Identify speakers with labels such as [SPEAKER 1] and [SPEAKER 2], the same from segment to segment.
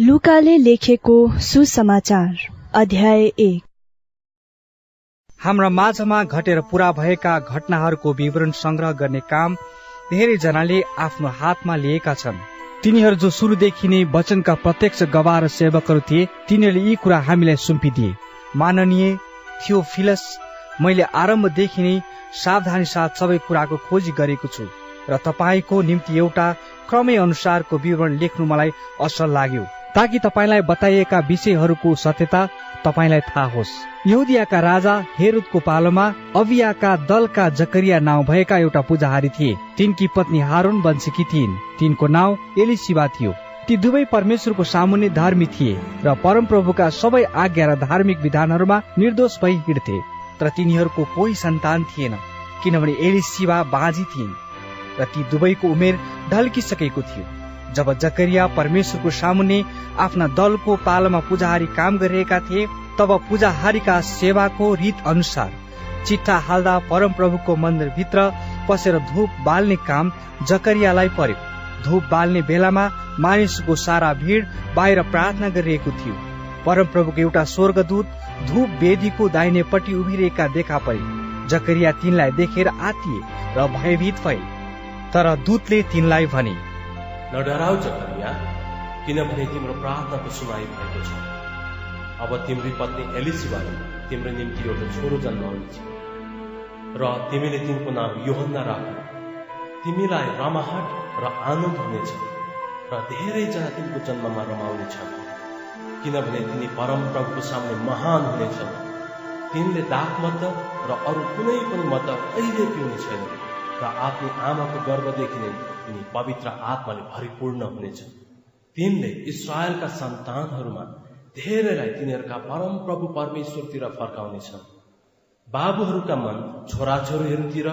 [SPEAKER 1] लुकाले लेखेको सुसमाचार अध्याय एक।
[SPEAKER 2] हाम्रा माझमा घटेर पूरा भएका घटनाहरूको विवरण संग्रह गर्ने काम धेरैजनाले आफ्नो हातमा लिएका छन्। तिनीहरू जो सुरुदेखि नै वचनका प्रत्यक्ष गवाह र सेवकहरू थिए तिनीहरूले यी कुरा हामीलाई सुम्पिदिए। माननीय थियो फिलस मैले आरम्भदेखि नै सावधानी साथ सबै कुराको खोजी गरेको छु र तपाईँको निम्ति एउटा क्रमै अनुसारको विवरण लेख्नु मलाई असल लाग्यो। ताकि तपाईँलाई बताइएका विषयहरूको सत्यता तपाईँलाई थाहा होस्। यहुदियाका राजा हेरुदको पालोमा अवियाका दलका जकरिया नाउँ भएका एउटा पूजाहारी थिए। तिनकी पत्नी हारुन वंशकी थिइन्। तिनको नाउँ एलिसिबा थियो। ती दुवै परमेश्वरको सामुन्ने धार्मिक थिए र परमप्रभुका सबै आज्ञा र धार्मिक विधानहरूमा निर्दोष भई हिँड्थे तर तिनीहरूको कोही सन्तान थिएन किनभने एलिसिबा बाँझी थिइन्। र ती दुवैको उमेर ढल्किसकेको थियो। जब जकरिया परमेश्वरको सामुन्ने आफ्ना दलको पालोमा पूजाहारी काम गरिरहेका थिए तब पूजाहारीका सेवाको रीत अनुसार चिट्ठा हाल्दा परमप्रभुको मन्दिरभित्र पसेर धूप बाल्ने काम जकरियालाई पर्यो। धूप बाल्ने बेलामा मानिसको सारा भिड बाहिर प्रार्थना गरिरहेको थियो। परमप्रभुको एउटा स्वर्गदूत धूप वेदीको दाहिनेपट्टि उभिरहेका देखा परे। जकरिया तिनलाई देखेर आतिए र भयभीत भए। तर दूतले तिनलाई भने
[SPEAKER 3] नडराउ जकरिया किनभने तिम्रो प्रार्थनाको सुनाइ भएको छ। अब तिम्री पत्नी एलिसिबाले तिम्रो निम्ति एउटा छोरो जन्माउनेछ। र तिमीले तिनको नाम योहन्ना राख। तिमीलाई रमाहट र आनन्द हुनेछ र धेरैजना तिनको जन्ममा रमाउनेछ। किनभने तिनी परम प्रभुको सामने महान हुनेछन् तिनले दाग मत र अरू कुनै पनि मत कहिले पिउने छैन र आफ्नो आमाको गर्भदेखि नै तिनी पवित्र आत्माले भरिपूर्ण हुनेछन्। तिनले इसरायलका सन्तानहरूमा धेरैलाई तिनीहरूका परम प्रभु परमेश्वरतिर फर्काउनेछन्। बाबुहरूका मन छोराछोरीहरूतिर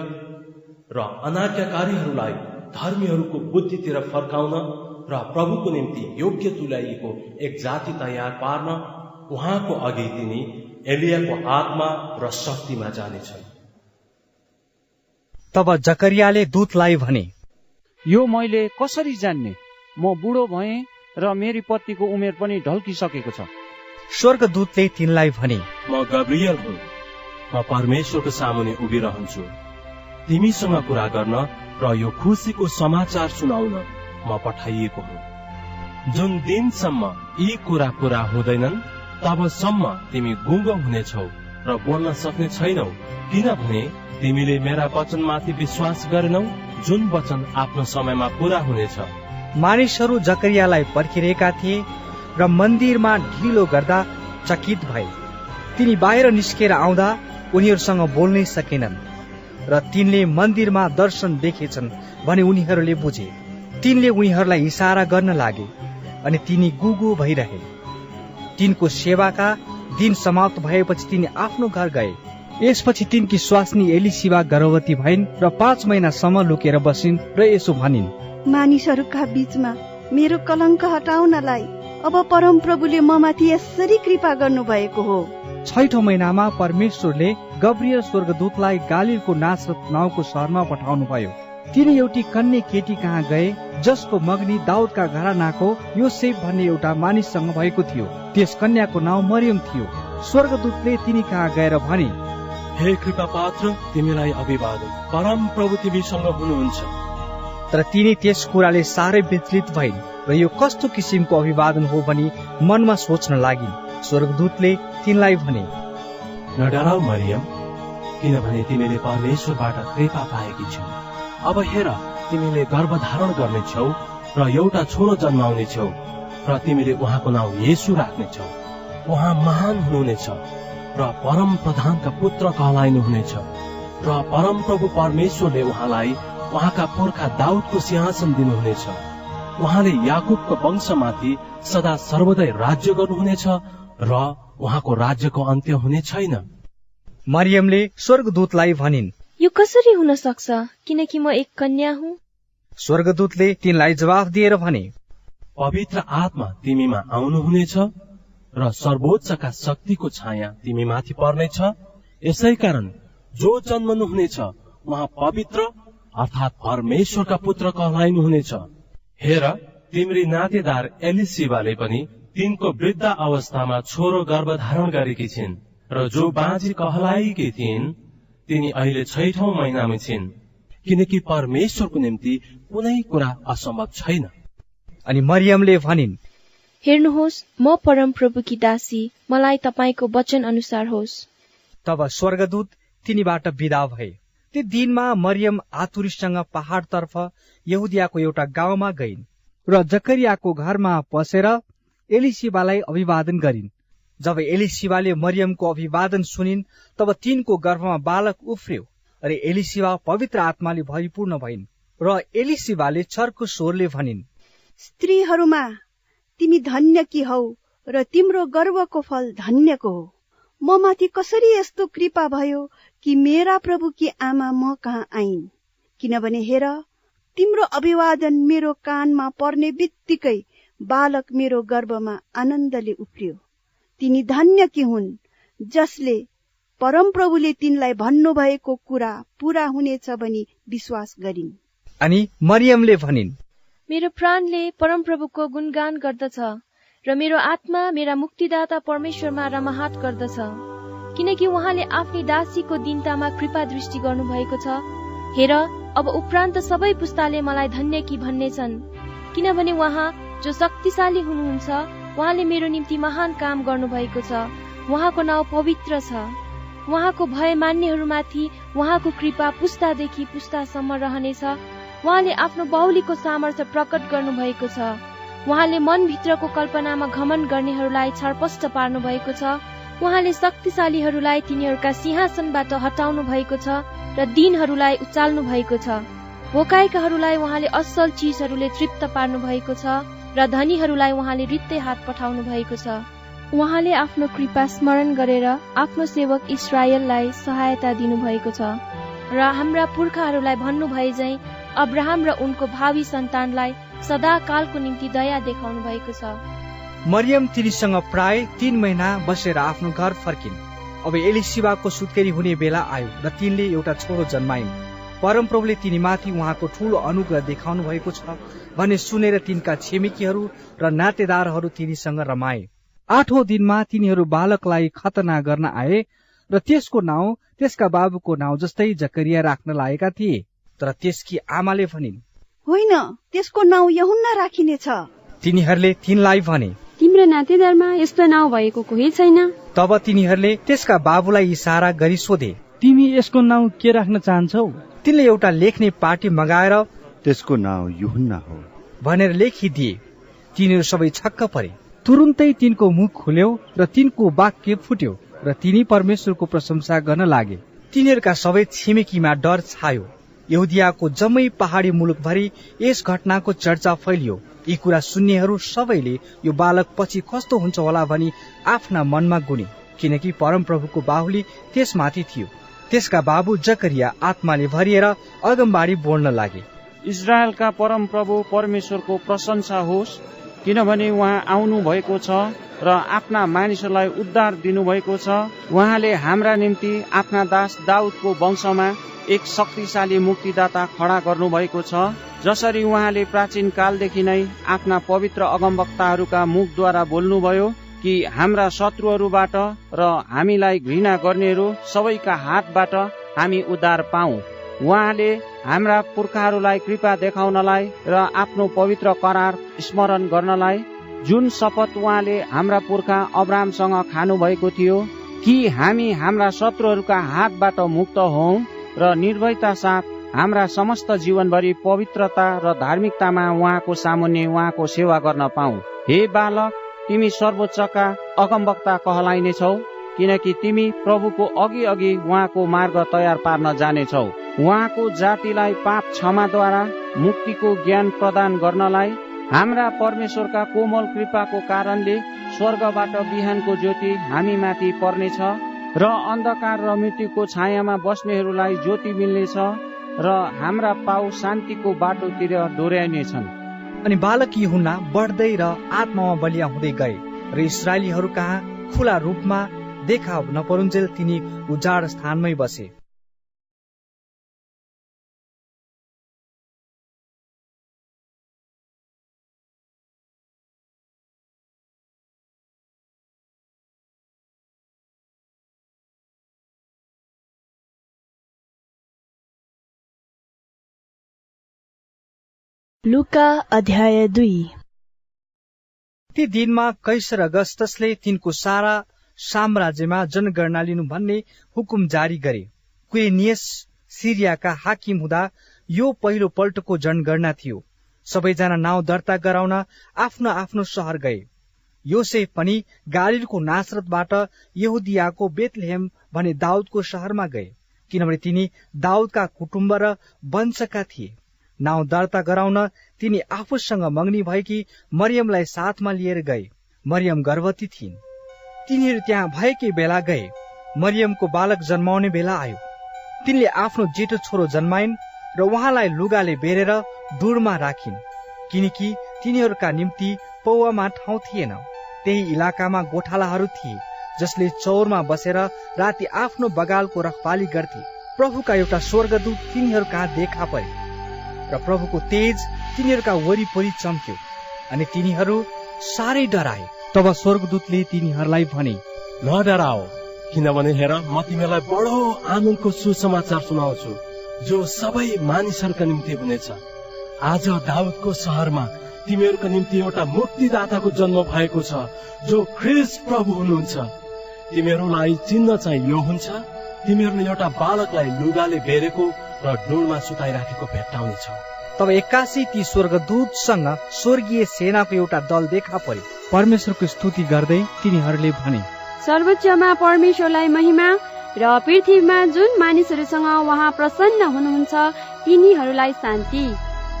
[SPEAKER 3] र अनाज्ञाकारीहरूलाई धर्मीहरूको बुद्धितिर फर्काउन र प्रभुको निम्ति योग्य तुल्याइएको एक जाति तयार पार्न उहाँको अघि तिनी एलियाको आत्मा र शक्तिमा जानेछन्।
[SPEAKER 2] तब जकरियाले दूतलाई भने
[SPEAKER 4] यो मैले कसरी जान्ने? म बुढो भएँ र मेरी पत्नीको उमेर पनि ढल्किसकेको छ।
[SPEAKER 2] स्वर्गदूतले तिनलाई भने
[SPEAKER 3] म गब्रियल हुँ। म परमेश्वरको सामुने उभिरहन्छु। तिमीसँग कुरा गर्न र यो खुसीको समाचार सुनाउन म पठाइएको हुँ। जुन दिनसम्म यी कुरा पुरा हुँदैनन् तबसम्म तिमी गुङ्गो हुनेछौ। र बोल्न सक्ने छैनौ। किनभने तिमीले मेरा वचनमाथि विश्वास गरेनौ जुन वचन आफ्नो समयमा पूरा हुनेछ।
[SPEAKER 2] मानिसहरू जकरियालाई पर्खिरहेका थिए र मन्दिरमा ढिलो गर्दा चकित भए। तिनी बाहिर निस्केर आउँदा उनीहरूसँग बोल्नै सकेनन् र तिनले मन्दिरमा दर्शन देखेछन् भने उनीहरूले बुझे। तिनले उनीहरूलाई इसारा गर्न लागे अनि तिनी गुगु भइरहे। तिनको सेवाका दिन समाप्त भएपछि तिनी आफ्नो घर गए। यसपछि तिनकी स्वास्नी एलिसिबा गर्भवती भइन् र पाँच महिनासम्म लुकेर बसिन् र यसो भनिन्
[SPEAKER 5] मानिसहरूका बीचमा मेरो कलङ्क हटाउनलाई अब परम प्रभुले ममाथि यसरी कृपा गर्नु भएको हो।
[SPEAKER 2] छैठौँ महिनामा परमेश्वरले गब्रियल स्वर्गदूतलाई गालिलको नासरत नाउँको सहरमा पठाउनु भयो तिनी एउटी कन्या केटी कहाँ गए जसको मग्नी दाउदका घरानाको योसेफ भन्ने एउटा मानिससँग भएको थियो। त्यस कन्याको नाउँ मरियम थियो। स्वर्गदूतले तिनी कहाँ गएर भने
[SPEAKER 3] हे कृपा पात्र तिमीलाई अभिवादन। परम प्रभु तिमीसँग हुनुहुन्छ।
[SPEAKER 2] तर तिनी त्यस कुराले साह्रै विचलित भइन् र यो कस्तो किसिमको अभिवादन हो भनी मनमा सोच्न लागिन्। स्वर्गदूतले तिनलाई भने
[SPEAKER 3] नडराउ मरियम किनभने तिमीले परमेश्वरबाट कृपा पाएकी छौ। अब हेर तिमीले गर्भधारण गर्नेछौ र एउटा छोरो जन्माउनेछौ र तिमीले उहाँको नाउँ येसु राख्नेछौ उहाँ महान हुनुहुनेछ र परम प्रधानका पुत्र कहलाइनुहुनेछ र परम प्रभु परमेश्वरले उहाँलाई उहाँका पुर्खा दाउदको सिंहासन दिनुहुनेछ। उहाँले याकुबको वंशमाथि सदा सर्वदै राज्य गर्नुहुनेछ र उहाँको राज्यको अन्त्य हुने छैन।
[SPEAKER 2] मरियमले स्वर्गदूतलाई भनिन्
[SPEAKER 6] यो कसरी हुन सक्छ? किनकि म एक कन्या हुँ।
[SPEAKER 2] स्वर्गदूतले तिनलाई जवाफ दिएर भने
[SPEAKER 3] पवित्र आत्मा तिमीमा आउनुहुनेछ र सर्वोच्चका शक्तिको छाया तिमी माथि पर्नेछ। यसै कारण जो जन्मनुहुनेछ उहाँ पवित्र अर्थात् परमेश्वरका पुत्र कहलाइनुहुनेछ। हेर तिम्री नातेदार एलिसिबाले पनि तिनको वृद्ध अवस्थामा छोरो गर्भधारण गरेकी छिन् र जो बाँझी कहलाएकी थिइन् तिनी अहिले छैठौं महिनामा छिन्। किनकि परमेश्वरको निम्ति कुनै कुरा असम्भव छैन।
[SPEAKER 2] अनि मरियमले भनिन्
[SPEAKER 6] हेर्नुहोस् म परम प्रभुकी दासी मलाई तपाईँको वचन अनुसार होस्।
[SPEAKER 2] तब स्वर्गदूत तिनीबाट विदा भए। त्यो दिनमा मरियम आतुरीसँग पहाड़तर्फ यहुदियाको एउटा गाउँमा गइन् र जकरियाको घरमा पसेर एलिसिबालाई अभिवादन गरिन्। जब एलिसिबाले मरियमको अभिवादन सुनिन् तब तिनको गर्भमा बालक उफ्रियो र एलिसिबा पवित्र आत्माले भरिपूर्ण भइन् र एलिसिबाले चर्को स्वरले भनिन्
[SPEAKER 5] स्त्रीहरूमा तिमी धन्य कि हौ र तिम्रो गर्वको फल धन्यको हो। म माथि कसरी यस्तो कृपा भयो कि मेरा प्रभुकी आमा म कहाँ आइन्? किनभने हेर तिम्रो अभिवादन मेरो कानमा पर्ने बित्तिकै बालक मेरो गर्भमा आनन्दले उफ्रियो। तिनी धन्य कि हुन् जसले परमप्रभुले तिनलाई भन्नुभएको कुरा पूरा हुनेछ भनी विश्वास गरिन्।
[SPEAKER 2] अनि मरियमले भनिन्
[SPEAKER 6] मेरो प्राणले परमप्रभुको गुणगान गर्दछ र मेरो आत्मा मेरा मुक्तिदाता परमेश्वरमा रमाहाट गर्दछ। किनकि उहाँले आफ्नै दासीको दिनतामा कृपा दृष्टि गर्नुभएको छ। हेर अब उपरान्त सबै पुस्ताले मलाई धन्य कि भन्नेछन्। किनभने उहाँ जो शक्तिशाली हुनुहुन्छ उहाँले मेरो निम्ति महान काम गर्नुभएको छ। उहाँको नाउँ पवित्र छ। उहाँको भय मान्नेहरूमाथि उहाँको कृपा पुस्तादेखि पुस्तासम्म रहनेछ। उहाँले आफ्नो बाहुलीको सामर्थ्य प्रकट गर्नुभएको छ। उहाँले मनभित्रको कल्पनामा घमन गर्नेहरूलाई छरपष्ट पार्नु भएको छ। उहाँले शक्तिशालीहरूलाई तिनीहरूका सिंहासनबाट हटाउनु भएको छ र दिनहरूलाई उचाल्नु भएको छ। भोकाएकाहरूलाई उहाँले असल चिजहरूले तृप्त पार्नु भएको छ। र धनीहरूलाई उहाँले रित्तै हात पठाउनु भएको छ। उहाँले आफ्नो कृपा स्मरण गरेर आफ्नो सेवक इसरायललाई सहायता दिनुभएको छ। र हाम्रा पुर्खाहरूलाई भन्नुभए झै अब्राहम र उनको भावी सन्तानलाई सदा कालको निम्ति दया देखाउनु भएको छ।
[SPEAKER 2] मरियम तिनीसँग प्राय तीन महिना बसेर आफ्नो घर फर्किन्। अब एलिसिबाको सुत्केरी हुने बेला आयो र तिनले एउटा छोरो जन्माइन्। परमप्रभुले तिनीमाथि उहाँको ठूलो अनुग्रह देखाउनु भएको छ। भन्ने सुनेर तिनका छिमेकीहरू र नातेदारहरू तिनीसँग रमाए। आठौं दिनमा तिनीहरू बालकलाई खतना गर्न आए र त्यसको नाउँ त्यसका बाबुको नाउँ जस्तै जकरिया राख्न लागेका थिए। तर त्यसकी आमाले भनिन्
[SPEAKER 5] होइन त्यसको नाउँ यहुन्ना राखिनेछ।
[SPEAKER 2] तिनीहरूले तिनलाई भने
[SPEAKER 7] तिम्रो नातेदारमा यस्तो नाउँ भएको कोही छैन?
[SPEAKER 2] तब तिनीहरूले त्यसका बाबुलाई इसारा गरी सोधे
[SPEAKER 4] तिमी यसको नाउँ के राख्न चाहन्छौ?
[SPEAKER 2] तिनले एउटा लेख्ने पार्टी मगाएर
[SPEAKER 8] त्यसको नाउँ युहुन्ना हो।
[SPEAKER 2] भनेर लेखिदिए। तिनीहरू सबै छक्क परे। तुरुन्तै तिनको मुख खुल्यो र तिनको वाक्य फुट्यो र तिनी परमेश्वरको प्रशंसा गर्न लागे। तिनीहरूका सबै छिमेकीमा डर छायो। यहुदियाको जम्मै पहाडी मुलुकभरि यस घटनाको चर्चा फैलियो। यी कुरा सुन्नेहरू सबैले यो बालक पछि कस्तो हुन्छ होला भनी आफ्ना मनमा गुने। किनकि परमप्रभुको बाहुली त्यसमाथि थियो। त्यसका बाबु जकरिया आत्माले भरिएर अगमबाडी बोल्न लागे।
[SPEAKER 4] इजरायलका परम प्रभु परमेश्वरको प्रशंसा होस् किनभने उहाँ आउनु भएको छ र आफ्ना मानिसहरूलाई उद्धार दिनुभएको छ। उहाँले हाम्रा निम्ति आफ्ना दास दाउदको वंशमा एक शक्तिशाली मुक्तिदाता खडा गर्नुभएको छ जसरी उहाँले प्राचीन कालदेखि नै आफ्ना पवित्र अगमवक्ताहरूका मुखद्वारा बोल्नुभयो कि हाम्रा शत्रुहरूबाट र हामीलाई घृणा गर्नेहरू सबैका हातबाट हामी उद्धार पाऊ। उहाँले हाम्रा पुर्खाहरूलाई कृपा देखाउनलाई र आफ्नो पवित्र करार स्मरण गर्नलाई जुन शपथ उहाँले हाम्रा पुर्खा अब्रामसँग खानु भएको थियो कि हामी हाम्रा शत्रुहरूका हातबाट मुक्त हौ र निर्भयता साथ हाम्रा समस्त जीवनभरि पवित्रता र धार्मिकतामा उहाँको सामुन्ने उहाँको सेवा गर्न पाऊ। हे बालक तिमी सर्वोच्चका अगमवक्ता कहलाइनेछौ। किनकि तिमी प्रभुको अघि अघि उहाँको मार्ग तयार पार्न जानेछौ। उहाँको जातिलाई पाप क्षमाद्वारा मुक्तिको ज्ञान प्रदान गर्नलाई हाम्रा परमेश्वरका कोमल कृपाको कारणले स्वर्गबाट बिहानको ज्योति हामी माथि पर्नेछ र अन्धकार र मृत्युको छायामा बस्नेहरूलाई ज्योति मिल्नेछ र हाम्रा पाउ शान्तिको बाटोतिर डोर्याइनेछन्
[SPEAKER 2] अनि बालक युहुना बढ्दै र आत्मामा बलिया हुँदै गए र इसरायलीहरू कहाँ खुला रूपमा देखा नपरुञ्जेल तिनी उजाड स्थानमै बसे।
[SPEAKER 1] लुका अध्याय दुई।
[SPEAKER 2] ती दिनमा कैसर अगस्तसले तिनको सारा साम्राज्यमा जनगणना लिनु भन्ने हुकुम जारी गरे। क्वेनियस सिरियाका हाकिम हुँदा यो पहिलो पल्टको जनगणना थियो। सबैजना नाउँ दर्ता गराउन आफ्नो आफ्नो सहर गए। योसेफ पनि गालिलको नासरतबाट यहुदियाको बेतलेहेम भने दाउदको सहरमा गए किनभने तिनी दाउदका कुटुम्ब र वंशका थिए। नाउँ दर्ता गराउन तिनी आफूसँग मग्नी भएकी मरियमलाई साथमा लिएर गए। मरियम गर्भवती थिइन्। तिनीहरू त्यहाँ भएकै बेला गए। मरियमको बालक जन्माउने बेला आयो। तिनले आफ्नो जेठो छोरो जन्माइन् र उहाँलाई लुगाले बेरेर डुरमा राखिन्। किनकि तिनीहरूका निम्ति पौवामा ठाउँ थिएन। त्यही इलाकामा गोठालाहरू थिए जसले चौरमा बसेर राति आफ्नो बगालको रखवाली गर्थे। प्रभुका एउटा स्वर्गदूत तिनीहरू कहाँ देखा परे र प्रभुको तेज तिनीहरूका वरिपरि चम्क्यो अनि तिनीहरू साह्रै डराए। तब स्वर्गदूतले तिनीहरूलाई भने
[SPEAKER 3] नडराओ किनभने हेर म तिमीलाई बडो आनन्दको सुसमाचार सुनाउँछु जो सबै मानिसहरूका निम्ति हुनेछ। आज दाउदको सहरमा तिमीहरूका निम्ति एउटा मुक्तिदाताको जन्म भएको छ जो ख्रिस प्रभु हुनुहुन्छ। तिमीहरूलाई चिन्ह चाहिँ यो हुन्छ तिमीहरूले एउटा बालकलाई लुगाले बेरेको र डोलमा सुताइराखेको भेट्टाउनेछ।
[SPEAKER 2] तब एक्कासी ती स्वर्गदूतसँग स्वर्गीय सेनाको एउटा दल देखा पर्यो। परमेश्वरको स्तुति गर्दै तिनीहरूले भने
[SPEAKER 7] सर्वोच्चमा परमेश्वरलाई महिमा र पृथ्वीमा जुन मानिसहरूसँग उहाँ प्रसन्न हुनुहुन्छ तिनीहरूलाई शान्ति।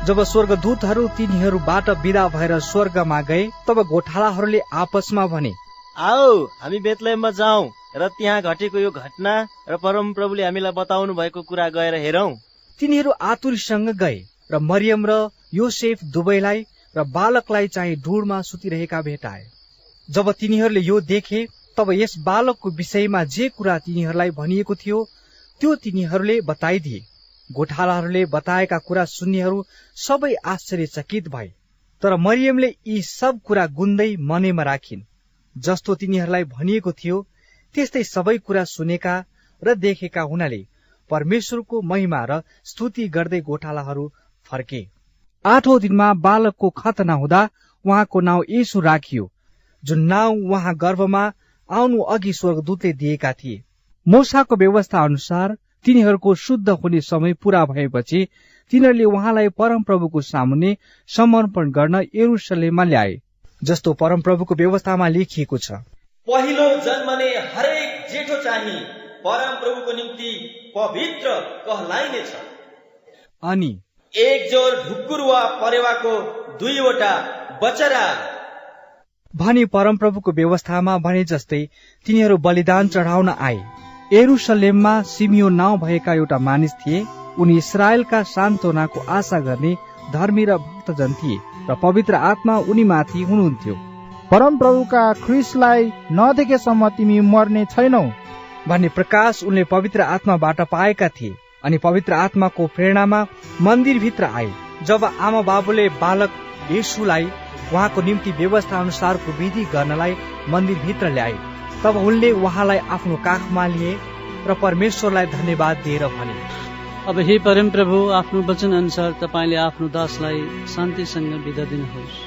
[SPEAKER 2] जब स्वर्गदूतहरू तिनीहरूबाट विदा भएर स्वर्गमा गए तब गोठालाहरूले आपसमा भने
[SPEAKER 9] आओ हामी बेतलेममा जाउँ र त्यहाँ घटेको यो घटना र परम प्रभुले हामीलाई बताउनु भएको कुरा गएर हेरौँ।
[SPEAKER 2] तिनीहरू आतुरीसँग गए। र मरियम र योसेफ दुवैलाई र बालकलाई चाहिँ ढुडमा सुतिरहेका भेटाए। जब तिनीहरूले यो देखे तब यस बालकको विषयमा जे कुरा तिनीहरूलाई भनिएको थियो त्यो तिनीहरूले बताइदिए। गोठालाहरूले बताएका कुरा सुन्नेहरू सबै आश्चर्यचकित भए। तर मरियमले यी सब कुरा गुन्दै मनेमा राखिन्। जस्तो तिनीहरूलाई भनिएको थियो त्यस्तै सबै कुरा सुनेका र देखेका हुनाले परमेश्वरको महिमा र स्तुति गर्दै गोठालाहरू फर्के। आठौं दिनमा बालकको खतना हुँदा उहाँको नाउँ यसु राखियो जुन नाउँ उहाँ गर्भमा आउनु अघि स्वर्गदूतले दिएका थिए। मोसाको व्यवस्था अनुसार तिनीहरूको शुद्ध हुने समय पूरा भएपछि तिनीहरूले उहाँलाई परमप्रभुको सामुन्ने समर्पण गर्न एरुसलेममा ल्याए जस्तो परमप्रभुको व्यवस्थामा लेखिएको छ।
[SPEAKER 10] पहिलो जन्मने हरेक जेठो चाहिँ परम प्रभुको निम्ति पवित्र कहलाइनेछ।
[SPEAKER 2] अनि
[SPEAKER 10] एक जोर ढुकुर वा परेवाको दुईवटा बचरा।
[SPEAKER 2] भनी परमप्रभुको व्यवस्थामा भने जस्तै तिनीहरू बलिदान चढाउन आए। एरुसलेममा सिमियो नाउँ भएका एउटा मानिस थिए। उनी इसरायलका सान्तोनाको आशा गर्ने धर्मी र भक्तजन थिए र पवित्र आत्मा उनीमाथि हुनुहुन्थ्यो।
[SPEAKER 11] परम प्रभुका ख्रिसलाई नदेखेसम्म तिमी मर्ने छैनौ।
[SPEAKER 2] भन्ने प्रकाश उनले पवित्र आत्माबाट पाएका थिए। अनि पवित्र आत्माको प्रेरणामा मन्दिरभित्र आए। जब आमा बाबुले बालक येसुलाई उहाँको निम्ति व्यवस्था अनुसारको विधि गर्नलाई मन्दिरभित्र ल्याए तब उनले उहाँलाई आफ्नो काखमा लिए र परमेश्वरलाई धन्यवाद दिएर भने।
[SPEAKER 12] अब हे परम प्रभु आफ्नो वचन अनुसार तपाईँले आफ्नो दासलाई शान्तिसँग बिदा दिनुहोस्।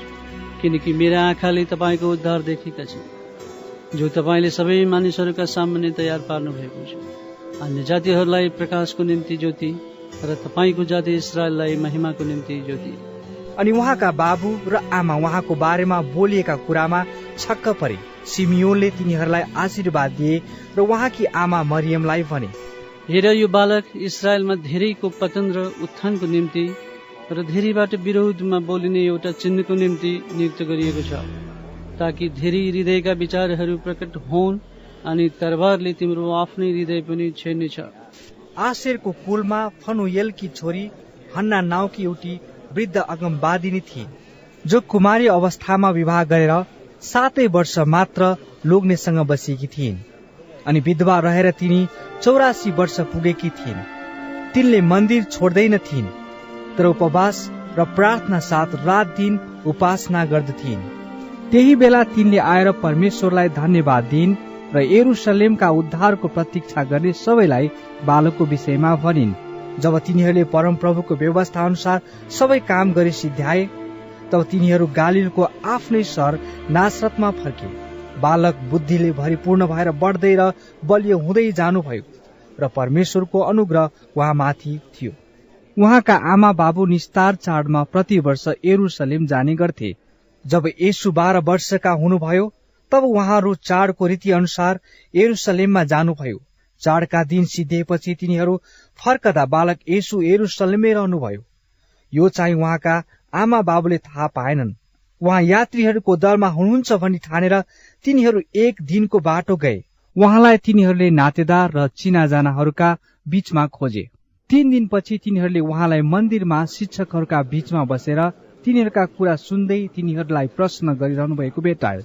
[SPEAKER 12] किनकि मेरा आँखाले तपाईँको उद्धार देखेका छन् जो तपाईँले सबै मानिसहरूका सामान्य तयार पार्नु भएको छ। अन्य जातिहरूलाई प्रकाशको निम्ति ज्योति र तपाईँको जाति इसरायललाई महिमाको निम्ति ज्योति।
[SPEAKER 2] अनि उहाँका बाबु र आमा उहाँको बारेमा बोलिएका कुरामा छक्क परे। सिमियोनले तिनीहरूलाई आशीर्वाद दिए र उहाँकी आमा मरियमलाई भने
[SPEAKER 12] हेर यो बालक इसरायलमा धेरैको पतन र उत्थानको निम्ति र धेरैबाट विरोधमा बोलिने एउटा चिन्हको निम्ति नियुक्त गरिएको छ ताकि धेरै हृदयका विचारहरू प्रकट हुन् अनि तरबारले तिम्रो आफ्नै हृदय पनि छेड्नेछ।
[SPEAKER 2] आशेरको कुलमा फनुएलकी छोरी हन्ना नाउँकी एउटी वृद्ध अगमवादिनी थिए जो कुमारी अवस्थामा विवाह गरेर सातै वर्ष मात्र लोग्नेसँग बसेकी थिइन् अनि विधवा रहेर तिनी चौरासी वर्ष पुगेकी थिइन्। तिनले मन्दिर छोड्दैन थिइन् तर उपवास र प्रार्थना साथ रात दिन उपासना गर्दथिन् त्यही बेला तिनले आएर परमेश्वरलाई धन्यवाद दिइन् र एरुसलेमका उद्धारको प्रतीक्षा गर्ने सबैलाई बालकको विषयमा भनिन्। जब तिनीहरूले परमप्रभुको व्यवस्था अनुसार सबै काम गरी सिद्ध्याए तब तिनीहरू गालिलको आफ्नै सहर नासरतमा फर्के। बालक बुद्धिले भरिपूर्ण भएर बढ्दै र बलियो हुँदै जानुभयो र परमेश्वरको अनुग्रह उहाँमाथि थियो। उहाँका आमा बाबु निस्तार चाडमा प्रति वर्ष एरुसलेम जाने गर्थे। जब यसु बाह्र वर्षका हुनुभयो तब उहाँहरू चाडको रीति अनुसार एरुसलेममा जानुभयो। चाडका दिन सिद्धिएपछि तिनीहरू फर्कदा बालक यसु एरुसलेममै रहनुभयो। यो चाहिँ उहाँका आमा बाबुले थाहा पाएनन्। उहाँ यात्रीहरूको दलमा हुनुहुन्छ भनी ठानेर तिनीहरू एक दिनको बाटो गए। उहाँलाई तिनीहरूले नातेदार र चिनाजानाहरूका बीचमा खोजे। तीन दिनपछि तिनीहरूले उहाँलाई मन्दिरमा शिक्षकहरूका बीचमा बसेर तिनीहरूका कुरा सुन्दै तिनीहरूलाई प्रश्न गरिरहनु भएको भेटायो।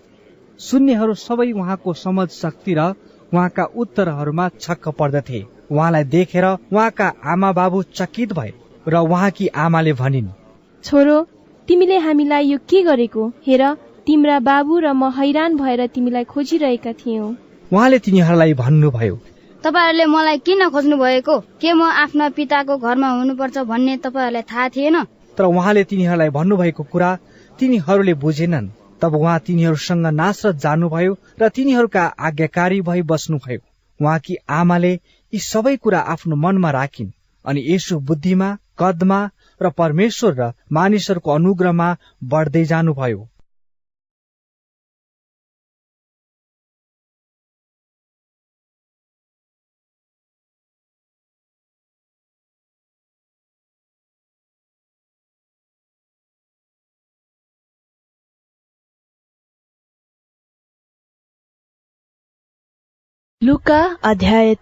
[SPEAKER 2] सुन्नेहरू सबै उहाँको समझ शक्ति र उहाँका उत्तरहरूमा छक्क पर्दथे। उहाँलाई देखेर उहाँका आमा बाबु चकित भए र उहाँकी आमाले भनिन्
[SPEAKER 6] छोरो तिमीले हामीलाई यो के गरेको? हेर तिम्रा बाबु र म हैरान भएर तिमीलाई खोजिरहेका थियौँ।
[SPEAKER 2] उहाँले तिनीहरूलाई भन्नुभयो
[SPEAKER 13] तपाईँहरूले मलाई किन खोज्नु भएको के म आफ्ना पिताको घरमा हुनुपर्छ भन्ने तपाईँहरूलाई थाहा थिएन?
[SPEAKER 2] तर उहाँले तिनीहरूलाई भन्नुभएको कुरा तिनीहरूले बुझेनन्। तब उहाँ तिनीहरूसँग नासरत जानुभयो र तिनीहरूका आज्ञाकारी भई बस्नुभयो। उहाँकी आमाले यी सबै कुरा आफ्नो मनमा राखिन् अनि यसो बुद्धिमा कदमा र परमेश्वर र मानिसहरूको अनुग्रहमा बढ्दै जानुभयो।
[SPEAKER 1] लुका अध्याय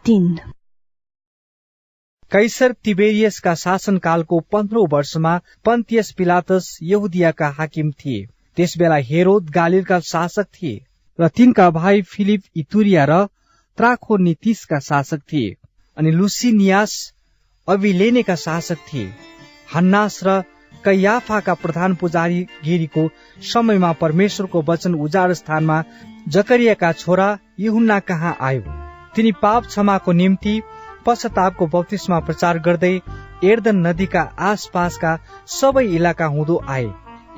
[SPEAKER 2] कैसर तिबेरियसका शासनकालको पन्ध्रौं वर्षमा पन्तियस पिलातस यहुदियाका हाकिम थिए। त्यसबेला हेरोद गालिलका शासक थिए र तिनका भाइ फिलिप इतुरिया र त्राखो नितिसका शासक थिए अनि लुसिनियास अभिलेनेका शासक थिए। हन्नास र कैयाफाका प्रधान पुजारी गिरीको समयमा परमेश्वरको वचन उजाड स्थानमा जकरियाका छोरा युहुन्ना कहाँ आयो? तिनी पाप क्षमाको निम्ति पश्चातापको बत्तिसमा प्रचार गर्दै एर्दन नदीका आसपासका सबै इलाका हुँदो आए।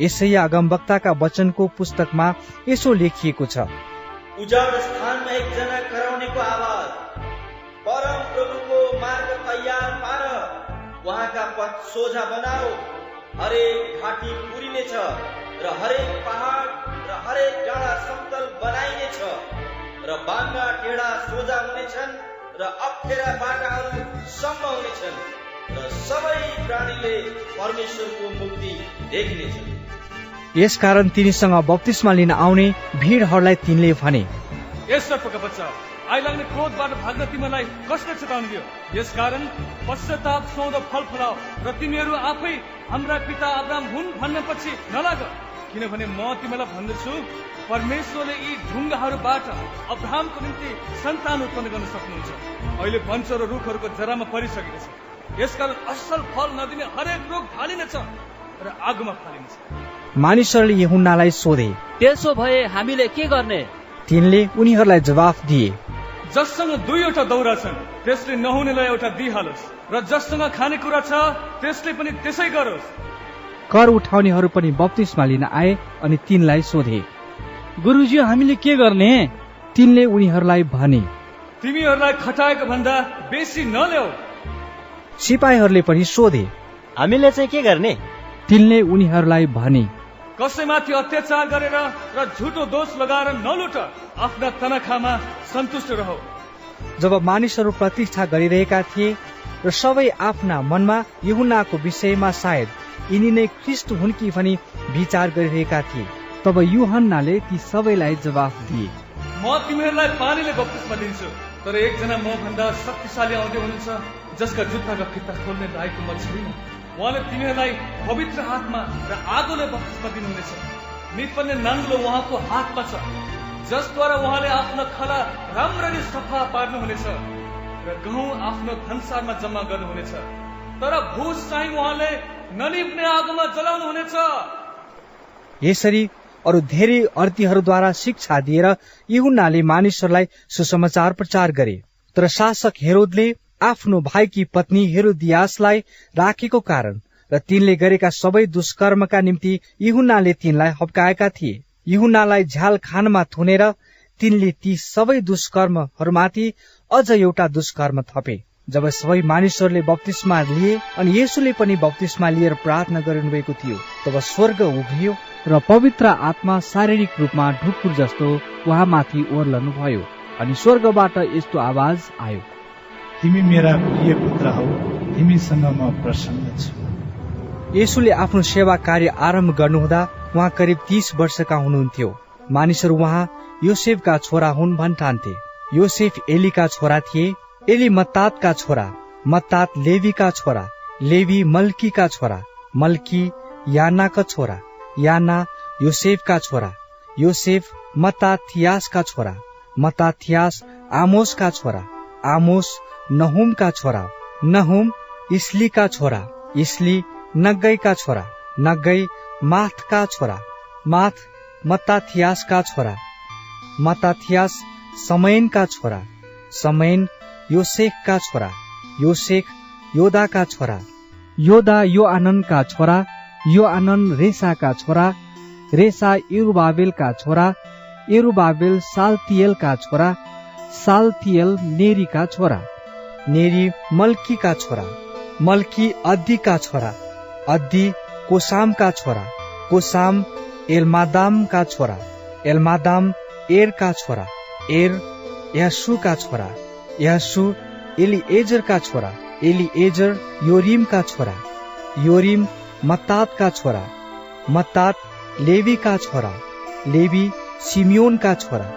[SPEAKER 2] यसै अगमवक्ताका वचनको पुस्तकमा यसो लेखिएको छ।
[SPEAKER 10] उजाड स्थानमा एकजना कराउनेको आवाज। परम प्रभुको मार्ग तयार पार। उहाँका पथ सोझा बनाओ। हरेक घाटी पुरिनेछ र हरेक पहाड र हरेक डाँडा समतल बनाइनेछ र बाङ्गा टेढा सोझा हुनेछन् र अप्ठ्यारा बाटाहरू सम्म हुनेछन् र सबै प्राणीले परमेश्वरको मुक्ति देख्नेछन्
[SPEAKER 2] यसकारण तिनीसँग बत्तिसमा लिन आउने भिडहरूलाई तिनले भने
[SPEAKER 14] बच्चा आइलाग्ने क्रोधबाट भाग्न तिमीलाई कसले चेताउनु दियो यसकारण पश्चाताप सौद फल फलाओ र तिमीहरू आफै हाम्रा पिता अब्राम हुन् भन्ने पछि नलाग। किनभने म तिमीलाई भन्दछु परमेश्वरले यी ढुङ्गाहरूबाट अब्राहमको निम्ति सन्तान उत्पन्न गर्न सक्नुहुन्छ। अहिले वंश र रुखहरूको जरामा परिसकेको छ। यसकारण असल फल नदिने हरेक रुख फालिनेछ र आगोमा फालिनेछ।
[SPEAKER 2] मानिसहरूले यहुन्नालाई सोधे
[SPEAKER 15] त्यसो भए हामीले के गर्ने?
[SPEAKER 2] तिनले उनीहरूलाई जवाफ दिए
[SPEAKER 14] जससँग दुईवटा दौरा छन् त्यसले नहुनेलाई एउटा दिइहालोस्। र जससँग खानेकुरा छ त्यसले पनि त्यसै गरोस्।
[SPEAKER 2] कर उठाउनेहरू पनि बत्तिसमा लिन आए अनि तिनलाई सोधे
[SPEAKER 12] गुरुजी हामीले के गर्ने?
[SPEAKER 2] तिनले उनीहरूलाई भने
[SPEAKER 14] तिमीहरूलाई खटाएको भन्दा बेसी नल्याऊ।
[SPEAKER 2] सिपाहीहरूले पनि सोधे
[SPEAKER 9] हामीले चाहिँ के गर्ने?
[SPEAKER 2] तिनले उनीहरूलाई भने
[SPEAKER 14] कसैमाथि अत्याचार गरेर र झुटो दोष लगाएर नलुट आफ्ना तनखामा सन्तुष्ट रह।
[SPEAKER 2] जब मानिसहरू प्रतीक्षा गरिरहेका थिए र सबै आफ्ना मनमा युहुनाको विषयमा सायद यिनी नै ख्रिस्ट हुन् कि भनी विचार गरिरहेका थिए तब युहन्नाले ती सबैलाई जवाफ दिए।
[SPEAKER 14] म तिमीहरूलाई पानीले बत्तिसमा दिन्छु तर एकजना म भन्दा शक्तिशाली आउँदै हुनुहुन्छ जसका जुत्ताका फित्ता खोल्ने लायकको म छैन। उहाँले तिमीहरूलाई पवित्र हातमा र आगोले बत्तिसमा दिनुहुनेछ। निपन्ने नाङ्लो उहाँको हातमा छ जसद्वारा उहाँले आफ्नो खला राम्ररी सफा पार्नुहुनेछ र गहुँ आफ्नो धनसारमा जम्मा गर्नुहुनेछ। तर भुस चाहिँ उहाँले ननिप्ने आगोमा जलाउनुहुनेछ।
[SPEAKER 2] यसरी अरू धेरै अर्थीहरूद्वारा शिक्षा दिएर युहुन्नाले मानिसहरूलाई सुसमाचार प्रचार गरे। तर शासक हेरोदले आफ्नो भाइकी पत्नी हेरोदियासलाई राखेको कारण र तिनले गरेका सबै दुष्कर्मका निम्ति इहुनाले तिनलाई हप्काएका थिए। इहुनालाई झ्याल खानमा थुनेर तिनले ती सबै दुष्कर्महरूमाथि अझ एउटा दुष्कर्म थपे जब सबै मानिसहरूले बत्तिसमा लिए अनि यसुले पनि बत्तिसमा लिएर प्रार्थना गरिनुभएको थियो तब स्वर्ग उभियो
[SPEAKER 16] र पवित्र आत्मा शारीरिक रूपमा ढुकुर जस्तो उहाँमाथि ओर्लनु भयो अनि स्वर्गबाट यस्तो आवाज आयो।
[SPEAKER 11] तिमी मेरा प्रिय पुत्र हौ। तिमीसँग म प्रसन्न छु।
[SPEAKER 2] यसुले आफ्नो सेवा कार्य आरम्भ गर्नुहुँदा उहाँ करिब तीस वर्षका हुनुहुन्थ्यो। मानिसहरू उहाँ योसेफका छोरा हुन् भन्ठान्थे। योसेफ एलीका छोरा थिए एली मत्तातका छोरा मत्तात लेवीका छोरा लेवी मल्कीका छोरा मल्की यानाका छोरा याना योसेफका छोरा योसेफ मत्ताथियासका छोरा मत्ताथियास आमोसका छोरा आमोस नहुमका छोरा नहुम इस्लीका छोरा इस्ली नग्गैका छोरा नग्गै माथका छोरा माथ मताथियासका छोरा मताथियास समयनका छोरा समयन योसेखका छोरा योसेख योदाका छोरा
[SPEAKER 16] योदा यो आनन्दका छोरा यो आनन्द रेसाका छोरा रेसा इरुबाबेलका छोरा इरुबाबेल सालतियलका छोरा सालतियल नेरीका छोरा
[SPEAKER 2] नेरी मल्कीका छोरा मल्की अद्दीका छोरा अद्दी कोसामका छोरा कोसाम एलमादामका छोरा एलमादाम एरका छोरा एर यासुका छोरा यासु एलिएजरका छोरा एलिएजर योरिमका छोरा योरिम मत्तातका छोरा मत्तात लेवीका छोरा लेवी सिमियोनका छोरा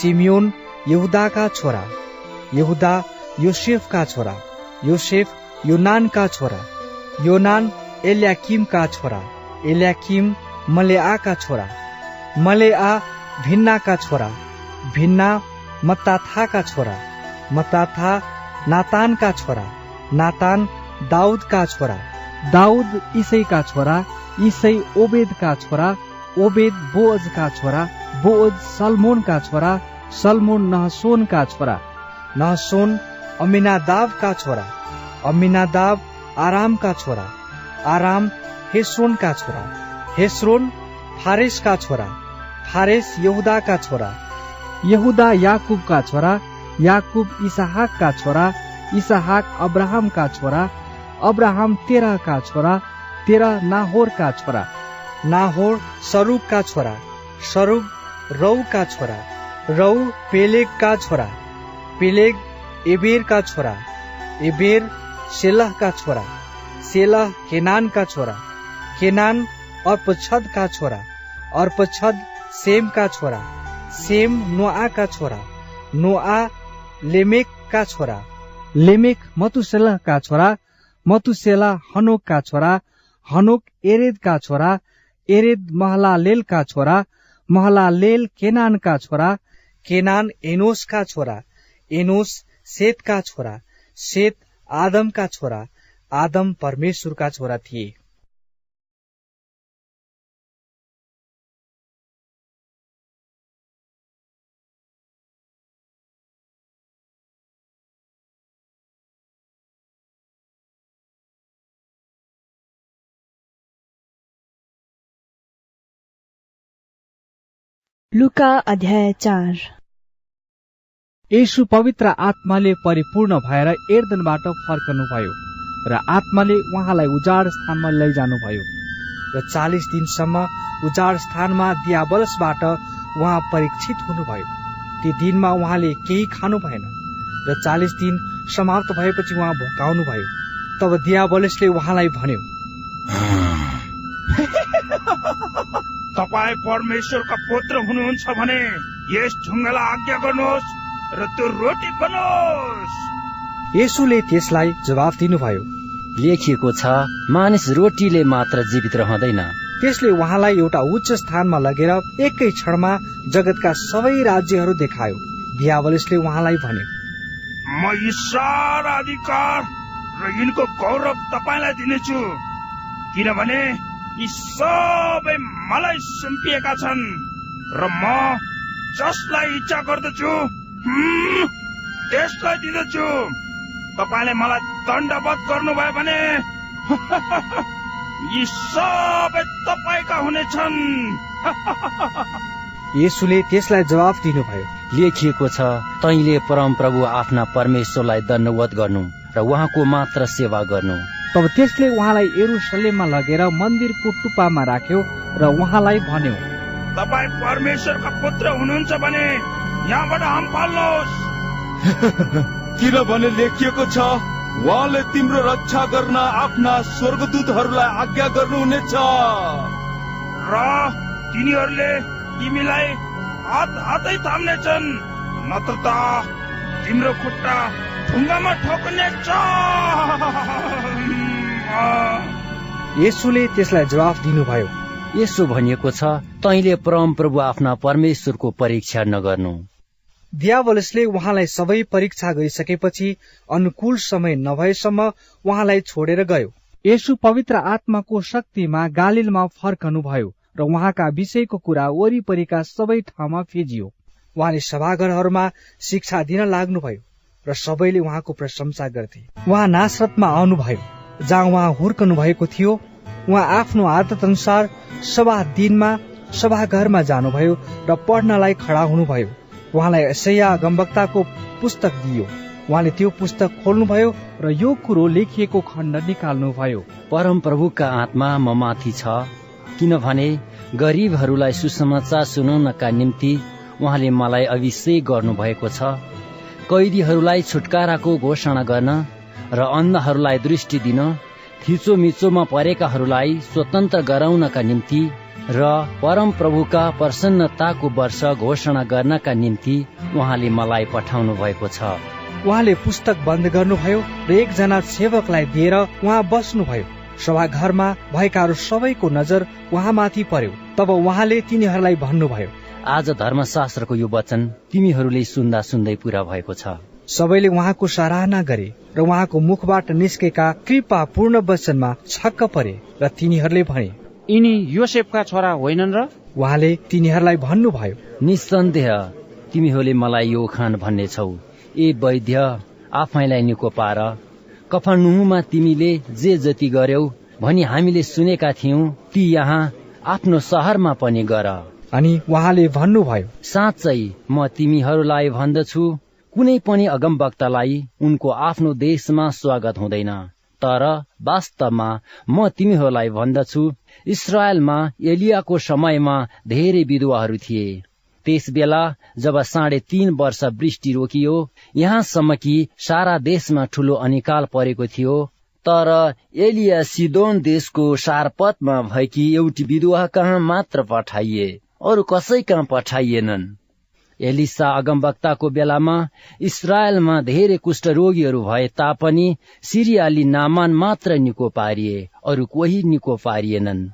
[SPEAKER 2] सिमियोन यहुदाका छोरा यहुदा योसेफका छोरा योसेफ योनानका छोरा योनान एल्याकिमका छोरा एल्याकिम मलेआका छोरा मलेआ भिन्नाका छोरा भिन्ना मत्ताथाका छोरा मत्ताथा नातानका छोरा नातान दाउदका छोरा
[SPEAKER 16] दाउद इसैका छोरा इसै ओबेदका छोरा ओबेद बोअजका छोरा बोअज सलमोनका छोरा सलमोन नहसोनका छोरा
[SPEAKER 2] नहसोन अमिनादाबका छोरा अमिनादाब आरामका छोरा आराम हेस्रोनका छोरा हेस्रोन फारेसका छोरा फारेस यहुदाका छोरा
[SPEAKER 16] यहुदा याकुबका छोरा याकुब इसाहाकका छोरा इसाहाक अब्राहमका छोरा अब्राहम तेराका छोरा तेरा नाहोरका छोरा
[SPEAKER 2] नाहोर सरुगका छोरा सरुग रौका छोरा रौ पेलेगका छोरा पेलेग एबेरका छोरा एबेर सेलहका छोरा सेलह केनानका छोरा केनान अर्पछदका छोरा अर्पछद सेमका छोरा सेम नोआका छोरा नोआ लेमेकका छोरा
[SPEAKER 16] लेमेक मतुसेलहका छोरा मतुसेला हनोकका छोरा हनोक एरेदका छोरा एरेद महलालेलका छोरा महलालेल केनानका छोरा
[SPEAKER 2] केनान एनोसका छोरा एनोस सेतका छोरा सेत आदमका छोरा आदम परमेश्वरका छोरा थिए।
[SPEAKER 1] लुका अध्याय चार।
[SPEAKER 16] यसु पवित्र आत्माले परिपूर्ण भएर एर्दनबाट फर्कनुभयो र आत्माले उहाँलाई उजाड स्थानमा लैजानुभयो
[SPEAKER 2] र चालिस दिनसम्म उजाड स्थानमा दियाबलसबाट उहाँ परीक्षित हुनुभयो। त्यो दिनमा उहाँले केही खानु भएन र चालिस दिन समाप्त भएपछि उहाँ भोकाउनु भयो। तब दियाबलसले उहाँलाई भन्यो
[SPEAKER 17] तपाईँ परमेश्वरका पुत्र हुनुहुन्छ भने यस ढुङ्गालाई आज्ञा गर्नुहोस्। र त्यो रोटी बनोस्।
[SPEAKER 2] यसुले त्यसलाई जवाफ दिनुभयो।
[SPEAKER 15] लेखिएको छ मानिस रोटीले मात्र जीवित रहँदैन।
[SPEAKER 2] त्यसले उहाँलाई एउटा उच्च स्थानमा लगेर एकै क्षणमा जगतका सबै राज्यहरू देखायो। दियावलिसले उहाँलाई भन्यो
[SPEAKER 17] म यी सारा अधिकार र यिनको गौरव तपाईँलाई दिनेछु किनभने यी सबै मलाई सुम्पिएका छन् र म जसलाई इच्छा गर्दछु त्यसलाई दिँदछु तपाईँले मलाई दण्डवत गर्नुभयो भने यी सबै तपाईँका हुनेछन्।
[SPEAKER 2] यसुले त्यसलाई जवाफ दिनुभयो।
[SPEAKER 15] लेखिएको छ तैले परम प्रभु आफ्ना परमेश्वरलाई दण्डवत गर्नु र उहाँको मात्र सेवा गर्नु।
[SPEAKER 16] तब त्यसले उहाँलाई एरुसलेममा लगेर मन्दिरको टुप्पामा राख्यो र उहाँलाई भन्यो
[SPEAKER 17] तपाईँ परमेश्वरका पुत्र हुनुहुन्छ भने यहाँबाट हम फाल्नुहोस्
[SPEAKER 18] किनभने लेखिएको छ उहाँले तिम्रो रक्षा गर्न आफ्ना स्वर्गदूतहरूलाई आज्ञा गर्नुहुनेछ।
[SPEAKER 17] र तिनीहरूले तिमीलाई हात हातै थाम्नेछन् नत्र त तिम्रो खुट्टा ढुङ्गामा ठोक्नेछ।
[SPEAKER 2] यसुले त्यसलाई जवाफ दिनुभयो।
[SPEAKER 15] यसो भनिएको छ तैले परम प्रभु आफ्ना परमेश्वरको परीक्षा नगर्नु।
[SPEAKER 2] दियावलसले उहाँलाई सबै परीक्षा गरिसकेपछि अनुकूल समय नभएसम्म उहाँलाई छोडेर गयो।
[SPEAKER 16] यसु पवित्र आत्माको शक्तिमा गालिलमा फर्कनुभयो र उहाँका विषयको कुरा वरिपरिका सबै ठाउँमा फिजियो।
[SPEAKER 2] उहाँले सभाघरहरूमा शिक्षा दिन लाग्नुभयो र सबैले उहाँको प्रशंसा गर्थे। उहाँ नासरतमा आउनुभयो। जहाँ उहाँ हुर्कनु भएको थियो उहाँ आफ्नो आदत अनुसार सभा दिनमा सभाघरमा जानुभयो र पढ्नलाई खडा हुनुभयो। उहाँलाई ऐसैया गम्बक्ताको पुस्तक दियो। उहाँले त्यो पुस्तक खोल्नुभयो र यो कुरो लेखिएको खण्ड निकाल्नुभयो।
[SPEAKER 15] परम प्रभुका आत्मा म माथि छ। किनभने गरिबहरूलाई सुसमाचार सुनाउनका निम्ति उहाँले मलाई अभिषेक गर्नुभएको छ। कैदीहरूलाई छुटकाराको घोषणा गर्न र अन्धहरूलाई दृष्टि दिन थिचोमिचोमा परेकाहरूलाई स्वतन्त्र गराउनका निम्ति र परम प्रभुका प्रसन्नताको वर्ष घोषणा गर्नका निम्ति उहाँले मलाई पठाउनु भएको छ।
[SPEAKER 2] उहाँले पुस्तक बन्द गर्नुभयो र एकजना सेवकलाई दिएर उहाँ बस्नुभयो। सभाघरमा भएकाहरू सबैको नजर उहाँमाथि पर्यो। तब उहाँले तिनीहरूलाई भन्नुभयो
[SPEAKER 15] आज धर्मशास्त्रको यो वचन तिमीहरूले सुन्दा सुन्दै पूरा भएको छ।
[SPEAKER 2] सबैले उहाँको सराहना गरे र उहाँको मुखबाट निस्केका कृपा पूर्ण वचनमा छक्क परे र तिनीहरूले भने
[SPEAKER 4] यिनी योसेफका छोरा होइनन् र
[SPEAKER 2] उहाँले तिनीहरूलाई भन्नुभयो
[SPEAKER 15] निसन्देह तिमीहरूले मलाई यो खान भन्ने छौ ए वैद्य आफैलाई निको पार। कफरनुहुमा तिमीले जे जति गर्यौ भनी हामीले सुनेका थियौं ती यहाँ आफ्नो सहरमा पनि गर।
[SPEAKER 2] अनि उहाँले भन्नुभयो
[SPEAKER 15] साँच्चै म तिमीहरूलाई भन्दछु कुनै पनि अगमवक्तालाई उनको आफ्नो देशमा स्वागत हुँदैन। तर वास्तवमा म तिमीहरूलाई भन्दछु इसरायलमा एलियाको समयमा धेरै विधवाहरू थिए। त्यस बेला जब साढे तीन वर्ष वृष्टि रोकियो यहाँसम्म कि सारा देशमा ठूलो अनिकाल परेको थियो। तर एलिया सिदोन देशको सारपथमा भएकी एउटी विधवा कहाँ मात्र पठाइए अरू कसै कहाँ पठाइएनन्? एलिसा अगमवक्ताको बेलामा इसरायलमा धेरै कुष्ठरोगीहरू भए तापनि सिरियाली नामान मात्र निको पारिए अरू कोही निको पारिएनन्।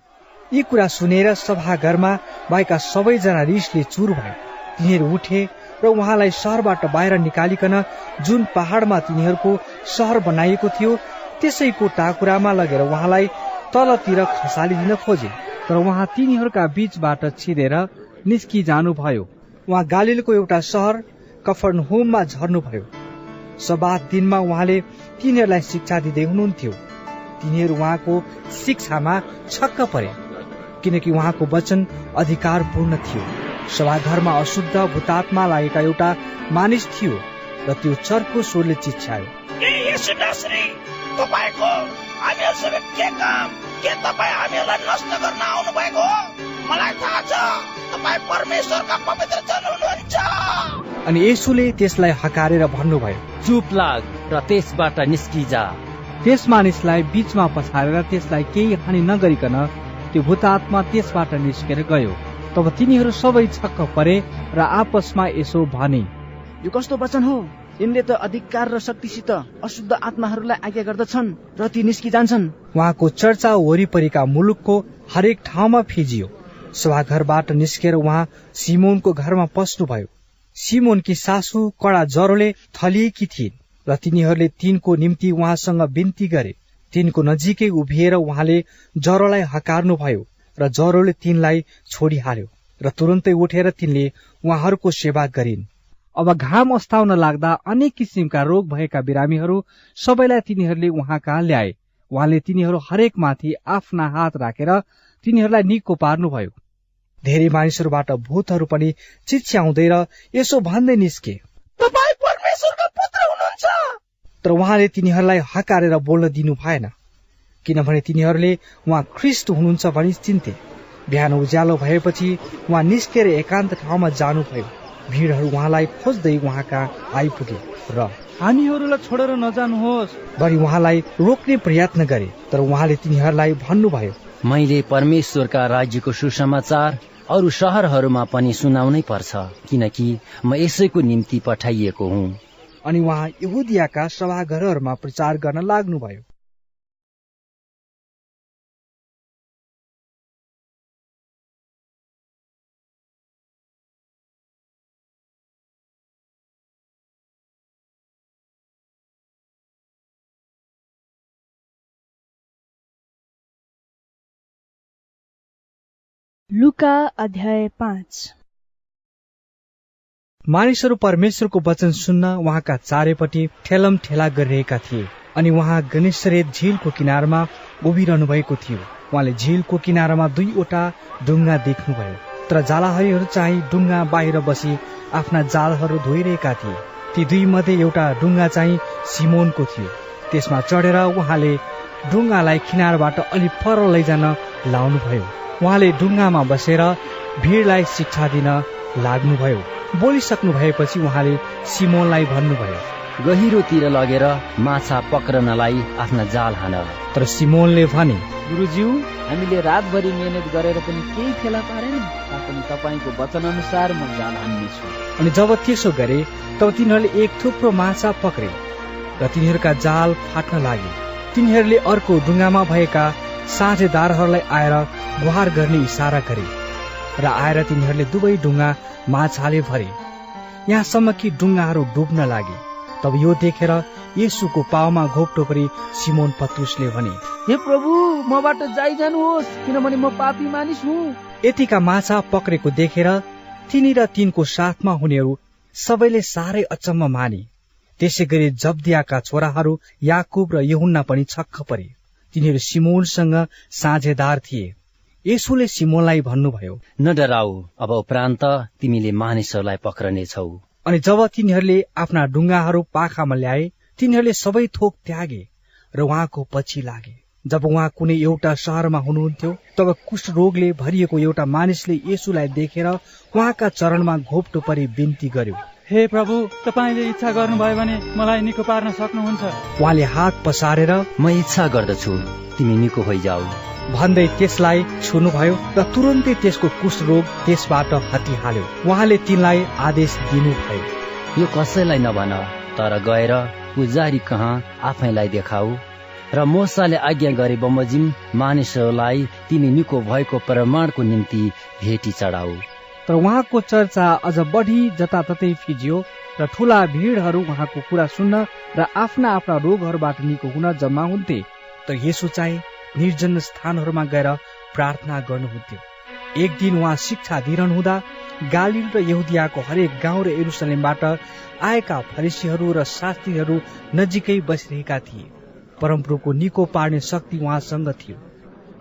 [SPEAKER 2] यी कुरा सुनेर सभाघरमा भएका सबैजना रिसले चुर भए। तिनीहरू उठे र उहाँलाई सहरबाट बाहिर निकालिकन जुन पहाडमा तिनीहरूको सहर बनाइएको थियो त्यसैको टाकुरामा लगेर उहाँलाई तलतिर खसालिदिन खोजे।
[SPEAKER 16] तर उहाँ तिनीहरूका बीचबाट छिरेर निस्किजानुभयो।
[SPEAKER 2] उहाँ गालिलको एउटा सहर कफरनहुममा झर्नुभयो। सबात दिनमा उहाँले तिनीहरूलाई शिक्षा दिँदै हुनुहुन्थ्यो। तिनीहरू उहाँको शिक्षामा छक्क परे किनकि उहाँको वचन अधिकारपूर्ण थियो। सभाघरमा अशुद्ध भूतात्मा लागेका एउटा मानिस थियो र त्यो चर्को स्वरले
[SPEAKER 17] तपाईँको हामीहरूसँग के काम के तपाईँ हामीहरूलाई नष्ट गर्न आउनु भएको मलाई थाहा छ तपाईँ परमेश्वरका पवित्र जन हुनुहुन्छ।
[SPEAKER 2] अनि यसुले त्यसलाई हकारेर भन्नुभयो
[SPEAKER 15] चुप लाग र त्यसबाट निस्किजा।
[SPEAKER 16] त्यस मानिसलाई बीचमा पछारेर त्यसलाई केही हानि नगरिकन त्यो भूतात्मा त्यसबाट निस्केर गयो। तब तिनीहरू सबै छक्क परे र आपसमा यसो भने
[SPEAKER 19] यो कस्तो वचन हो? यिनले त अधिकार र शक्तिसित अशुद्ध आत्माहरूलाई आज्ञा गर्दछन् र ती निस्किजान्छन्।
[SPEAKER 2] उहाँको चर्चा वरिपरिका मुलुकको हरेक ठाउँमा फिजियो। सभाघरबाट निस्केर उहाँ सिमोनको घरमा पस्नुभयो। सिमोनकी सासू कडा ज्वरोले थलिएकी थिइन् र तिनीहरूले तिनको निम्ति उहाँसँग बिन्ती गरे। तिनको नजिकै उभिएर उहाँले ज्वरोलाई हकार्नुभयो र ज्वरोले तिनलाई छोडिहाल्यो र तुरन्तै उठेर तिनले उहाँहरूको सेवा गरिन्। अब घाम अस्ताउन लाग्दा अनेक किसिमका रोग भएका बिरामीहरू सबैलाई तिनीहरूले उहाँ कहाँ ल्याए। उहाँले तिनीहरू हरेक माथि आफ्ना हात राखेर तिनीहरूलाई निको पार्नुभयो। धेरै मानिसहरूबाट भूतहरू पनि चिच्याउँदै र यसो भन्दै निस्के। तर उहाँले तिनीहरूलाई हकारेर बोल्न दिनु भएन। किनभने तिनीहरूले उहाँ ख्रिस्ट हुनुहुन्छ भनी चिन्थे बिहान उज्यालो भएपछि उहाँ निस्केर एकान्त ठाउँमा जानुभयो। भिडहरू उहाँलाई खोज्दै उहाँका आइपुगे र
[SPEAKER 20] हामीहरूलाई छोडेर नजानुहोस्।
[SPEAKER 2] भनी उहाँलाई रोक्ने प्रयत्न गरे तर उहाँले तिनीहरूलाई भन्नुभयो
[SPEAKER 15] मैले परमेश्वरका राज्यको सुसमाचार अरू सहरहरूमा पनि सुनाउनै पर्छ किनकि म यसैको निम्ति पठाइएको हुँ।
[SPEAKER 2] अनि उहाँ यहुदियाका सभाघरहरूमा प्रचार गर्न लाग्नुभयो।
[SPEAKER 1] लुका अध्याय पाँच।
[SPEAKER 2] मानिसहरू परमेश्वरको वचन सुन्न उहाँका चारैपट्टि ठेलम ठेला गरिरहेका थिए अनि उहाँ गणेशरेत झिलको किनारमा उभिरहनु भएको थियो। उहाँले झिलको किनारामा दुईवटा डुङ्गा देख्नुभयो तर जालाहरीहरू चाहिँ डुङ्गा बाहिर बसी आफ्ना जालहरू धोइरहेका थिए। ती दुई मध्ये एउटा डुङ्गा चाहिँ सिमोनको थियो। त्यसमा चढेर उहाँले डुङ्गालाई किनारबाट अलि पर लैजान लाउनुभयो। उहाँले डुङ्गामा बसेर भिडलाई शिक्षा दिन लाग्नुभयो। बोलिसक्नु भएपछि उहाँले सिमोनलाई भन्नुभयो
[SPEAKER 15] गहिरोतिर लगेर माछा पक्रनलाई आफ्ना जाल हान।
[SPEAKER 2] तर सिमोनले भने
[SPEAKER 19] गुरुज्यू हामीले रातभरि मेहनत गरेर पनि केही फेला पारेन। तापनि तपाईँको वचन अनुसार म जाल हान्नेछु
[SPEAKER 2] अनि जब त्यसो गरे तब तिनीहरूले एक थुप्रो माछा पक्रे र तिनीहरूका जाल फाट्न लागे। तिनीहरूले अर्को डुङ्गामा भएका साझेदारहरूलाई आएर गुहार गर्ने इसारा गरे र आएर तिनीहरूले दुवै डुङ्गा माछाले भरे। यहाँसम्म कि डुङ्गाहरू डुब्न लागे। तब यो देखेर येसुको पाउमा घोप्टो परि सिमोन पत्रुसले भने
[SPEAKER 19] हे प्रभु मबाट जाइ जानुहोस् किनभने म पापी मानिस हुँ।
[SPEAKER 2] यतिका माछा पक्रेको देखेर तिनी र तिनको साथमा हुनेहरू सबैले साह्रै अचम्म माने। त्यसै गरी जब्दियाका छोराहरू याकुब र यहुन्ना पनि छक्क परे। तिनीहरू सिमोनसँग साझेदार थिए। यसुले सिमोनलाई भन्नुभयो
[SPEAKER 15] न डराऊ अब उपरान्त तिमीले मानिसहरूलाई पक्रनेछौ
[SPEAKER 2] अनि जब तिनीहरूले आफ्ना डुङ्गाहरू पाखामा ल्याए तिनीहरूले सबै थोक त्यागे र उहाँको पछि लागे। जब उहाँ कुनै एउटा सहरमा हुनुहुन्थ्यो तब कुष्ठरोगले भरिएको एउटा मानिसले यसुलाई देखेर उहाँका चरणमा घोप्टो परि बिन्ती गर्यो।
[SPEAKER 20] हे प्रभु तपाईँले इच्छा गर्नुभयो भने मलाई निको पार्न सक्नुहुन्छ।
[SPEAKER 2] उहाँले हात पसारेर
[SPEAKER 15] म इच्छा गर्दछु। तिमी निको होइजाऊ।
[SPEAKER 2] भन्दै त्यसलाई छुनुभयो र तुरन्तै त्यसको कुष्ठरोग त्यसबाट हटिहाल्यो। उहाँले तिनलाई आदेश दिनुभयो।
[SPEAKER 15] यो कसैलाई नभन तर गएर पुजारी कहाँ आफैलाई देखाऊ? र मोसाले आज्ञा गरे बमोजिम मानिसहरूलाई तिमी निको भएको प्रमाणको निम्ति भेटी चढाऊ।
[SPEAKER 2] तर उहाँको चर्चा अझ बढी जताततै फिजियो र ठूला भिडहरू उहाँको कुरा सुन्न र आफ्ना आफ्ना रोगहरूबाट निको हुन जम्मा हुन्थे। तर यसो चाहिँ निर्जन स्थानहरूमा गएर प्रार्थना गर्नुहुन्थ्यो। एक दिन उहाँ शिक्षा दिइरहनुहुँदा गालिल र यहुदियाको हरेक गाउँ र एरुसलेमबाट आएका फरिसीहरू र शास्त्रीहरू नजिकै बसिरहेका थिए। परमप्रभुको निको पार्ने शक्ति उहाँसँग थियो।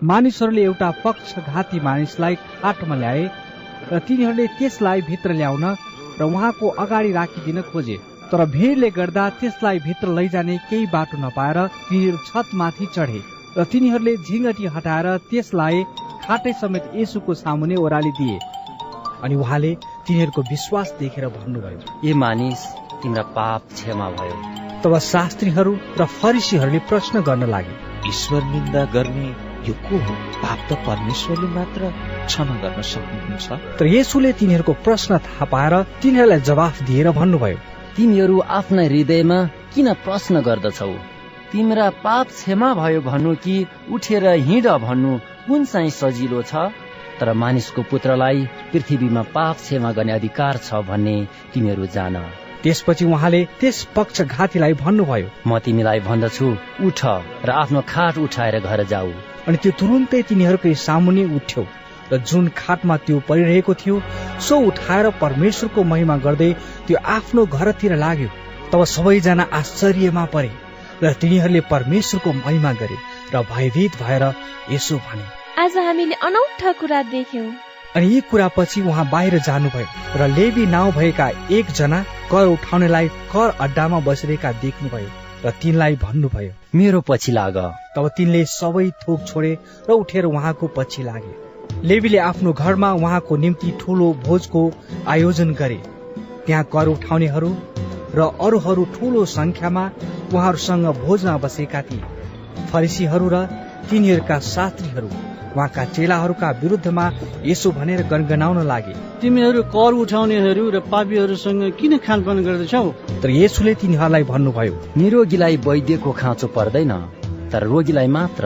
[SPEAKER 2] मानिसहरूले एउटा पक्षघाती मानिसलाई खाटमा ल्याए र तिनीहरूले त्यसलाई भित्र ल्याउन र उहाँको अगाडि राखिदिन खोजे। तर भिडले गर्दा त्यसलाई भित्र लैजाने केही बाटो नपाएर तिनीहरू छतमाथि चढे र तिनीहरूले झिङ्गटी हटाएर त्यसलाई खाटै समेत यसुको सामुने ओह्रालिदिए अनि उहाँले तिनीहरूको विश्वास देखेर भन्नुभयो
[SPEAKER 15] ए मानिस तिम्रा पाप क्षमा भयो।
[SPEAKER 2] तब शास्त्रीहरू र फरिसीहरूले प्रश्न गर्न लागे।
[SPEAKER 21] ईश्वर निन्दा गर्ने यो को हो पाप त परमेश्वरले मात्र क्षमा गर्न सक्नुहुन्छ।
[SPEAKER 2] तर यसुले तिनीहरूको प्रश्न थाहा पाएर तिनीहरूलाई जवाफ दिएर भन्नुभयो
[SPEAKER 15] तिमीहरू आफ्ना हृदयमा किन प्रश्न गर्दछौ? तिम्रा पाप क्षमा भयो भन्नु कि उठेर हिँड भन्नु कुन चाहिँ सजिलो छ? तर मानिसको पुत्रलाई पृथ्वीमा पाप क्षमा गर्ने अधिकार छ भन्ने तिमीहरू जान।
[SPEAKER 2] त्यसपछि उहाँले त्यस पक्षघातीलाई भन्नुभयो
[SPEAKER 15] म तिमीलाई भन्दछु उठ र आफ्नो खाट उठाएर घर जाऊ।
[SPEAKER 2] अनि त्यो तुरुन्तै तिनीहरूकै सामुने उठ्यो र र जुन खाटमा त्यो परिरहेको थियो सो उठाएर परमेश्वरको महिमा गर्दै त्यो आफ्नो घरतिर लाग्यो। तब सबैजना आश्चर्यमा परे र तिनीहरूले परमेश्वरको महिमा गरे र भयभीत भएर यसो भने
[SPEAKER 6] आज हामीले अनौठा कुरा देख्यौं।
[SPEAKER 2] अनि यी कुरा पछि उहाँ बाहिर जानुभयो र लेबी नाउँ भएका एकजना कर उठाउनेलाई कर अड्डामा बसिरहेका देख्नुभयो र तिनलाई भन्नुभयो
[SPEAKER 15] मेरो पछि लाग।
[SPEAKER 2] तब तिनले सबै थोक छोडे र उठेर उहाँको पछि लागे। लेबीले आफ्नो घरमा उहाँको निम्ति ठूलो भोजको आयोजन गरे। त्यहाँ कर उठाउनेहरू र अरूहरू ठूलो संख्यामा उहाँहरूसँग भोजमा बसेका थिए। फरिसीहरू र तिनीहरूका शास्त्रीहरू उहाँका चेलाहरूका विरुद्धमा यसो भनेर गनगनाउन लागे।
[SPEAKER 12] तिमीहरू कर उठाउनेहरू र पापीहरूसँग किन खानपान गर्दछौ?
[SPEAKER 2] तर यसुले तिनीहरूलाई भन्नुभयो
[SPEAKER 15] निरोगीलाई वैद्यको खाँचो पर्दैन तर रोगीलाई मात्र।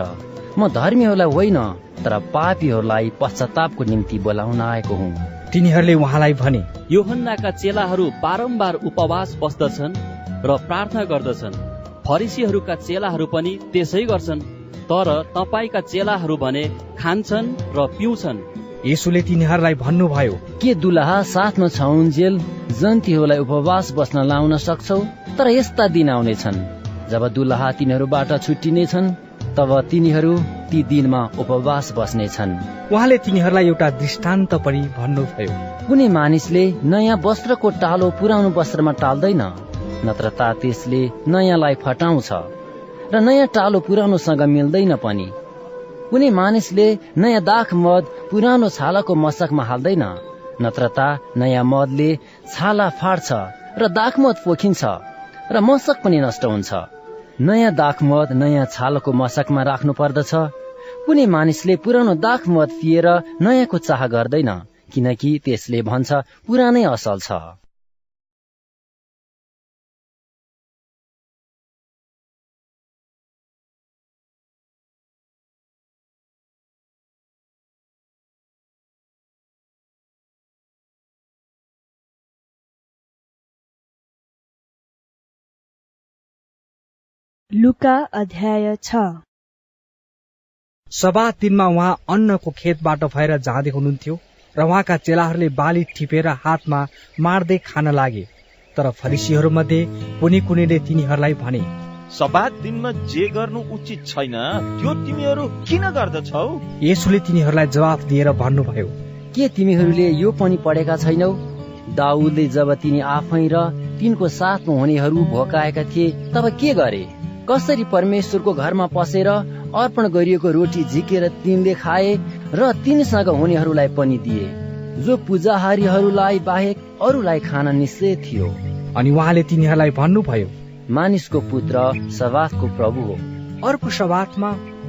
[SPEAKER 15] म धर्मीहरूलाई होइन तर पापीहरूलाई पश्चातापको निम्ति बोलाउन आएको हुँ।
[SPEAKER 2] तिनीहरूले उहाँलाई भने
[SPEAKER 22] योहन्नाका चेलाहरू बारम्बार उपवास बस्दछन् र प्रार्थना गर्दछन्। फरिसीहरूका चेलाहरू पनि त्यसै गर्छन्। तर तपाईँका चेलाहरू भने खान्छन् र पिउँछन्।
[SPEAKER 2] यसुले तिनीहरूलाई भन्नुभयो
[SPEAKER 15] के दुलहा साथमा छाउन्जेल जन्तीहरूलाई उपवास बस्न लाउन सक्छौ? तर यस्ता दिन आउनेछन्। जब दुलहा तिनीहरूबाट छुट्टिनेछन् तब तिनीहरू ती दिनमा उपवास बस्नेछन्।
[SPEAKER 2] उहाँले तिनीहरूलाई एउटा दृष्टान्त पनि भन्नुभयो।
[SPEAKER 15] कुनै मानिसले नयाँ वस्त्रको टालो पुरानो वस्त्रमा टाल्दैन नत्र ता त्यसले नयाँलाई फटाउँछ। र नयाँ टालो पुरानोसँग मिल्दैन पनि। कुनै मानिसले नयाँ दाख मद पुरानो छालाको मसकमा हाल्दैन। नत्र ता नयाँ मदले छाला फाड्छ र दाख मद पोखिन्छ र मसक पनि नष्ट हुन्छ। नयाँ दाख मद नयाँ छालाको मसकमा राख्नु पर्दछ। कुनै मानिसले पुरानो दाख मद पिएर नयाँको चाह गर्दैन किनकि त्यसले भन्छ पुरानै असल छ।
[SPEAKER 1] लुका अध्याय छ।
[SPEAKER 2] सभा दिनमा उहाँ अन्नको खेतबाट भएर जाँदै हुनुहुन्थ्यो र उहाँका चेलाहरूले बाली टिपेर हातमा मार्दै खान लागे। तर फरिसीहरू मध्ये कुनै कुनैले तिनीहरूलाई भने
[SPEAKER 10] सबात दिनमा जे गर्नु उचित छैन त्यो तिमीहरू किन गर्दछौ?
[SPEAKER 2] यसुले तिनीहरूलाई जवाफ दिएर भन्नुभयो
[SPEAKER 15] के तिमीहरूले यो पनि पढेका छैनौ? दाउदले जब तिनी आफै र तिनको साथमा हुनेहरू भोकाएका थिए तब के गरे? कसरी परमेश्वरको घरमा पसेर अर्पण गरिएको रोटी झिकेर तिनले खाए र तिनसँग हुनेहरूलाई पनि दिए जो पूजाहारीहरूलाई बाहेक अरूलाई खान निषेध थियो।
[SPEAKER 2] अनि उहाँले तिनीहरूलाई भन्नुभयो
[SPEAKER 15] मानिसको पुत्र सवासको प्रभु हो।
[SPEAKER 2] अर्को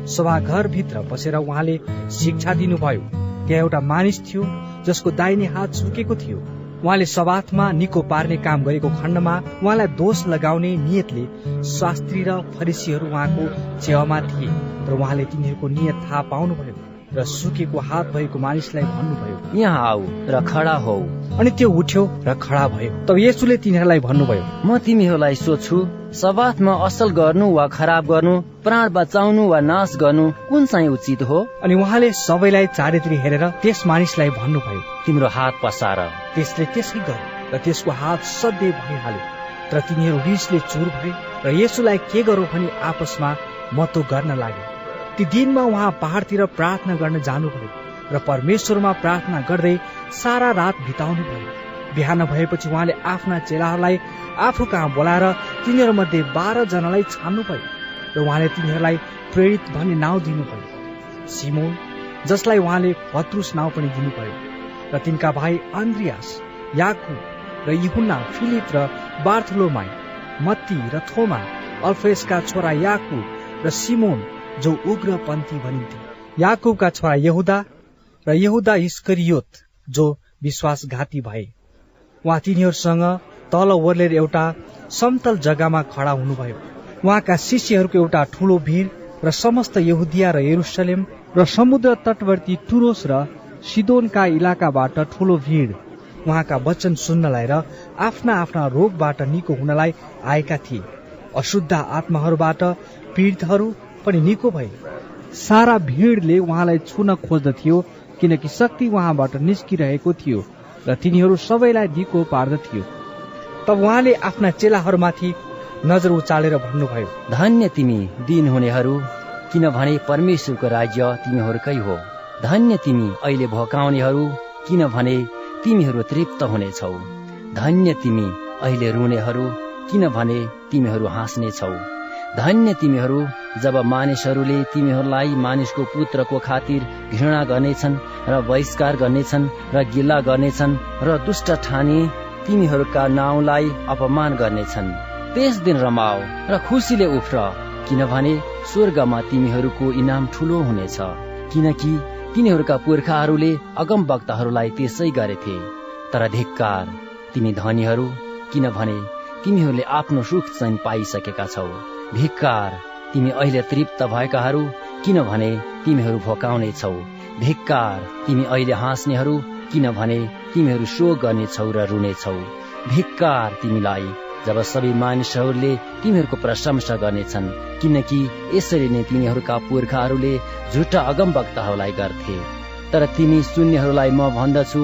[SPEAKER 2] सभाघर भित्र बसेर उहाँले शिक्षा दिनुभयो। त्यहाँ एउटा मानिस थियो जसको दाहिने हात सुकेको थियो। उहाँले सवाथमा निको पार्ने काम गरेको खण्डमा उहाँलाई दोष लगाउने नियतले शास्त्री र फरिसीहरू उहाँको छेउमा थिए र उहाँले तिनीहरूको नियत थाहा पाउनुभयो। र सुकेको हात भएको मानिसलाई भन्नुभयो
[SPEAKER 15] यहाँ आऊ र खडा हौ।
[SPEAKER 2] अनि त्यो उठ्यो र खडा भयो। तब यसुले तिनीहरूलाई भन्नुभयो
[SPEAKER 15] म तिमीहरूलाई सोध्छु सबाथमा असल गर्नु वा खराब गर्नु प्राण बचाउनु वा नाश गर्नु कुन चाहिँ उचित हो?
[SPEAKER 2] अनि उहाँले सबैलाई चारैतिर हेरेर त्यस मानिसलाई भन्नुभयो
[SPEAKER 15] तिम्रो हात पसार।
[SPEAKER 2] त्यसले त्यसै गर्यो र त्यसको हात सधैँ भइहाल्यो तर तिनीहरू रिसले चुर भए र यसुलाई के गरौँ भनी आपसमा मतो गर्न लाग्यो ती दिनमा उहाँ पहाडतिर प्रार्थना गर्न जानुभयो र परमेश्वरमा प्रार्थना गर्दै सारा रात बिताउनु भयो बिहान भएपछि उहाँले आफ्ना चेलाहरूलाई आफू कहाँ बोलाएर तिनीहरूमध्ये जनालाई छान्नुभयो र उहाँले तिनीहरूलाई प्रेरित भन्ने नाउँ दिनुभयो। सिमोन जसलाई उहाँले पत्रुस नाउँ पनि दिनुभयो। र तिनका भाइ आन्द्रियास याकु र युहुन्ना फिलिप र बार्थलोमाई मत्ती र थोमा अल्फेसका छोरा याकु र सिमोन जो उग्र पन्थी भनिन्थ्यो। याकुबका छोरा यहुदा र यहुदा इस्करियोत जो विश्वासघाती भए। उहाँ तिनीहरूसँग तल ओर्लेर एउटा समतल जग्गामा खडा हुनुभयो। उहाँका शिष्यहरूको एउटा ठूलो भिड र समस्त यहुदिया र यरुसलेम र समुद्र तटवर्ती टुरोस र सिदोनका इलाकाबाट ठूलो भिड। उहाँका वचन सुन्नलाई र आफ्ना आफ्ना रोगबाट निको हुनलाई आएका थिए। अशुद्ध आत्माहरूबाट पीडितहरू पनि निको भए। सारा भिडले उहाँलाई छुन खोज्दथ्यो
[SPEAKER 16] किनकि शक्ति उहाँबाट निस्किरहेको थियो र तिनीहरू सबैलाई दिको पार्दथ्यो। तब उहाँले आफ्ना चेलाहरूमाथि नजर उचालेर भन्नुभयो
[SPEAKER 15] धन्य तिमी दिन हुनेहरू किनभने परमेश्वरको राज्य तिमीहरूकै हो। धन्य तिमी अहिले भोकाउनेहरू किनभने तिमीहरू तृप्त हुनेछौ। धन्य तिमी अहिले रुनेहरू किनभने तिमीहरू हाँस्नेछौ। धन्य तिमीहरू जब मानिसहरूले तिमीहरूलाई मानिसको पुत्रको खातिर घृणा गर्नेछन् र बहिष्कार गर्नेछन् र गिल्ला गर्नेछन् र दुष्ट ठाने तिमीहरूका नाउँलाई अपमान गर्नेछन्। त्यस दिन रमाओ र खुसीले उफ्र किनभने स्वर्गमा तिमीहरूको इनाम ठुलो हुनेछ किनकि तिनीहरूका पुर्खाहरूले अगम वक्ताहरूलाई त्यसै गरेथे। तर धिक्कार तिमी धनीहरू किनभने तिमीहरूले आफ्नो सुख चैन पाइसकेका छौ। धिक्कार तिमी अहिले तृप्त भएकाहरू किनभने तिमीहरू भोकाउने छौ धिक्कार तिमी अहिले हाँस्नेहरू किनभने तिमीहरू शोक गर्नेछौ र रुनेछौ। धिक्कार तिमीलाई जब सबै मानिसहरूले तिमीहरूको प्रशंसा गर्नेछन् किनकि यसरी नै तिनीहरूका पुर्खाहरूले झुटा अगम वक्ताहरूलाई गर्थे। तर तिमी शून्यहरूलाई म भन्दछु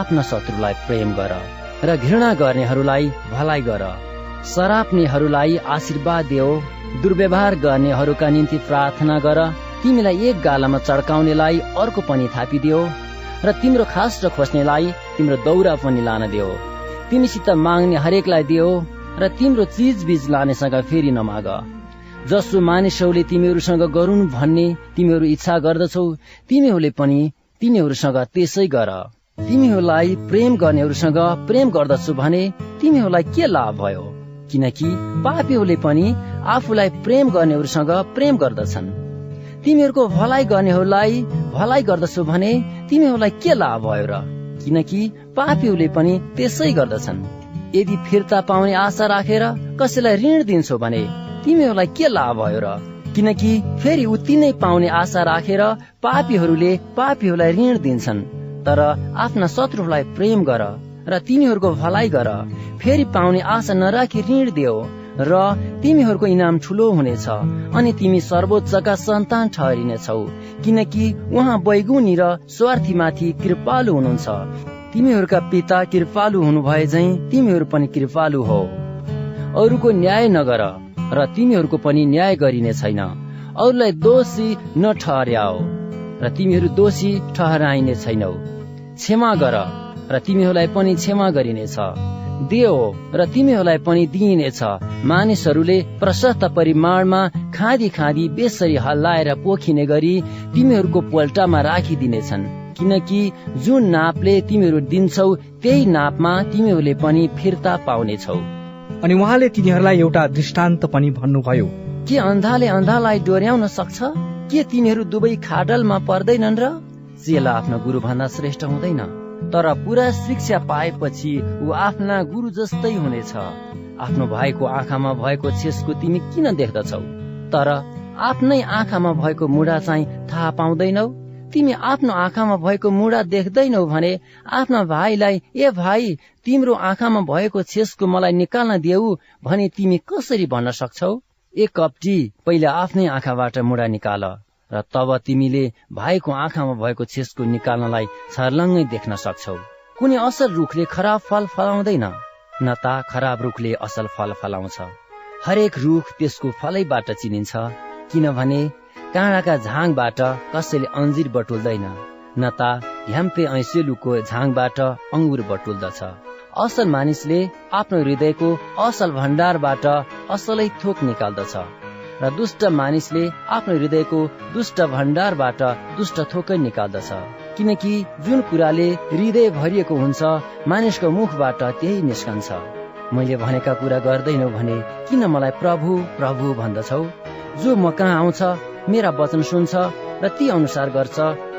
[SPEAKER 15] आफ्ना शत्रुलाई प्रेम गर र घृणा गर्नेहरूलाई भलाइ गर। सराप्नेहरूलाई आशीर्वाद देऊ दुर्व्यवहार गर्नेहरूका निम्ति प्रार्थना गर। तिमीलाई एक गालामा चड्काउनेलाई अर्को पनि थापिदियो र तिम्रो खास र खोज्नेलाई तिम्रो दौरा पनि लान दियो। तिमीसित माग्ने हरेकलाई दियो र तिम्रो चिज बिज लानेसँग फेरि नमाग। जसो मानिसहरूले तिमीहरूसँग गरून् भन्ने तिमीहरू इच्छा गर्दछौ तिमीहरूले पनि तिनीहरूसँग त्यसै गर। तिमीहरूलाई प्रेम गर्नेहरूसँग प्रेम गर्दछु भने तिमीहरूलाई के लाभ भयो? किनकि पापीहरूले पनि आफूलाई प्रेम गर्नेहरूसँग प्रेम गर्दछन्। तिमीहरूको भलाइ गर्नेहरूलाई भलाइ गर्दछु भने तिमीहरूलाई के लाभ भयो र? किनकि पापीहरूले पनि त्यसै गर्दछन्। यदि फिर्ता पाउने आशा राखेर रा, कसैलाई ऋण दिन्छौ भने तिमीहरूलाई के लाभ भयो र? किनकि फेरि उति नै पाउने आशा राखेर पापीहरूले पापीहरूलाई ऋण दिन्छन् तर आफ्ना शत्रुलाई प्रेम गर। र तिनीहरूको भलाइ गर। फेरि पाउने आशा नराखी ऋण दियो र तिमीहरूको इनाम ठुलो हुनेछ अनि तिमी सर्वोच्चका सन्तान ठहरिनेछौ। किनकि उहाँ बैगुनी र स्वार्थीमाथि कृपालु हुनुहुन्छ। तिमीहरूका पिता कृपालु हुनु भए झै तिमीहरू पनि कृपालु हो। अरूको न्याय नगर र तिमीहरूको पनि न्याय गरिने छैन। अरूलाई दोषी नठहर्याओ र तिमीहरू दोषी ठहराइने छैनौ। क्षमा गर। र तिमीहरूलाई पनि क्षमा गरिनेछ। देऊ र तिमीहरूलाई पनि दिइनेछ। मानिसहरूले प्रशस्त परिमाणमा खाँदी खाँदी बेसरी हल्लाएर पोखिने गरी तिमीहरूको पोल्टामा राखिदिनेछन्। किनकि जुन नापले तिमीहरू दिन्छौ त्यही नापमा तिमीहरूले पनि फिर्ता पाउनेछौ।
[SPEAKER 16] अनि उहाँले तिनीहरूलाई एउटा दृष्टान्त पनि भन्नुभयो।
[SPEAKER 15] के अन्धाले अन्धालाई डोर्याउन सक्छ? के तिनीहरू दुवै खाडलमा पर्दैनन् र? चेला आफ्नो गुरु भन्दा श्रेष्ठ हुँदैन। तर पुरा शिक्षा पाएपछि ऊ आफ्ना गुरु जस्तै हुनेछ। आफ्नो भाइको आँखामा भएको छेसको तिमी किन देख्दछौ? तर आफ्नै आँखामा भएको मुढा चाहिँ थाहा पाउँदैनौ। तिमी आफ्नो आँखामा भएको मुढा देख्दैनौ भने आफ्ना भाइलाई ए भाइ तिम्रो आँखामा भएको छेसको मलाई निकाल्न देऊ भने तिमी कसरी भन्न सक्छौ? एक कप्टी पहिले आफ्नै आँखाबाट मुढा निकाल। र तब तिमीले भाइको आँखामा भएको छेसको निकाल्नलाई छर्लङ्गै देख्न सक्छौ। कुनै असल रुखले खराब फल फलाउँदैन। न त खराब रुखले असल फल फलाउँछ। हरेक रुख त्यसको फलैबाट चिनिन्छ। किनभने काँडाका झाङबाट कसैले अन्जिर बटुल्दैन। न त ह्याम्पे ऐसेलुको झाङबाट अङ्गुर बटुल्दछ। असल मानिसले आफ्नो हृदयको असल भण्डारबाट असलै थोक निकाल्दछ। र दुष्ट मानिसले आफ्नो हृदयको दुष्ट भण्डारबाट दुष्ट थोकै निकाल्दछ। किनकि जुन कुराले हृदय भरिएको हुन्छ मानिसको मुखबाट त्यही निस्कन्छ। मैले भनेका कुरा गर्दैनौ भने किन मलाई प्रभु प्रभु भन्दछौ? जो म कहाँ आउँछ मेरा वचन सुन्छ र ती अनुसार गर्छ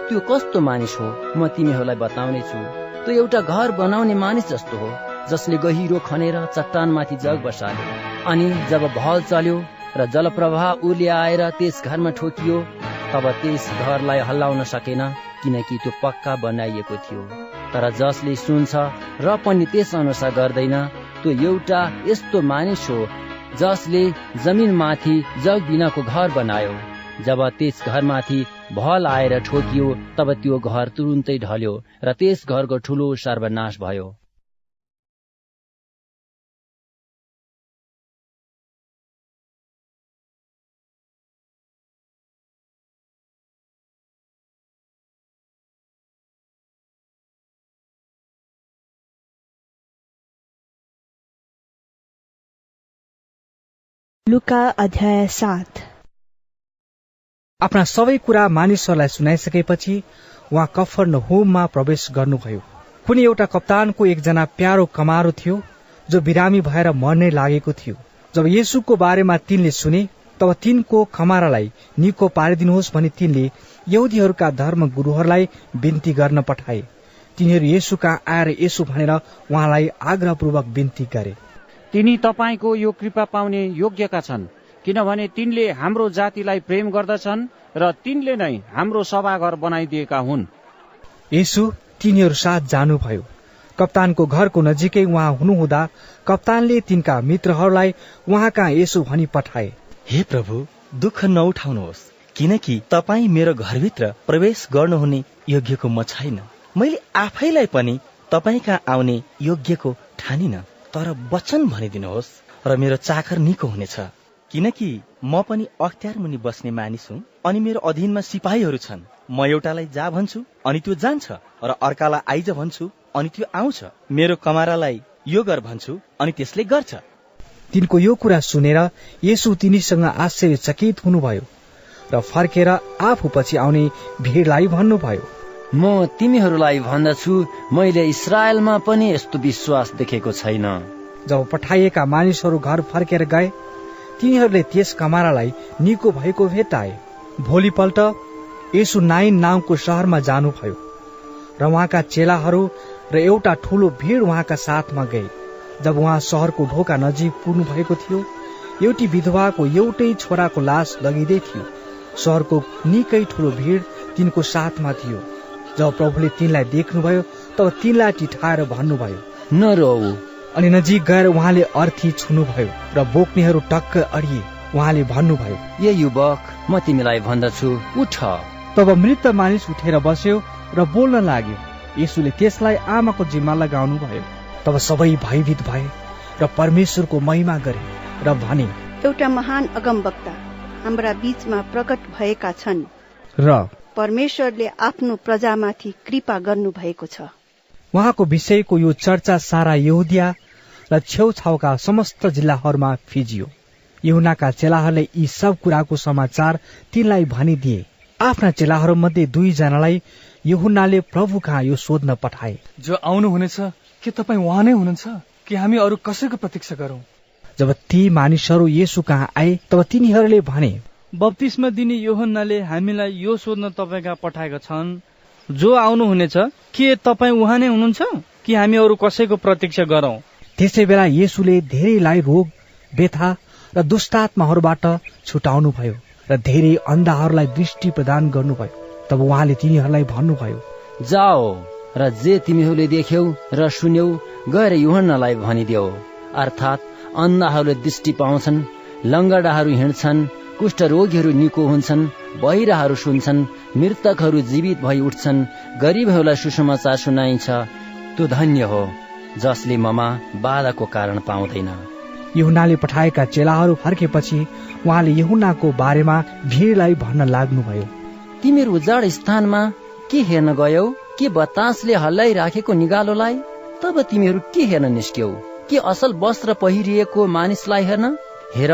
[SPEAKER 15] त्यो कस्तो मानिस हो म तिमीहरूलाई बताउने छु त्यो एउटा घर बनाउने मानिस जस्तो हो जसले गहिरो खनेर चट्टानमाथि जग बसाल्यो। अनि जब भल चल्यो र जलप्रवाह आएर त्यस घरमा ठोकियो तब त्यस घरलाई हल्लाउन सकेन किनकि त्यो पक्का बनाइएको थियो। तर जसले सुन्छ र पनि त्यस अनुसार गर्दैन त्यो एउटा यस्तो मानिस हो जसले जमिन माथि जग बिनाको घर बनायो। जब त्यस घरमाथि भल आएर ठोकियो तब त्यो घर तुरुन्तै ढल्यो र त्यस घरको ठूलो सर्वनाश भयो।
[SPEAKER 1] लुका अध्याय सात।
[SPEAKER 2] आफ्ना सबै कुरा मानिसहरूलाई सुनाइसकेपछि उहाँ कफर होममा प्रवेश गर्नुभयो। कुनै एउटा कप्तानको एकजना प्यारो कमारो थियो जो बिरामी भएर मर्ने लागेको थियो। जब येसुको बारेमा तिनले सुने तब तिनको कमारालाई निको पारिदिनुहोस् भनी तिनले यहुदीहरूका धर्म गुरूहरूलाई बिन्ती गर्न पठाए। तिनीहरू येसु कहाँ आएर यसो भनेर उहाँलाई आग्रहपूर्वक बिन्ती गरे।
[SPEAKER 4] तिनी तपाईँको यो कृपा पाउने योग्यका छन् किनभने तिनले हाम्रो जातिलाई प्रेम गर्दछन् र तिनले नै हाम्रो सभाघर बनाइदिएका हुन्।
[SPEAKER 2] यसु तिनीहरू साथ जानुभयो। कप्तानको घरको नजिकै उहाँ हुनुहुँदा कप्तानले तिनका मित्रहरूलाई उहाँ कहाँ यसो भनी पठाए।
[SPEAKER 23] हे प्रभु दुःख नउठाउनुहोस् किनकि तपाईँ मेरो घरभित्र प्रवेश गर्नुहुने योग्यको म छैन। मैले आफैलाई पनि तपाईँ कहाँ आउने योग्यको ठानिन। तर वचन भनिदिनुहोस् र मेरो चाकर निको हुनेछ। किनकि म पनि अख्तियार मुनि बस्ने मानिस हुँ अनि मेरो अधीनमा सिपाहीहरू छन्। म एउटालाई जा भन्छु अनि त्यो जान्छ र अर्कालाई आइज भन्छु अनि त्यो आउँछ। मेरो कमारालाई यो गर भन्छु अनि त्यसले गर्छ।
[SPEAKER 2] तिनको यो कुरा सुनेर यसु तिनीसँग आश्चर्यचकित हुनुभयो र फर्केर आफू पछि आउने भिडलाई भन्नुभयो।
[SPEAKER 15] म तिमीहरूलाई भन्दछु मैले इसरायलमा पनि यस्तो विश्वास देखेको छैन।
[SPEAKER 2] जब पठाइएका मानिसहरू घर फर्केर गए तिनीहरूले त्यस कमारालाई निको भएको भेटाए। भोलिपल्ट यसु नाइन नाउँको सहरमा जानुभयो र उहाँका चेलाहरू र एउटा ठूलो भिड उहाँका साथमा गए जब उहाँ सहरको ढोका नजिक पुग्नु भएको थियो एउटी विधवाको एउटै छोराको लास लगिँदै थियो। सहरको निकै ठूलो भिड तिनको साथमा थियो। जब प्रभुले तिनलाई देख्नुभयो तब तिनलाई टिठाएर भन्नुभयो
[SPEAKER 15] नरौ
[SPEAKER 2] अनि नजिक गएर उहाँले अर्थी छुनुभयो र बोक्नेहरू टक्क अडिए। उहाँले भन्नुभयो
[SPEAKER 15] ए युवक म तिमीलाई भन्दछु उठ।
[SPEAKER 2] तब मृत मानिस उठेर बस्यो र बोल्न लाग्यो। यसुले त्यसलाई आमाको जिम्मा लगाउनु भयो तब सबै भयभीत भए र परमेश्वरको महिमा गरे र भने
[SPEAKER 5] एउटा महान अगमवक्ता हाम्रा बीचमा प्रकट भएका छन्।
[SPEAKER 2] र
[SPEAKER 5] परमेश्वरले आफ्नो प्रजामाथि कृपा गर्नु भएको छ।
[SPEAKER 2] उहाँको विषयको यो चर्चा सारा यहुदिया र छेउछाउका समस्त जिल्लाहरूमा फिजियो। यहुनाका चेलाहरूले यी सब कुराको समाचार तिनलाई भनिदिए। आफ्ना चेलाहरू मध्ये दुईजनालाई यहुनाले प्रभु कहाँ यो सोध्न पठाए।
[SPEAKER 14] जो आउनु हुनेछ के तपाईँ उहाँ नै हुनुहुन्छ? कि हामी अरू कसैको प्रतीक्षा गरौं?
[SPEAKER 2] जब ती मानिसहरू यसु कहाँ आए तब तिनीहरूले भने
[SPEAKER 12] बत्तिसमा दिने योहन्नाले हामीलाई यो सोध्न तपाईँका पठाएका छन् जो आउनुहुनेछ के तपाईँ उहाँ नै हुनुहुन्छ? कि हामी अरू कसैको प्रतीक्षा गरौं?
[SPEAKER 2] त्यसै बेला येसुले धेरैलाई रोग व्यथा र दुष्टात्माहरूबाट छुटाउनु भयो र धेरै अन्धाहरूलाई दृष्टि प्रदान गर्नुभयो। तब उहाँले तिनीहरूलाई भन्नुभयो
[SPEAKER 15] जाओ र जे तिमीहरूले देख्यौ र सुन्यौ गएर युहन्नालाई भनिदेऊ। अर्थात् अन्धाहरूले दृष्टि पाउँछन् लङ्गडाहरू हिँड्छन् कुष्ठरोगीहरू निको हुन्छन् बहिराहरू सुन्छन् मृतकहरू जीवित भई उठ्छन् गरिबहरूलाई सुसमाचार सुनाइन्छ। त्यो धन्य हो जसले ममा बाधाको कारण पाउँदैन।
[SPEAKER 2] यहुनाले पठाएका चेलाहरू फर्केपछि उहाँले यहुनाको बारेमा भिडलाई भन्न लाग्नुभयो।
[SPEAKER 15] तिमीहरू उजाड स्थानमा के हेर्न गयौ? के बतासले हल्लाइराखेको निगालोलाई? तब तिमीहरू के हेर्न निस्क्यौ? के असल वस्त्र पहिरिएको मानिसलाई हेर्न? हेर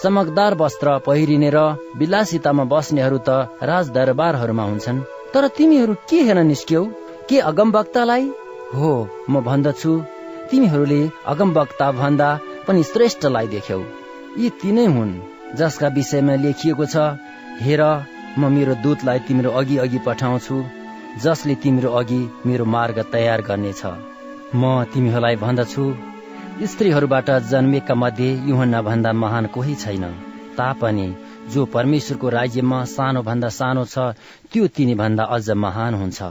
[SPEAKER 15] चमकदार वस्त्र पहिरिने र विलासितामा बस्नेहरू त राजदरबारहरूमा हुन्छन्। तर तिमीहरू के हेर्न निस्क्यौ? के अगमवक्तालाई? हो म भन्दछु। तिमीहरूले अगमवक्ता भन्दा पनि श्रेष्ठलाई देख्यौ। यी तिनै हुन् जसका विषयमा लेखिएको छ हेर म मेरो दूतलाई तिम्रो अघि अघि पठाउँछु जसले तिम्रो अघि मेरो मार्ग तयार गर्नेछ। म तिमीहरूलाई भन्दछु स्त्रीहरूबाट जन्मेका मध्ये युहन्ना भन्दा महान कोही छैन। तापनि जो परमेश्वरको राज्यमा सानो भन्दा सानो छ त्यो तिनी भन्दा अझ महान हुन्छ।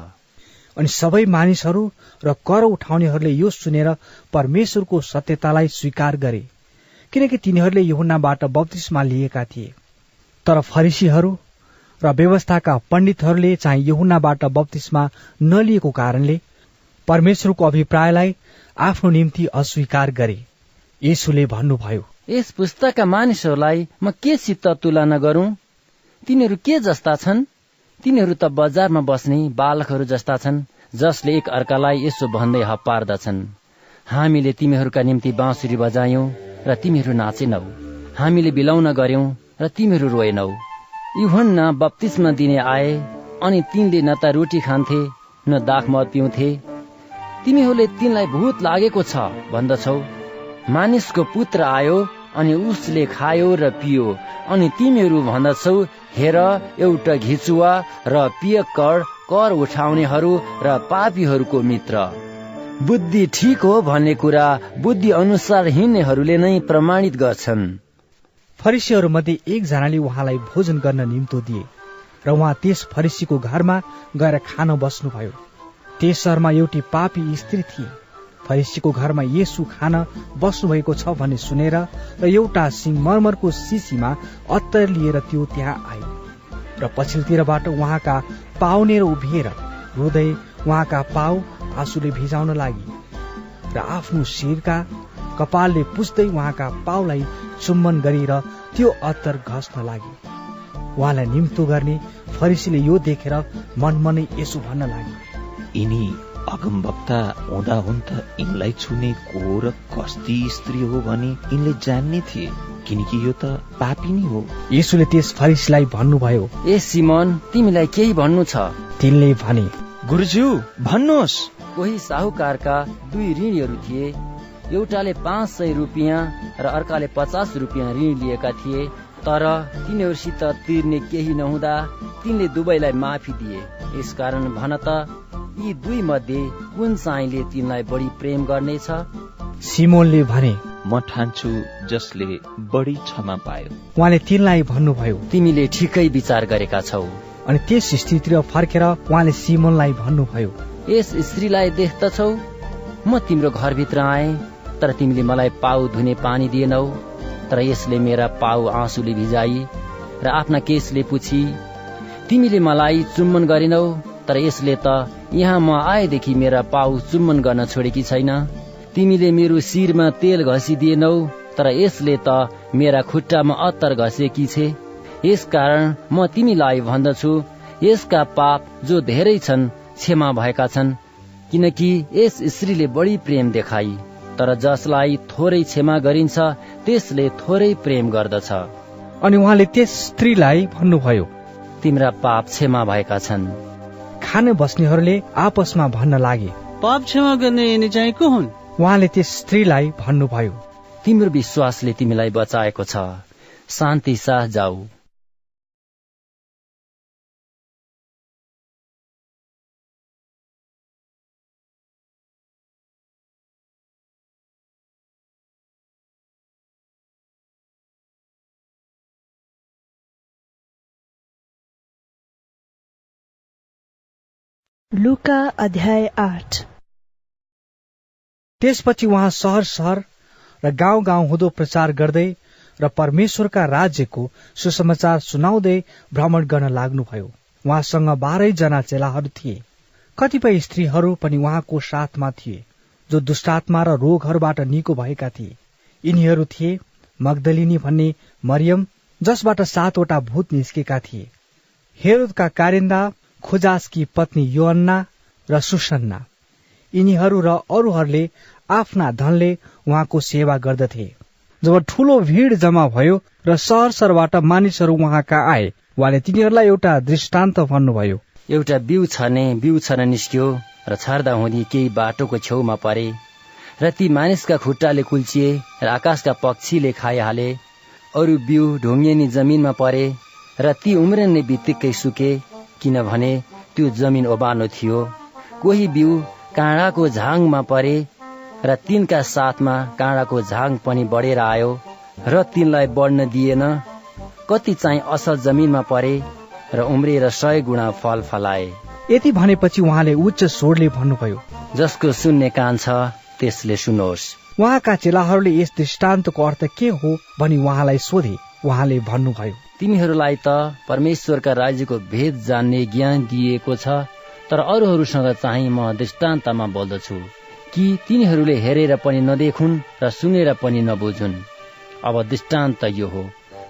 [SPEAKER 2] अनि सबै मानिसहरू र कर उठाउनेहरूले यो सुनेर परमेश्वरको सत्यतालाई स्वीकार गरे। किनकि तिनीहरूले युहुन्नाबाट बत्तिसमा लिएका थिए। तर फरिसीहरू र व्यवस्थाका पण्डितहरूले चाहिँ यहुनाबाट बत्तिसमा नलिएको कारणले परमेश्वरको अभिप्रायलाई आफ्नो निम्ति अस्वीकार गरे। यसुले भन्नुभयो
[SPEAKER 15] यस पुस्ताका मानिसहरूलाई म के सित तुलना गरौं? तिनीहरू के जस्ता छन्? तिनीहरू त बजारमा बस्ने बालकहरू जस्ता छन् जसले एक अर्कालाई यसो भन्दै हप्पार्दछन्। हामीले तिमीहरूका निम्ति बाँसुरी बजायौं र तिमीहरू नाचेनौ। हामीले बिलाउन गर्यौं र तिमीहरू रोएनौ। युहन्ना बत्तिसमा दिने आए अनि तिनले न त रोटी खान्थे न दाखमत पिउँथे तिमीहरूले तिनलाई भूत लागेको छ भन्दछौ। मानिसको पुत्र आयो अनि उसले खायो र पियो। अनि तिमीहरू भन्दछौ हेर एउटा घिचुवा र पियक्कर कर उठाउनेहरू र पापीहरूको मित्र। बुद्धि ठिक हो भन्ने कुरा बुद्धि अनुसार हिँड्नेहरूले नै प्रमाणित गर्छन्।
[SPEAKER 2] फरिसीहरू मध्ये एकजनाले उहाँलाई भोजन गर्न निम्तो दिए र उहाँ त्यस फरिसीको घरमा गएर खान बस्नुभयो। त्यस सहरमा एउटी पापी स्त्री थिए। फरिसीको घरमा येसु खान बस्नुभएको छ भन्ने सुनेर र एउटा सिंहमरमरको सिसीमा अत्तर लिएर त्यो त्यहाँ आयो। र पछिल्लोतिरबाट उहाँका पाउनेर उभिएर रोँदै उहाँका पाउ आँसुले भिजाउन लागि र आफ्नो शिरका कपालले पुस्दै उहाँका पाउलाई चुम्बन गरेर त्यो अत्तर घस्न लागे। उहाँलाई निम्तो गर्ने फरिसीले यो देखेर मनमनै यसो भन्न लागे।
[SPEAKER 21] यिनी अगमवक्ता हुँदा हुन् त यिनलाई छुने को र कस्ती स्त्री हो भने यिनले जान्ने थिए किनकि यो त पापी नै हो।
[SPEAKER 2] यसुले त्यस फरिसीलाई भन्नुभयो
[SPEAKER 15] ए सिमन तिमीलाई केही भन्नु छ?
[SPEAKER 2] तिनले भने
[SPEAKER 21] गुरुज्यू भन्नुहोस्।
[SPEAKER 15] कोही साहुकारका दुई ऋणीहरू थिए। एउटाले पाँच सय रुपियाँ र अर्काले पचास रुपियाँ ऋण लिएका थिए। तर तिनीहरूसित तिर्ने केही नहुँदा तिनले दुवैलाई माफी दिए। यसकारण भन त यी दुई मध्ये कुन चाहिँले तिनलाई बढी प्रेम गर्नेछ?
[SPEAKER 2] सिमोनले भने
[SPEAKER 21] म ठान्छु जसले बढी क्षमा पायो।
[SPEAKER 2] उहाँले तिनलाई भन्नुभयो।
[SPEAKER 15] तिमीले ठिकै विचार गरेका छौ।
[SPEAKER 2] अनि त्यस स्थितितिर फर्केर उहाँले सिमोनलाई भन्नुभयो।
[SPEAKER 15] यस स्त्रीलाई देख्दछौ म तिम्रो घरभित्र आए तर तिमीले मलाई पाउ धुने पानी दिएनौ। तर यसले मेरा पाउ आँसुले भिजाई र आफ्ना केसले पुछी तिमीले मलाई चुम्बन गरेनौ तर यसले त यहाँ म आएदेखि मेरा पाउ चुम्बन गर्न छोडेकी छैन। तिमीले मेरो शिरमा तेल घसिदिएनौ तर यसले त मेरा खुट्टामा अत्तर घसेकी छे। यसकारण म तिमीलाई भन्दछु यसका पाप जो धेरै छन् क्षमा भएका छन् किनकि यस स्त्रीले बढी प्रेम देखाई। तर जसलाई थोरै क्षमा गरिन्छ त्यसले थोरै प्रेम गर्दछ।
[SPEAKER 2] अनि उहाँले त्यस स्त्रीलाई भन्नुभयो
[SPEAKER 15] तिम्रा पाप क्षमा भएका छन्।
[SPEAKER 2] खान बस्नेहरूले आपसमा भन्न लागे।
[SPEAKER 12] पाप क्षमा गर्ने चाहिँ को हुन्?
[SPEAKER 2] उहाँले त्यस स्त्रीलाई भन्नुभयो
[SPEAKER 15] तिम्रो विश्वासले तिमीलाई बचाएको छ। शान्ति साथ जाऊ।
[SPEAKER 1] लुका अध्याय आठ।
[SPEAKER 2] त्यसपछि उहाँ सहर सहर र गाउँ गाउँ हुँदो प्रचार गर्दै र परमेश्वरका राज्यको सुसमाचार सुनाउँदै भ्रमण गर्न लाग्नुभयो। उहाँसँग बाह्रै जना चेलाहरू थिए। कतिपय स्त्रीहरू पनि उहाँको साथमा थिए जो दुष्टात्मा र रोगहरूबाट निको भएका थिए। यिनीहरू थिए मगदलिनी भन्ने मरियम जसबाट सातवटा भूत निस्केका थिए। हेरोदका कारिन्दा खोजासकी पत्नी योअन्ना र सुसन्ना। यिनीहरू र अरूहरूले आफ्ना धनले उहाँको सेवा गर्दथे। जब ठूलो भीड़ जम्मा भयो र सहर सहरबाट मानिसहरू उहाँका आए उहाँले तिनीहरूलाई एउटा दृष्टान्त भन्नुभयो।
[SPEAKER 15] एउटा बिउ छर्ने बिउ छर्न निस्क्यो र छर्दा हुँदी केही बाटोको छेउमा परे र ती मानिसका खुट्टाले कुल्चिए र आकाशका पक्षीले खाइहाले अरू बिउ ढुङ्गेनी जमिनमा परे र ती उम्रने बित्तिकै सुके किनभने त्यो जमिन ओबानो थियो। कोही बिउ काँडाको झाङमा परे र तिनका साथमा काँडाको झाङ पनि बढेर आयो र तिनलाई बढ्न दिएन। कति चाहिँ असल जमिनमा परे र उम्रिएर सय गुणा फल फलाए।
[SPEAKER 2] यति भनेपछि उहाँले उच्च स्वरले भन्नुभयो
[SPEAKER 15] जसको सुन्ने कान छ त्यसले सुनोस्
[SPEAKER 2] उहाँका चेलाहरूले यस दृष्टान्तको अर्थ के हो भनी उहाँलाई सोधे। उहाँले भन्नुभयो
[SPEAKER 15] तिमीहरूलाई त परमेश्वरका राज्यको भेद जान्ने ज्ञान दिएको छ तर अरूहरूसँग चाहिँ म दृष्टान्तमा बोल्दछु कि तिनीहरूले हेरेर पनि नदेखुन् र सुनेर पनि नबुझुन्। अब दृष्टान्त यो हो।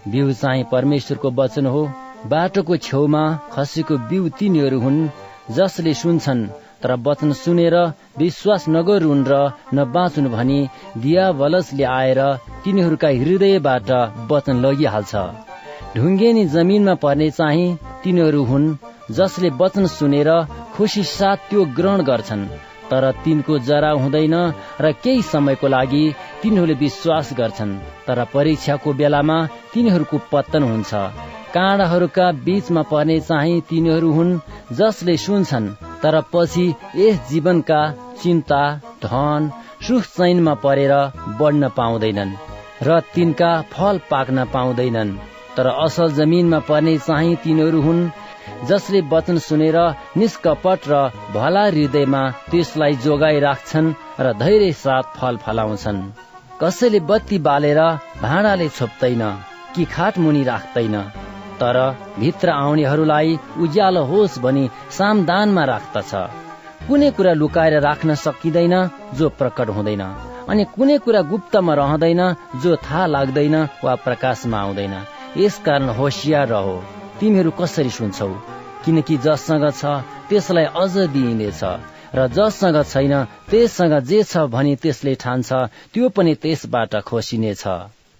[SPEAKER 15] बिउ चाहिँ परमेश्वरको वचन हो। बाटोको छेउमा खसेको बिउ तिनीहरू हुन् जसले सुन्छन् तर वचन सुनेर विश्वास नगरून् र नबाँचुन् भनी दियावलसले आएर तिनीहरूका हृदयबाट वचन लगिहाल्छ। ढुङ्गेनी जमिनमा पर्ने चाहिँ तिनीहरू हुन् जसले वचन सुनेर खुसी साथ त्यो ग्रहण गर्छन्। तर तिनको जरा हुँदैन र केही समयको लागि तिनीहरूले विश्वास गर्छन्। तर परीक्षाको बेलामा तिनीहरूको पतन हुन्छ। काँडाहरूका बीचमा पर्ने चाहिँ तिनीहरू हुन् जसले सुन्छन्। तर पछि यस जीवनका चिन्ता धन सुख चैनमा परेर बढ्न पाउँदैनन् र तिनका फल पाक्न पाउँदैनन्। तर असल जमिनमा पर्ने चाहिँ तिनीहरू हुन् जसले वचन सुनेर निष्कपट र भला हृदयमा त्यसलाई जोगाइ राख्छन् र धैर्य साथ फल फलाउँछन्। कसैले बत्ती बालेर भाँडाले छोप्दैन कि खाट मुनि राख्दैन तर भित्र आउनेहरूलाई उज्यालो होस् भनी सामदानमा राख्दछ। कुनै कुरा लुकाएर राख्न सकिँदैन जो प्रकट हुँदैन अनि कुनै कुरा गुप्तमा रहँदैन जो थाहा लाग्दैन वा प्रकाशमा आउँदैन। यसकारण होसियार रहो। तिमीहरू कसरी सुन्छौ? किनकि जससँग छ त्यसलाई अझ दिइनेछ र जससँग छैन त्यससँग जे छ भनी त्यसले ठान्छ त्यो पनि त्यसबाट खोसिनेछ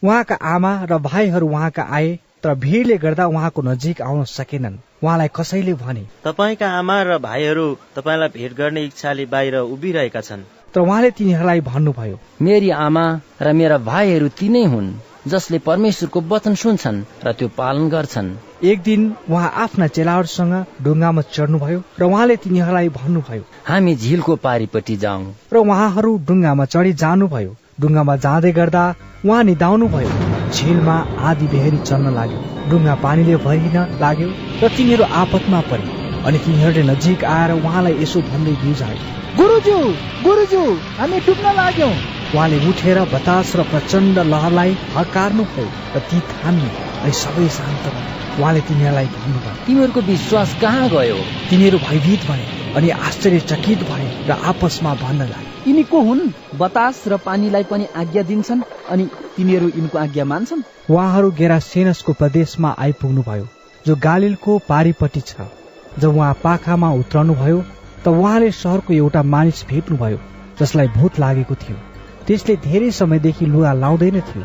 [SPEAKER 2] उहाँका आमा र भाइहरू उहाँका आए तर भिडले गर्दा उहाँको नजिक आउन सकेनन्। उहाँलाई कसैले भने
[SPEAKER 9] तपाईँका आमा र भाइहरू तपाईँलाई भेट गर्ने इच्छाले बाहिर उभिरहेका छन्।
[SPEAKER 2] तर उहाँले तिनीहरूलाई भन्नुभयो
[SPEAKER 15] मेरी आमा र मेरा भाइहरू तिनै हुन्। जसले परमेश्वरको वचन सुन्छन् र त्यो पालन गर्छन्।
[SPEAKER 2] एक दिन उहाँ आफ्ना चेलाहरूसँग ढुङ्गामा चढ्नुभयो र उहाँले तिनीहरूलाई भन्नुभयो
[SPEAKER 15] हामी झिलको पारिपट्टि जाउँ।
[SPEAKER 2] र उहाँहरू ढुङ्गामा चढी जानुभयो। ढुङ्गामा जाँदै गर्दा उहाँ निधाउनु भयो झिलमा आधी बेहरी चल्न लाग्यो। ढुङ्गा पानीले भरिन लाग्यो र तिनीहरू आपतमा परे। अनि तिनीहरूले नजिक आएर उहाँलाई यसो भन्दै बुझाए
[SPEAKER 19] गुरुजु गुरुजु हामी डुब्न लाग्यौं।
[SPEAKER 2] उहाँले उठेर बतास र प्रचण्ड लहरलाई हकार्नु भयो र ती थाम्ने अनि सबै शान्त भयो उहाँले तिनीहरूलाई भन्नुभयो
[SPEAKER 15] तिमीहरूको विश्वास कहाँ गयो?
[SPEAKER 2] तिनीहरू भयभीत भए अनि आश्चर्यचकित भए र आपसमा भन्न लागे।
[SPEAKER 19] यिनी को हुन्? बतास र पानीलाई पनि आज्ञा दिन्छन् अनि तिनीहरू यिनको आज्ञा मान्छन्?
[SPEAKER 2] उहाँहरू गेरासेनसको प्रदेशमा आइपुग्नु भयो जो गालिलको पारिपट्टि छ। जब उहाँ पाखामा उत्रनु भयो त उहाँले सहरको एउटा मानिस भेट्नुभयो जसलाई भूत लागेको थियो। त्यसले धेरै समयदेखि लुगा लाउँदैन थियो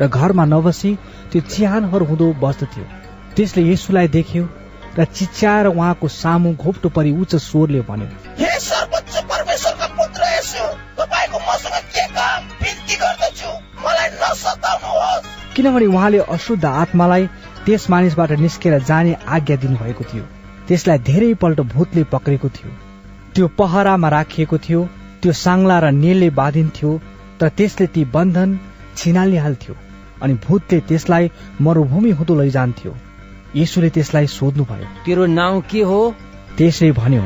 [SPEAKER 2] र घरमा नबसी त्यो चिहानहरू हुँदो बस्दथ्यो त्यसले यसुलाई देख्यो र चिच्याएर उहाँको सामु घोप्टो परि उच्च स्वरले भन्यो किनभने उहाँले अशुद्ध आत्मालाई त्यस मानिसबाट निस्केर जाने आज्ञा दिनुभएको थियो। त्यसलाई धेरै पल्ट भूतले पक्रेको थियो। त्यो पहरामा राखिएको थियो त्यो साङ्ला र नेलले बाँधिन्थ्यो तर त्यसले ती बन्धन छिनालिहाल्थ्यो अनि भूतले त्यसलाई मरूभूमि हुँदो लैजान्थ्यो। यीशुले त्यसलाई सोध्नु भयो
[SPEAKER 15] तेरो नाउँ के हो?
[SPEAKER 2] त्यसले भन्यो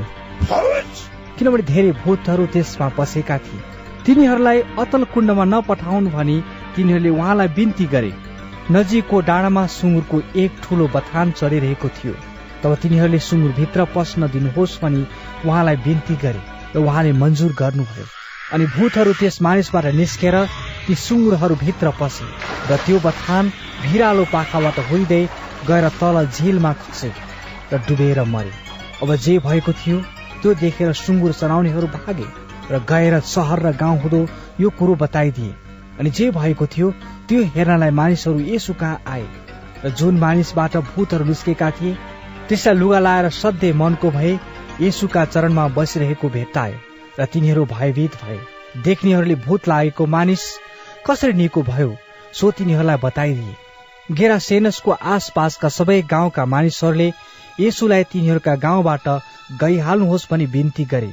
[SPEAKER 2] किनभने धेरै भूतहरू त्यसमा पसेका थिए। तिनीहरूलाई अतल कुण्डमा नपठाउनु भनी तिनीहरूले उहाँलाई बिन्ती गरे। नजिकको डाँडामा सुँगुरको एक ठुलो बथान चढिरहेको थियो। तब तिनीहरूले सुँगुरभित्र पस्न दिनुहोस् भनी उहाँलाई बिन्ती गरे र उहाँले मन्जुर गर्नुभयो। अनि भूतहरू त्यस मानिसबाट निस्केर ती सुँगुरहरू भित्र पसे र त्यो बथान भिरालो पाखाबाट हुँदै गएर तल झिलमा खस्यो र डुबेर मरे। अब जे भएको थियो त्यो देखेर सुँगुर चराउनेहरू भागे र गएर सहर र गाउँ हुँदो यो कुरो बताइदिए। अनि जे भएको थियो त्यो हेर्नलाई मानिसहरू यसु कहाँ आए र जुन मानिसबाट भूतहरू निस्केका थिए त्यसलाई लुगा लाएर सधैँ मनको भए यसुका चरणमा बसिरहेको भेट्टाए। र तिनीहरू भयभीत भए। देख्नेहरूले भूत लागेको मानिस कसरी निको भयो सो तिनीहरूलाई बताइदिए। गेरासेनसको आसपासका सबै गाउँका मानिसहरूले यसुलाई तिनीहरूका गाउँबाट गइहाल्नुहोस् भनी बिन्ती गरे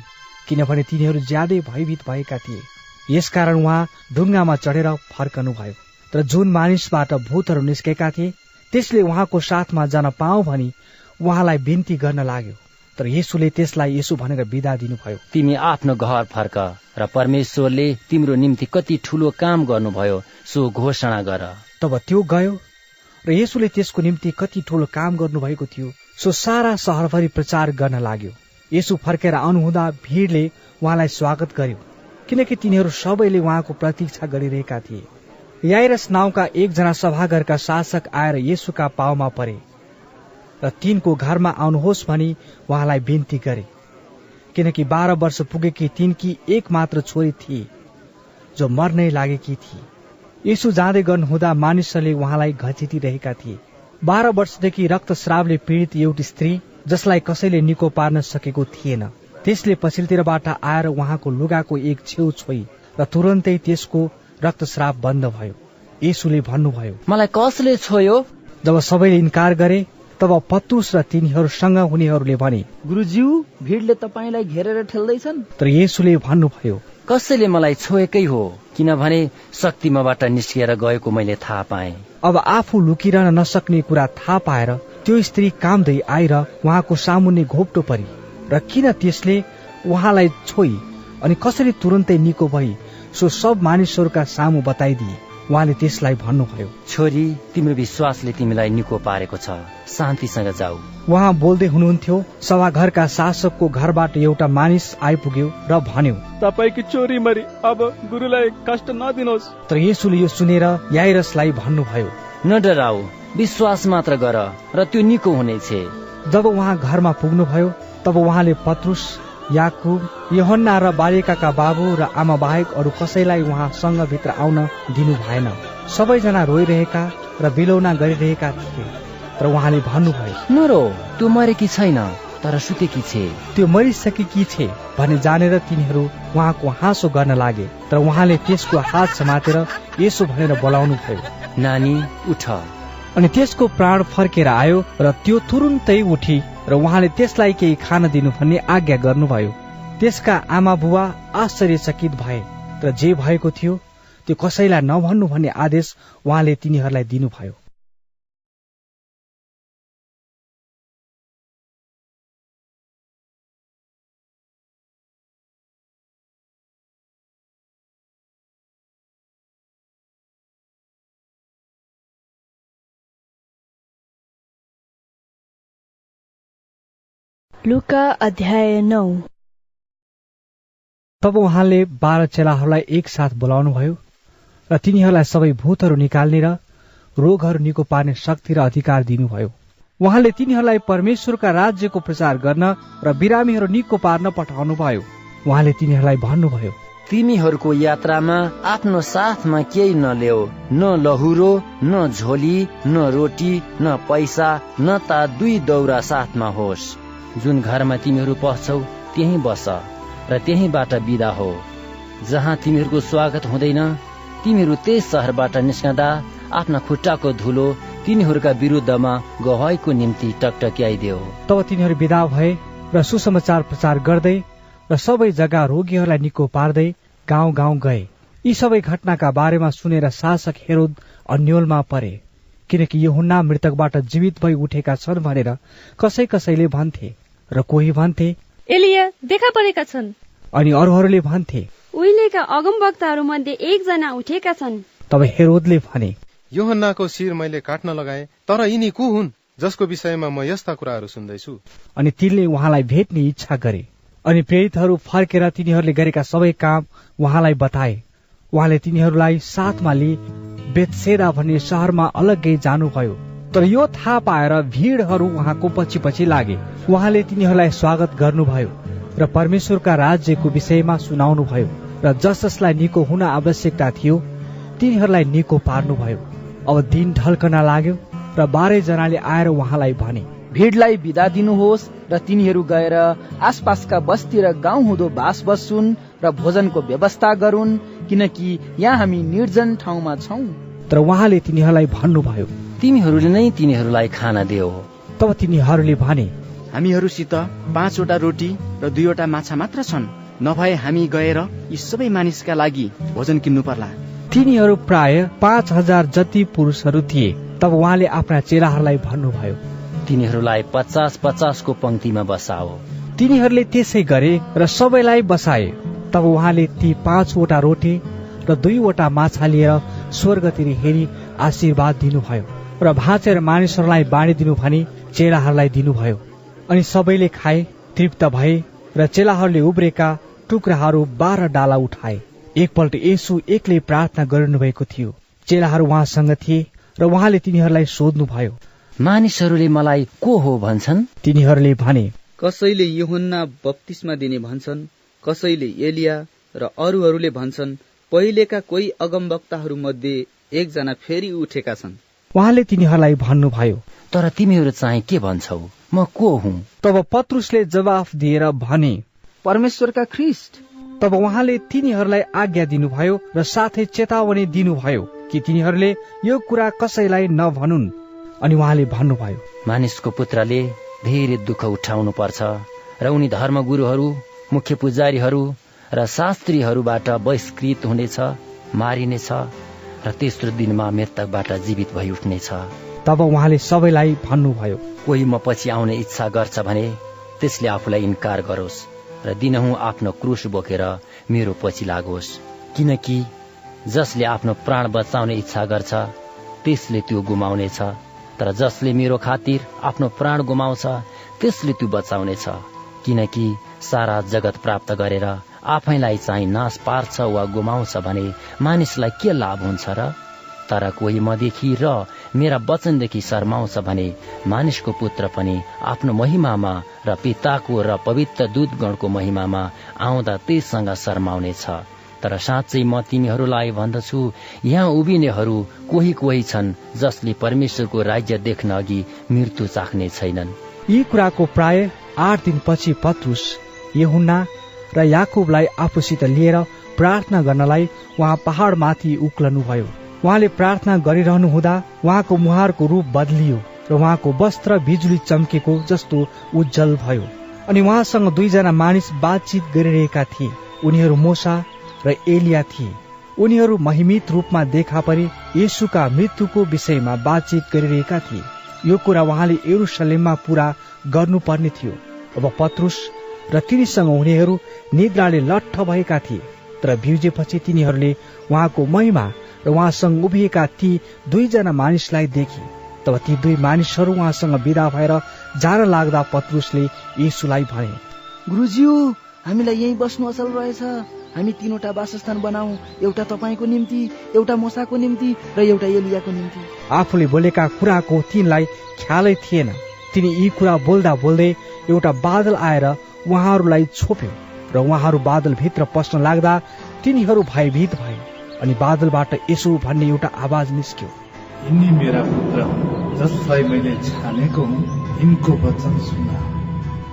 [SPEAKER 2] किनभने तिनीहरू ज्यादै भयभीत भएका थिए। यसकारण उहाँ ढुङ्गामा चढेर फर्कनु भयो तर जुन मानिसबाट भूतहरू निस्केका थिए त्यसले उहाँको साथमा जान पाऊ भनी उहाँलाई बिन्ती गर्न लाग्यो। तर यसुले त्यसलाई यसो भनेर विदा दिनुभयो।
[SPEAKER 15] तिमी आफ्नो घर फर्क र परमेश्वरले तिम्रो निम्ति कति ठुलो काम गर्नुभयो सो घोषणा गर।
[SPEAKER 2] तब त्यो गयो र यसुले त्यसको निम्ति कति ठुलो काम गर्नुभएको थियो सो सारा सहरभरि प्रचार गर्न लाग्यो। यसु फर्केर आउनुहुँदा भिडले उहाँलाई स्वागत गर्यो किनकि तिनीहरू सबैले उहाँको प्रतीक्षा गरिरहेका थिए। याइरस नाउँका एकजना सभाघरका शासक आएर येसुका पाउमा परे। र तिनको घरमा आउनुहोस् भनी उहाँलाई बिन्ती गरे। किनकि बाह्र वर्ष पुगेकी तिनकी एक मात्र छोरी थिए जो मर्नै लागेकी थिए। यसु जाँदै गर्नुहुँदा मानिसहरूले उहाँलाई घचिटिरहेका थिए। बाह्र वर्षदेखि रक्तस्रावले पीडित एउटी स्त्री जसलाई कसैले निको पार्न सकेको थिएन। त्यसले पछिल्लोतिरबाट आएर उहाँको लुगाको एक छेउ छोई र तुरन्तै त्यसको रक्तस्राव बन्द भयो। यसुले भन्नुभयो
[SPEAKER 15] मलाई कसले छोयो?
[SPEAKER 2] जब सबैले इन्कार गरे तब पत्रुस र तिनीहरूसँग हुनेहरूले भने
[SPEAKER 19] गुरुज्यू भिडले तपाईँलाई घेरेर ठेल्दैछन्?
[SPEAKER 2] तर यसुले भन्नुभयो
[SPEAKER 15] कसैले मलाई छोएकै हो किनभने शक्ति मबाट निस्किएर गएको मैले थाहा पाएँ।
[SPEAKER 2] अब आफू लुकिरहन नसक्ने कुरा थाहा पाएर त्यो स्त्री कामदै आएर उहाँको सामुन्ने घोप्टो परी र किन त्यसले उहाँलाई छोई अनि कसरी तुरन्तै निको भई सो सब मानिसहरूका सामु बताइदिए। उहाँले त्यसलाई भन्नुभयो
[SPEAKER 15] छोरी तिम्रो विश्वासले तिमीलाई निको पारेको छ। शान्तिसँग जाऊ।
[SPEAKER 2] उहाँ बोल्दै हुनुहुन्थ्यो सभाघरका शासकको घरबाट एउटा मानिस आइपुग्यो र भन्यो
[SPEAKER 18] तपाईँकी छोरी मरी अब गुरुलाई कष्ट नदिनुहोस्।
[SPEAKER 2] तर यसुले यो सुनेर याइरसलाई भन्नुभयो
[SPEAKER 15] न डराऊ विश्वास मात्र गर र त्यो निको हुनेछ।
[SPEAKER 2] जब उहाँ घरमा पुग्नुभयो तब उहाँले पत्रुस याकुब यहन्ना र बालिकाका बाबु र आमा बाहेक अरू कसैलाई उहाँसँग भित्र आउन दिनु भएन। सबैजना रोइरहेका र बिलौना गरिरहेका थिए। तर उहाँले भन्नुभयो
[SPEAKER 15] नरो त्यो मरेकी छैन तर सुतेकी छे।
[SPEAKER 2] त्यो मरिसकेकी छे भने जानेर तिनीहरू उहाँको हाँसो गर्न लागे। तर उहाँले त्यसको हात समातेर यसो भनेर बोलाउनु भयो।
[SPEAKER 15] नानी उठ।
[SPEAKER 2] अनि त्यसको प्राण फर्केर आयो र त्यो तुरुन्तै उठी र उहाँले त्यसलाई केही खान दिनु भन्ने आज्ञा गर्नुभयो। त्यसका आमा बुवा आश्चर्यचकित भए र जे भएको थियो त्यो कसैलाई नभन्नु भन्ने आदेश उहाँले तिनीहरूलाई दिनुभयो।
[SPEAKER 1] लुका अध्याय नौ।
[SPEAKER 2] तब उहाँले बाह्र चेलाहरूलाई एकसाथ बोलाउनु भयो र तिनीहरूलाई सबै भूतहरू निकाल्ने र रोगहरू निको पार्ने शक्ति र अधिकार दिनुभयो। उहाँले तिनीहरूलाई परमेश्वरका राज्यको प्रचार गर्न र बिरामीहरू निको पार्न पठाउनु भयो उहाँले तिनीहरूलाई भन्नुभयो
[SPEAKER 15] तिमीहरूको यात्रामा आफ्नो साथमा केही नल्याऊ न लहुरो न झोली न रोटी न पैसा न ता दुई दौरा साथमा होस्। जुन घरमा तिमीहरू पस्छौ त्यही बस र त्यहीबाट बिदा हो। जहाँ तिमीहरूको स्वागत हुँदैन तिमीहरू त्यस सहरबाट निस्कँदा आफ्ना खुट्टाको धुलो तिनीहरूका विरुद्धमा गवाईको निम्ति टकटक्याइदियो
[SPEAKER 2] तब तिनीहरू विदा भए र सुसमाचार प्रचार गर्दै र सबै जग्गा रोगीहरूलाई निको पार्दै गाउँ गाउँ गए। यी सबै घटनाका बारेमा सुनेर शासक हेरोद अन्यलमा परे। किनकि यो हुन्ना मृतकबाट जीवित भई उठेका छन् भनेर कसै कसैले भन्थे र कोही भन्थे
[SPEAKER 6] एलिया देखा परेका छन्।
[SPEAKER 2] अनि अरूहरूले भन्थे
[SPEAKER 24] उहिलेका अगमवक्ताहरू मध्ये एकजना उठेका छन्।
[SPEAKER 2] तब हेरोदले भने
[SPEAKER 25] योहन्नाको शिर मैले काट्न लगाए तर यिनी को हुन् जसको विषयमा म यस्ता कुराहरू सुन्दैछु।
[SPEAKER 2] अनि तिनले उहाँलाई भेट्ने इच्छा गरे। अनि प्रेरितहरू फर्केर तिनीहरूले गरेका सबै काम उहाँलाई बताए। उहाँले तिनीहरूलाई साथमा लिई बेतसेदा भन्ने सहरमा अलग्गै जानुभयो। तर यो थाहा पाएर भिडहरू उहाँको पछि पछि लागे। उहाँले तिनीहरूलाई स्वागत गर्नुभयो र परमेश्वरका राज्यको विषयमा सुनाउनु भयो र जस जसलाई निको हुन आवश्यकता थियो तिनीहरूलाई निको पार्नुभयो। अब दिन ढल्कन लाग्यो र बाह्रै जनाले आएर उहाँलाई भने
[SPEAKER 19] भिडलाई बिदा दिनुहोस् र तिनीहरू गएर आसपासका बस्ती र गाउँ हुँदो बास बस्छुन् र भोजनको व्यवस्था गरून् किनकि यहाँ हामी निर्जन ठाउँमा छौँ।
[SPEAKER 2] तर उहाँले तिनीहरूलाई भन्नुभयो
[SPEAKER 15] तिमीहरूले नै तिनीहरूलाई खाना दियो।
[SPEAKER 2] तब तिनीहरूले भने
[SPEAKER 19] हामीहरूसित पाँचवटा रोटी र दुईवटा माछा मात्र छन्। नभए हामी गएर यी सबै मानिसका लागि भोजन किन्नु पर्ला।
[SPEAKER 2] तिनीहरू प्राय पाँच हजार जति पुरुषहरू थिए। तब उहाँले आफ्ना चेलाहरूलाई भन्नुभयो
[SPEAKER 15] तिनीहरूलाई पचास पचासको पंक्तिमा बसाओ।
[SPEAKER 2] तिनीहरूले त्यसै गरे र सबैलाई बसाए। तब उहाँले ती पाँचवटा रोटी र दुईवटा माछा लिएर स्वर्गतिर हेरी आशीर्वाद दिनुभयो र भाँचेर मानिसहरूलाई बाँडिदिनु भनी चेलाहरूलाई दिनुभयो। अनि सबैले खाए तृप्त भए र चेलाहरूले उब्रेका टुक्राहरू बाह्र डाला उठाए। एकपल्ट यसु एक्लै प्रार्थना गरिनुभएको थियो। चेलाहरू उहाँसँग थिए र उहाँले तिनीहरूलाई सोध्नुभयो
[SPEAKER 15] मानिसहरूले मलाई को हो भन्छन्?
[SPEAKER 2] तिनीहरूले भने
[SPEAKER 26] कसैले युहुन्ना बत्तिसमा दिने भन्छन् कसैले एलिया र अरूहरूले भन्छन् पहिलेका कोही अगमवक्ताहरू मध्ये एकजना फेरि उठेका छन्।
[SPEAKER 2] उहाँले तिनीहरूलाई भन्नुभयो
[SPEAKER 15] तर तिमीहरू चाहिँ के भन्छौ? म को हुँ?
[SPEAKER 2] तब पत्रुसले जवाफ दिएर भने
[SPEAKER 19] परमेश्वरका ख्रिस्ट।
[SPEAKER 2] तब उहाँले तिनीहरूलाई आज्ञा दिनुभयो र साथै चेतावनी दिनुभयो कि तिनीहरूले यो कुरा कसैलाई नभनुन्। अनि उहाँले भन्नुभयो
[SPEAKER 15] मानिसको पुत्रले धेरै दुःख उठाउनु पर्छ र उनी धर्मगुरुहरू मुख्य पुजारीहरू र शास्त्रीहरूबाट बहिष्कृत हुनेछ मारिनेछ र तेस्रो दिनमा मृतकबाट जीवित भई उठ्नेछ।
[SPEAKER 2] तब उहाँले सबैलाई भन्नुभयो
[SPEAKER 15] कोही म पछि आउने इच्छा गर्छ भने त्यसले आफूलाई इन्कार गरोस् र दिनहुँ आफ्नो क्रुस बोकेर मेरो पछि लागोस्। किनकि जसले आफ्नो प्राण बचाउने इच्छा गर्छ त्यसले त्यो गुमाउनेछ तर जसले मेरो खातिर आफ्नो प्राण गुमाउँछ त्यसले त्यो बचाउनेछ। किनकि सारा जगत प्राप्त गरेर आफैलाई चाहिँ नाश पार्छ वा गुमाउँछ भने मानिसलाई के लाभ हुन्छ र? तर कोही मदेखि र मेरा वचनदेखि शर्माउँछ भने मानिसको पुत्र पनि आफ्नो महिमामा र पिताको र पवित्र दूतगणको महिमामा आउँदा त्यससँग शर्माउनेछ। तर साँच्चै म तिमीहरूलाई भन्दछु यहाँ उभिनेहरू कोही कोही छन् जसले परमेश्वरको राज्य देख्न अघि मृत्यु चाख्ने छैनन्।
[SPEAKER 2] यी कुराको प्राय आठ दिनपछि पत्रुस यहुन्ना र याकुबलाई आफूसित लिएर प्रार्थना गर्नलाई उहाँ पहाड़माथि उक्लनुभयो। उहाँले प्रार्थना गरिरहनु हुँदा उहाँको मुहारको रूप बदलियो र उहाँको वस्त्र बिजुली चम्केको जस्तो उज्जवल भयो। अनि उहाँसँग दुईजना मानिस बातचित गरिरहेका थिए। उनीहरू मोसा र एलिया थिए। उनीहरू महिमित रूपमा देखा परे येसुका मृत्युको विषयमा बातचित गरिरहेका थिए। यो कुरा उहाँले एरुसलेममा पूरा गर्नुपर्ने थियो। अब पत्रुस र तिनीसँग हुनेहरू निद्राले लट्ठ भएका थिए। तर भिउजेपछि तिनीहरूले उहाँको महिमा र उहाँसँग उभिएका ती दुईजना मानिसलाई देखे। तब ती दुई मानिसहरू उहाँसँग विदा भएर जान लाग्दा पत्रुसले यीशुलाई भने
[SPEAKER 19] गुरुज्यू हामीलाई यही बस्नु असल रहेछ। हामी तीनवटा वासस्थान बनाऊ एउटा तपाईँको निम्ति एउटा मोसाको निम्ति र एउटा एलियाको निम्ति।
[SPEAKER 2] आफूले बोलेका कुराको तिनलाई ख्यालै थिएन। तिनी यी कुरा बोल्दा बोल्दै एउटा बादल आएर उहाँहरूलाई छोप्यो र उहाँहरू बादल भित्र पस्न लाग्दा तिनीहरू भयभीत भए अनि बादलबाट यसो भन्ने एउटा आवाज निस्क्यो।
[SPEAKER 11] यिनी मेरा पुत्र जसलाई मैले छानेको यिनको वचन सुना।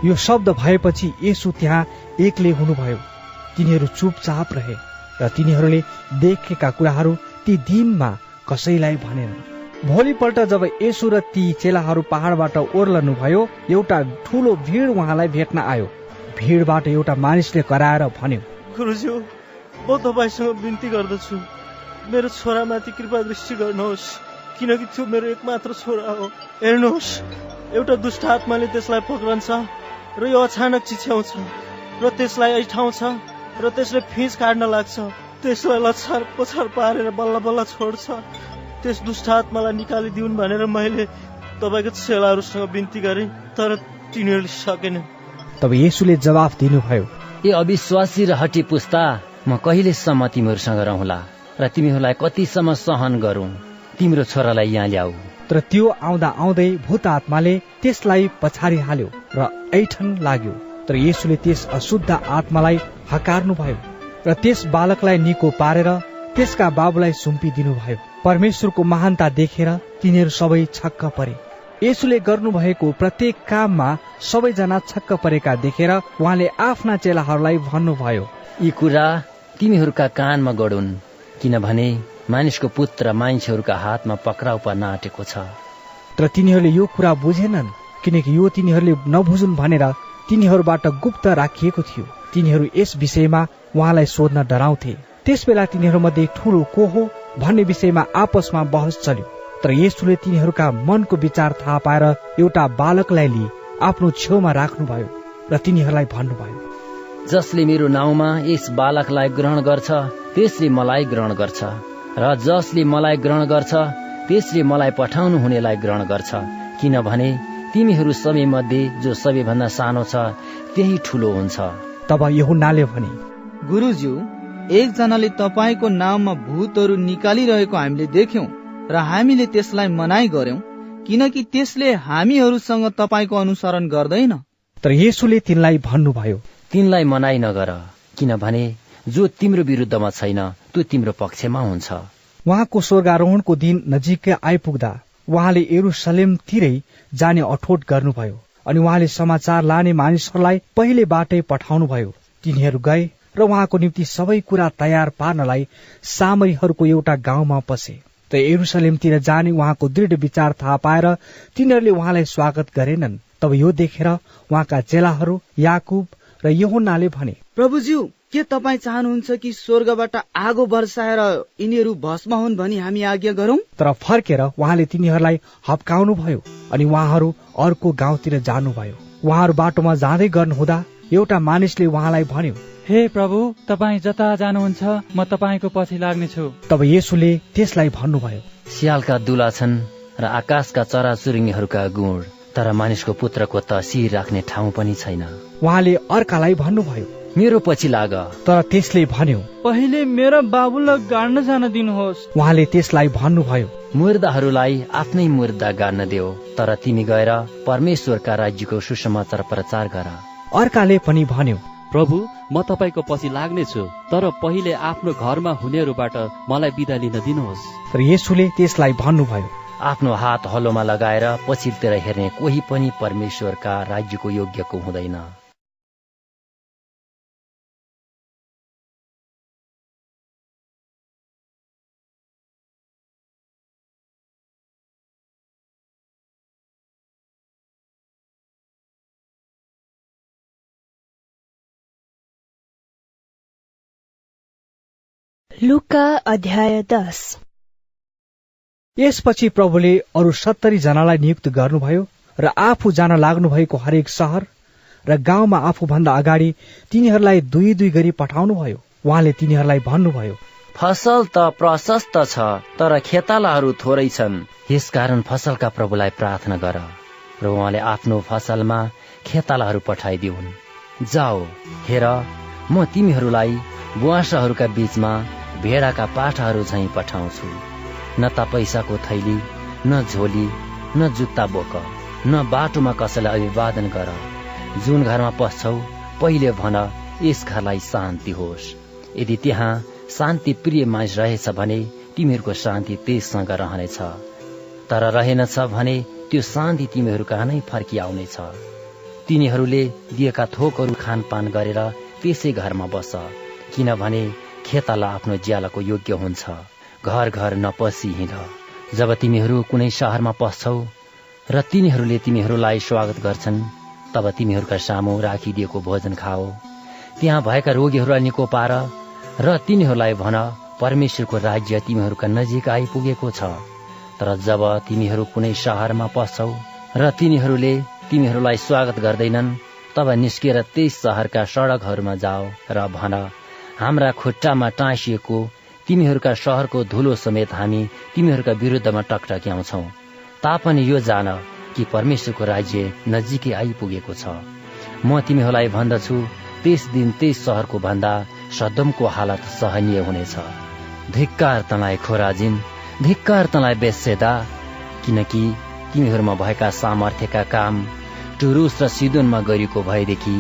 [SPEAKER 2] यो शब्द भएपछि यसु त्यहाँ एक्लै हुनुभयो। तिनीहरू चुपचाप रहे र तिनीहरूले देखेका कुराहरू ती दिनमा कसैलाई भनेन। भोलिपल्ट जब यसु र ती चेलाहरू पहाडबाट ओर्लनुभयो एउटा ठुलो भिड उहाँलाई भेट्न आयो। भिडबाट एउटा मानिसले कराएर भन्यो
[SPEAKER 9] गुरुज्यू म तपाईँसँग बिन्ती गर्दछु। मेरो छोरामाथि कृपा दृष्टि गर्नुहोस् किनकि त्यो मेरो एकमात्र छोरा हो। हेर्नुहोस् एउटा दुष्ट आत्माले त्यसलाई पक्रन्छ र यो अचानक चिच्याउँछ र त्यसलाई ऐठाउँछ र त्यसले फिज काट्न लाग्छ। त्यसलाई लछार पछार पारेर बल्ल बल्ल छोड्छ। त्यस दुष्ट आत्मालाई निकालिदिउन् भनेर मैले तपाईँको चेलाहरूसँग बिन्ती गरेँ तर तिनीहरूले सकेन
[SPEAKER 2] तब येसुले जवाफ दिनुभयो
[SPEAKER 15] ए अविश्वासी र हटी पुस्ता म कहिलेसम्म तिमीहरूसँग रहला र तिमीहरूलाई कतिसम्म सहन गरौँ? तिम्रो छोरालाई यहाँ ल्याऊ।
[SPEAKER 2] तर त्यो आउँदा आउँदै भूत आत्माले त्यसलाई पछाडि हाल्यो र ऐठन लाग्यो। तर येसुले त्यस अशुद्ध आत्मालाई हकार्नु भयो र त्यस बालकलाई निको पारेर त्यसका बाबुलाई सुम्पिदिनु भयो परमेश्वरको महानता देखेर तिनीहरू सबै छक्क परे। यसुले गर्नुभएको प्रत्येक काममा सबैजना छक्क परेका देखेर उहाँले आफ्ना चेलाहरूलाई भन्नुभयो
[SPEAKER 15] यी कुरा तिमीहरूका कानमा गढुन् किनभने मानिसको पुत्र मानिसहरूका हातमा पक्राउ पर्न आँटेको छ।
[SPEAKER 2] तर तिनीहरूले यो कुरा बुझेनन् किनकि यो तिनीहरूले नबुझुन् भनेर तिनीहरूबाट गुप्त राखिएको थियो। तिनीहरू यस विषयमा उहाँलाई सोध्न डराउँथे। त्यस बेला तिनीहरूमध्ये ठुलो को हो भन्ने विषयमा आपसमा बहस चल्यो। तर यसुले तिनीहरूका मनको विचार थाहा पाएर एउटा बालकलाई लिई आफ्नो छेउमा राख्नुभयो र तिनीहरूलाई भन्नुभयो
[SPEAKER 15] जसले मेरो नाउँमा यस बालकलाई ग्रहण गर्छ त्यसले मलाई ग्रहण गर्छ। र जसले मलाई ग्रहण गर्छ त्यसले मलाई पठाउनु हुनेलाई ग्रहण गर्छ। किनभने तिमीहरू सबैमध्ये जो सबैभन्दा सानो छ त्यही ठुलो हुन्छ।
[SPEAKER 2] तब यहुन्नाले भने
[SPEAKER 26] गुरुज्यू एकजनाले तपाईँको नाममा भूतहरू निकालिरहेको हामीले देख्यौं। र हामीले त्यसलाई मनाइ गर्यौं किनकि त्यसले हामीहरूसँग तपाईँको अनुसरण गर्दैन।
[SPEAKER 2] तर येसुले तिनलाई भन्नुभयो
[SPEAKER 15] तिनलाई मनाइ नगर किनभने जो तिम्रो विरुद्धमा छैन त्यो तिम्रो पक्षमा हुन्छ।
[SPEAKER 2] उहाँको स्वर्गारोहणको दिन नजिकै आइपुग्दा उहाँले एरुसलेमतिरै जाने अठोट गर्नुभयो अनि उहाँले समाचार लाने मानिसहरूलाई पहिलेबाटै पठाउनुभयो। तिनीहरू गए र उहाँको निम्ति सबै कुरा तयार पार्नलाई सामरीहरूको एउटा गाउँमा पसे। त एरुसलेमतिर जाने उहाँको दृढ विचार थाहा पाएर तिनीहरूले उहाँलाई स्वागत गरेनन्। तब यो देखेर उहाँका चेलाहरू याकुब र यहुन्नाले भने
[SPEAKER 26] प्रभुज्यू के तपाईँ चाहनुहुन्छ कि स्वर्गबाट आगो वर्षाएर यिनीहरू भस्म हुन् भनी हामी आज्ञा गरौं?
[SPEAKER 2] तर फर्केर उहाँले तिनीहरूलाई हप्काउनु भयो अनि उहाँहरू अर्को गाउँतिर जानुभयो। उहाँहरू बाटोमा जाँदै गर्नुहुँदा एउटा मानिसले उहाँलाई भन्यो
[SPEAKER 27] हे प्रभु तपाईँ जता जानुहुन्छ म तपाईँको पछि लाग्नेछु।
[SPEAKER 2] तब येसुले त्यसलाई भन्नुभयो
[SPEAKER 15] सियालका दुला छन् र आकाशका चराचुरुङ्गीहरूका गुण तर मानिसको पुत्रको त शिर राख्ने ठाउँ पनि छैन।
[SPEAKER 2] उहाँले अर्कालाई भन्नुभयो
[SPEAKER 15] मेरो पछि लाग।
[SPEAKER 2] तर त्यसले भन्यो
[SPEAKER 27] पहिले मेरो बाबुलाई गाड्न जान दिनुहोस्।
[SPEAKER 2] उहाँले त्यसलाई भन्नुभयो
[SPEAKER 15] मुर्दाहरूलाई आफ्नै मुर्दा गाड्न देऊ तर तिमी गएर परमेश्वरका राज्यको सुसमाचार प्रचार गर।
[SPEAKER 2] अर्काले पनि भन्यो
[SPEAKER 28] प्रभु म तपाईँको पछि लाग्नेछु तर पहिले आफ्नो घरमा हुनेहरूबाट मलाई बिदा लिन दिनुहोस्
[SPEAKER 2] तर येसुले त्यसलाई भन्नुभयो।
[SPEAKER 15] आफ्नो हात हलोमा लगाएर पछिल्तिर हेर्ने कोही पनि परमेश्वरका राज्यको योग्यको हुँदैन।
[SPEAKER 1] लुका अध्याय दस।
[SPEAKER 2] यसपछि प्रभुले अरू सत्तरी जनालाई नियुक्त गर्नुभयो र आफू जान लाग्नु भएको हरेक सहर र गाउँमा आफूभन्दा अगाडि तिनीहरूलाई दुई दुई गरी पठाउनुभयो। उहाँले तिनीहरूलाई भन्नुभयो
[SPEAKER 15] फसल त प्रशस्त छ तर खेतालाहरू थोरै छन्। यसकारण फसलका प्रभुलाई प्रार्थना गर र उहाँले आफ्नो फसलमा खेतालाहरू पठाइदिउन्। जाओ हेर म तिमीहरूलाई बुवासाहरूका बीचमा भेडाका पाठाहरू झैँ पठाउँछु। न त पैसाको थैली न झोली न जुत्ता बोक न बाटोमा कसैलाई अभिवादन गर। जुन घरमा पस्छौ पहिले भन यस घरलाई शान्ति होस्। यदि त्यहाँ शान्ति प्रिय मानिस रहेछ भने तिमीहरूको शान्ति त्यससँग रहनेछ। तर रहेनछ भने त्यो शान्ति तिमीहरू कहाँ नै फर्किआउनेछ। तिनीहरूले दिएका थोकहरू खानपान गरेर त्यसै घरमा बस। किनभने खेताला आफ्नो ज्यालाको योग्य हुन्छ। घर घर नपसी हिँड। जब तिमीहरू कुनै सहरमा पस्छौ र तिनीहरूले तिमीहरूलाई स्वागत गर्छन् तब तिमीहरूका सामु राखिदिएको भोजन खाओ। त्यहाँ भएका रोगीहरूलाई निको पार र तिनीहरूलाई भन परमेश्वरको राज्य तिमीहरूका नजिक आइपुगेको छ। तर जब तिमीहरू कुनै सहरमा पस्छौ र तिनीहरूले तिमीहरूलाई स्वागत गर्दैनन् तब निस्केर त्यस सहरका सड़कहरूमा जाओ र भन हाम्रा खुट्टामा टाँसिएको तिमीहरूका सहरको धुलो समेत हामी तिमीहरूका विरुद्धमा टकटक्याउँछौ। तापनि यो जान कि परमेश्वरको राज्य नजिकै आइपुगेको छ। म तिमीहरूलाई भन्दछु त्यस दिन त्यस सहरको भन्दा सदमको हालत सहनीय हुनेछ। धिक्कार तँलाई खोराजिन धिक्कार तँलाई बेसेदा किनकि तिमीहरूमा भएका सामर्थ्यका काम टुरुस र सिदोनमा गरिएको भएदेखि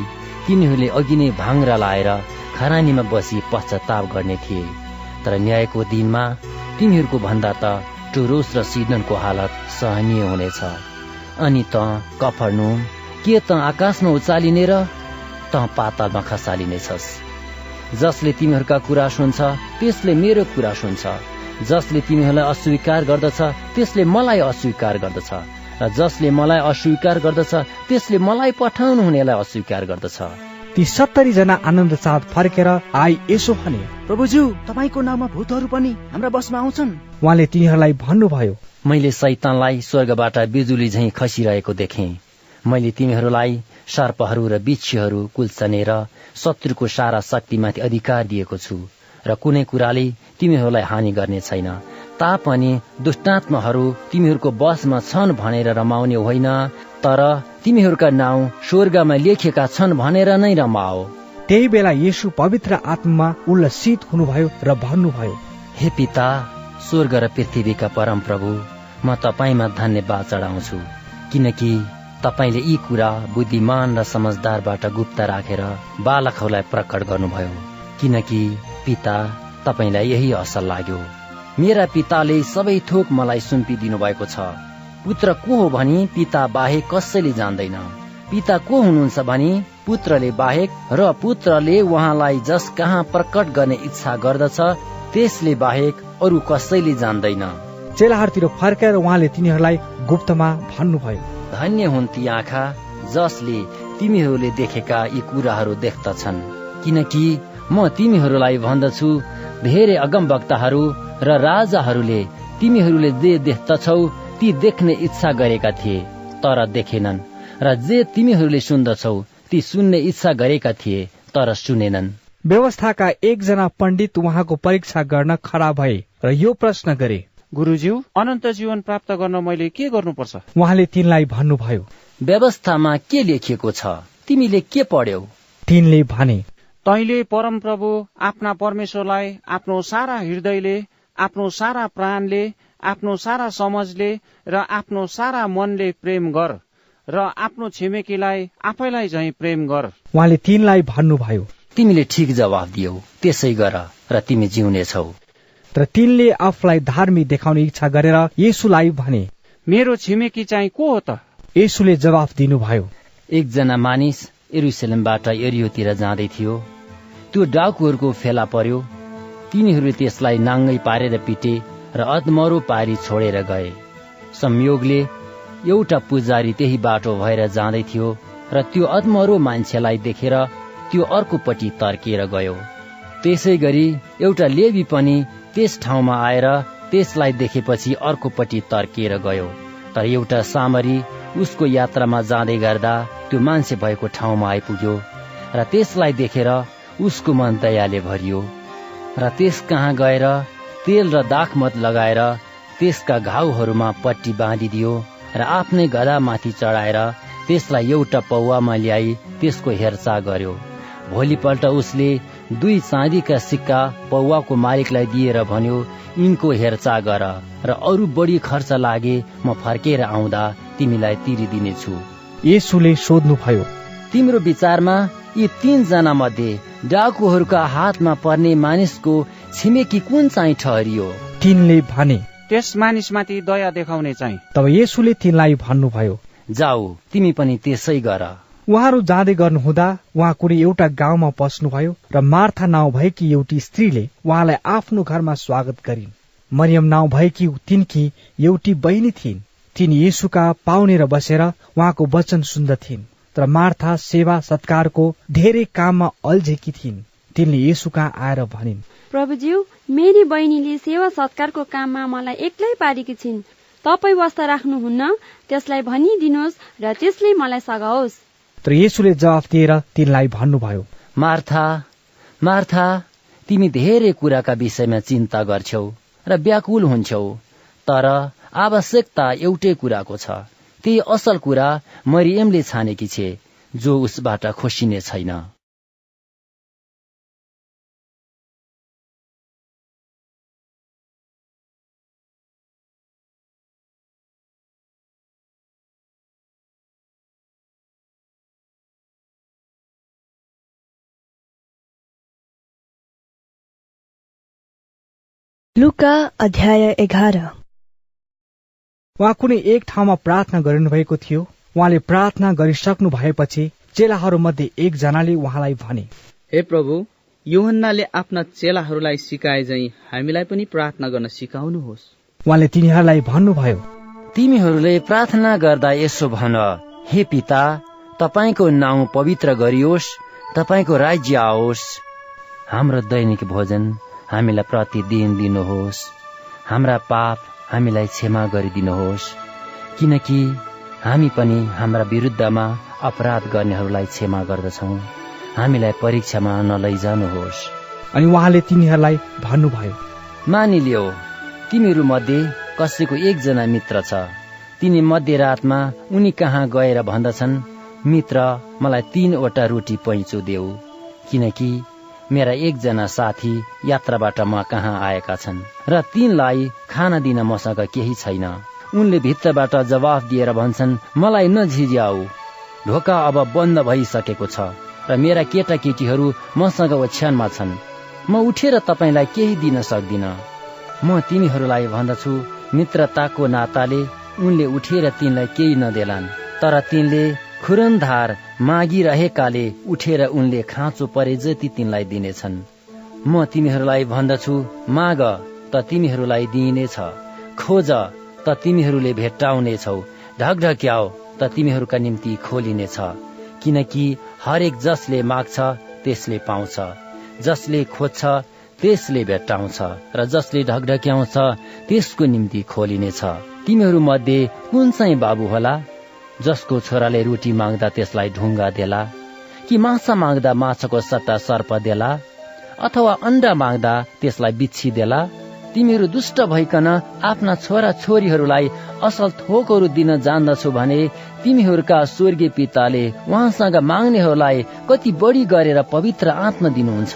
[SPEAKER 15] तिनीहरूले अघि नै भाङ्रा लाएर खरानीमा बसी पश्चाताप गर्ने थिए। तर न्यायको दिनमा तिमीहरूको भन्दा त टुरुस र सिदनको हालत सहनीय हुनेछ। अनि त कफर्नु के त आकाशमा उचालिने र त पातालमा खसालिनेछस्। जसले तिमीहरूका कुरा सुन्छ त्यसले मेरो कुरा सुन्छ। जसले तिमीहरूलाई अस्वीकार गर्दछ त्यसले मलाई अस्वीकार गर्दछ। र जसले मलाई अस्वीकार गर्दछ त्यसले मलाई पठाउनु हुनेलाई अस्वीकार गर्दछ।
[SPEAKER 2] ती सत्तरी जना आनन्द साथ फर्केर आई यसो भने
[SPEAKER 19] प्रभुज्यू तपाईँको नाममा भूतहरू पनि हाम्रा बसमा आउँछन्।
[SPEAKER 2] उहाँले तिनीहरूलाई भन्नुभयो
[SPEAKER 15] मैले सैतानलाई स्वर्गबाट बिजुली झैँ खसिरहेको देखेँ। मैले तिमीहरूलाई सर्पहरू र बिच्छीहरू कुल्चनेर शत्रुको सारा शक्तिमाथि अधिकार दिएको छु र कुनै कुराले तिमीहरूलाई हानि गर्ने छैन। तापनि दुष्टात्माहरू तिमीहरूको बसमा छन् भनेर रमाउने होइन तर तिमीहरूका नाउँ स्वर्गमा लेखिएका छन् भनेर नै रमाओ
[SPEAKER 2] त्यही बेला येशू पवित्र आत्मामा उल्लसित हुनुभयो र भन्नुभयो
[SPEAKER 15] हे पिता स्वर्ग र पृथ्वीका परम प्रभु म तपाईँमा धन्यवाद चढाउँछु किनकि तपाईँले यी कुरा बुद्धिमान र समझदारबाट गुप्त राखेर बालकहरूलाई प्रकट गर्नुभयो किनकि पिता तपाईँलाई यही असल लाग्यो। मेरा पिताले सबै थोक मलाई सुम्पिदिनु भएको छ। पुत्र को हो भनी पिता बाहेक कसैले जान्दैन। पिता को हुनुहुन्छ भनी पुत्रले बाहेक र पुत्रले उहाँलाई जस कहाँ प्रकट गर्ने इच्छा गर्दछ त्यसले बाहेक अरू कसैले जान्दैन।
[SPEAKER 2] चेलाहरूतिर फर्काएर उहाँले तिनीहरूलाई गुप्तमा भन्नुभयो।
[SPEAKER 15] धन्य हुन् ती आँखा जसले तिमीहरूले देखेका यी कुराहरू देख्दछन्। किनकि म तिमीहरूलाई भन्दछु धेरै अगम वक्ताहरू र राजाहरूले तिमीहरूले जे देख्दछौ ती देख्ने इच्छा गरेका थिए तर देखेनन्। र जे तिमीहरूले सुन्दछौ ती सुन्ने इच्छा गरेका थिए तर सुनेनन्।
[SPEAKER 2] व्यवस्थाका एकजना पण्डित उहाँको परीक्षा गर्न खडा भए र यो प्रश्न गरे
[SPEAKER 4] गुरुज्यू अनन्त जीवन प्राप्त गर्न मैले के गर्नुपर्छ?
[SPEAKER 2] उहाँले तिनलाई भन्नुभयो
[SPEAKER 15] व्यवस्थामा के लेखिएको छ? तिमीले के पढ्यौ?
[SPEAKER 2] तिनले भने
[SPEAKER 4] तैले परम प्रभु आफ्ना परमेश्वरलाई आफ्नो सारा हृदयले आफ्नो सारा प्राणले आफ्नो सारा समझले र आफ्नो सारा मनले प्रेम गर र आफ्नो छिमेकीलाई आफैलाई झै प्रेम गर।
[SPEAKER 2] उहाँले तिनलाई भन्नुभयो
[SPEAKER 15] तिमीले ठिक जवाफ दियौ त्यसै गर र तिमी जिउनेछौ।
[SPEAKER 2] तर तिनले आफूलाई धार्मिक देखाउने इच्छा गरेर येसुलाई भने
[SPEAKER 4] मेरो छिमेकी चाहिँ को हो त?
[SPEAKER 2] येसुले जवाफ दिनुभयो।
[SPEAKER 15] एकजना मानिस एरुसलेमबाट एरियोतिर जाँदै थियो। त्यो डाकुहरूको फेला पर्यो। तिनीहरूले त्यसलाई नाङ्गै पारेर पिटे। र अदमरो पारी छोडेर गए। संयोगले एउटा पुजारी त्यही बाटो भएर जाँदै थियो र त्यो अदमरो मान्छेलाई देखेर त्यो अर्कोपट्टि तर्किएर गयो। त्यसै गरी एउटा लेबी पनि त्यस ठाउँमा आएर त्यसलाई देखेपछि अर्कोपट्टि तर्किएर गयो। तर एउटा सामरी उसको यात्रामा जाँदै गर्दा त्यो मान्छे भएको ठाउँमा आइपुग्यो र त्यसलाई देखेर उसको मन दयाले भरियो। र त्यस कहाँ गएर तेल र दाखमत लगाएर त्यसका घाउहरूमा पट्टी बाँधिदियो र आफ्नै गधामाथि चढाएर त्यसलाई एउटा पौवामा ल्याई त्यसको हेरचाह गर्यो। भोलिपल्ट उसले दुई चाँदीका सिक्का पौवाको मालिकलाई दिएर भन्यो यिनको हेरचाह गर र अरू बढी खर्च लागे म फर्केर आउँदा तिमीलाई तिरिदिनेछु।
[SPEAKER 2] येसुले सोध्नुभयो
[SPEAKER 15] तिम्रो विचारमा यी तीनजना मध्ये डाकुहरूका हातमा पर्ने मानिसको छिमेकी कुन चाहिँ ठहरियो
[SPEAKER 2] तिनले भने
[SPEAKER 4] त्यस मानिसमाथि दया देखाउने चाहिँ।
[SPEAKER 2] तब येसुले तिनलाई भन्नुभयो
[SPEAKER 15] जाऊ तिमी पनि त्यसै गर।
[SPEAKER 2] उहाँहरू जाँदै गर्नुहुँदा उहाँ कुनै एउटा गाउँमा पस्नुभयो र मार्था नाउँ भएकी एउटी स्त्रीले उहाँलाई आफ्नो घरमा स्वागत गरिन्। मरियम नाउँ भएकी तिनकी एउटी बहिनी थिइन्। तिनी येसुका पाउनेर बसेर उहाँको वचन सुन्दथिन् तर मार्था सेवा सत्कारको धेरै काममा अल्झेकी थिइन्। तिनले येसु कहाँ आएर भनिन्
[SPEAKER 24] प्रभुज्यू मेरी बहिनीले सेवा सत्कारको काममा मलाई एक्लै पारेकी छिन्। तपाईँ वास्ता राख्नुहुन्न त्यसलाई भनिदिनुहोस् र त्यसले मलाई सघाओस्।
[SPEAKER 2] तर येसुले जवाफ दिएर तिनलाई भन्नुभयो
[SPEAKER 15] मार्था मार्था तिमी धेरै कुराका विषयमा चिन्ता गर्छौ र व्याकुल हुन्छौ तर आवश्यकता एउटै कुराको छ। त्यही असल कुरा मरियमले छानेकी छे जो उसबाट खोसिने छैन।
[SPEAKER 1] लुका अध्याय एघार।
[SPEAKER 2] उहाँ कुनै एक ठाउँमा प्रार्थना गरिनु भएको थियो। उहाँले प्रार्थना गरिसक्नु भएपछि चेलाहरू मध्ये एकजनाले उहाँलाई भने
[SPEAKER 26] हे प्रभु योहन्नाले आफ्ना चेलाहरूलाई सिकाए झै हामीलाई पनि प्रार्थना गर्न सिकाउनुहोस्।
[SPEAKER 2] उहाँले तिनीहरूलाई भन्नुभयो
[SPEAKER 15] तिमीहरूले प्रार्थना गर्दा यसो भन हे पिता तपाईँको नाउँ पवित्र गरियोस् तपाईँको राज्य आओस्। हाम्रो दैनिक भोजन। हामीलाई प्रतिदिन दिनुहोस्। हाम्रा पाप हामीलाई क्षमा गरिदिनुहोस्। किनकि हामी पनि हाम्रा विरुद्धमा अपराध गर्नेहरूलाई क्षमा गर्दछौँ। हामीलाई परीक्षामा नलैजानुहोस्।
[SPEAKER 2] अनि उहाँले तिनीहरूलाई भन्नुभयो
[SPEAKER 15] मानिलियो तिमीहरू मध्ये कसैको एकजना मित्र छ। तिनी मध्यरातमा उनी कहाँ गएर भन्दछन्? मित्र मलाई तीनवटा रोटी पैँचो देऊ। किनकि मेरा एकजना साथी यात्राबाट म कहाँ आएका छन् र तिनलाई खाना दिन मसँग केही छैन। उनले भित्रबाट जवाफ दिएर भन्छन् मलाई नझिझ्याऊ। ढोका अब बन्द भइसकेको छ र मेरा केटाकेटीहरू मसँग ओछ्यानमा छन्। म उठेर तपाईँलाई केही दिन सक्दिन। म तिमीहरूलाई भन्दछु। मित्रताको नाताले उनले उठेर तिनलाई केही नदेलान्। तर तिनले खुरनधार मागिरहेकाले उठेर उनले खाँचो परे जति तिनलाई दिनेछन्। म तिमीहरूलाई भन्दछु माग त तिमीहरूलाई दिइनेछ। खोज त तिमीहरूले भेट्टाउनेछौ। ढकढक्याओ त तिमीहरूका निम्ति खोलिनेछ। किनकि हरेक जसले माग्छ त्यसले पाउँछ। जसले खोज्छ त्यसले भेट्टाउँछ। र जसले ढकढक्याउँछ त्यसको निम्ति खोलिनेछ। तिमीहरू मध्ये कुन चाहिँ बाबु होला? जसको छोराले रोटी माग्दा त्यसलाई ढुङ्गा देला कि माछा माग्दा माछाको सट्टा सर्प देला अथवा अन्डा माग्दा त्यसलाई बिच्छी देला तिमीहरू दुष्ट भइकन आफ्ना छोरा छोरीहरूलाई असल थोकहरू दिन जान्दछौ भने तिमीहरूका स्वर्गीय पिताले उहाँसँग माग्नेहरूलाई कति बढी गरेर पवित्र आत्मा दिनुहुन्छ।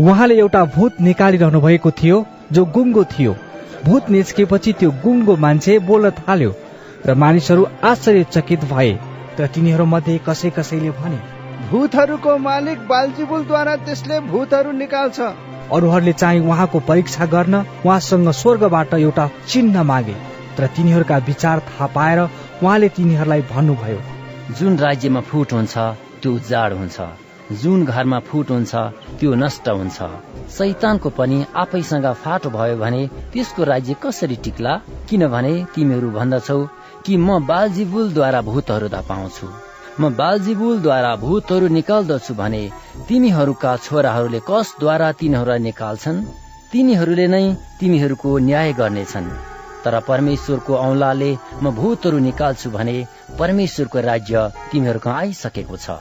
[SPEAKER 2] उहाँले एउटा भूत निकालिरहनु भएको थियो जो गुङ्गो थियो। भूत निस्केपछि त्यो गुङ्गो मान्छे बोल्न थाल्यो। र मानिसहरू आश्चर्यचकित भए तर तिनीहरू मध्ये कसै कसैले भने
[SPEAKER 29] भूतहरूको मालिक बालजिबुलद्वारा त्यसले भूतहरू निकाल्छ।
[SPEAKER 2] अरूहरूले चाहिँ उहाँको परीक्षा गर्न उहाँसँग स्वर्गबाट एउटा चिन्ह मागे तर तिनीहरूका विचार थाहा पाएर उहाँले तिनीहरूलाई भन्नुभयो
[SPEAKER 15] जुन राज्यमा फुट हुन्छ त्यो जाड हुन्छ। जुन घरमा फुट हुन्छ त्यो नष्ट हुन्छ। सैतानको पनि आफैसँग फाटो भयो भने त्यसको राज्य कसरी टिक्ला? किनभने तिमीहरू भन्दछौ कि म बालजिबुलद्वारा भूतहरू धपाउँछु म बालजिबुलद्वारा भूतहरू निकाल्दछु भने तिमीहरूका छोराहरूले कसद्वारा तिनीहरूलाई निकाल्छन्? तिनीहरूले नै तिमीहरूको न्याय गर्नेछन्। तर परमेश्वरको औंलाले म भूतहरू निकाल्छु भने परमेश्वरको राज्य तिमीहरूको आइसकेको छ।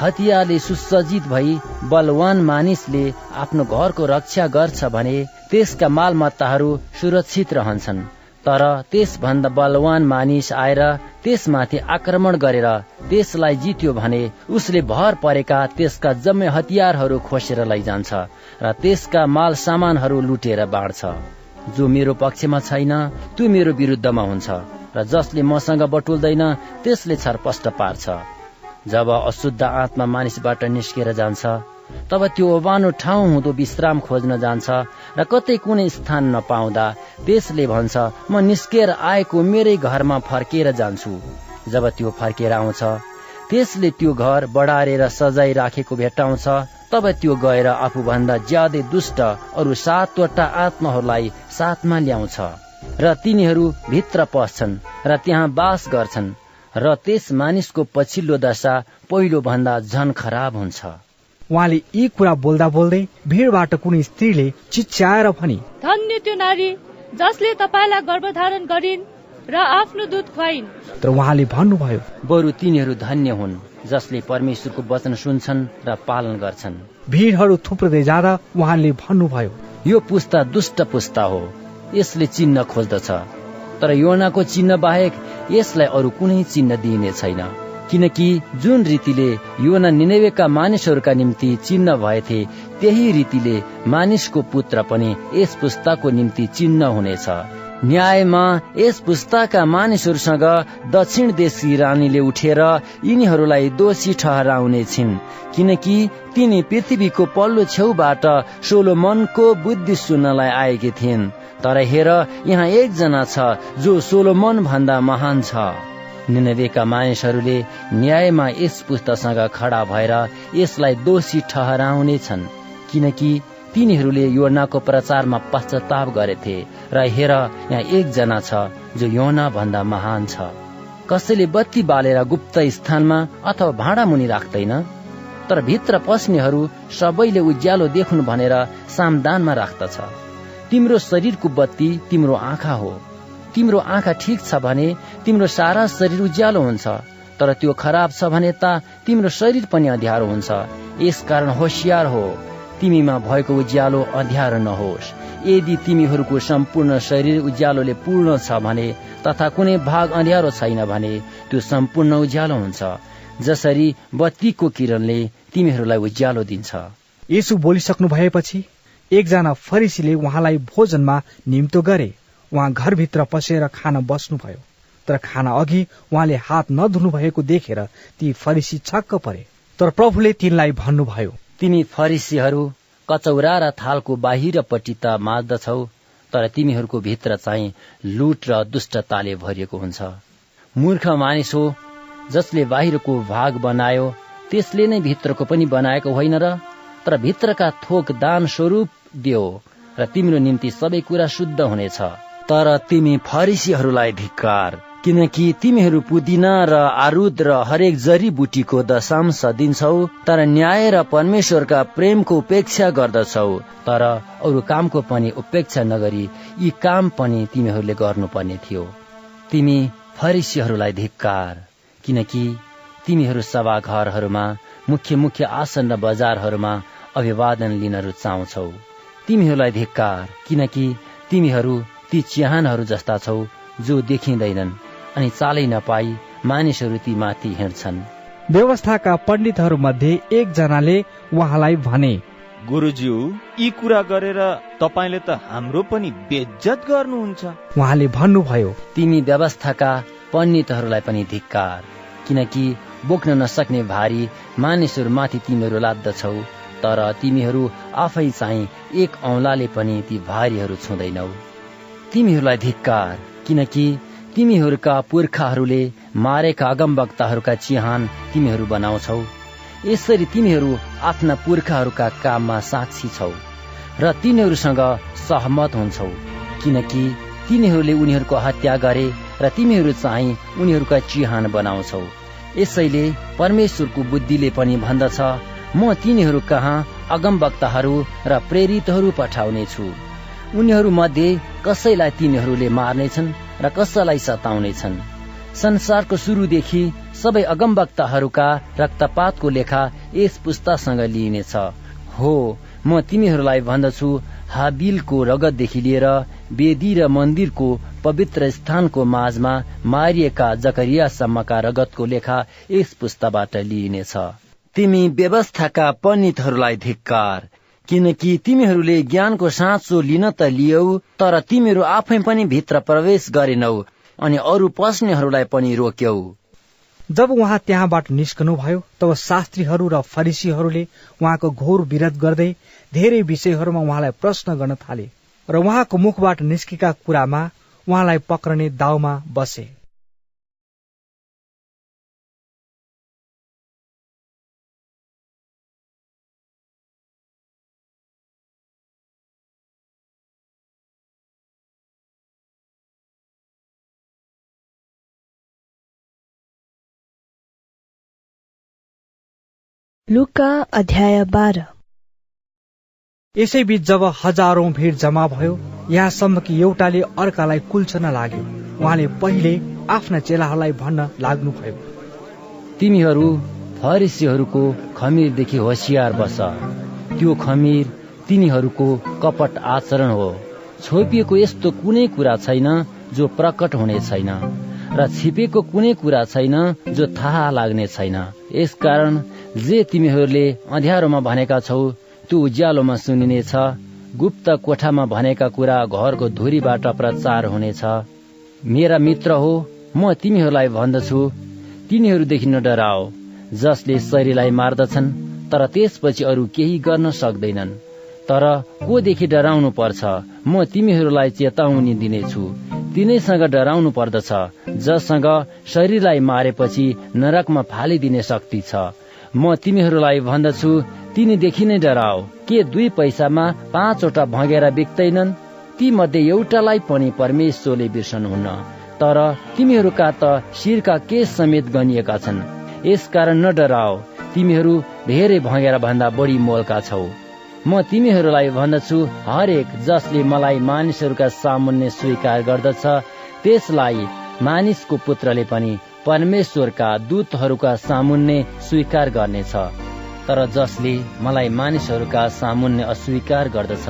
[SPEAKER 15] हतियारले सुसज्जित भई बलवान मानिसले आफ्नो घरको रक्षा गर्छ भने त्यसका मालमत्ताहरू सुरक्षित रहन्छन्। तर त्यसभन्दा बलवान मानिस आएर त्यसमाथि आक्रमण गरेर त्यसलाई जित्यो भने उसले भर परेका त्यसका जम्मै हतियारहरू खोसेर लैजान्छ र त्यसका माल सामानहरू लुटेर बाँड्छ। जो मेरो पक्षमा छैन त्यो मेरो विरुद्धमा हुन्छ र जसले मसँग बटुल्दैन त्यसले छरपष्ट पार्छ। जब अशुद्ध आत्मा मानिसबाट निस्केर जान्छ तब त्यो ओबानो ठाउँ हुँदो विश्राम खोज्न जान्छ र कतै कुनै स्थान नपाउँदा त्यसले भन्छ म निस्केर आएको मेरै घरमा फर्केर जान्छु। जब त्यो फर्केर आउँछ त्यसले त्यो घर बढारेर सजाई राखेको भेट्टाउँछ तब त्यो गएर आफूभन्दा ज्यादै दुष्ट अरू सातवटा आत्माहरूलाई साथमा ल्याउँछ र तिनीहरू भित्र पस्छन् र त्यहाँ बास गर्छन् र त्यस मानिसको पछिल्लो दशा पहिलो भन्दा झन खराब हुन्छ।
[SPEAKER 2] उहाँले यी कुरा बोल्दा बोल्दै भिडबाट कुनै स्त्रीले चिच्याएर भनी
[SPEAKER 30] धन्य त्यो नारी जसले तपाईँलाई गर्भधारण गरिन् र आफ्नो दुध खुवाइन्।
[SPEAKER 2] तर उहाँले भन्नुभयो
[SPEAKER 15] बरु तिनीहरू धन्य हुन् जसले परमेश्वरको वचन सुन्छन् र पालन गर्छन्।
[SPEAKER 2] भिडहरू थुप्रै जाँदा उहाँले भन्नुभयो
[SPEAKER 15] यो पुस्ता दुष्ट पुस्ता हो यसले चिन्ह खोज्दछ। तर योनाको चिन्ह बाहेक यसलाई अरू कुनै चिन्ह दिइने छैन। किनकि जुन रीतिले योना निनेवेका मानिसहरूका निम्ति चिन्ह भएथे त्यही रीतिले मानिसको पुत्र पनि यस पुस्ताको निम्ति चिन्ह हुनेछ। न्यायमा यस पुस्ताका मानिसहरूसँग दक्षिण देशी रानीले उठेर यिनीहरूलाई दोषी ठहराउने छिन् किनकि तिनी पृथ्वीको पल्लो छेउबाट सोलोमनको बुद्धि सुन्नलाई आएकी थिइन्। तर हेर यहाँ एकजना छ जो सोलोमन भन्दा महान छ। निनवेका मानिसहरूले न्यायमा यस पुस्तसँग खडा भएर यसलाई दोषी ठहराउने छन् किनकि तिनीहरूले योनाको प्रचारमा पश्चाताप गरेथे र हेर यहाँ एकजना छ जो योना भन्दा महान छ। कसैले बत्ती बालेर गुप्त स्थानमा अथवा भाँडा मुनि राख्दैन? तर भित्र पस्नेहरू सबैले उज्यालो देखुन् भनेर सामदानमा राख्दछ। तिम्रो शरीरको बत्ती तिम्रो आँखा हो। तिम्रो आँखा ठिक छ भने तिम्रो सारा शरीर उज्यालो हुन्छ तर त्यो खराब छ भने त तिम्रो शरीर पनि अँध्यारो हुन्छ। यसकारण होसियार हो। तिमीमा भएको उज्यालो अँध्यारो नहोस्। यदि तिमीहरूको सम्पूर्ण शरीर उज्यालोले पूर्ण छ भने तथा कुनै भाग अँध्यारो छैन भने त्यो सम्पूर्ण उज्यालो हुन्छ। जसरी बत्तीको किरणले तिमीहरूलाई उज्यालो दिन्छ।
[SPEAKER 2] यसु बोलिसक्नु भएपछि एकजना फरिसीले उहाँलाई भोजनमा निम्तो गरे। उहाँ घरभित्र पसेर खान बस्नुभयो। तर खाना अघि उहाँले हात नधुनु भएको देखेर ती फरिसी छक्क परे। तर प्रभुले तिनलाई भन्नुभयो
[SPEAKER 15] तिमी फरिसीहरू कचौरा र थालको बाहिरपट्टि त माझ्दछौ तर तिमीहरूको भित्र चाहिँ लुट र दुष्टताले भरिएको हुन्छ। मूर्ख मानिस हो जसले बाहिरको भाग बनायो त्यसले नै भित्रको पनि बनाएको होइन र तर भित्रका थोक दान स्वरूप दियो र तिम्रो निम्ति सबै कुरा शुद्ध हुनेछ। तर तिमी फरिसीहरूलाई धिक्कार किनकि तिमीहरू पुदिना र आरुद र हरेक जरीबुटीको दशांश दिन्छौ तर न्याय र परमेश्वरका प्रेमको उपेक्षा गर्दछौ। तर अरू कामको पनि उपेक्षा नगरी यी काम पनि तिमीहरूले गर्नुपर्ने थियो। तिमी फरिसीहरूलाई धिक्कार किनकि तिमीहरू सभाघरहरूमा मुख्य मुख्य आसन र बजारहरूमा अभिवादन लिन रुचाउँछौ तिमीहरूलाई धिक्कार किनकि तिमीहरू ती चिहानहरू जस्ता छौ जो देखिँदैनन् अनि चालै नपाई मानिसहरू ती माथि हिँड्छन्।
[SPEAKER 2] व्यवस्थाका पण्डितहरू मध्ये एकजनाले उहाँलाई भने
[SPEAKER 21] गुरुज्यू यी कुरा गरेर तपाईँले त हाम्रो पनि बेज्जत गर्नुहुन्छ।
[SPEAKER 2] उहाँले भन्नुभयो
[SPEAKER 15] तिमी व्यवस्थाका पण्डितहरूलाई पनि धिक्कार किनकि बोक्न नसक्ने भारी मानिसहरू माथि तिमीहरू लाद्दछौ तर तिमीहरू आफै चाहिँ एक औंलाले पनि ती भारीहरू छुँदैनौ। तिमीहरूलाई धिक्कार किनकि तिमीहरूका पुर्खाहरूले मारेका अगमवक्ताहरूका चिहान तिमीहरू बनाउँछौ। यसरी तिमीहरू आफ्ना पुर्खाहरूका काममा साक्षी छौ र तिनीहरूसँग सहमत हुन्छौ किनकि तिनीहरूले उनीहरूको हत्या गरे र तिमीहरू चाहिँ उनीहरूका चिहान बनाउँछौ। यसैले परमेश्वरको बुद्धिले पनि भन्दछ म तिनीहरू कहाँ अगमवक्ताहरू र प्रेरितहरू पठाउने छु उनीहरू मध्ये कसैलाई तिनीहरूले मार्नेछन् र कसैलाई सताउनेछन्? संसारको सुरुदेखि सबै अगमवक्ताहरूका रक्तपातको लेखा यस पुस्तासँग लिइनेछ। हो म तिमीहरूलाई भन्दछु हाबिलको रगतदेखि लिएर वेदी र मन्दिरको पवित्र स्थानको माझमा मारिएका जकरियासम्मका रगतको लेखा यस पुस्ताबाट लिइनेछ। तिमी व्यवस्थाका पण्डितहरूलाई धिक्कार किनकि तिमीहरूले ज्ञानको साँचो लिन त लियौ तर तिमीहरू आफै पनि भित्र प्रवेश गरेनौ अनि अरू पस्नेहरूलाई पनि रोक्यौ।
[SPEAKER 2] जब उहाँ त्यहाँबाट निस्कनु भयो तब शास्त्रीहरू र फरिसीहरूले उहाँको घोर विरोध गर्दै धेरै विषयहरूमा उहाँलाई प्रश्न गर्न थाले र उहाँको मुखबाट निस्केका कुरामा उहाँलाई पक्रने दाउमा बसे।
[SPEAKER 1] लुका अध्याय बाह्र।
[SPEAKER 2] यसैबीच जब हजारौं भिड जम्मा भयो यहाँसम्म कि एउटाले अर्कालाई कुल्छन लाग्यो। उहाँले पहिले आफ्ना चेलाहरूलाई भन्न लाग्नुभयो।
[SPEAKER 15] तिमीहरू फरिसीहरूको खमिरदेखि होसियार बस। त्यो खमिर तिनीहरूको कपट आचरण हो। छोपिएको यस्तो कुनै कुरा छैन जो प्रकट हुने छैन। र छिपेको कुनै कुरा छैन जो थाहा लाग्ने छैन। यसकारण जे तिमीहरूले अँध्यारोमा भनेका छौ त्यो उज्यालोमा सुनिनेछ गुप्त कोठामा भनेका कुरा घरको धुरीबाट प्रचार हुनेछ मेरा मित्र हो म तिमीहरूलाई भन्दछु। तिनीहरूदेखि न डराओ जसले शरीरलाई मार्दछन् तर त्यसपछि अरू केही गर्न सक्दैनन्। तर कोदेखि डराउनु पर्छ। म तिमीहरूलाई चेतावनी दिनेछु। तिनैसँग डराउनु पर्दछ जससँग शरीरलाई मारेपछि नरकमा फालिदिने शक्ति छ। म तिमीहरूलाई भन्दछु तिनीदेखि नै डराओ। के दुई पैसामा पाँचवटा भँगेरा बिक्दैनन्? ती मध्ये एउटालाई पनि परमेश्वरले बिर्सनुहुन्न तर तिमीहरूका त शिरका केस समेत गनिएका छन्। यसकारण न डराओ तिमीहरू धेरै भँगेरा भन्दा बढी मोलका छौ। म तिमीहरूलाई भन्दछु हरेक जसले मलाई मानिसहरूका सामुन्ने स्वीकार गर्दछ त्यसलाई मानिसको पुत्रले पनि परमेश्वरका दूतहरूका सामुन्ने स्वीकार गर्नेछ। तर जसले मलाई मानिसहरूका सामुन्ने अस्वीकार गर्दछ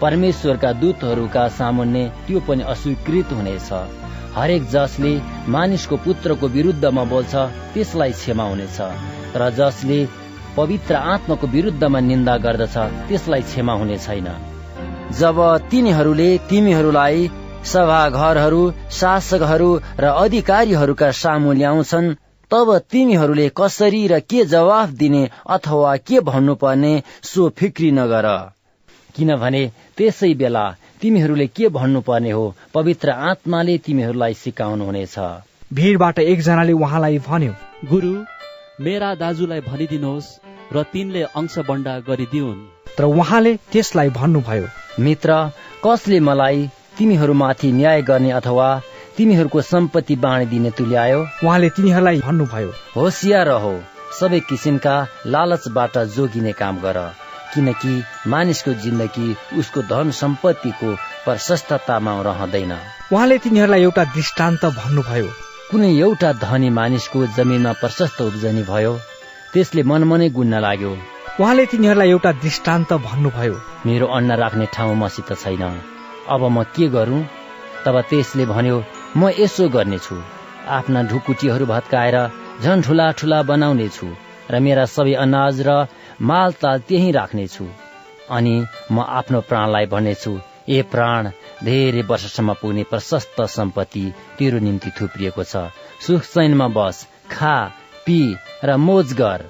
[SPEAKER 15] परमेश्वरका दूतहरूका सामुन्ने त्यो पनि अस्वीकृत हुनेछ। हरेक जसले मानिसको पुत्रको विरुद्धमा बोल्छ त्यसलाई क्षमा हुनेछ। र जसले पवित्र आत्माको विरुद्धमा निन्दा गर्दछ त्यसलाई क्षमा हुने छैन। जब तिनीहरूले तिमीहरूलाई सभाघरहरू शासकहरू र अधिकारीहरूका सामु ल्याउँछन् तब तिमीहरूले कसरी र के जवाफ दिने अथवा के भन्नुपर्ने सो फिक्री नगर। किनभने त्यसै बेला तिमीहरूले के भन्नुपर्ने हो पवित्र आत्माले तिमीहरूलाई सिकाउनु हुनेछ
[SPEAKER 2] भिडबाट एकजनाले उहाँलाई भन्यो
[SPEAKER 28] गुरु मेरा दाजुलाई भनिदिनुहोस् र तिनले अंश बन्डा गरिदिउन्।
[SPEAKER 2] तर उहाँले त्यसलाई भन्नुभयो
[SPEAKER 15] मित्र कसले मलाई तिमीहरूमाथि न्याय गर्ने अथवा तिमीहरूको सम्पत्ति बाँडिदिने तुल्यायो?
[SPEAKER 2] उहाँले तिनीहरूलाई भन्नुभयो
[SPEAKER 15] होसियार रहो सबै किसिमका लालचबाट जोगिने काम गर किनकि मानिसको जिन्दगी उसको धन सम्पत्तिको प्रशस्ततामा रहँदैन।
[SPEAKER 2] उहाँले तिनीहरूलाई एउटा दृष्टान्त भन्नुभयो
[SPEAKER 15] कुनै एउटा धनी मानिसको जमिनमा प्रशस्त उब्जनी भयो। त्यसले मनमनै गुन्न लाग्यो।
[SPEAKER 2] उहाँले तिनीहरूलाई एउटा दृष्टान्त भन्नुभयो।
[SPEAKER 15] मेरो अन्न राख्ने ठाउँ मसित छैन। अब म के गरौँ? तब त्यसले भन्यो म यसो गर्नेछु। आफ्ना ढुकुटीहरू भत्काएर झन ठुला ठुला बनाउने छु र मेरा सबै अनाज र मालताल त्यही राख्नेछु। अनि म आफ्नो प्राणलाई भन्नेछु ए प्राण धेरै वर्षसम्म पुग्ने प्रशस्त सम्पत्ति तेरो निम्ति थुप्रिएको छ। सुख चैनमा बस खा पी र मोज गर।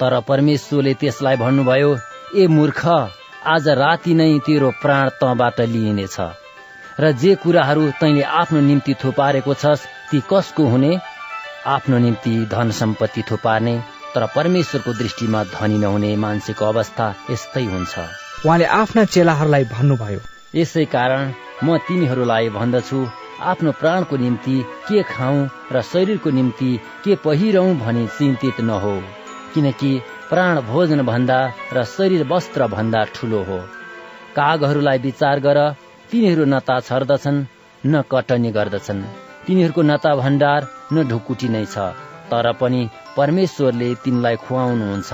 [SPEAKER 15] तर परमेश्वरले त्यसलाई भन्नुभयो ए मूर्ख आज राति नै तेरो प्राण तँबाट लिइनेछ। र जे कुराहरू तैँले आफ्नो निम्ति थुपारेको छस् ती कसको हुने? आफ्नो निम्ति धन सम्पत्ति थुपार्ने तर परमेश्वरको दृष्टिमा धनी नहुने मान्छेको अवस्था यस्तै हुन्छ।
[SPEAKER 2] उहाँले आफ्ना चेलाहरूलाई भन्नुभयो
[SPEAKER 15] यसै कारण म तिमीहरूलाई भन्दछु आफ्नो प्राणको निम्ति के खाउँ र शरीरको निम्ति के पहिरौँ भनी चिन्तित नहो किनकि प्राण भोजन भन्दा र शरीर वस्त्र भन्दा ठुलो हो। कागहरूलाई विचार गर तिनीहरू न ता छर्दछन् न कटनी गर्दछन्। तिनीहरूको नता भण्डार न ढुकुटी नै छ तर पनि परमेश्वरले तिनलाई खुवाउनुहुन्छ।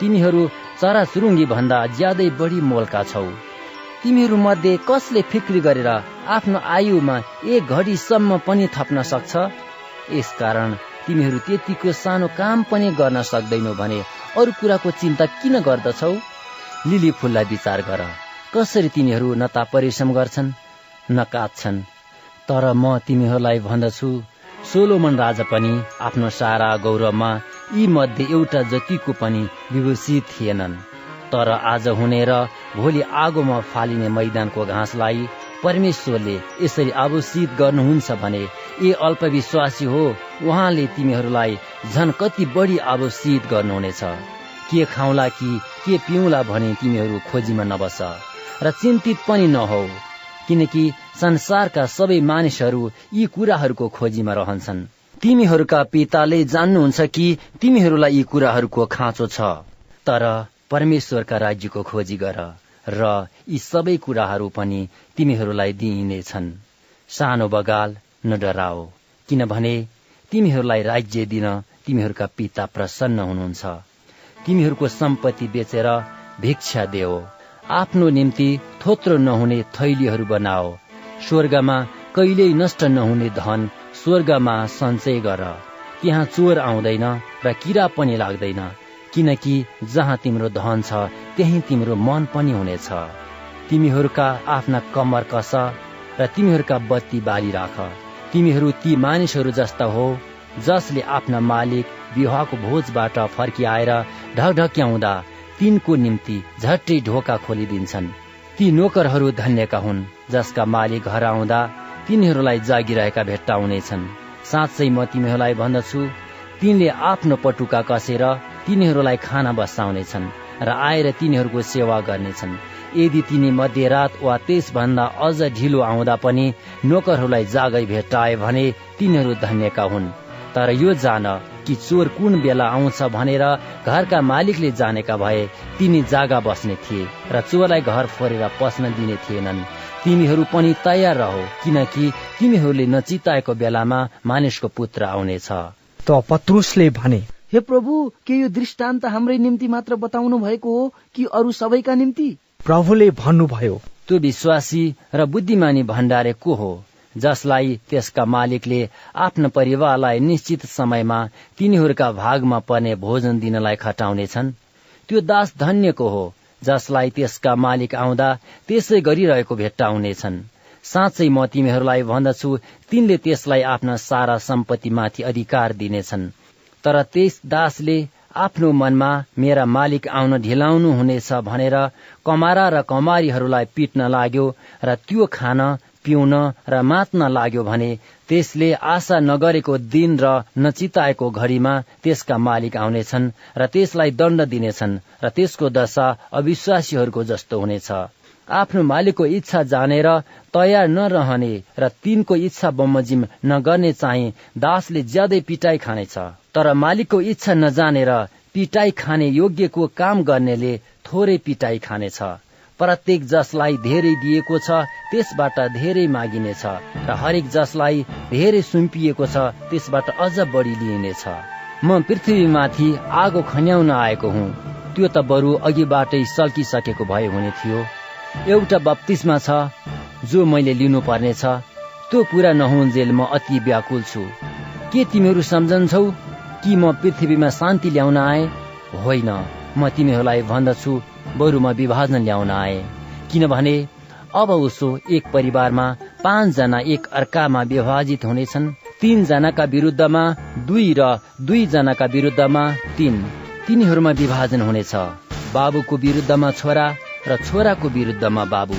[SPEAKER 15] तिमीहरू चराचुरुङ्गी भन्दा ज्यादै बढी मोलका छौ। तिमीहरू मध्ये कसले फिक्री गरेर आफ्नो आयुमा एक घडीसम्म पनि थप्न सक्छ? यसकारण तिमीहरू त्यतिको सानो काम पनि गर्न सक्दैनौ भने अरू कुराको चिन्ता किन गर्दछौ? लिली फुललाई विचार गर। कसरी तिनीहरू न ता परिश्रम गर्छन् न काट्छन् तर म तिमीहरूलाई भन्दछु सोलोमन राजा पनि आफ्नो सारा गौरवमा यी मध्ये एउटा जतिको पनि विभूषित थिएनन्। तर आज हुने र भोलि आगोमा फालिने मैदानको घाँसलाई परमेश्वरले यसरी आभूषित गर्नुहुन्छ भने ए अल्पविश्वासी हो उहाँले तिमीहरूलाई झन कति बढी आभूषित गर्नुहुनेछ। के खाउला कि के पिउला भने तिमीहरू खोजीमा नबस। र चिन्तित पनि नहौ किनकि संसारका सबै मानिसहरू यी कुराहरूको खोजीमा रहन्छन्। तिमीहरूका पिताले जान्नुहुन्छ कि तिमीहरूलाई यी कुराहरूको खाँचो छ। तर परमेश्वरका राज्यको खोजी गर र यी सबै कुराहरू पनि तिमीहरूलाई दिइनेछन्। सानो बगाल न डराओ किनभने तिमीहरूलाई राज्य दिन तिमीहरूका पिता प्रसन्न हुनुहुन्छ। तिमीहरूको सम्पत्ति बेचेर भिक्षा देऊ आफ्नो निम्ति थोत्रो नहुने थैलीहरू बनाओ। स्वर्गमा कहिल्यै नष्ट नहुने धन स्वर्गमा सञ्चय गर। त्यहाँ चोर आउँदैन र किरा पनि लाग्दैन। किनकि जहाँ तिम्रो धन छ त्यही तिम्रो मन पनि हुनेछ। तिमीहरूका आफ्ना कम्मर कस र तिमीहरूका बत्ती बाली राख। तिमीहरू ती मानिसहरू जस्ता हो जसले आफ्ना मालिक विवाहको भोजबाट फर्किआएर ढकढक्याउँदा तिनको निम्ति झट्टै ढोका खोलिदिन्छन्। ती नोकरहरू धन्यका हुन् जसका मालिक घर आउँदा तिनीहरूलाई जागिरहेका भेट्टाउनेछन्। साँच्चै म तिमीहरूलाई भन्दछु तिनले आफ्नो पटुका कसेर तिनीहरूलाई खाना बसाउनेछन् र आएर तिनीहरूको सेवा गर्नेछन्। यदि तिनी मध्यरात वा त्यसभन्दा अझ ढिलो आउँदा पनि नोकरहरूलाई जागै भेट्टाए भने तिनीहरू धन्यका हुन्। तर यो जान कि चोर कुन बेला आउँछ भनेर घरका मालिकले जानेका भए तिनी जागा बस्ने थिए र चोरलाई घर फोरेर पस्न दिने थिएनन्। तिमीहरू पनि तयार रहो किनकि तिमीहरूले नचिताएको बेलामा मानिसको पुत्र आउनेछ।
[SPEAKER 2] त पत्रुसले भने
[SPEAKER 19] हे प्रभु के यो दृष्टान्त हाम्रै निम्ति मात्र बताउनु भएको हो कि अरू सबैका निम्ति?
[SPEAKER 2] प्रभुले भन्नुभयो
[SPEAKER 15] त्यो विश्वासी र बुद्धिमानी भण्डारे को हो जसलाई त्यसका मालिकले आफ्नो परिवारलाई निश्चित समयमा तिनीहरूका भागमा पर्ने भोजन दिनलाई खटाउनेछन्? त्यो दास धन्यको हो जसलाई त्यसका मालिक आउँदा त्यसै गरिरहेको भेट्टाउनेछन्। साँच्चै म तिमीहरूलाई भन्दछु तिनले त्यसलाई आफ्ना सारा सम्पत्तिमाथि अधिकार दिनेछन्। तर त्यस दासले आफ्नो मनमा मेरा मालिक आउन ढिलाउनु हुनेछ भनेर कमारा र कमारीहरूलाई पिट्न लाग्यो र त्यो खान पिउन र मात्न लाग्यो भने त्यसले आशा नगरेको दिन र नचिताएको घड़ीमा त्यसका मालिक आउनेछन् र त्यसलाई दण्ड दिनेछन् र त्यसको दशा अविश्वासीहरूको जस्तो हुनेछ। आफ्नो मालिकको इच्छा जानेर तयार नरहने र तिनको इच्छा बमोजिम नगर्ने चाहिँ दासले ज्यादै पिटाई खानेछ। तर मालिकको इच्छा नजानेर पिटाई खाने योग्यको काम गर्नेले थोरै पिटाई खानेछ। प्रत्येक जसलाई धेरै दिएको छ त्यसबाट धेरै मागिनेछ र हरेक जसलाई धेरै सुम्पिएको छ त्यसबाट अझ बढी लिइनेछ। म पृथ्वीमाथि आगो खन्याउन आएको हुँ। त्यो त बरु अघिबाटै सल्किसकेको भए हुने थियो। एउटा बत्तिसमा छ जो मैले लिनुपर्नेछ त्यो पूरा नहुन्जेल म अति व्याकुल छु। के तिमीहरू सम्झन्छौ कि म पृथ्वीमा शान्ति ल्याउन आए? होइन म तिमीहरूलाई भन्दछु बरु म विभाजन ल्याउन आए। किनभने अब उसो एक परिवारमा पाँचजना एक अर्कामा विभाजित हुनेछन् तीनजनाका विरुद्धमा दुई र दुईजनाका विरुद्धमा तीन। तिनीहरूमा विभाजन हुनेछ। बाबुको विरुद्धमा छोरा र छोराको विरुद्धमा बाबु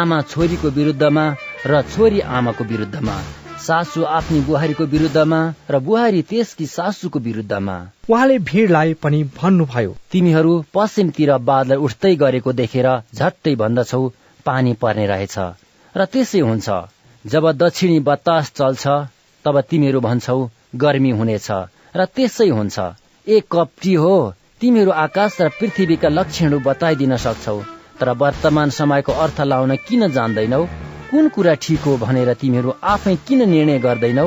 [SPEAKER 15] आमा छोरीको विरुद्धमा र छोरी आमाको विरुद्धमा सासु आफ्नी बुहारीको विरुद्धमा र बुहारी त्यसकी सासूको विरुद्धमा।
[SPEAKER 2] उहाँले भिडलाई पनि भन्नुभयो।
[SPEAKER 15] तिमीहरू पश्चिमतिर बादल उठ्दै गरेको देखेर झट्टै भन्दछौ पानी पर्ने रहेछ। र त्यसै हुन्छ जब दक्षिणी बतास चल्छ तब तिमीहरू भन्छौ गर्मी हुनेछ। र त्यसै हुन्छ एक कप टी हो तिमीहरू आकाश र पृथ्वीका लक्षणहरू बताइदिन सक्छौ। तर वर्तमान समयको अर्थ लाउन किन जान्दैनौ? कुन कुरा ठिक हो भनेर तिमीहरू आफै किन निर्णय गर्दैनौ?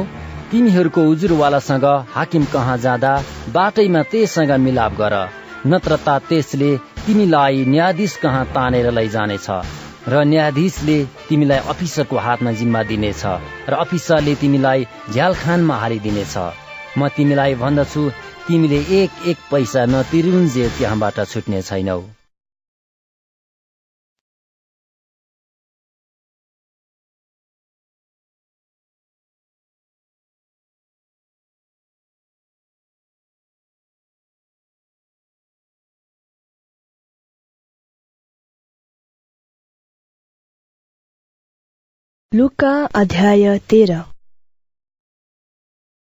[SPEAKER 15] तिमीहरूको उजुरवालासँग हाकिम कहाँ जाँदा? बाटैमा त्यससँग मिलाप गर। नत्र त्यसले तिमीलाई न्यायाधीश कहाँ तानेर लैजानेछ? र न्यायाधीशले तिमीलाई अफिसरको हातमा जिम्मा दिनेछ र अफिसरले तिमीलाई झ्यालखानमा हालिदिनेछ। म तिमीलाई भन्दछु तिमीले एक एक पैसा नतिरुन्जे त्यहाँबाट छुट्ने छैनौ।
[SPEAKER 1] लुका अध्याय तेह्र।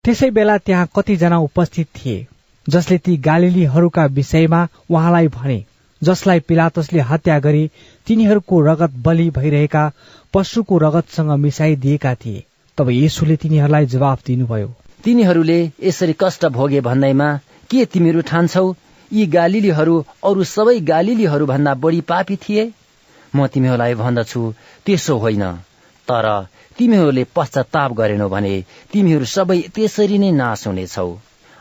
[SPEAKER 2] त्यसै बेला त्यहाँ कतिजना उपस्थित थिए जसले ती गालिलीहरूका विषयमा उहाँलाई भने जसलाई पिलातसले हत्या गरी तिनीहरूको रगत बलि भइरहेका पशुको रगतसँग मिसाइदिएका थिए। तब येसुले तिनीहरूलाई जवाफ दिनुभयो
[SPEAKER 15] तिनीहरूले यसरी कष्ट भोगे भन्दैमा के तिमीहरू ठान्छौ? यी गालिलीहरू अरू सबै गालिलीहरू भन्दा बढी पापी थिए? म तिमीहरूलाई भन्दछु त्यसो होइन। तर तिमीहरूले पश्चाताप गरेनौ भने तिमीहरू सबै त्यसरी नै नाश हुनेछौ।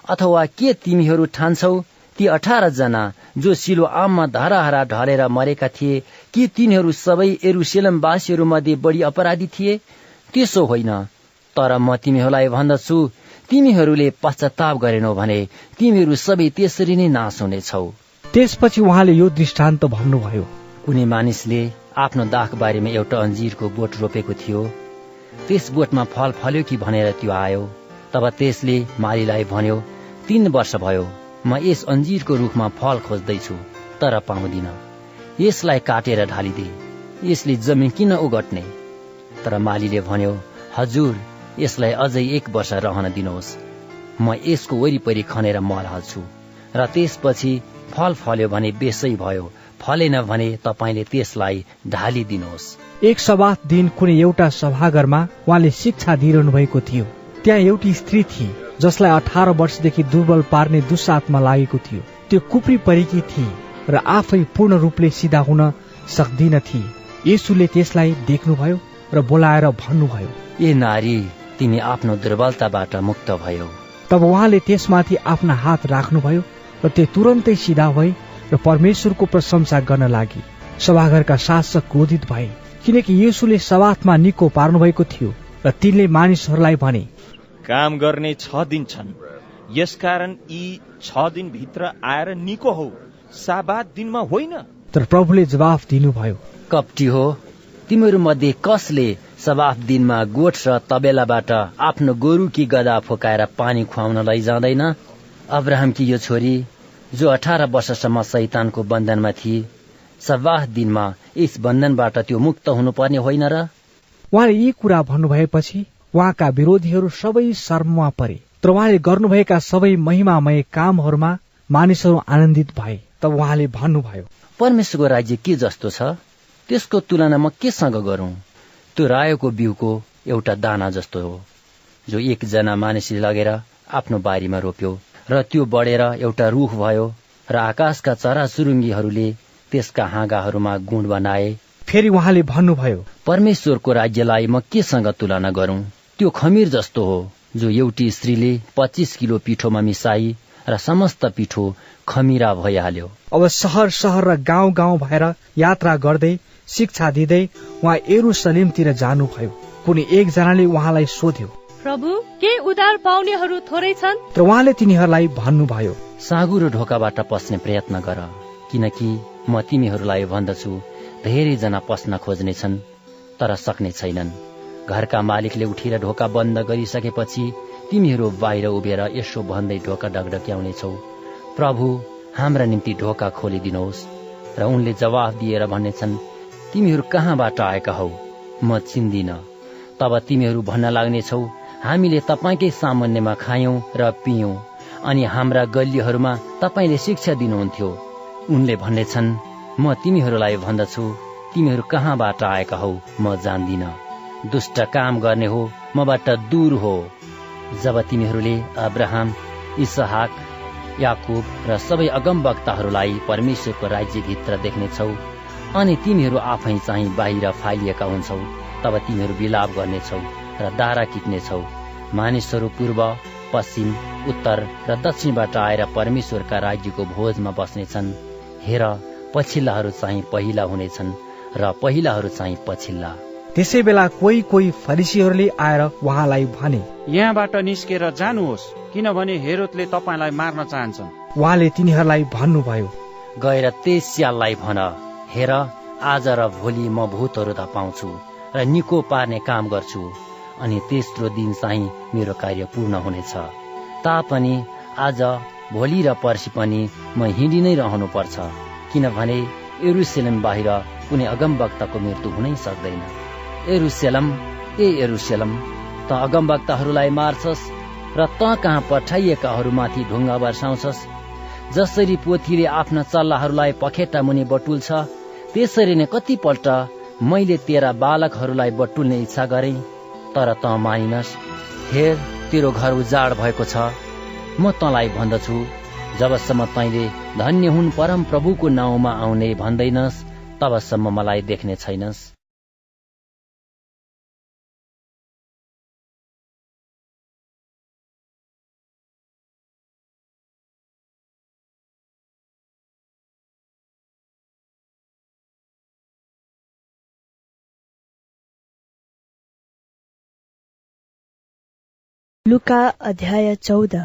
[SPEAKER 15] अथवा के तिमीहरू ठान्छौ? ती अठार जना जो सिलो आममा धराहरा ढलेर मरेका थिए कि तिनीहरू सबै एरुसेलमवासीहरू मध्ये बढी अपराधी थिए? त्यसो होइन। तर म तिमीहरूलाई भन्दछु तिमीहरूले पश्चाताप गरेनौ भने तिमीहरू सबै त्यसरी नै नाश हुनेछौ।
[SPEAKER 2] त्यसपछि उहाँले यो दृष्टान्त भन्नुभयो।
[SPEAKER 15] कुनै मानिसले आफ्नो दाख बारीमा एउटा अन्जिरको बोट रोपेको थियो। त्यस बोटमा फल फल्यो कि भनेर त्यो आयो। तब त्यसले मालीलाई भन्यो तीन वर्ष भयो म यस अन्जिरको रुखमा फल खोज्दैछु तर पाउँदिन। यसलाई काटेर ढालिदे। यसले जमिन किन उगट्ने? तर मालीले भन्यो हजुर यसलाई अझै एक वर्ष रहन दिनुहोस्। म यसको वरिपरि खनेर मल हाल्छु र त्यसपछि फल फल्यो भने बेसै भयो फलेन भने तपाईँले त्यसलाई ढालिदिनुहोस्।
[SPEAKER 2] एक सभा दिन कुनै एउटा सभाघरमा उहाँले शिक्षा दिइरहनु भएको थियो। त्यहाँ एउटी स्त्री थिए जसलाई अठार वर्षदेखि दुर्बल पार्ने दुस्साथमा लागेको थियो। त्यो कुप्री परेकी थिए र आफै पूर्ण रूपले सिधा हुन सक्दिन थिए यसुले त्यसलाई देख्नुभयो र बोलाएर भन्नुभयो
[SPEAKER 15] ए नारी तिमी आफ्नो दुर्बलताबाट मुक्त भयो।
[SPEAKER 2] तब उहाँले त्यसमाथि आफ्ना हात राख्नुभयो र त्यो तुरन्तै सिधा भए र परमेश्वरको प्रशंसा गर्न लागि सभाघरका शासक क्रोधित भए किनकि येसुले सवाथमा निको पार्नुभएको थियो र तिनले मानिसहरूलाई भने
[SPEAKER 21] काम गर्ने छ दिन छन्। यसकारण यी छ दिनभित्र आएर निको हौ। साबात दिनमा होइन।
[SPEAKER 2] तर प्रभुले जवाफ दिनुभयो।
[SPEAKER 15] कप्टी हो तिमीहरू मध्ये कसले सबाफ दिनमा गोठ र तबेलाबाट आफ्नो गोरु कि गदा फोकाएर पानी खुवाउन लैजाँदैन अब्राहमकी यो छोरी जो अठार वर्षसम्म शैतानको बन्धनमा थिए सबाह दिनमा यस बन्धनबाट त्यो मुक्त हुनुपर्ने होइन र?
[SPEAKER 2] उहाँले यी कुरा भन्नुभएपछि उहाँका विरोधीहरू सबै शर्ममा परे। तर उहाँले गर्नुभएका सबै महिमामय कामहरूमा मानिसहरू आनन्दित भए तब उहाँले भन्नुभयो
[SPEAKER 15] परमेश्वरको राज्य के जस्तो छ? त्यसको तुलना म केसँग गरौं? त्यो रायोको बिउको एउटा दाना जस्तो हो जो एकजना मानिसले लगेर आफ्नो बारीमा रोप्यो। र त्यो बढेर एउटा रुख भयो र आकाशका चरा सुरुङ्गीहरूले त्यसका हाँगाहरूमा गुण बनाए।
[SPEAKER 2] फेरि उहाँले भन्नुभयो
[SPEAKER 15] परमेश्वरको राज्यलाई म केसँग तुलना गरौं? त्यो खमीर जस्तो हो जो एउटी स्त्रीले पच्चिस किलो पिठोमा मिसाई र समस्त पिठो खमिरा भइहाल्यो।
[SPEAKER 2] अब सहर सहर र गाउँ गाउँ भएर यात्रा गर्दै शिक्षा दिँदै उहाँ एरुसलिमतिर जानुभयो। कुनै एकजनाले उहाँलाई सोध्यो
[SPEAKER 30] प्रभु के उधार पाउनेहरू थोरै छन्?
[SPEAKER 2] तर उहाँले तिनीहरूलाई भन्नुभयो
[SPEAKER 15] सागु र ढोकाबाट पस्ने प्रयत्न गर किनकि म तिमीहरूलाई भन्दछु धेरैजना पस्न खोज्नेछन् तर सक्ने छैनन्। घरका मालिकले उठेर ढोका बन्द गरिसकेपछि तिमीहरू बाहिर उभिएर यसो भन्दै ढोका डगडक्याउनेछौ प्रभु हाम्रा निम्ति ढोका खोलिदिनुहोस् र उनले जवाफ दिएर भन्नेछन् तिमीहरू कहाँबाट आएका हौ? म चिन्दिन। तब तिमीहरू भन्न लाग्नेछौ हामीले तपाईँकै सामान्यमा खायौं र पियौं। अनि हाम्रा गल्लीहरूमा तपाईँले शिक्षा दिनुहुन्थ्यो। उनले भन्नेछन् म तिमीहरूलाई भन्दछु। तिमीहरू कहाँबाट आएका हौ? म जान्दिन। दुष्ट काम गर्ने हो मबाट दूर हो। जब तिमीहरूले अब्राहम इसहाक याकुब र सबै अगमवक्ताहरूलाई परमेश्वरको राज्यभित्र देख्नेछौ अनि तिमीहरू आफै चाहिँ बाहिर फालिएका हुन्छौ तब तिमीहरू विलाप गर्नेछौ। र दारा किट्नेछौ मानिसहरू पूर्व पश्चिम उत्तर र दक्षिणबाट आएर परमेश्वरका राज्यको भोजमा बस्नेछन्। हेर पछिल्लाहरू चाहिँ पहिला हुनेछन् र पहिलाहरू चाहिँ पछिल्ला।
[SPEAKER 2] त्यसै बेला कोही कोही फरिसीहरूले आएर उहाँलाई भने
[SPEAKER 4] यहाँबाट निस्केर जानुहोस् किनभने हेरोदले तपाईँलाई मार्न चाहन्छन्।
[SPEAKER 2] उहाँले तिनीहरूलाई भन्नुभयो
[SPEAKER 15] गएर त्यस स्याललाई भन। हेर आज र भोलि म भूतहरू धपाउँछु र निको पार्ने काम गर्छु। अनि तेस्रो दिन चाहिँ मेरो कार्य पूर्ण हुनेछ। तापनि आज भोलि र पर्सि पनि म हिँडी नै रहनु पर्छ किनभने एरुसेलम बाहिर कुनै अगमवक्ताको मृत्यु हुनै सक्दैन। एरुसेलम ए एरुसेलम त अगमवक्ताहरूलाई मार्छस् र त कहाँ पठाइएकाहरूमाथि ढुङ्गा वर्षाउँछस् जसरी पोथीले आफ्ना चल्लाहरूलाई पखेटा मुनि बटुल्छ त्यसरी नै कतिपल्ट मैले तेरा बालकहरूलाई बटुल्ने इच्छा गरे। तर त मानिनस्। हेर तेरो घर उजाड भएको छ। म तँलाई भन्दछु। जबसम्म तैले धन्य हुन् परम प्रभुको नाउँमा आउने भन्दैनस् तबसम्म मलाई देख्ने छैनस्।
[SPEAKER 1] लुका अध्याय चौध।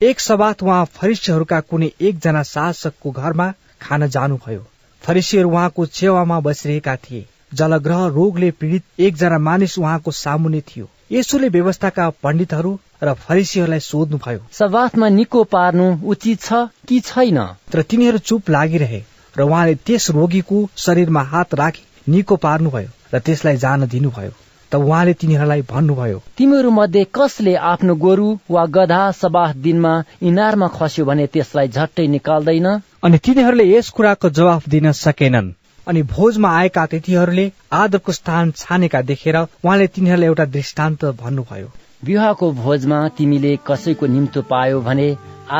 [SPEAKER 2] एक सबात उहाँ फरिसीहरूका कुनै एकजना शासकको घरमा खान जानुभयो। फरिसीहरू उहाँको छेवामा बसिरहेका थिए। जलग्रह रोगले पीडित एकजना मानिस उहाँको सामुने थियो। यसोले व्यवस्थाका पण्डितहरू र फरिसीहरूलाई सोध्नुभयो
[SPEAKER 15] सबाथमा निको पार्नु उचित छ कि छैन?
[SPEAKER 2] तर तिनीहरू चुप लागिरहे र उहाँले त्यस रोगीको शरीरमा हात राखी निको पार्नुभयो र त्यसलाई जान दिनुभयो। त उहाँले तिनीहरूलाई भन्नुभयो
[SPEAKER 15] तिमीहरू मध्ये कसले आफ्नो गोरु वा गधा सबाह दिनमा इनारमा खस्यो भने त्यसलाई झट्टै निकाल्दैन?
[SPEAKER 2] अनि तिनीहरूले यस कुराको जवाफ दिन सकेनन्। अनि भोजमा आएका अतिथिहरूले आदरको स्थान छानेका देखेर उहाँले तिनीहरूलाई एउटा दृष्टान्त भन्नुभयो
[SPEAKER 15] विवाहको भोजमा तिमीले कसैको निम्तो पायो भने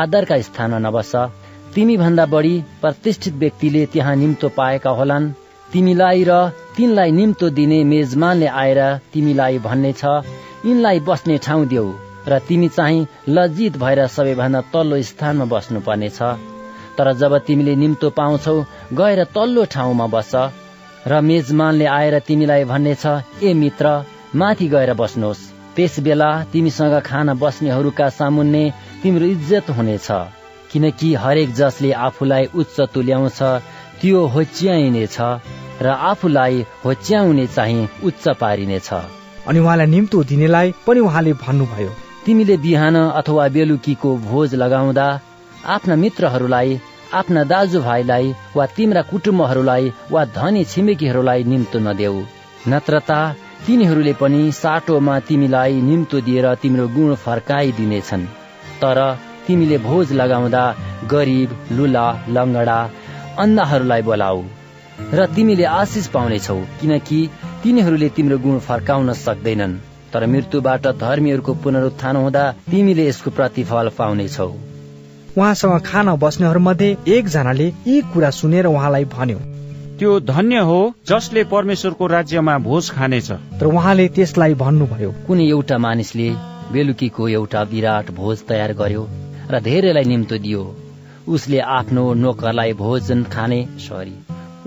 [SPEAKER 15] आदरका स्थानमा नबस। तिमी भन्दा बढी प्रतिष्ठित व्यक्तिले त्यहाँ निम्तो पाएका होलान्। तिमीलाई र तिनलाई निम्तो दिने मेजमानले आएर तिमीलाई भन्नेछ यिनलाई बस्ने ठाउँ देऊ र तिमी चाहिँ लज्जित भएर सबैभन्दा तल्लो स्थानमा बस्नु पर्नेछ तर जब तिमीले निम्तो पाउँछौ गएर तल्लो ठाउँमा बस र मेजमानले आएर तिमीलाई भन्नेछ ए मित्र माथि गएर बस्नुहोस्। त्यस बेला तिमीसँग खान बस्नेहरूका सामुन्ने तिम्रो इज्जत हुनेछ। किनकि हरेक जसले आफूलाई उच्च तुल्याउँछ त्यो होच्याइनेछ। र आफूलाई होच्याउने चाहिँ उच्च पारिनेछ
[SPEAKER 2] अनि उहाँलाई निम्तो दिनेलाई पनि उहाँले भन्नुभयो।
[SPEAKER 15] तिमीले बिहान अथवा बेलुकीको भोज लगाउँदा आफ्ना मित्रहरूलाई आफ्ना दाजुभाइलाई वा तिम्रा कुटुम्बहरूलाई वा धनी छिमेकीहरूलाई निम्तो नदेऊ। नत्र त तिनीहरूले पनि साटोमा तिमीलाई निम्तो दिएर तिम्रो गुण फर्काइदिनेछन्। तर तिमीले भोज लगाउँदा गरिब लुला लङ्गडा अन्धाहरूलाई बोलाऊ। र तिमीले आशिष पाउनेछौ किनकि तिनीहरूले तिम्रो गुण फर्काउन सक्दैनन्। तर मृत्युबाट धर्मीहरूको पुनरुत्थान हुँदा तिमीले यसको प्रतिफल पाउनेछौ।
[SPEAKER 2] उहाँसँग खान बस्नेहरूमध्ये एकजनाले यी कुरा सुनेर उहाँलाई भन्यो
[SPEAKER 4] त्यो धन्य हो जसले परमेश्वरको राज्यमा भोज खानेछ।
[SPEAKER 2] तर उहाँले त्यसलाई भन्नुभयो
[SPEAKER 15] कुनै एउटा मानिसले बेलुकीको एउटा विराट भोज तयार गर्यो र धेरैलाई निम्तो दियो। उसले आफ्नो नोकरलाई भोजन खाने सरी।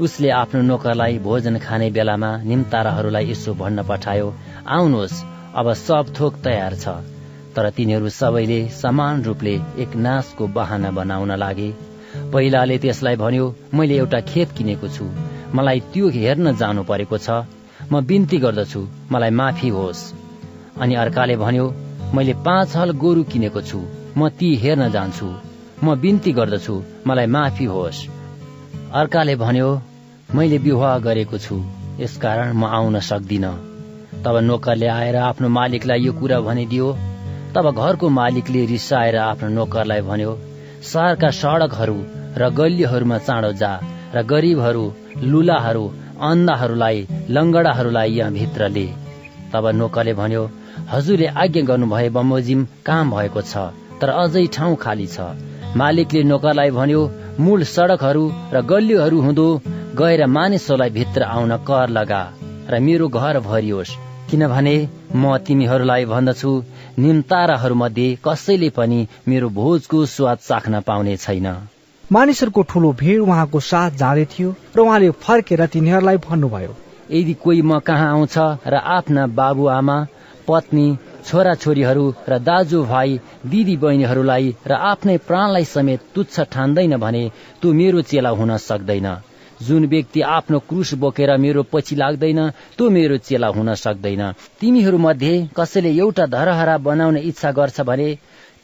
[SPEAKER 15] उसले आफ्नो नोकरलाई भोजन खाने बेलामा निम्ताराहरूलाई यसो भन्न पठायो आउनुहोस् अब सब थोक तयार छ। तर तिनीहरू सबैले समान रूपले एक नाशको बहाना बनाउन लागे। पहिलाले त्यसलाई भन्यो मैले एउटा खेत किनेको छु। मलाई त्यो हेर्न जानु परेको छ। म बिन्ती गर्दछु। मलाई माफी होस्। अनि अर्काले भन्यो मैले पाँच हल गोरु किनेको छु। म ती हेर्न जान्छु। म बिन्ती गर्दछु। मलाई माफी होस्। अर्काले भन्यो मैले विवाह गरेको छु यसकारण म आउन सक्दिन। तब नोकरले आएर आफ्नो मालिकलाई यो कुरा भनिदियो। तब घरको मालिकले रिसाएर आफ्नो नोकरलाई भन्यो सहरका सड़कहरू र गल्लीहरूमा चाँडो जा र गरिबहरू लुलाहरू अन्धाहरूलाई लङ्गडाहरूलाई यहाँ भित्र ले तब नोकरले भन्यो हजुरले आज्ञा गर्नुभए बमोजिम काम भएको छ तर अझै ठाउँ खाली छ। मालिकले नोकरलाई भन्यो मूल सड़कहरू र गल्लीहरू हुँदो गएर मानिसहरूलाई भित्र आउन कर लगा र मेरो घर भरियोस्। किनभने म तिमीहरूलाई भन्दछु निम्ताराहरू मध्ये कसैले पनि मेरो भोजको स्वाद चाख्न पाउने छैन।
[SPEAKER 2] मानिसहरूको ठूलो भीड़ उहाँको साथ जाँदै थियो र उहाँले फर्केर तिनीहरूलाई भन्नुभयो
[SPEAKER 15] यदि कोही म कहाँ आउँछ र आफ्ना बाबुआमा पत्नी छोरा छोरीहरू र दाजुभाइ दिदी बहिनीहरूलाई र आफ्नै प्राणलाई समेत तुच्छ ठान्दैन भने त्यो मेरो चेला हुन सक्दैन। जुन व्यक्ति आफ्नो क्रुस बोकेर मेरो पछि लाग्दैन त्यो मेरो चेला हुन सक्दैन। तिमीहरू मध्ये कसैले एउटा धरहरा बनाउने इच्छा गर्छ भने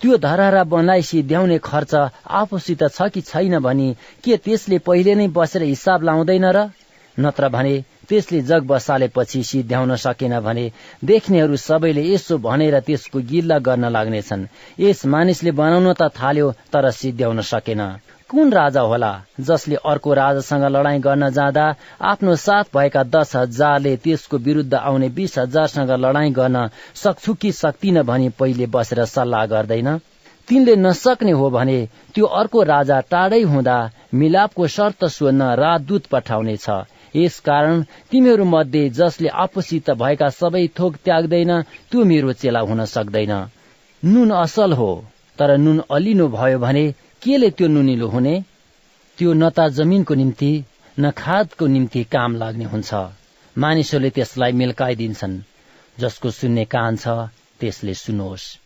[SPEAKER 15] त्यो धरहरा बनाइ सिध्याउने खर्च आफूसित छ कि छैन भनी के त्यसले पहिले नै बसेर हिसाब लाउँदैन र? नत्र भने त्यसले जग बसालेपछि सिध्याउन सकेन भने देख्नेहरू सबैले यसो भनेर त्यसको गिल्ला गर्न लाग्नेछन्। यस मानिसले बनाउन त थाल्यो तर सिध्याउन सकेन। कुन राजा होला जसले अर्को राजासँग लडाईँ गर्न जाँदा आफ्नो साथ भएका दस हजारले त्यसको विरुद्ध आउने बीस हजारसँग लडाईँ गर्न सक्छु कि सक्दिन भनी पहिले बसेर सल्लाह गर्दैन? तिनले नसक्ने हो भने त्यो अर्को राजा टाढै हुँदा मिलापको शर्त सोध्न राजदूत पठाउनेछ। यसकारण तिमीहरू मध्ये जसले आफूसित भएका सबै थोक त्याग्दैन त्यो मेरो चेला हुन सक्दैन। नुन असल हो तर नुन अलिनो भयो भने केले त्यो नुनिलो हुने? त्यो न त जमिनको निम्ति न खादको निम्ति काम लाग्ने हुन्छ। मानिसहरूले त्यसलाई मिल्काइदिन्छन्। जसको सुन्ने कान छ त्यसले सुनोस्।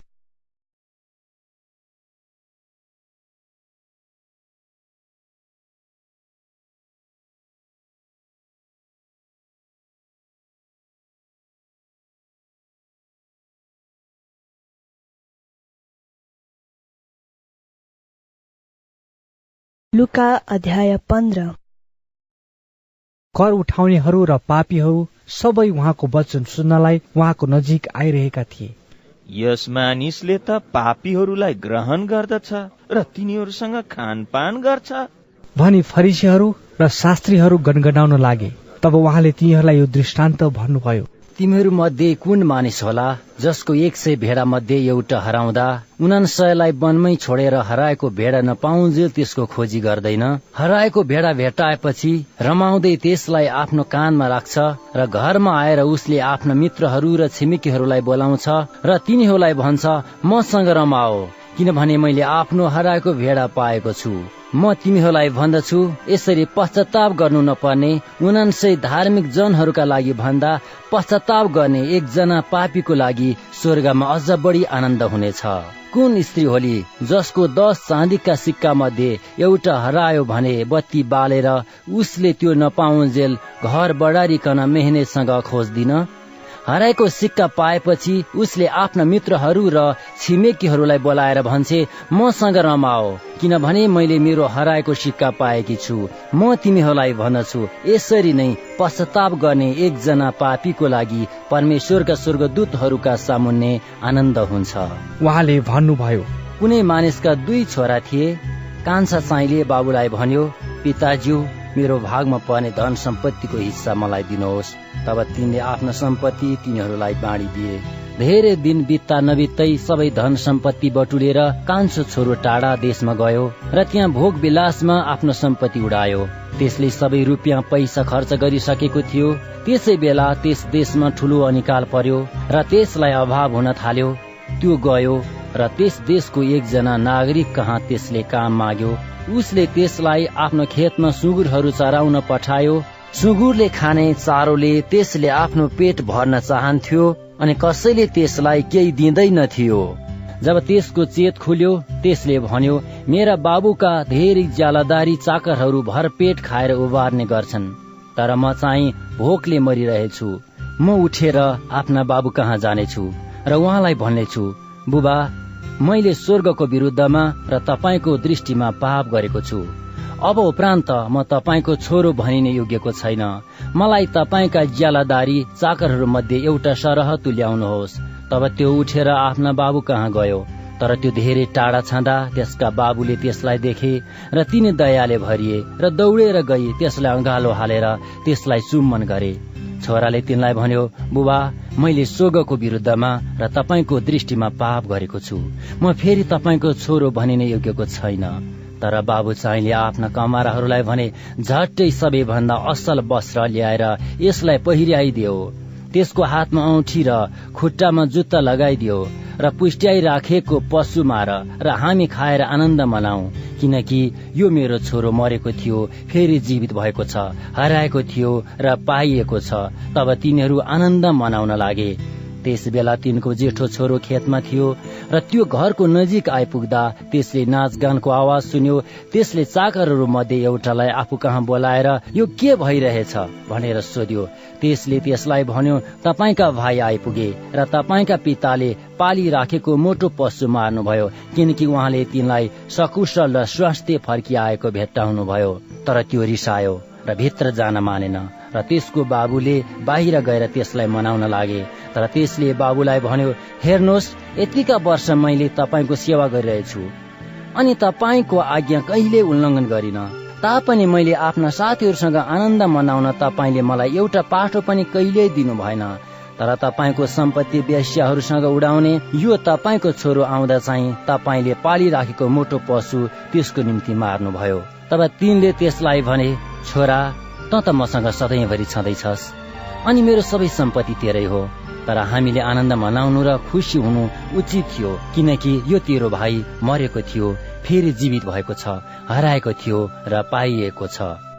[SPEAKER 1] लुका अध्याय पन्ध्र।
[SPEAKER 2] कर उठाउनेहरू र पापीहरू सबै उहाँको वचन सुन्नलाई उहाँको नजिक आइरहेका थिए।
[SPEAKER 21] यस मानिसले त पापीहरूलाई ग्रहण गर्दछ र तिनीहरूसँग खानपान गर्छ।
[SPEAKER 2] भनी फरिसीहरू र शास्त्रीहरू गनगनाउन लागे तब उहाँले तिनीहरूलाई यो दृष्टान्त भन्नुभयो।
[SPEAKER 15] तिमीहरू मध्ये कुन मानिस होला जसको एक सय भेडा मध्ये एउटा हराउँदा उनासयलाई वनमै छोडेर हराएको भेडा नपाउन्जेल त्यसको खोजी गर्दैन? हराएको भेडा भेटाएपछि रमाउँदै त्यसलाई आफ्नो कानमा राख्छ र घरमा आएर उसले आफ्ना मित्रहरू र छिमेकीहरूलाई बोलाउँछ र तिनीहरूलाई भन्छ मसँग रमाओ किनभने मैले आफ्नो हराएको भेडा पाएको छु। म तिमीहरूलाई भन्दछु यसरी पश्चाताप गर्नु नपर्ने उनान्सय धार्मिक जनहरूका लागि भन्दा पश्चाताप गर्ने एकजना पापीको लागि स्वर्गमा अझ बढी आनन्द हुनेछ। कुन स्त्री होली जसको दस चाँदीका सिक्का मध्ये एउटा हरायो भने बत्ती बालेर उसले त्यो नपाउन्जेल घर बढारिकन मेहनतसँग खोज्दिन? हराएको सिक्का पाएपछि उसले आफ्ना मित्रहरू र छिमेकीहरूलाई बोलाएर भन्छे मसँग रमाओ किनभने मैले मेरो हराएको सिक्का पाएकी छु। म तिमीहरूलाई भन्दछु। यसरी नै पश्चाताप गर्ने एकजना पापीको लागि परमेश्वरका स्वर्गदूतहरूका सामुन्ने आनन्द हुन्छ।
[SPEAKER 2] उहाँले भन्नुभयो
[SPEAKER 15] कुनै मानिसका दुई छोरा थिए। कान्छा साईले बाबुलाई भन्यो पिताज्यू मेरो भागमा पर्ने धन सम्पत्तिको हिस्सा मलाई दिनुहोस्। तब तिनले आफ्नो सम्पत्ति तिनीहरूलाई बाँडिदिए धेरै दिन बित्ता नबित्दै सबै धन सम्पत्ति बटुलेर कान्छो छोरो टाढा देशमा गयो र त्यहाँ भोग विलासमा आफ्नो सम्पत्ति उडायो। त्यसले सबै रुपियाँ पैसा खर्च गरिसकेको थियो। त्यसै बेला त्यस देशमा ठुलो अनिकाल पर्यो र त्यसलाई अभाव हुन थाल्यो। त्यो गयो र त्यस देशको एकजना नागरिक कहाँ त्यसले काम माग्यो? उसले त्यसलाई आफ्नो खेतमा सुँगुरहरू चराउन पठायो। सुँगुरले खाने चारोले त्यसले आफ्नो पेट भर्न चाहन्थ्यो अनि कसैले त्यसलाई केही दिँदैनथ्यो जब त्यसको चेत खुल्यो त्यसले भन्यो मेरा बाबुका धेरै ज्यालादारी चाकरहरू भर पेट खाएर उबार्ने गर्छन् तर म चाहिँ भोकले मरिरहेछु। म उठेर आफ्ना बाबु कहाँ जानेछु र उहाँलाई भन्नेछु बुबा मैले स्वर्गको विरुद्धमा र तपाईँको दृष्टिमा पाप गरेको छु। अब उपरान्त म तपाईँको छोरो भनिने योग्यको छैन। मलाई तपाईँका ज्यालादारी चाकरहरू मध्ये एउटा सरह तुल्याउनुहोस्। तब त्यो उठेर आफ्ना बाबु कहाँ गयो? तर त्यो धेरै टाढा छँदा त्यसका बाबुले त्यसलाई देखे र तिनी दयाले भरिए र दौडेर गई त्यसलाई अँगालो हालेर त्यसलाई चुम्बन गरे। छोराले तिनलाई भन्यो बुबा मैले स्वर्गको विरुद्धमा र तपाईँको दृष्टिमा पाप गरेको छु। म फेरि तपाईँको छोरो भनिने योग्यको छैन। तर बाबु चाहिँले आफ्ना कमाराहरूलाई भने झट्टै सबैभन्दा असल वस्त्र ल्याएर यसलाई पहिर्याइदियो। त्यसको हातमा औठी र खुट्टामा जुत्ता लगाइदियो र पुष्ट्याइ राखेको पशु मार र हामी खाएर आनन्द मनाऊ। किनकि यो मेरो छोरो मरेको थियो फेरि जीवित भएको छ हराएको थियो र पाइएको छ तब तिनीहरू आनन्द मनाउन लागे। त्यस बेला तिनको जेठो छोरो खेतमा थियो र त्यो घरको नजिक आइपुग्दा त्यसले नाचगानको आवाज सुन्यो। त्यसले चाकरहरू मध्ये एउटालाई आफू कहाँ बोलाएर यो के भइरहेछ? भनेर सोध्यो। त्यसले त्यसलाई भन्यो तपाईँका भाइ आइपुगे र तपाईँका पिताले पाली राखेको मोटो पशु मार्नुभयो किनकि उहाँले तिनलाई सकुशल र स्वास्थ्य फर्किआएको भेट्टाउनु भयो तर त्यो रिसायो र भित्र जान मानेन। र त्यसको बाबुले बाहिर गएर त्यसलाई मनाउन लागे। तर त्यसले बाबुलाई भन्यो हेर्नुहोस् यतिका वर्ष मैले तपाईँको सेवा गरिरहेछु। अनि तपाईँको आज्ञा कहिले उल्लङ्घन गरिन। तापनि मैले आफ्ना साथीहरूसँग आनन्द मनाउन तपाईँले मलाई एउटा पाठो पनि कहिल्यै दिनु भएन। तर तपाईँको सम्पत्ति वेश्याहरूसँग उडाउने यो तपाईँको छोरो आउँदा चाहिँ तपाईँले पालिराखेको मोटो पशु त्यसको निम्ति मार्नुभयो। तब तिनले त्यसलाई भने छोरा त मसँग सधैँभरि छँदैछस्। अनि मेरो सबै सम्पत्ति तेरै हो। तर हामीले आनन्द मनाउनु र खुसी हुनु उचित थियो किनकि यो तेरो भाइ मरेको थियो फेरि जीवित भएको छ हराएको थियो र पाइएको छ।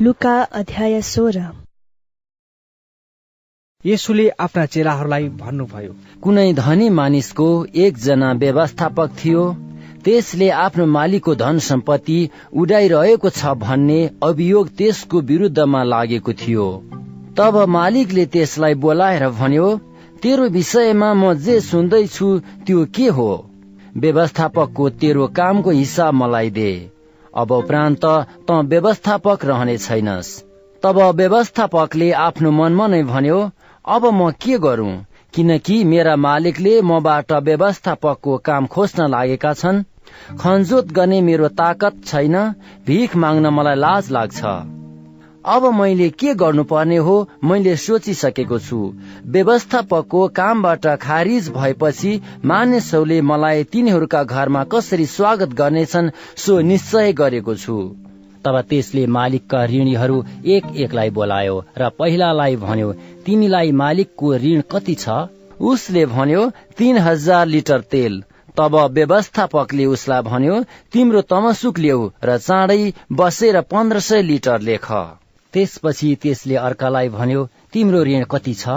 [SPEAKER 1] लुका अध्याय सोह्र।
[SPEAKER 2] आफ्ना चेलाहरूलाई भन्नुभयो
[SPEAKER 15] कुनै धनी मानिसको एकजना व्यवस्थापक थियो। त्यसले आफ्नो मालिकको धन सम्पत्ति उडाइरहेको छ भन्ने अभियोग त्यसको विरुद्धमा लागेको थियो। तब मालिकले त्यसलाई बोलाएर भन्यो तेरो विषयमा म जे सुन्दैछु त्यो के हो? व्यवस्थापकको तेरो कामको हिसाब मलाई दे। अब उपरान्त त व्यवस्थापक रहने छैनस्। तब व्यवस्थापकले आफ्नो मनमा नै भन्यो अब म के गरौं? किनकि मेरा मालिकले मबाट व्यवस्थापकको काम खोज्न लागेका छन्। खनजोत गर्ने मेरो ताकत छैन भिख माग्न मलाई लाज लाग्छ। अब मैले के गर्नुपर्ने हो मैले सोचिसकेको छु। व्यवस्थापकको कामबाट खारिज भएपछि मानिसहरूले मलाई तिनीहरूका घरमा कसरी स्वागत गर्नेछन् सो निश्चय गरेको छु। तब त्यसले मालिकका ऋणीहरू एक एकलाई बोलायो र पहिलालाई भन्यो तिमीलाई मालिकको ऋण कति छ? उसले भन्यो तीन हजार लिटर तेल। तब व्यवस्थापकले उसलाई भन्यो तिम्रो तमसुक ल्याऊ र चाँडै बसेर पन्ध्र सय लिटर लेख। त्यसपछि त्यसले अर्कालाई भन्यो तिम्रो ऋण कति छ?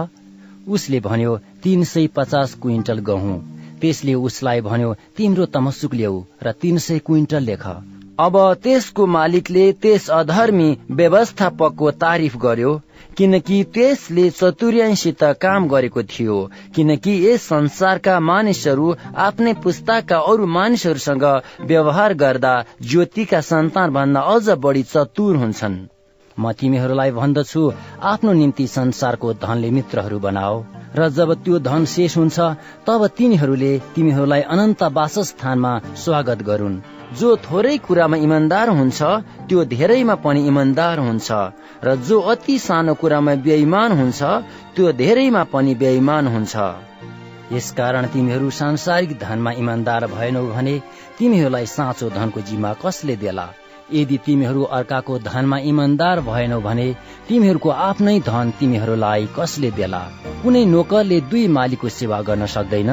[SPEAKER 15] उसले भन्यो तीन सय पचास क्विन्टल गहुँ। त्यसले उसलाई भन्यो तिम्रो तमसुक ल्याऊ र तीन सय क्विन्टल लेख। अब त्यसको मालिकले त्यस अधर्मी व्यवस्थापकको तारिफ गर्यो किनकि त्यसले चतुर्याइसित काम गरेको थियो किनकि यस संसारका मानिसहरू आफ्नै पुस्ताका अरू मानिसहरूसँग व्यवहार गर्दा ज्योतिका सन्तान भन्दा अझ बढी चतुर हुन्छन्। म तिमीहरूलाई भन्दछु आफ्नो निम्ति संसारको धनले मित्रहरू बनाओ। र जब त्यो धन शेष हुन्छ तब तिनीहरूले तिमीहरूलाई अनन्त वासस्थानमा स्वागत गरून्। जो थोरै कुरामा इमान्दार हुन्छ त्यो धेरैमा पनि इमान्दार हुन्छ। र जो अति सानो कुरामा बेइमान हुन्छ त्यो धेरैमा पनि बेइमान हुन्छ। यसकारण तिमीहरू सांसारिक धनमा इमान्दार भएनौ भने तिमीहरूलाई साँचो धनको जिम्मा कसले देला? यदि तिमीहरू अर्काको धनमा इमान्दार भएनौ भने तिमीहरूको आफ्नै धन तिमीहरूलाई कसले देला? कुनै नोकरले दुई मालिकको सेवा गर्न सक्दैन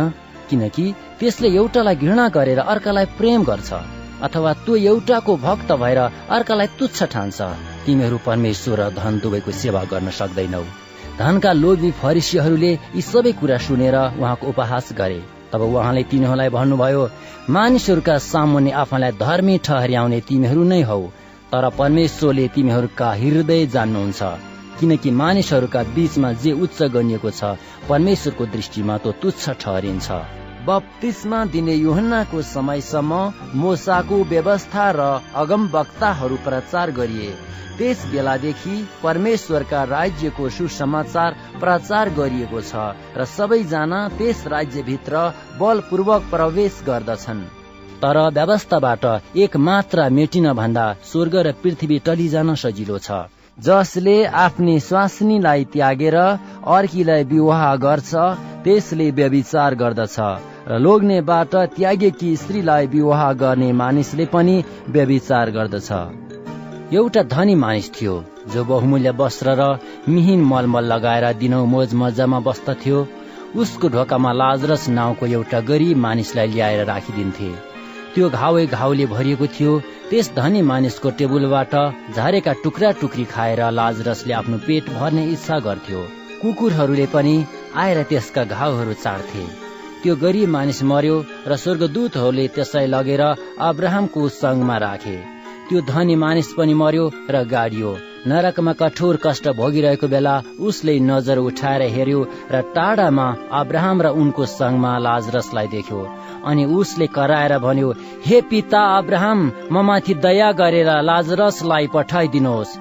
[SPEAKER 15] किनकि त्यसले एउटालाई घृणा गरेर अर्कालाई प्रेम गर्छ अथवा त्यो एउटाको भक्त भएर अर्कालाई तुच्छ ठान्छ। तिमीहरू परमेश्वर र धन दुवैको सेवा गर्न सक्दैनौ। धनका लोभी फरिसीहरूले यी सबै कुरा सुनेर उहाँको उपहास गरे। तब उहाँले तिनीहरूलाई भन्नुभयो मानिसहरूका सामुन्ने आफूलाई धर्मी ठहर्याउने तिमीहरू नै हौ तर परमेश्वरले तिमीहरूका हृदय जान्नुहुन्छ किनकि मानिसहरूका बीचमा जे उच्च गनिएको छ परमेश्वरको दृष्टिमा त्यो तुच्छ ठहरिन्छ। बप्तिस्मा दिने युहन्नाको समयसम्म मोसाको व्यवस्था र अगम वक्ताहरू प्रचार गरिए। त्यस बेलादेखि परमेश्वरका राज्यको सुसमाचार प्रचार गरिएको छ र सबैजना त्यस राज्यभित्र बलपूर्वक प्रवेश गर्दछन्। तर व्यवस्थाबाट एक मात्रा मेटिन भन्दा स्वर्ग र पृथ्वी टलिजान सजिलो छ। जसले आफ्नी स्वास्नीलाई त्यागेर अर्कीलाई विवाह गर्छ त्यसले व्यविचार गर्दछ। लोग्नेबाट त्यागेकी स्त्रीलाई विवाह गर्ने मानिसले पनि व्यविचार गर्दछ। एउटा धनी मानिस थियो जो बहुमूल्य वस्त्र र मिहिन मलमल लगाएर दिनौ मोज मजामा बस्दथ्यो। उसको ढोकामा लाजरस नाउँको एउटा गरिब मानिसलाई ल्याएर राखिदिन्थे। त्यो घाउ घाउले भरिएको थियो। त्यस धनी मानिसको टेबुलबाट झरेका टुक्रा टुक्री खाएर लाजरसले आफ्नो पेट भर्ने इच्छा गर्थ्यो। कुकुरहरूले पनि आएर त्यसका घाउहरू चाड्थे त्यो गरिब मानिस मर्यो र स्वर्गदूतहरूले त्यसलाई लगेर अब्राहमको संगमा राखे। त्यो धनी मानिस पनि मर्यो र गाडियो। नरकमा कठोर कष्ट भोगिरहेको बेला उसले नजर उठाएर हेर्यो र टाढामा अब्राहम र उनको संगमा लाजरसलाई देख्यो। अनि उसले कराएर भन्यो हे पिता अब्राहम ममाथि दया गरेर लाजरसलाई पठाइदिनुहोस्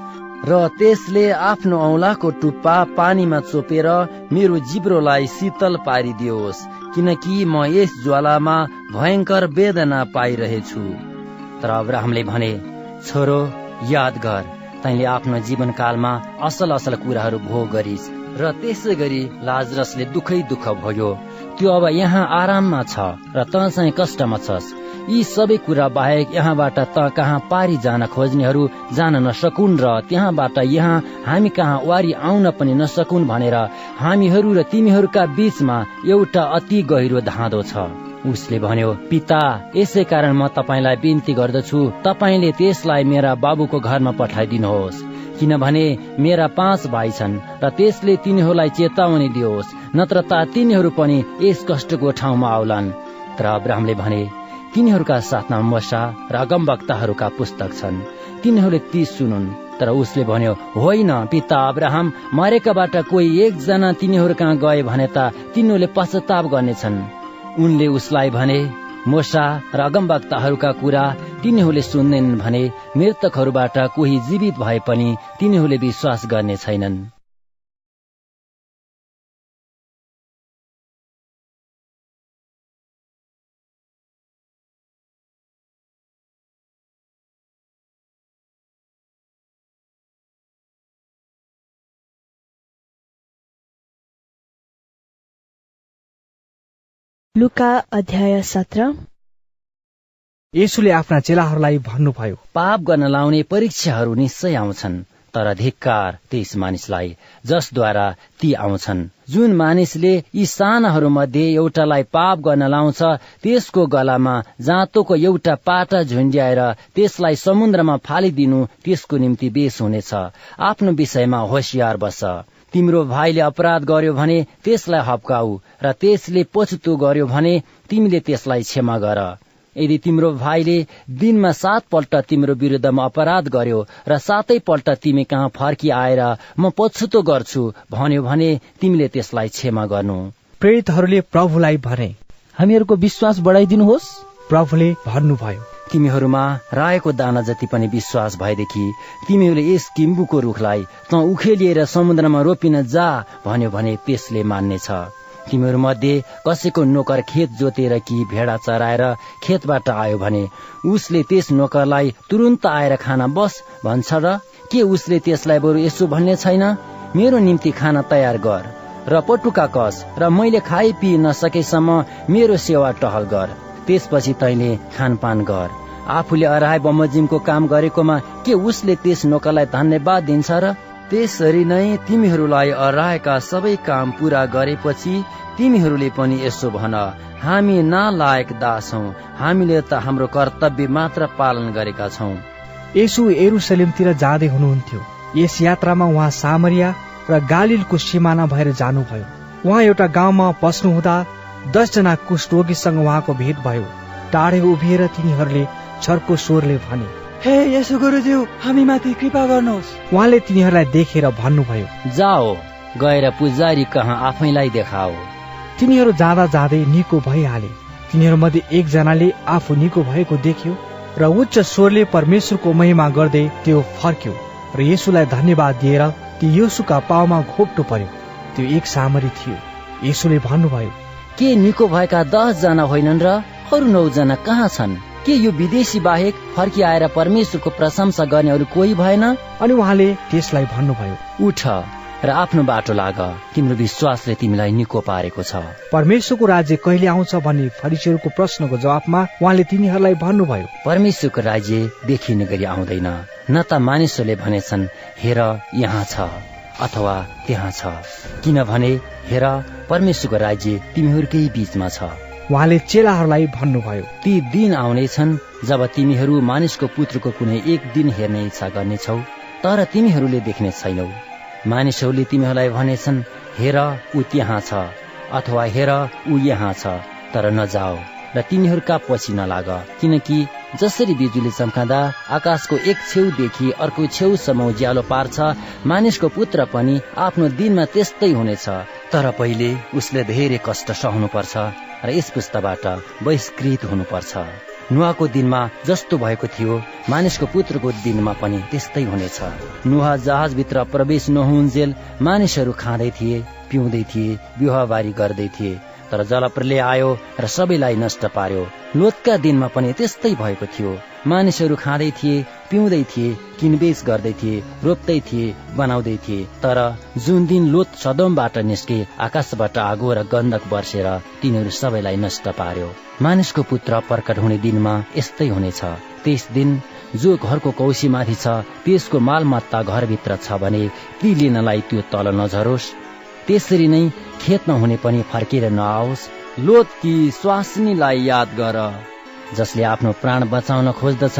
[SPEAKER 15] र त्यसले आफ्नो औलाको टुप्पा पानीमा चोपेर मेरो जिब्रोलाई शीतल पारिदियोस् किनकि म यस ज्वालामा भयङ्कर वेदना पाइरहेछु। तर अब्राहमले भने छोरो याद गर तैले आफ्नो जीवनकालमा असल असल कुराहरू भोग गरिस् र त्यसै गरी लाजरसले दुखै दुःख भयो। त्यो अब यहाँ आराममा छ र त चाहिँ कष्टमा छस्। यी सबै कुरा बाहेक यहाँबाट त कहाँ पारी जान खोज्नेहरू जान नसकुन् र त्यहाँबाट यहाँ हामी कहाँ वारी आउन पनि नसकुन् भनेर हामीहरू र तिमीहरूका बीचमा एउटा अति गहिरो धाँधो छ। उसले भन्यो पिता यसै कारण म तपाईँलाई बिन्ती गर्दछु। तपाईँले त्यसलाई मेरा बाबुको घरमा पठाइदिनुहोस्। किनभने मेरा पाँच भाइ छन् र त्यसले तिनीहरूलाई चेतावनी दियोस् नत्र त तिनीहरू पनि यस कष्टको ठाउँमा आउलान्। तर अब्राहमले भने तिनीहरूका साथमा मसा र अगमवक्ताहरूका पुस्तक छन्। तिनीहरूले ती सुनुन्। तर उसले भन्यो होइन पिता अब्राहम मरेकाबाट कोही एकजना तिनीहरू कहाँ गए भने त तिनीहरूले पश्चाताप गर्नेछन्। उनले उसलाई भने मोसा र अगमवक्ताहरूका कुरा तिनीहरूले सुन्दैनन् भने मृतकहरूबाट कोही जीवित भए पनि तिनीहरूले विश्वास गर्ने छैनन्।
[SPEAKER 1] लुका अध्याय सत्र।
[SPEAKER 2] यसुले आफ्ना चेलाहरूलाई भन्नुभयो
[SPEAKER 15] पाप गर्न लाउने परीक्षाहरू निश्चय आउँछन् तर धिक्कार त्यस मानिसलाई जसद्वारा ती आउँछन्। जुन मानिसले यी सानाहरू मध्ये एउटालाई पाप गर्न लाउँछ त्यसको गलामा जाँतोको एउटा पाटा झुन्ड्याएर त्यसलाई समुद्रमा फालिदिनु त्यसको निम्ति बेस हुनेछ। आफ्नो विषयमा होसियार बस। तिम्रो भाइले अपराध गर्यो भने त्यसलाई हप्काऊ र त्यसले पछुतो गर्यो भने तिमीले त्यसलाई क्षमा गर। यदि तिम्रो भाइले दिनमा सात पल्ट तिम्रो विरुद्धमा अपराध गर्यो र सातै पल्ट तिमी कहाँ फर्की आएर म पछुतो गर्छु भन्यो भने तिमीले त्यसलाई क्षमा गर्नु।
[SPEAKER 2] प्रेरितहरूले प्रभुलाई भने
[SPEAKER 19] हामीहरूको विश्वास बढाइदिनुहोस्।
[SPEAKER 2] प्रभुले भन्नुभयो।
[SPEAKER 15] तिमीहरूमा राएको दाना जति पनि विश्वास भएदेखि तिमीहरूले यस किम्बुको रुखलाई त उखेलिएर समुद्रमा रोपिन जा भन्यो भने त्यसले मान्नेछ। तिमीहरू मध्ये कसैको नोकर खेत जोतेर कि भेडा चराएर खेतबाट आयो भने उसले त्यस नोकरलाई तुरुन्त आएर खाना बस भन्छ र के उसले त्यसलाई बरु यसो भन्ने छैन? मेरो निम्ति खाना तयार गर र पटुका कस र मैले खाइ पिइ नसकेसम्म मेरो सेवा टहल गर। त्यसपछि तैले खानपान गर। आफूले अराय बमोजिमको काम गरेकोमा के उसले त्यस नोकरलाई धन्यवाद दिन्छ र? त्यसरी नै तिमीहरूलाई अराएका सबै काम पूरा गरेपछि तिमीहरूले पनि यसो भन। हामी नालायक दास हौ। हामीले त हाम्रो कर्तव्य मात्र पालन गरेका छौं।
[SPEAKER 2] यसु एरुसलेमतिर जाँदै हुनुहुन्थ्यो। यस यात्रामा उहाँ सामरिया र गालिलको सिमाना भएर जानुभयो। उहाँ एउटा गाउँमा पस्नुहुँदा दसजना कुष्ठरोगीसँग उहाँको भेट भयो। टाढे उभिएर तिनीहरूले छर्को स्वरले भने
[SPEAKER 27] हे यसो गुरुज्यू हामी माथि कृपा गर्नुहोस्।
[SPEAKER 2] उहाँले तिनीहरूलाई देखेर भन्नुभयो
[SPEAKER 15] जाओ गएर पुजारी कहाँ आफैलाई देखाओ।
[SPEAKER 2] तिनीहरू जाँदा जाँदै निको भइहाले। तिनीहरूमध्ये एकजनाले आफू निको भएको देख्यो र उच्च स्वरले परमेश्वरको महिमा गर्दै त्यो फर्क्यो र यसुलाई धन्यवाद दिएर त्यो यसुका पाउमा घोप्टो पर्यो। त्यो एक सामरी थियो। यसुले भन्नुभयो
[SPEAKER 15] के निको भएका दस जना होइनन् र अरू नौजना कहाँ छन्? के यो विदेशी बाहेक फर्किआएर परमेश्वरको प्रशंसा गर्ने अरू कोही भएन?
[SPEAKER 2] अनि उहाँले त्यसलाई भन्नुभयो
[SPEAKER 15] उठ र आफ्नो बाटो लाग। तिम्रो विश्वासले तिमीलाई निको पारेको छ।
[SPEAKER 2] परमेश्वरको राज्य कहिले आउँछ भन्ने फरिसीहरूको प्रश्नको जवाफमा उहाँले तिनीहरूलाई भन्नुभयो।
[SPEAKER 15] परमेश्वरको राज्य देखिने गरी आउँदैन। न त मानिसहरूले भनेछन् हेर यहाँ छ अथवा त्यहाँ छ किनभने हेर परमेश्वरको राज्य तिमीहरूकै बीचमा छ।
[SPEAKER 2] उहाँले चेलाहरूलाई भन्नुभयो
[SPEAKER 15] ती दिन आउनेछन् जब तिमीहरू मानिसको पुत्रको कुनै एक दिन हेर्ने इच्छा गर्नेछौ तर तिमीहरूले देख्ने छैनौ। मानिसहरूले तिमीहरूलाई भनेछन् हेर ऊ त्यहाँ छ अथवा हेर ऊ यहाँ छ तर नजाओ। र तिनीहरूका पछि नलाग किनकि जसरी बिजुली चम्काँदा आकाशको एक छेउदेखि अर्को छेउसम्म उज्यालो पार्छ मानिसको पुत्र पनि आफ्नो दिनमा त्यस्तै हुनेछ। तर पहिले उसले धेरै कष्ट सहनु पर्छ र यस पुस्ताबाट बहिष्कृत हुनुपर्छ। नुहाको दिनमा जस्तो भएको थियो मानिसको पुत्रको दिनमा पनि त्यस्तै हुनेछ। नुहा जहाजभित्र प्रवेश नहुन्जेल मानिसहरू खाँदै थिए पिउँदै थिए विवाहबारी गर्दै थिए। तर जलप्रलय आयो र सबैलाई नष्ट पार्यो। लोतका दिनमा पनि त्यस्तै भएको थियो। मानिसहरू खाँदै थिए पिउँदै थिए किनबेच गर्दै थिए रोप्दै थिए बनाउँदै थिए। तर जुन दिन लोत सदमबाट निस्के आकाशबाट आगो र गन्धक वर्षेर तिनीहरू सबैलाई नष्ट पार्यो। मानिसको पुत्र प्रकट हुने दिनमा यस्तै हुनेछ। त्यस दिन जो घरको कौशीमाथि छ त्यसको मालमत्ता घरभित्र छ भने ती लिनलाई त्यो तल नझरोस्। त्यसरी नै खेतमा हुने पनि फर्केर नआओस्। लोतकी स्वास्नीलाई याद गर। जसले आफ्नो प्राण बचाउन खोज्दछ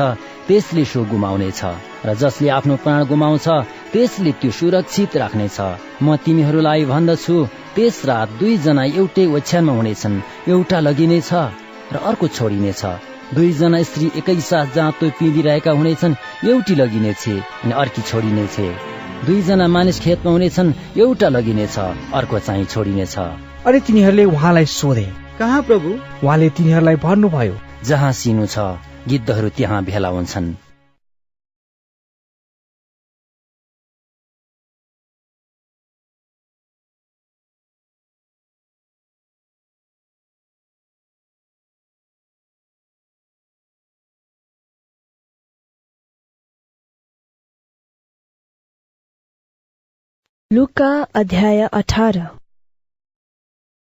[SPEAKER 15] त्यसले सो गुमाउनेछ। र जसले आफ्नो प्राण गुमाउँछ त्यसले त्यो सुरक्षित राख्नेछ। म तिमीहरूलाई भन्दछु त्यस रात दुईजना एउटै ओछ्यानमा हुनेछन्। एउटा लगिनेछ र अर्को छोडिनेछ। दुईजना स्त्री एकैसाथ जाँतो पिँधिरहेका हुनेछन् एउटी लगिनेछ अनि अर्की छोडिनेछ। दुईजना मानिस खेतमा हुनेछन् एउटा लगिनेछ अर्को चाहिँ छोडिनेछ।
[SPEAKER 2] अनि तिनीहरूले उहाँलाई सोधे।
[SPEAKER 26] कहाँ प्रभु?
[SPEAKER 2] उहाँले तिनीहरूलाई भन्नुभयो
[SPEAKER 15] जहाँ सिनु छ गिद्धहरू त्यहाँ भेला हुन्छन्।
[SPEAKER 1] लुका अध्याय अठार।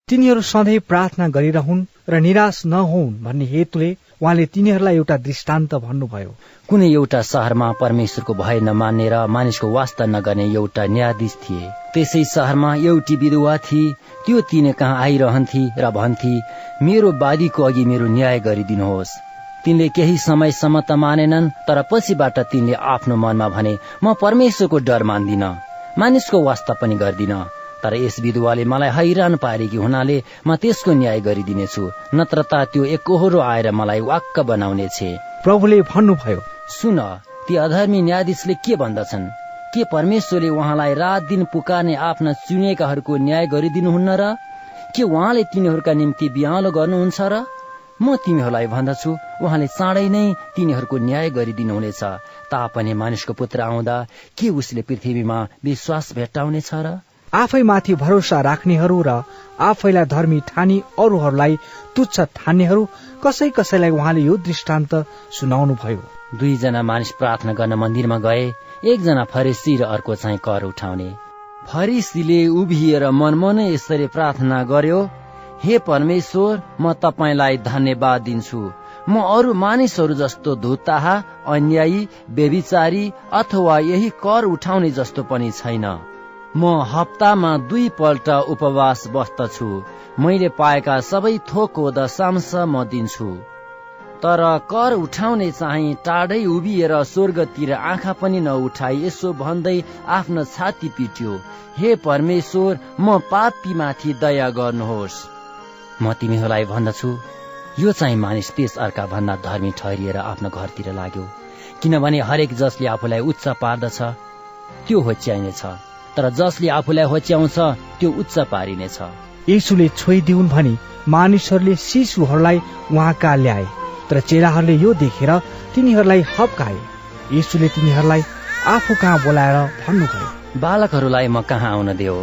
[SPEAKER 2] तिनीहरू सधैँ प्रार्थना गरिरहन् र निराश नहुन् भन्ने हेतुले उहाँले तिनीहरूलाई एउटा दृष्टान्त भन्नुभयो।
[SPEAKER 15] कुनै एउटा शहरमा परमेश्वरको भय नमान्ने र मानिसको वास्ता नगर्ने एउटा न्यायाधीश थिए। त्यसै शहरमा एउटी विधवा थिए त्यो तिनी कहाँ आइरहन्थे र भन्थे मेरो बारीको अघि मेरो न्याय गरिदिनुहोस्। तिनले केही समयसम्म त मानेनन् तर पछिबाट तिनले आफ्नो मनमा भने म परमेश्वरको डर मान्दिन। मानिसको वास्ता पनि गर्दिन। तर यस विधुवाले मलाई हैरान पारेकी हुनाले म त्यसको न्याय गरिदिनेछु। नत्र त त्यो एकहोरो आएर मलाई वाक्क बनाउनेछ।
[SPEAKER 2] प्रभुले भन्नुभयो
[SPEAKER 15] सुन ती अधर्मी न्यायाधीशले के भन्दछन्? के परमेश्वरले उहाँलाई रात दिन पुकार्ने आफ्ना चुनिएकाहरूको न्याय गरिदिनुहुन्न र के उहाँले तिनीहरूका निम्ति बिहालो गर्नुहुन्छ र? म तिमीहरूलाई भन्दछु उहाँले चाँडै नै तिनीहरूको न्याय गरिदिनुहुनेछ। तापनि मानिसको पुत्र आउँदा के उसले पृथ्वीमा विश्वास भेट्टाउनेछ र?
[SPEAKER 2] आफैमाथि भरोसा राख्नेहरू र आफैलाई धर्मी ठानी अरूहरूलाई तुच्छ ठान्नेहरू कसै कसैलाई उहाँले यो दृष्टान्त सुनाउनु भयो।
[SPEAKER 15] दुईजना मानिस प्रार्थना गर्न मन्दिरमा गए एकजना फरेसी र अर्को चाहिँ कर उठाउने। फरिसीले उभिएर मनमनै यसरी प्रार्थना गर्यो हे परमेश्वर म तपाईँलाई धन्यवाद दिन्छु। म अरू मानिसहरू जस्तो धुत्ताहा अन्यायी बेविचारी अथवा यही कर उठाउने जस्तो पनि छैन। म हप्तामा दुई पल्ट उपवास बस्दछु। मैले पाएका सबै थोकको दशांश म दिन्छु। तर कर उठाउने चाहिँ टाढै उभिएर स्वर्गतिर आँखा पनि नउठाई यसो भन्दै आफ्नो छाती पिट्यो। हे परमेश्वर म पापीमाथि दया गर्नुहोस्। म तिमीहरूलाई भन्दछु यो चाहिँ मानिस त्यस अर्का भन्दा धर्मी ठहरिएर आफ्नो घरतिर लाग्यो। किनभने हरेक जसले आफूलाई उच्च पार्दछ त्यो होच्याइनेछ। तर जसले आफूलाई होच्याउँछ त्यो उच्च पारिनेछ।
[SPEAKER 2] यसुले छोइदिउन् भनी मानिसहरूले शिशुहरूलाई उहाँका ल्याए तर चेलाहरूले यो देखेर तिनीहरूलाई हप्काए। यसुले तिनीहरूलाई आफू कहाँ बोलाएर भन्नुभयो?
[SPEAKER 15] बालकहरूलाई म कहाँ आउन देऊ?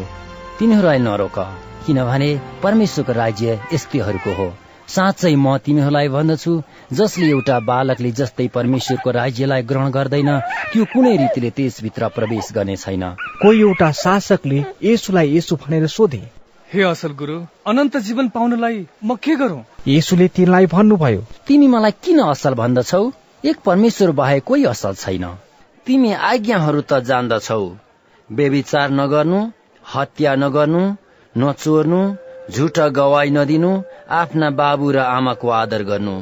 [SPEAKER 15] तिनीहरूलाई नरोक किनभने परमेश्वरको राज्य यस्तैहरूको हो। साँच्चै म तिमीहरूलाई भन्दछु जसले एउटा बालकले जस्तै परमेश्वरको राज्यलाई ग्रहण गर्दैन त्यो कुनै रीतिले त्यसभित्र प्रवेश गर्ने छैन।
[SPEAKER 2] कोही एउटा शासकले यसुलाई यसो भनेर सोधे
[SPEAKER 14] हे असल गुरु अनन्त जीवन पाउनलाई म के गरौँ?
[SPEAKER 2] यसुले तिनलाई भन्नुभयो
[SPEAKER 15] तिमी मलाई किन असल भन्दछौ? एक परमेश्वर बाहेक कोही असल छैन। तिमी आज्ञाहरू त जान्दछौ। बेविचार नगर्नु हत्या नगर्नु नचोर्नु झुट गवाई नदिनु आफ्ना बाबु र आमाको आदर गर्नु।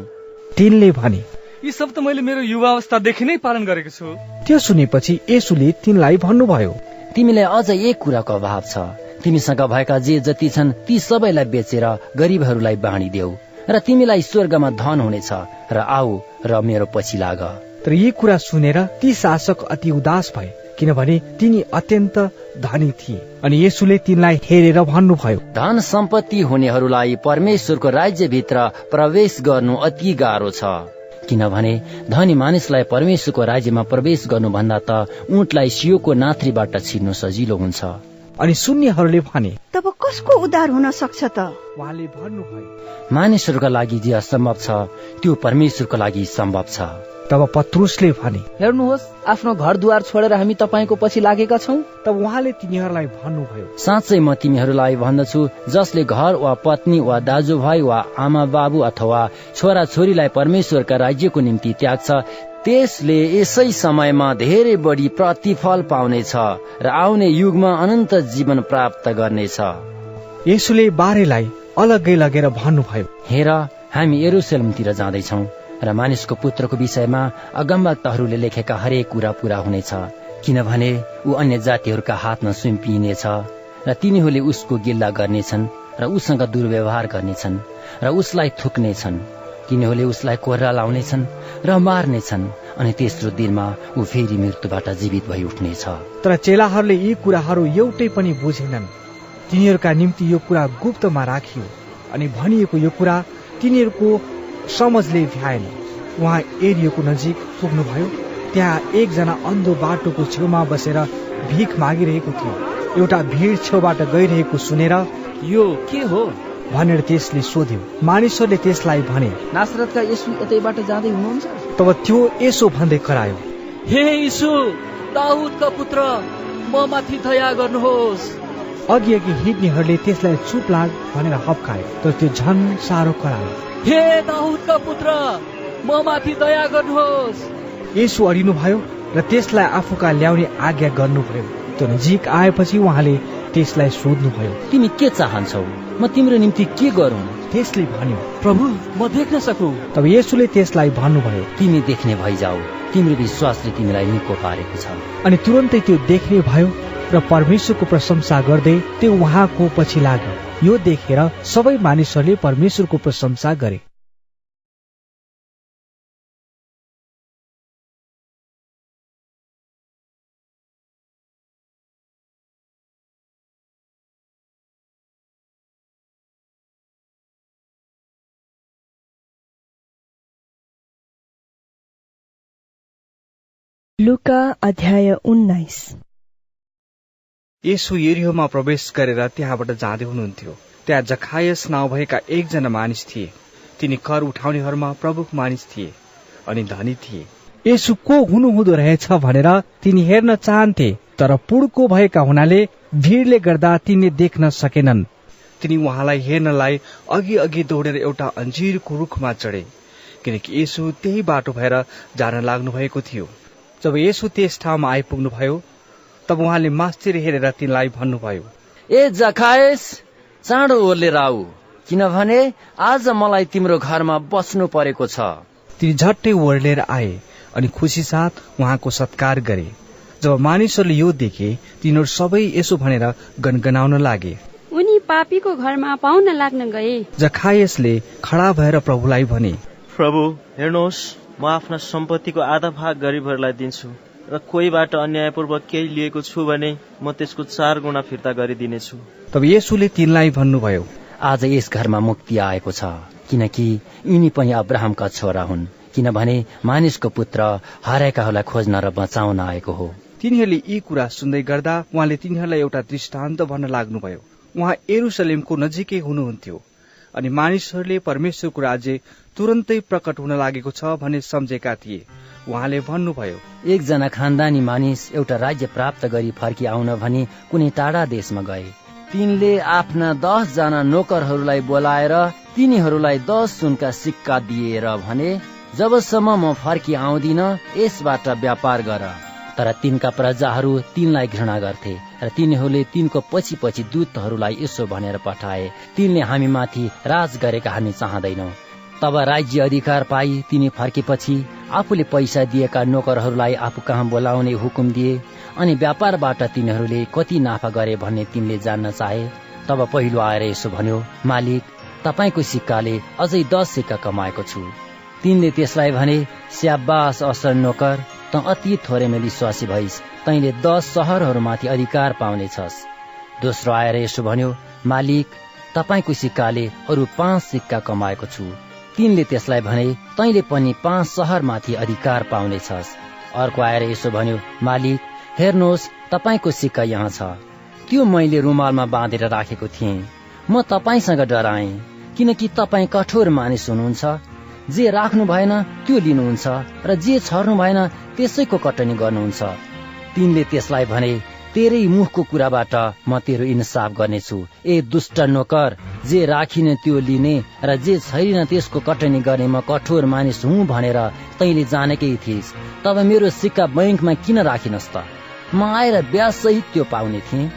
[SPEAKER 2] तिनले भने
[SPEAKER 14] यी सब त मैले मेरो युवा अवस्थादेखि नै पालन गरेको छु।
[SPEAKER 2] त्यो सुनेपछि यसुले तिनलाई भन्नुभयो
[SPEAKER 15] तिमीलाई अझ एक कुराको अभाव छ। तिमीसँग भएका जे जति छन् ती सबैलाई बेचेर गरिबहरूलाई बाँडिदेऊ र तिमीलाई स्वर्गमा धन हुनेछ र आऊ र मेरो पछि लाग।
[SPEAKER 2] तर यी कुरा सुनेर ती शासक अति उदास भए। किनभने तिनी अत्यन्त धनी थिए अनि यसुले तिनलाई हेरेर भन्नुभयो
[SPEAKER 15] धन सम्पत्ति हुनेहरूलाई परमेश्वरको राज्यभित्र प्रवेश गर्नु अति गाह्रो छ। किनभने धनी मानिसलाई परमेश्वरको राज्यमा प्रवेश गर्नुभन्दा त उठलाई सियोको नाथ्रीबाट छिर्नु सजिलो हुन्छ।
[SPEAKER 2] अनि शून्यहरूले भने
[SPEAKER 31] तब कसको उद्धार हुन सक्छ त?
[SPEAKER 2] उहाँले भन्नुभयो
[SPEAKER 15] मानिसहरूका लागि जे असम्भव छ त्यो परमेश्वरको लागि सम्भव छ।
[SPEAKER 2] तब पत्रुसले भने
[SPEAKER 19] हेर्नुहोस् आफ्नो घरद्वार छोडेर हामी तपाईँको पछि लागेका छौँ।
[SPEAKER 2] तब उहाँले तिनीहरूलाई भन्नुभयो
[SPEAKER 15] साँच्चै म तिमीहरूलाई भन्दछु जसले घर वा पत्नी वा दाजुभाइ वा आमा बाबु अथवा छोरा छोरीलाई परमेश्वरका राज्यको निम्ति त्याग्छ त्यसले यसै समयमा धेरै बढी प्रतिफल पाउनेछ र आउने युगमा अनन्त जीवन प्राप्त गर्नेछ।
[SPEAKER 2] यसुले बारेलाई अलग्गै लगेर भन्नुभयो
[SPEAKER 15] हेर हामी एरुसलेमतिर जाँदैछौ। र मानिसको पुत्रको विषयमा अगमवक्ताहरूले लेखेका हरेक कुरा पूरा हुनेछ किनभने ऊ अन्य जातिहरूका हातमा सुम्पिनेछ र तिनीहरूले उसको गिल्ला गर्नेछन् र उसँग दुर्व्यवहार गर्नेछन् र उसलाई थुक्नेछन्। तिनीहरूले उसलाई कोर्रा लाउनेछन् र मार्नेछन् अनि तेस्रो दिनमा ऊ फेरि मृत्युबाट जीवित भई उठ्नेछ।
[SPEAKER 2] तर चेलाहरूले यी कुराहरू एउटै पनि बुझेनन्। तिनीहरूका निम्ति यो कुरा गुप्तमा राखियो अनि भनिएको यो कुरा तिनीहरूको समझले भ्याएन। उहाँ एरियोको नजिक पुग्नुभयो। त्यहाँ एकजना अन्धो बाटोको छेउमा बसेर भिख मागिरहेको थियो। एउटा भिड छेउबाट गइरहेको सुनेर
[SPEAKER 19] यो के हो?
[SPEAKER 2] भनेर त्यसले सोध्यो। मानिसहरूले त्यसलाई भने
[SPEAKER 19] नासरतका यसु यतैबाट जाँदै हुनुहुन्छ?
[SPEAKER 2] तब त्यो यसो भन्दै करायो
[SPEAKER 28] हे यीशु दाउदका पुत्र म माथि दया गर्नुहोस्।
[SPEAKER 2] अघि अघि हिँड्नेहरूले त्यसलाई चुप लाग भनेर हप्काए तर त्यो झन साह्रो करायो।
[SPEAKER 28] हे दाउदका पुत्र म माथि दया गर्नुहोस्।
[SPEAKER 2] यसो अडिनु भयो र त्यसलाई आफूका ल्याउने आज्ञा गर्नुभयो। त्यो नजिक आएपछि उहाँले त्यसलाई सोध्नुभयो
[SPEAKER 15] तिमी के चाहन्छौ? म तिम्रो निम्ति के गरौँ?
[SPEAKER 2] त्यसले भन्यो
[SPEAKER 28] प्रभु म देख्न सकु।
[SPEAKER 2] तब यसुले त्यसलाई भन्नुभयो
[SPEAKER 15] तिमी देख्ने भइजाऊ। तिम्रो विश्वासले तिमीलाई निको पारेको छ।
[SPEAKER 2] अनि तुरन्तै त्यो देख्ने भयो र परमेश्वरको प्रशंसा गर्दै त्यो उहाँको पछि लाग्यो। यो देखेर सबै मानिसहरूले परमेश्वरको प्रशंसा गरे।
[SPEAKER 1] लुका अध्याय उन्नाइस।
[SPEAKER 2] यसो यरिहोमा प्रवेश गरेर त्यहाँबाट जाँदै हुनुहुन्थ्यो। त्यहाँ जखायस नाउँ भएका एकजना मानिस थिए। तिनी कर उठाउनेहरूमा प्रमुख मानिस थिए अनि धनी थिए। यसो को हुनुहुँदो रहेछ भनेर तिनी हेर्न चाहन्थे तर पुड्को भएका हुनाले भिडले गर्दा तिनले देख्न सकेनन्। तिनी उहाँलाई हेर्नलाई अघि अघि दौडेर एउटा अन्जिरको रुखमा चढे किनकि यसो त्यही बाटो भएर जान लाग्नु भएको थियो। जब यसो त्यस ठाउँमा आइपुग्नुभयो तब उहाँले मास्तिर हेरेर तिनलाई भन्नुभयो
[SPEAKER 15] ए जखायस चाँडो ओर्लेर आऊ किनभने आज मलाई तिम्रो घरमा बस्नु परेको छ।
[SPEAKER 2] तिनी झट्टै ओर्लेर आए अनि खुसी साथ उहाँको सत्कार गरे। जब मानिसहरूले यो देखे तिनीहरू सबै यसो भनेर गनगनाउन लागे।
[SPEAKER 24] उनी पापीको घरमा पाउन लाग्न गए।
[SPEAKER 2] जखायसले खडा भएर प्रभुलाई भने
[SPEAKER 9] प्रभु हेर्नुहोस् म आफ्ना सम्पत्तिको आधा भाग गरिबहरूलाई दिन्छु र कोहीबाट अन्यायपूर्वक केही लिएको छु भने म त्यसको चार गुणा फिर्ता गरिदिनेछु।
[SPEAKER 2] तब यसुले तिनलाई भन्नुभयो
[SPEAKER 15] आज यस घरमा मुक्ति आएको छ किनकि यिनी पनि अब्राहमका छोरा हुन् किनभने मानिसको पुत्र हराएकाहरूलाई खोज्न र बचाउन आएको हो।
[SPEAKER 2] तिनीहरूले यी कुरा सुन्दै गर्दा उहाँले तिनीहरूलाई एउटा दृष्टान्त भन्न लाग्नुभयो। उहाँ एरुसलेमको नजिकै हुनुहुन्थ्यो अनि मानिसहरूले परमेश्वरको राज्य तुरन्तै प्रकट हुन लागेको छ भन्ने सम्झेका थिए। उहाँले भन्नुभयो
[SPEAKER 15] एकजना खानदानी मानिस एउटा राज्य प्राप्त गरी फर्की आउन भनी कुनै टाढा देशमा गए। तिनले आफ्ना दस जना नोकरहरूलाई बोलाएर तिनीहरूलाई दस सुनका सिक्का दिएर भने जबसम्म म फर्की आउँदिन यसबाट व्यापार गर। तर तिनका प्रजाहरू तिनलाई घृणा गर्थे र तिनीहरूले तिनको पछि पछि दूतहरूलाई यसो भनेर पठाए तिनले हामी माथि राज गरेका हामी चाहँदैनौ। तब राज्य अधिकार पाई तिनी फर्केपछि आफूले पैसा दिएका नोकरहरूलाई आफू कहाँ बोलाउने हुकुम दिए अनि व्यापारबाट तिनीहरूले कति नाफा गरे भन्ने तिनले जान्न चाहे तब पहिलो आएर यसो भन्यो मालिक तपाईँको सिक्काले अझै दस सिक्का कमाएको छु। तिनले त्यसलाई भने स्याबास असल नोकर त अति थोरैमा विश्वासी भइस तैले दस सहरहरूमाथि अधिकार पाउनेछस् दोस्रो आएर यसो भन्यो मालिक तपाईँको सिक्काले अरू पाँच सिक्का कमाएको छु। तिनले त्यसलाई भने तैले पनि पाँच सहरमाथि अधिकार पाउनेछस्। अर्को आएर यसो भन्यो मालिक हेर्नुहोस् तपाईँको सिक्का यहाँ छ। त्यो मैले रुमालमा बाँधेर राखेको थिएँ। म तपाईँसँग डराएँ किनकि तपाईँ कठोर मानिस हुनुहुन्छ। जे राख्नु भएन त्यो लिनुहुन्छ र जे छर्नु भएन त्यसैको कटनी गर्नुहुन्छ। तिनले त्यसलाई भने तेरै मुखको कुराबाट म तेरो इन्साफ गर्नेछु। ए दुष्ट नोकर जे राखिने त्यो लिने र जे छैन त्यसको कटनी गर्ने म कठोर मानिस हुँ भनेर तैले जानेकै थिइस्। तब मेरो सिक्का बैङ्कमा किन राखिनस् त? म आएर ब्याज सहित त्यो पाउने थिएँ।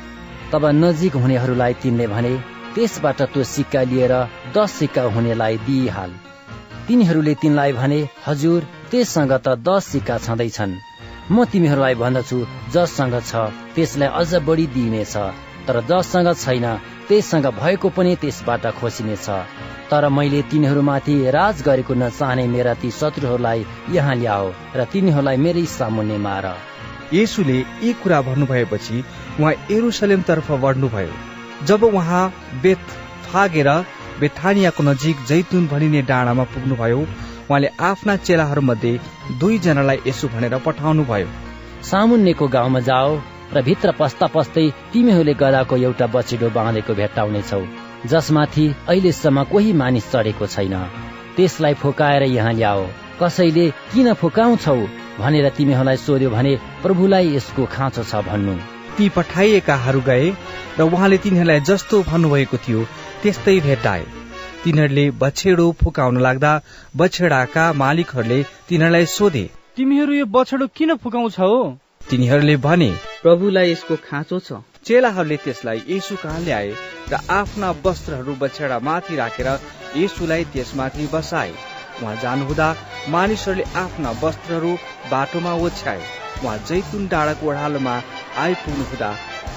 [SPEAKER 15] तब नजिक हुनेहरूलाई तिनले भने त्यसबाट त्यो सिक्का लिएर दस सिक्का हुनेलाई दिइहाल। तिनीहरूले तिनलाई भने हजुर त्यससँग त दस सिक्का छँदैछन्। म तिमीहरूलाई भन्दछु जससँग छ त्यसलाई अझ बढी दिइनेछ। तर जससँग छैन त्यससँग भएको पनि त्यसबाट खोसिनेछ। तर मैले तिनीहरूमाथि राज गरेको नचाहने मेरा ती शत्रुहरूलाई यहाँ ल्याओ र तिनीहरूलाई मेरै सामुन्ने मार।
[SPEAKER 2] येसुले यी कुरा भन्नुभएपछि उहाँ एरुसलेमतर्फ बढ्नुभयो। जब उहाँ बेत फागेर बेथानियाको नजिक जैतुन भनिने डाँडामा पुग्नुभयो उहाँले आफ्ना चेलाहरूमध्ये दुईजनालाई यसो भनेर पठाउनु भयो
[SPEAKER 15] सामुन्नेको गाउँमा जाओ र भित्र पस्ता पस्दै तिमीहरूले गदाको एउटा बछिडो बाँधेको भेट्टाउनेछौ जसमाथि अहिलेसम्म कोही मानिस चढेको छैन। त्यसलाई फुकाएर यहाँ ल्याओ। कसैले किन फुकाउँछौ भनेर तिमीहरूलाई सोध्यो भने प्रभुलाई यसको खाँचो छ भन्नु।
[SPEAKER 2] ती पठाइएकाहरू गए र उहाँले तिनीहरूलाई जस्तो भन्नुभएको थियो त्यस्तै भेट्टाए। तिनीहरूले बछेडो फुकाउन लाग्दा बछेडाका मालिकहरूले तिनीहरूलाई सोधे
[SPEAKER 27] तिमीहरू यो बछडो किन फुकाउँछौ?
[SPEAKER 2] तिनीहरूले भने
[SPEAKER 26] प्रभुलाई यसको खाँचो छ।
[SPEAKER 2] चेलाहरूले त्यसलाई येसु कहाँ ल्याए र आफ्ना वस्त्रहरू बछेडा माथि राखेर येसुलाई त्यसमाथि बसाए। उहाँ जानुहुँदा मानिसहरूले आफ्ना वस्त्रहरू बाटोमा ओछ्याए। उहाँ जैतुन डाँडाको ओढालोमा आइपुग्नु हुँदा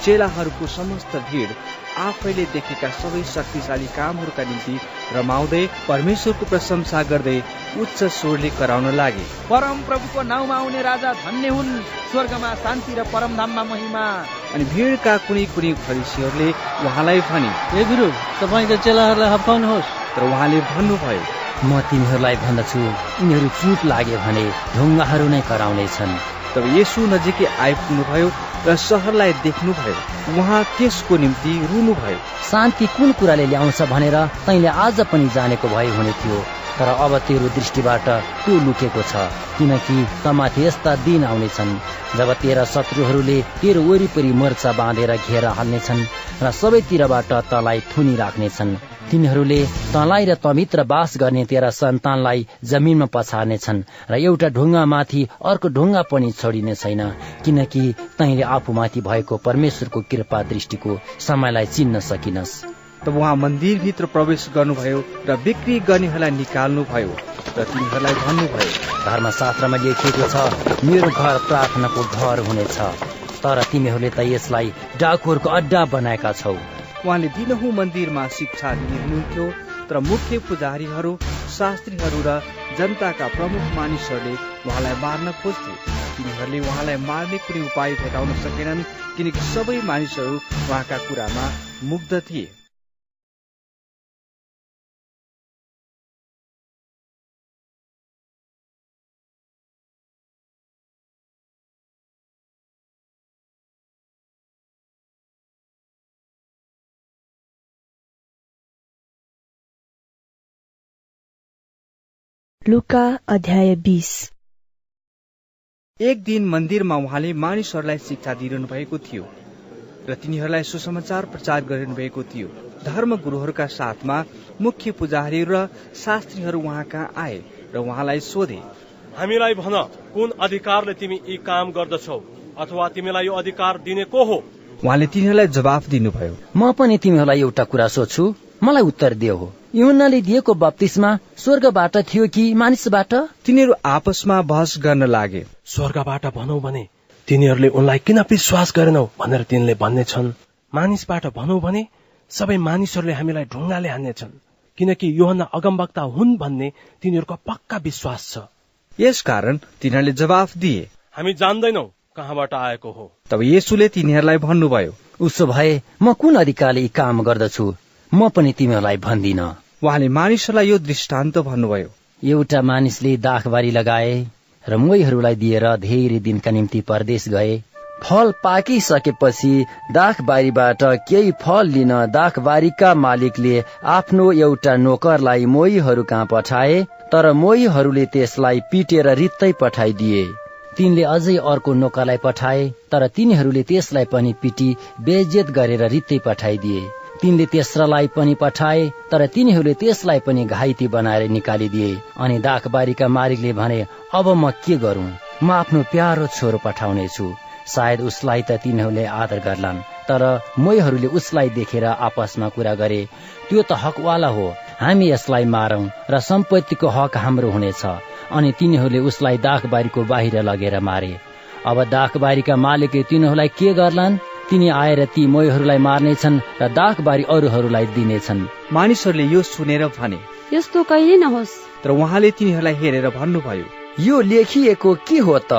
[SPEAKER 2] चेलाहरूको समस्त भिड आफैले देखेका सबै शक्तिशाली कामहरूका निम्ति रमाउँदै परमेश्वरको प्रशंसा गर्दै उच्च स्वरले कराउन लागे।
[SPEAKER 19] परम प्रभुको नाउँमा आउने राजा धन्य हुन्। स्वर्गमा शान्ति र परमधाममा महिमा।
[SPEAKER 2] अनि भिडका कुनै कुनै फरिसीहरूले उहाँलाई भने
[SPEAKER 27] ए गुरु तपाईँका चेलाहरूलाई हप्काउनुहोस्
[SPEAKER 2] तर उहाँले भन्नुभयो
[SPEAKER 15] म तिमीहरूलाई भन्दछु यिनीहरू चुप लागे भने ढुङ्गाहरू नै कराउनेछन्।
[SPEAKER 2] तब यसु नजिकै आइपुग्नुभयो र सहरलाई देख्नुभयो उहाँ त्यसको निम्ति रुनुभयो
[SPEAKER 15] शान्ति कुन कुराले ल्याउँछ भनेर तैँले आज पनि जानेको भए हुने थियो। तर अब तेरो दृष्टिबाट त्यो लुकेको छ किनकि तमाथि यस्ता दिन आउनेछन् जब तेरा शत्रुहरूले तेरो वरिपरि मोर्चा बाँधेर घेर हाल्नेछन् र सबैतिरबाट तलाई थुनी राख्नेछन्। तिनीहरूले तँलाई र तमित्र बास गर्ने तेरा सन्तानलाई जमिनमा पछार्नेछन् र एउटा ढुङ्गा माथि अर्को ढुङ्गा पनि छोडिने छैन किनकि तैँले आफूमाथि भएको परमेश्वरको कृपा दृष्टिको समयलाई चिन्न सकिनस्।
[SPEAKER 2] तब उहाँ मन्दिरभित्र प्रवेश गर्नुभयो र बिक्री गर्नेहरूलाई निकाल्नुभयो र तिनीहरूलाई भन्नुभयो
[SPEAKER 15] धर्मशास्त्रमा लेखिएको छ मेरो घर प्रार्थनाको घर हुनेछ तर तिमीहरूले त यसलाई डाकुहरूको अड्डा बनाएका छौ।
[SPEAKER 2] उहाँले दिनहुँ मन्दिरमा शिक्षा दिनुहुन्थ्यो तर मुख्य पुजारीहरू शास्त्रीहरू र जनताका प्रमुख मानिसहरूले उहाँलाई मार्न खोज्थे। तिनीहरूले उहाँलाई मार्ने कुनै उपाय भेटाउन सकेनन् किनकि सबै मानिसहरू उहाँका कुरामा मुग्ध थिए।
[SPEAKER 1] लुका अध्याय बिस।
[SPEAKER 2] एक दिन मन्दिरमा उहाँले मानिसहरूलाई शिक्षा दिइरहनु भएको थियो र तिनीहरूलाई सुसमाचार प्रचार गरिरहनु भएको थियो। धर्म गुरुहरूका साथमा मुख्य पुजारीहरू र शास्त्रीहरू उहाँ कहाँ आए र उहाँलाई सोधे
[SPEAKER 9] हामीलाई भन कुन अधिकारले तिमी यी काम गर्दछौ अथवा तिमीलाई यो अधिकार दिने को हो?
[SPEAKER 2] उहाँले तिनीहरूलाई जवाफ दिनुभयो
[SPEAKER 15] म पनि तिमीहरूलाई एउटा कुरा सोध्छु। मलाई उत्तर दियो हो। युहन्नाले दिएको बत्तिसमा स्वर्गबाट थियो कि मानिसबाट?
[SPEAKER 2] तिनीहरू आपसमा बहस गर्न लागे।
[SPEAKER 9] स्वर्गबाट भनौ भने तिनीहरूले उनलाई किन विश्वास गरेनौ भनेर तिनले भन्ने छन् मानिसबाट भनौ भने सबै मानिसहरूले हामीलाई ढुङ्गाले हान्नेछन्। किनकि योहन्ना अगमवक्ता हुन् भन्ने तिनीहरूको पक्का विश्वास छ।
[SPEAKER 2] यसकारण तिनीहरूले जवाफ दिए।
[SPEAKER 9] हामी जान्दैनौ कहाँबाट आएको हो।
[SPEAKER 2] तब येसुले तिनीहरूलाई भन्नुभयो
[SPEAKER 15] उसो भए म कुन अधिकारले यी काम गर्दछु? म पनि तिमीहरूलाई भन्दिन।
[SPEAKER 2] उहाँले मानिसहरूलाई यो दृष्टान्त भन्नुभयो।
[SPEAKER 15] एउटा मानिसले दाखबारी लगाए र मोहीहरूलाई दिएर धेरै दिनका निम्ति परदेश गए। फल पाकिसकेपछि दाखबारीबाट केही फल लिन दाखबारीका मालिकले आफ्नो एउटा नोकरलाई मोहीहरू कहाँ पठाए तर मोहीहरूले त्यसलाई पिटेर रित्तै पठाइदिए। तिनले अझै अर्को नोकरलाई पठाए तर तिनीहरूले त्यसलाई पनि पिटी बेजेत गरेर रित्तै पठाइदिए। तिनले तेस्रालाई पनि पठाए तर तिनीहरूले त्यसलाई पनि घाइते बनाएर निकालिदिए। अनि दाखबारीका मालिकले भने अब म के गरौं? म आफ्नो प्यारो छोरो पठाउने छु सायद उसलाई त तिनीहरूले आदर गर्लान् तर मैहरूले उसलाई देखेर आपसमा कुरा गरे त्यो त हकवाला हो हामी यसलाई मारौं र सम्पत्तिको हक हाम्रो हुनेछ। अनि तिनीहरूले उसलाई दाखबारीको बाहिर लगेर मारे। अब दाखबारीका मालिकले तिनीहरूलाई के गर्लान्? तिनी आएर ती मोहीहरूलाई मार्नेछन् र दाखबारी अरूहरूलाई दिनेछन्।
[SPEAKER 2] मानिसहरूले यो सुनेर भने
[SPEAKER 24] यस्तो कहिले नहोस्।
[SPEAKER 2] तर उहाँले तिनीहरूलाई हेरेर भन्नुभयो
[SPEAKER 15] यो लेखिएको के हो त?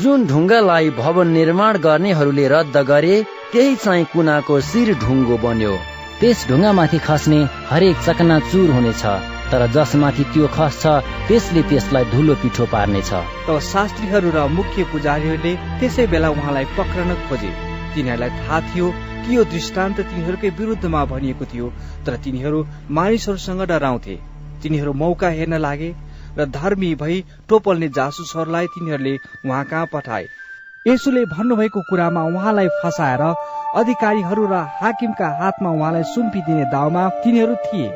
[SPEAKER 15] जुन ढुङ्गालाई भवन निर्माण गर्नेहरूले रद्द गरे त्यही चाहिँ कुनाको शिर ढुङ्गो बन्यो। त्यस ढुङ्गामाथि खस्ने हरेक चकनाचुर हुनेछ तर जसमाथि त्यो खस्छ त्यसले त्यसलाई धुलो पिठो पार्नेछ।
[SPEAKER 2] तब शास्त्रीहरू र मुख्य पुजारीहरूले त्यसै बेला उहाँलाई पक्रन खोजे। तिनीहरूलाई थाहा थियो कि यो दृष्टान्त तिनीहरूकै विरुद्धमा भनिएको थियो तर तिनीहरू मानिसहरूसँग डराउँथे। तिनीहरू मौका हेर्न लागे र धर्मी भई टोपल्ने जासुसहरूलाई तिनीहरूले उहाँ कहाँ पठाए। यसुले भन्नुभएको कुरामा उहाँलाई फसाएर अधिकारीहरू र हाकिमका हातमा उहाँलाई सुम्पिदिने दाउमा तिनीहरू थिए।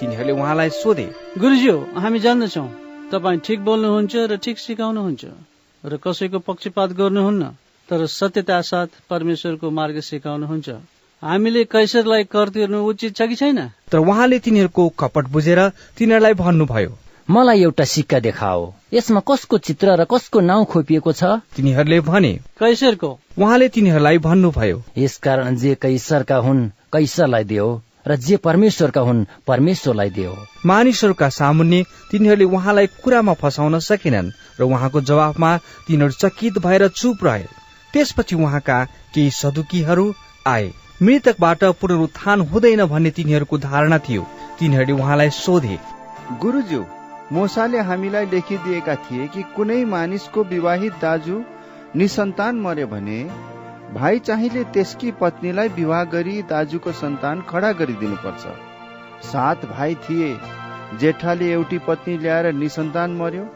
[SPEAKER 2] तिनीहरूले उहाँलाई सोधे
[SPEAKER 32] गुरुज्यू हामी जान्दछौ। तपाईँ ठिक बोल्नुहुन्छ र ठिक सिकाउनुहुन्छ र कसैको पक्षपात गर्नुहुन्न? तर सत्यता साथ परमेश्वरको मार्ग सिकाउनुहुन्छ। हामीले कैसरलाई कर तिर्नु उचित छ कि छैन?
[SPEAKER 2] तर उहाँले तिनीहरूको कपट बुझेर तिनीहरूलाई भन्नुभयो
[SPEAKER 15] मलाई एउटा सिक्का देखाओ। यसमा कसको चित्र र कसको नाउँ खोपिएको छ?
[SPEAKER 2] तिनीहरूले भने
[SPEAKER 32] कैसरको।
[SPEAKER 2] उहाँले तिनीहरूलाई भन्नुभयो
[SPEAKER 15] यसकारण जे कैसरका हुन् कैसरलाई दियो र जे परमेश्वरका हुन् परमेश्वरलाई दियो।
[SPEAKER 2] मानिसहरूका सामुन्ने तिनीहरूले उहाँलाई कुरामा फसाउन सकेनन् र उहाँको जवाफमा तिनीहरू चकित भएर चुप रहे। त्यसपछि उहाँका केही सदुकीहरू आए। मृतकबाट पुनरुत्थान हुँदैन भन्ने तिनीहरूको धारणा थियो। तिनीहरूले उहाँलाई सोधे
[SPEAKER 29] गुरुज्यू मोसाले हामीलाई लेखिदिएका थिए कि कुनै मानिसको विवाहित दाजु निसन्तान मर्यो भने भाइ चाहिँले त्यसकी पत्नीलाई विवाह गरी दाजुको सन्तान खडा गरिदिनुपर्छ। सात भाइ थिए जेठाले एउटी पत्नी ल्याएर निसन्तान मर्यो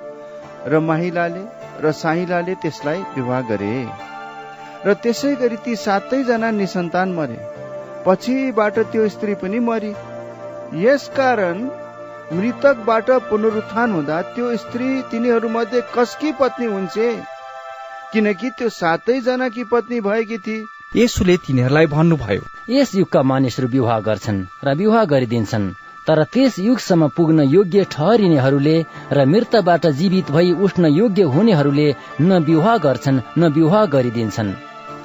[SPEAKER 29] र माहिलाले र साहिलाले त्यसलाई विवाह गरे। र त्यसै गरी ती सातैजना निसन्तान मरे। पछिबाट त्यो स्त्री पनि मरी। यसकारण मृतकबाट पुनरुत्थान हुँदा त्यो स्त्री तिनीहरूमध्ये कसकी पत्नी हुन्छ? किनकि त्यो सातैजनाकी पत्नी भएकी थिए।
[SPEAKER 2] यसुले तिनीहरूलाई भन्नुभयो
[SPEAKER 15] यस युगका मानिसहरू विवाह गर्छन् र विवाह गरिदिन्छन् तर त्यस युगसम्म पुग्न योग्य ठहरिनेहरूले र मृतबाट जीवित भई उठ्न योग्य हुनेहरूले न विवाह गर्छन् न विवाह गरिदिन्छन्।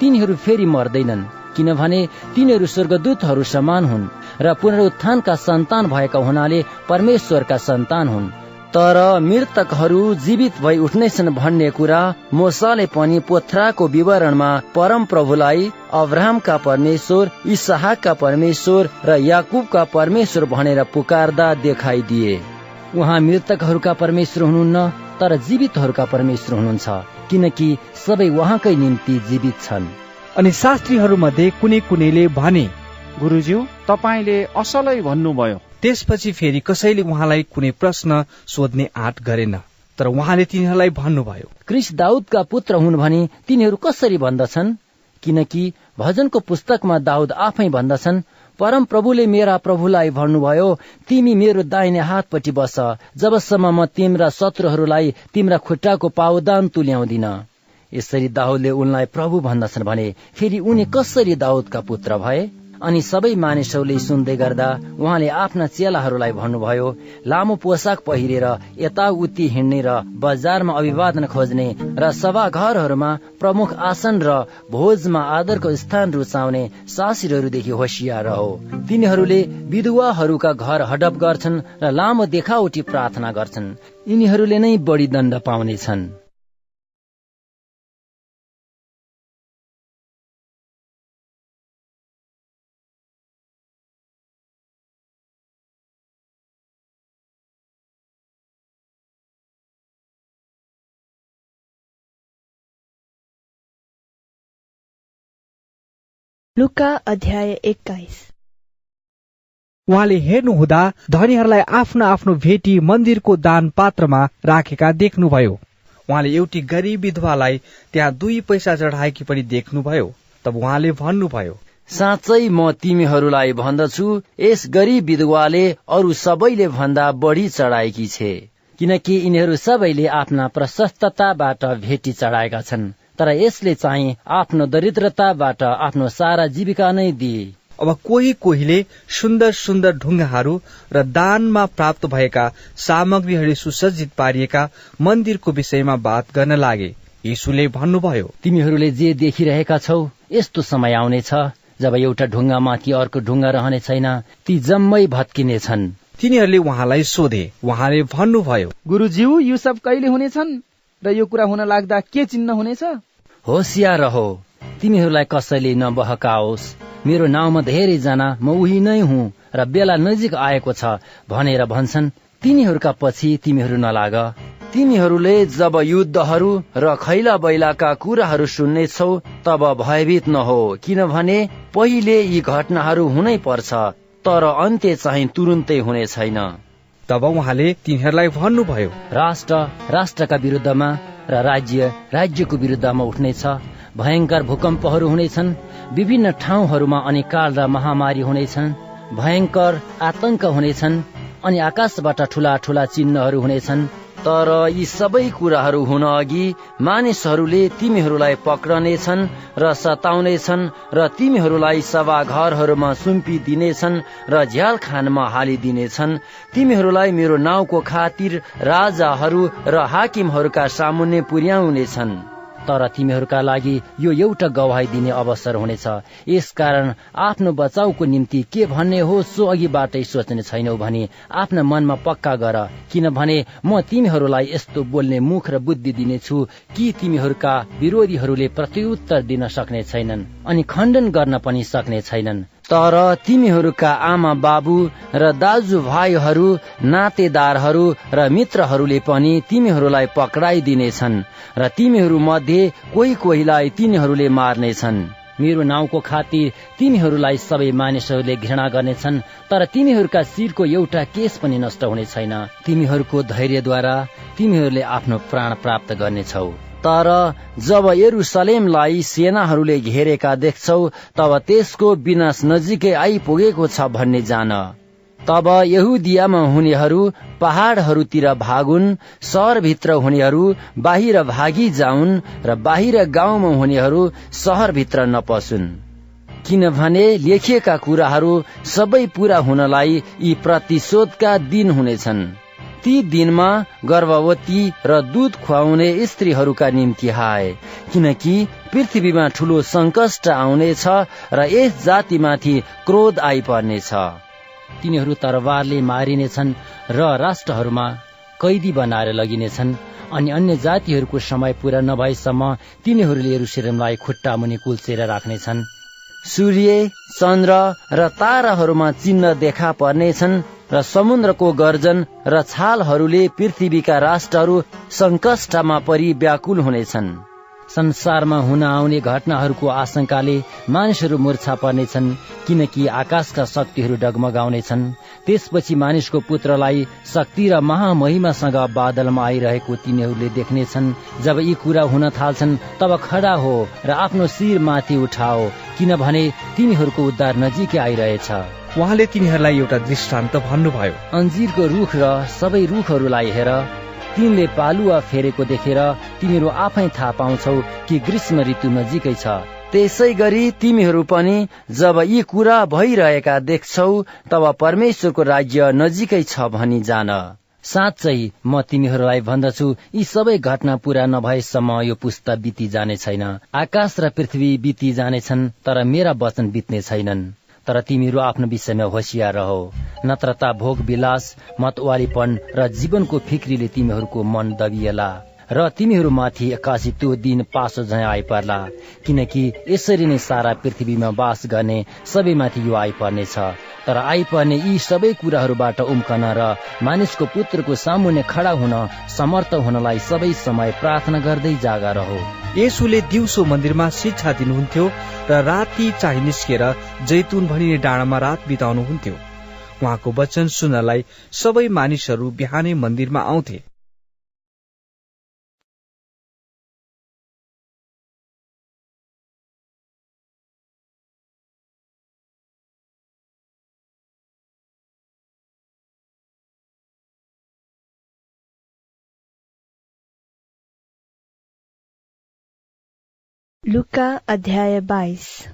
[SPEAKER 15] तिनीहरू फेरि मर्दैनन् किनभने तिनीहरू स्वर्गदूतहरू समान हुन् र पुनरुत्थानका सन्तान भएका हुनाले परमेश्वरका सन्तान हुन्। तर मृतकहरू जीवित भई उठ्नेछन् भन्ने कुरा मोसाले पनि पोथ्राको विवरणमा परम प्रभुलाई अब्राहमका परमेश्वर इसहाकका परमेश्वर र याकुबका परमेश्वर भनेर पुकारदा देखाइदिए। उहाँ मृतकहरूका परमेश्वर हुनुहुन्न तर जीवितहरूका परमेश्वर हुनुहुन्छ किनकि सबै उहाँकै निम्ति जीवित छन्।
[SPEAKER 2] अनि शास्त्रीहरू मध्ये कुनै कुनैले भने
[SPEAKER 4] गुरुज्यू तपाईँले असलै भन्नुभयो।
[SPEAKER 2] त्यसपछि फेरि कसैले उहाँलाई कुनै प्रश्न सोध्ने आँट गरेन तर उहाँले तिनीहरूलाई भन्नुभयो।
[SPEAKER 15] क्रिस दाउदका पुत्र हुन् भने तिनीहरू कसरी भन्दछन्? किनकि भजनको पुस्तकमा दाउद आफै भन्दछन् परम प्रभुले मेरा प्रभुलाई भन्नुभयो तिमी मेरो दाहिने हातपट्टि बस। जबसम्म म तिम्रा शत्रुहरूलाई तिम्रा खुट्टाको पावदान तुल्याउँदिन। यसरी दाउदले उनलाई प्रभु भन्दछन् भने फेरि उनी कसरी दाउदका पुत्र भए? अनि सबै मानिसहरूले सुन्दै गर्दा उहाँले आफ्ना चेलाहरूलाई भन्नुभयो लामो पोसाक पहिरेर यताउति हिँड्ने र बजारमा अभिवादन खोज्ने र सभा घरहरूमा प्रमुख आसन र भोजमा आदरको स्थान रुचाउने सासिरहरूदेखि होसियार हो। तिनीहरूले विधुवाहरूका घर हडप गर्छन् र लामो देखावटी प्रार्थना गर्छन्। यिनीहरूले नै बढी दण्ड पाउनेछन्।
[SPEAKER 1] लुका अध्याय एक्काइस।
[SPEAKER 2] उहाँले हेर्नुहुँदा धनीहरूलाई आफ्नो आफ्नो भेटी मन्दिरको दान पात्रमा राखेका देख्नुभयो। उहाँले एउटी गरिब विधवालाई त्यहाँ दुई पैसा चढाएकी पनि देख्नुभयो। तब उहाँले भन्नुभयो
[SPEAKER 15] साँच्चै म तिमीहरूलाई भन्दछु यस गरिब विधवाले अरू सबैले भन्दा बढी चढाएकी छे। किनकि यिनीहरू सबैले आफ्ना प्रशस्तताबाट भेटी चढाएका छन्। तर यसले चाहिँ आफ्नो दरिद्रताबाट आफ्नो सारा जीविका नै दिए।
[SPEAKER 2] अब कोही कोहीले सुन्दर सुन्दर ढुङ्गाहरू र दानमा प्राप्त भएका सामग्रीहरू सुसज्जित पारिएका मन्दिरको विषयमा बात गर्न लागे। यीशुले भन्नुभयो
[SPEAKER 15] तिमीहरूले जे देखिरहेका छौ यस्तो समय आउनेछ जब एउटा ढुङ्गामाथि अर्को ढुङ्गा रहने छैन ती जम्मै भत्किने छन्
[SPEAKER 2] तिनीहरूले उहाँलाई सोधे। उहाँले भन्नुभयो
[SPEAKER 19] गुरुज्यू यो सब कहिले हुनेछन्? र यो कुरा हुन लाग्दा के चिन्ह हुनेछ?
[SPEAKER 15] होसियार रहो। तिमीहरूलाई कसैले नबहकाओस्। मेरो नाउँमा धेरैजना म उही नै हुँ र बेला नजिक आएको छ भनेर भन्छन् तिनीहरूका पछि तिमीहरू नलाग। तिमीहरूले जब युद्धहरू र खैला बैलाका कुराहरू सुन्नेछौ तब भयभीत नहो किनभने पहिले यी घटनाहरू हुनै पर्छ तर अन्त्य चाहिँ तुरुन्तै हुने छैन।
[SPEAKER 2] तब उहाँले तिनीहरूलाई भन्नुभयो
[SPEAKER 15] राष्ट्र राष्ट्रका विरुद्धमा र राज्य राज्यको विरुद्धमा उठ्नेछ। भयङ्कर भूकम्पहरू हुनेछन्। विभिन्न ठाउँहरूमा अनि काल र महामारी हुनेछन्। भयङ्कर आतंक हुनेछन् अनि आकाशबाट ठूला ठूला चिन्हहरू हुनेछन्। तर यी सबै कुराहरू हुन अघि मानिसहरूले तिमीहरूलाई पक्रनेछन् र सताउनेछन् र तिमीहरूलाई सभाघरहरूमा सुम्पिदिनेछन् र झ्याल खानमा हालिदिनेछन्। तिमीहरूलाई मेरो नाउँको खातिर राजाहरू र हाकिमहरूका सामुन्ने पुर्याउनेछन्। तर तिमीहरूका लागि यो एउटा गवाही दिने अवसर हुनेछ। यसकारण आफ्नो बचाउको निम्ति के भन्ने हो सो अघिबाटै सोच्ने छैनौ भने आफ्ना मनमा पक्का गर किनभने म तिमीहरूलाई यस्तो बोल्ने मुख र बुद्धि दिनेछु कि तिमीहरूका विरोधीहरूले प्रत्युत्तर दिन सक्ने छैनन् अनि खण्डन गर्न पनि सक्ने छैनन्। तर तिमीहरूका आमा बाबु र दाजुभाइहरू नातेदारहरू र मित्रहरूले पनि तिमीहरूलाई पक्राइदिनेछन् र तिमीहरू मध्ये कोही कोहीलाई तिनीहरूले मार्नेछन्। मेरो नाउँको खातिर तिमीहरूलाई सबै मानिसहरूले घृणा गर्नेछन् तर तिमीहरूका शिरको एउटा केस पनि नष्ट हुने छैन। तिमीहरूको धैर्यद्वारा तिमीहरूले आफ्नो प्राण प्राप्त गर्नेछौ। तर जब यरुसलेमलाई सेनाहरूले घेरेका देख्छौ तब त्यसको विनाश नजिकै आइपुगेको छ भन्ने जान। तब यहुदियामा हुनेहरू पहाड़हरूतिर भागुन् सहरभित्र हुनेहरू बाहिर भागी जाउन् र बाहिर गाउँमा हुनेहरू सहरभित्र नपसुन्। किनभने लेखिएका कुराहरू सबै पूरा हुनलाई यी प्रतिशोधका दिन हुनेछन्। ती दिनमा गर्भवती र दूध खुवाउने स्त्रीहरूका निम्ति हाय। किनकि पृथ्वीमा ठूलो संकष्ट आउनेछ र यस जातिमाथि क्रोध आइपर्नेछ। तिनीहरू तरवारले मारिनेछन् र राष्ट्रहरूमा कैदी बनाएर लगिनेछन्। अनि अन्य जातिहरूको समय पूरा नभएसम्म तिनीहरूले यरुसलेमलाई खुट्टा मुनि कुल्चेर राख्नेछन्। सूर्य चन्द्र र ताराहरूमा चिन्ह देखा पर्नेछन् र समुद्रको गर्जन र छालहरूले पृथ्वीका राष्ट्रहरू संकष्टमा परि व्याकुल हुनेछन्। संसारमा हुन आउने घटनाहरूको आशंकाले मानिसहरू मूर्छा पर्नेछन् किनकि आकाशका शक्तिहरू डगमगाउनेछन्। त्यसपछि मानिसको पुत्रलाई शक्ति र महामहिमासँग बादलमा आइरहेको तिनीहरूले देख्नेछन् जब यी कुरा हुन थाल्छन् तब खडा हो र आफ्नो शिर माथि उठाओ किनभने तिनीहरूको उद्धार नजिकै आइरहेछ।
[SPEAKER 2] उहाँले तिनीहरूलाई एउटा दृष्टान्त भन्नुभयो।
[SPEAKER 15] अन्जिरको रुख र सबै रुखहरूलाई हेर तिनले पालुवा फेरेको देखेर तिमीहरू आफै थाहा पाउँछौ कि ग्रीष्म ऋतु नजिकै छ। त्यसै गरी तिमीहरू पनि जब यी कुरा भइरहेका देख्छौ तब परमेश्वरको राज्य नजिकै छ भनी जान। साँच्चै म तिमीहरूलाई भन्दछु यी सबै घटना पूरा नभएसम्म यो पुस्ता बिति जाने छैन। आकाश र पृथ्वी बिति जानेछन् तर मेरा वचन बित्ने छैनन्। तर तिमीहरू आफ्नो विषयमा होसियार रह। नत्रता भोग विलास मतवालीपन र जीवनको फिक्रीले तिमीहरूको मन दबिएला। र तिमीहरूमाथि एक्कासी त्यो दिन पासो झै आइपर्ला। किनकि यसरी नै सारा पृथ्वीमा बास गर्ने सबैमाथि यो आइपर्नेछ तर आइपर्ने यी सबै कुराहरूबाट उम्कन र मानिसको पुत्रको सामुन्ने खडा हुन समर्थ हुनलाई सबै समय प्रार्थना गर्दै जागा रहो।
[SPEAKER 2] यसुले दिउँसो मन्दिरमा शिक्षा दिनुहुन्थ्यो र राति चाहिँ निस्केर जैतुन भनिने डाँडामा रात बिताउनुहुन्थ्यो। उहाँको वचन सुन्नलाई सबै मानिसहरू बिहानै मन्दिरमा आउँथे।
[SPEAKER 1] लुका अध्याय बाइस।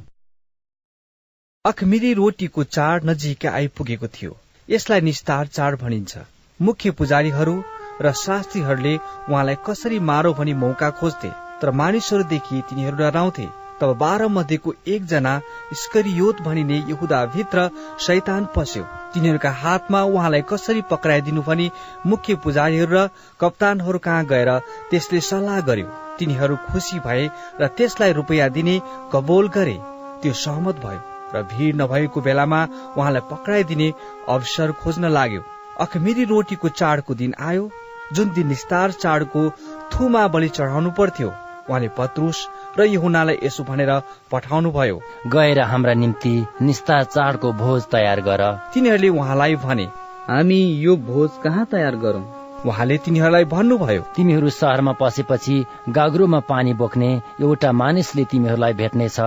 [SPEAKER 2] अखमिरी रोटीको चाड नजिकै आइपुगेको थियो। यसलाई निस्तार चाड भनिन्छ। मुख्य पुजारीहरू र शास्त्रीहरूले उहाँलाई कसरी मारो भनी मौका खोज्थे तर मानिसहरूदेखि तिनीहरू डराउँथे। तब बाह्र मध्येको एकजना स्करियोत भनिने यहुदा भित्र शैतान पस्यो। तिनीहरूका हातमा उहाँलाई कसरी पक्राइदिनु भनी मुख्य पुजारीहरू र कप्तानहरू कहाँ गएर त्यसले सल्लाह गर्यो? तिनीहरू खुसी भए र त्यसलाई रुपियाँ दिने कबोल गरे। त्यो सहमत भयो र भिड नभएको बेलामा उहाँलाई पक्राइदिने अवसर खोज्न लाग्यो। अखमिरी रोटीको चाडको दिन आयो। जुन दिन निस्तार चाडको थुमा बलि चढाउनु पर्थ्यो। उहाँले पत्रुस र यहुनालाई यसो भनेर पठाउनु भयो
[SPEAKER 15] गएर हाम्रा निम्ति निस्तार चाडको भोज तयार गर।
[SPEAKER 2] तिनीहरूले उहाँलाई भने
[SPEAKER 26] हामी यो भोज कहाँ तयार गरौं?
[SPEAKER 2] उहाँले तिनीहरूलाई भन्नुभयो।
[SPEAKER 15] तिमीहरू सहरमा पसेपछि गाग्रोमा पानी बोक्ने एउटा मानिसले तिमीहरूलाई भेट्नेछ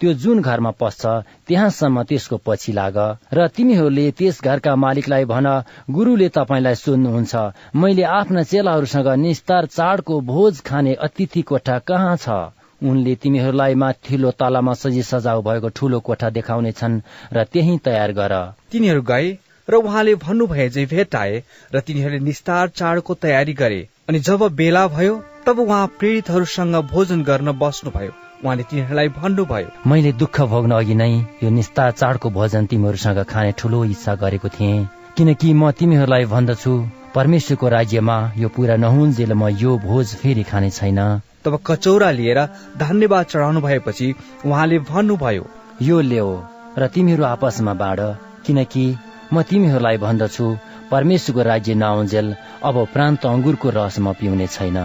[SPEAKER 15] त्यो जुन घरमा पस्छ त्यहाँसम्म त्यसको पछि लाग। र तिमीहरूले त्यस घरका मालिकलाई भन गुरुले तपाईँलाई सोध्नुहुन्छ मैले आफ्ना चेलाहरूसँग निस्तार चाडको भोज खाने अतिथि कोठा कहाँ छ? उनले तिमीहरूलाई माथिल्लो तलामा सजी सजाउ भएको ठूलो कोठा देखाउनेछन् र त्यही तयार गर।
[SPEAKER 2] तिनीहरू गए र उहाँले भन्नुभए जे भेटाए र तिनीहरूले निस्तार चाडको तयारी गरे अनि जब बेला भयो तब उहाँ प्रेरितहरूसँग भोजन गर्न बस्नुभयो। उहाँले तिनीहरूलाई भन्नुभयो
[SPEAKER 15] मैले दुःख भोग्न अघि नै यो निस्तार चाडको भोजन तिमीहरूसँग खाने ठूलो इच्छा गरेको थिएँ। किनकि म तिमीहरूलाई भन्दछु परमेश्वरको राज्यमा यो पूरा नहुन्जेल म यो भोज फेरि खाने छैन।
[SPEAKER 2] तब कचौरा लिएर धन्यवाद चढाउनु भएपछि उहाँले भन्नुभयो
[SPEAKER 15] यो ल्याओ र तिमीहरू आपसमा बाँड किनकि म तिमीहरूलाई भन्दछु परमेश्वरको राज्य नआउन्जेल अब प्रान्त अङ्गुरको रस म पिउने छैन।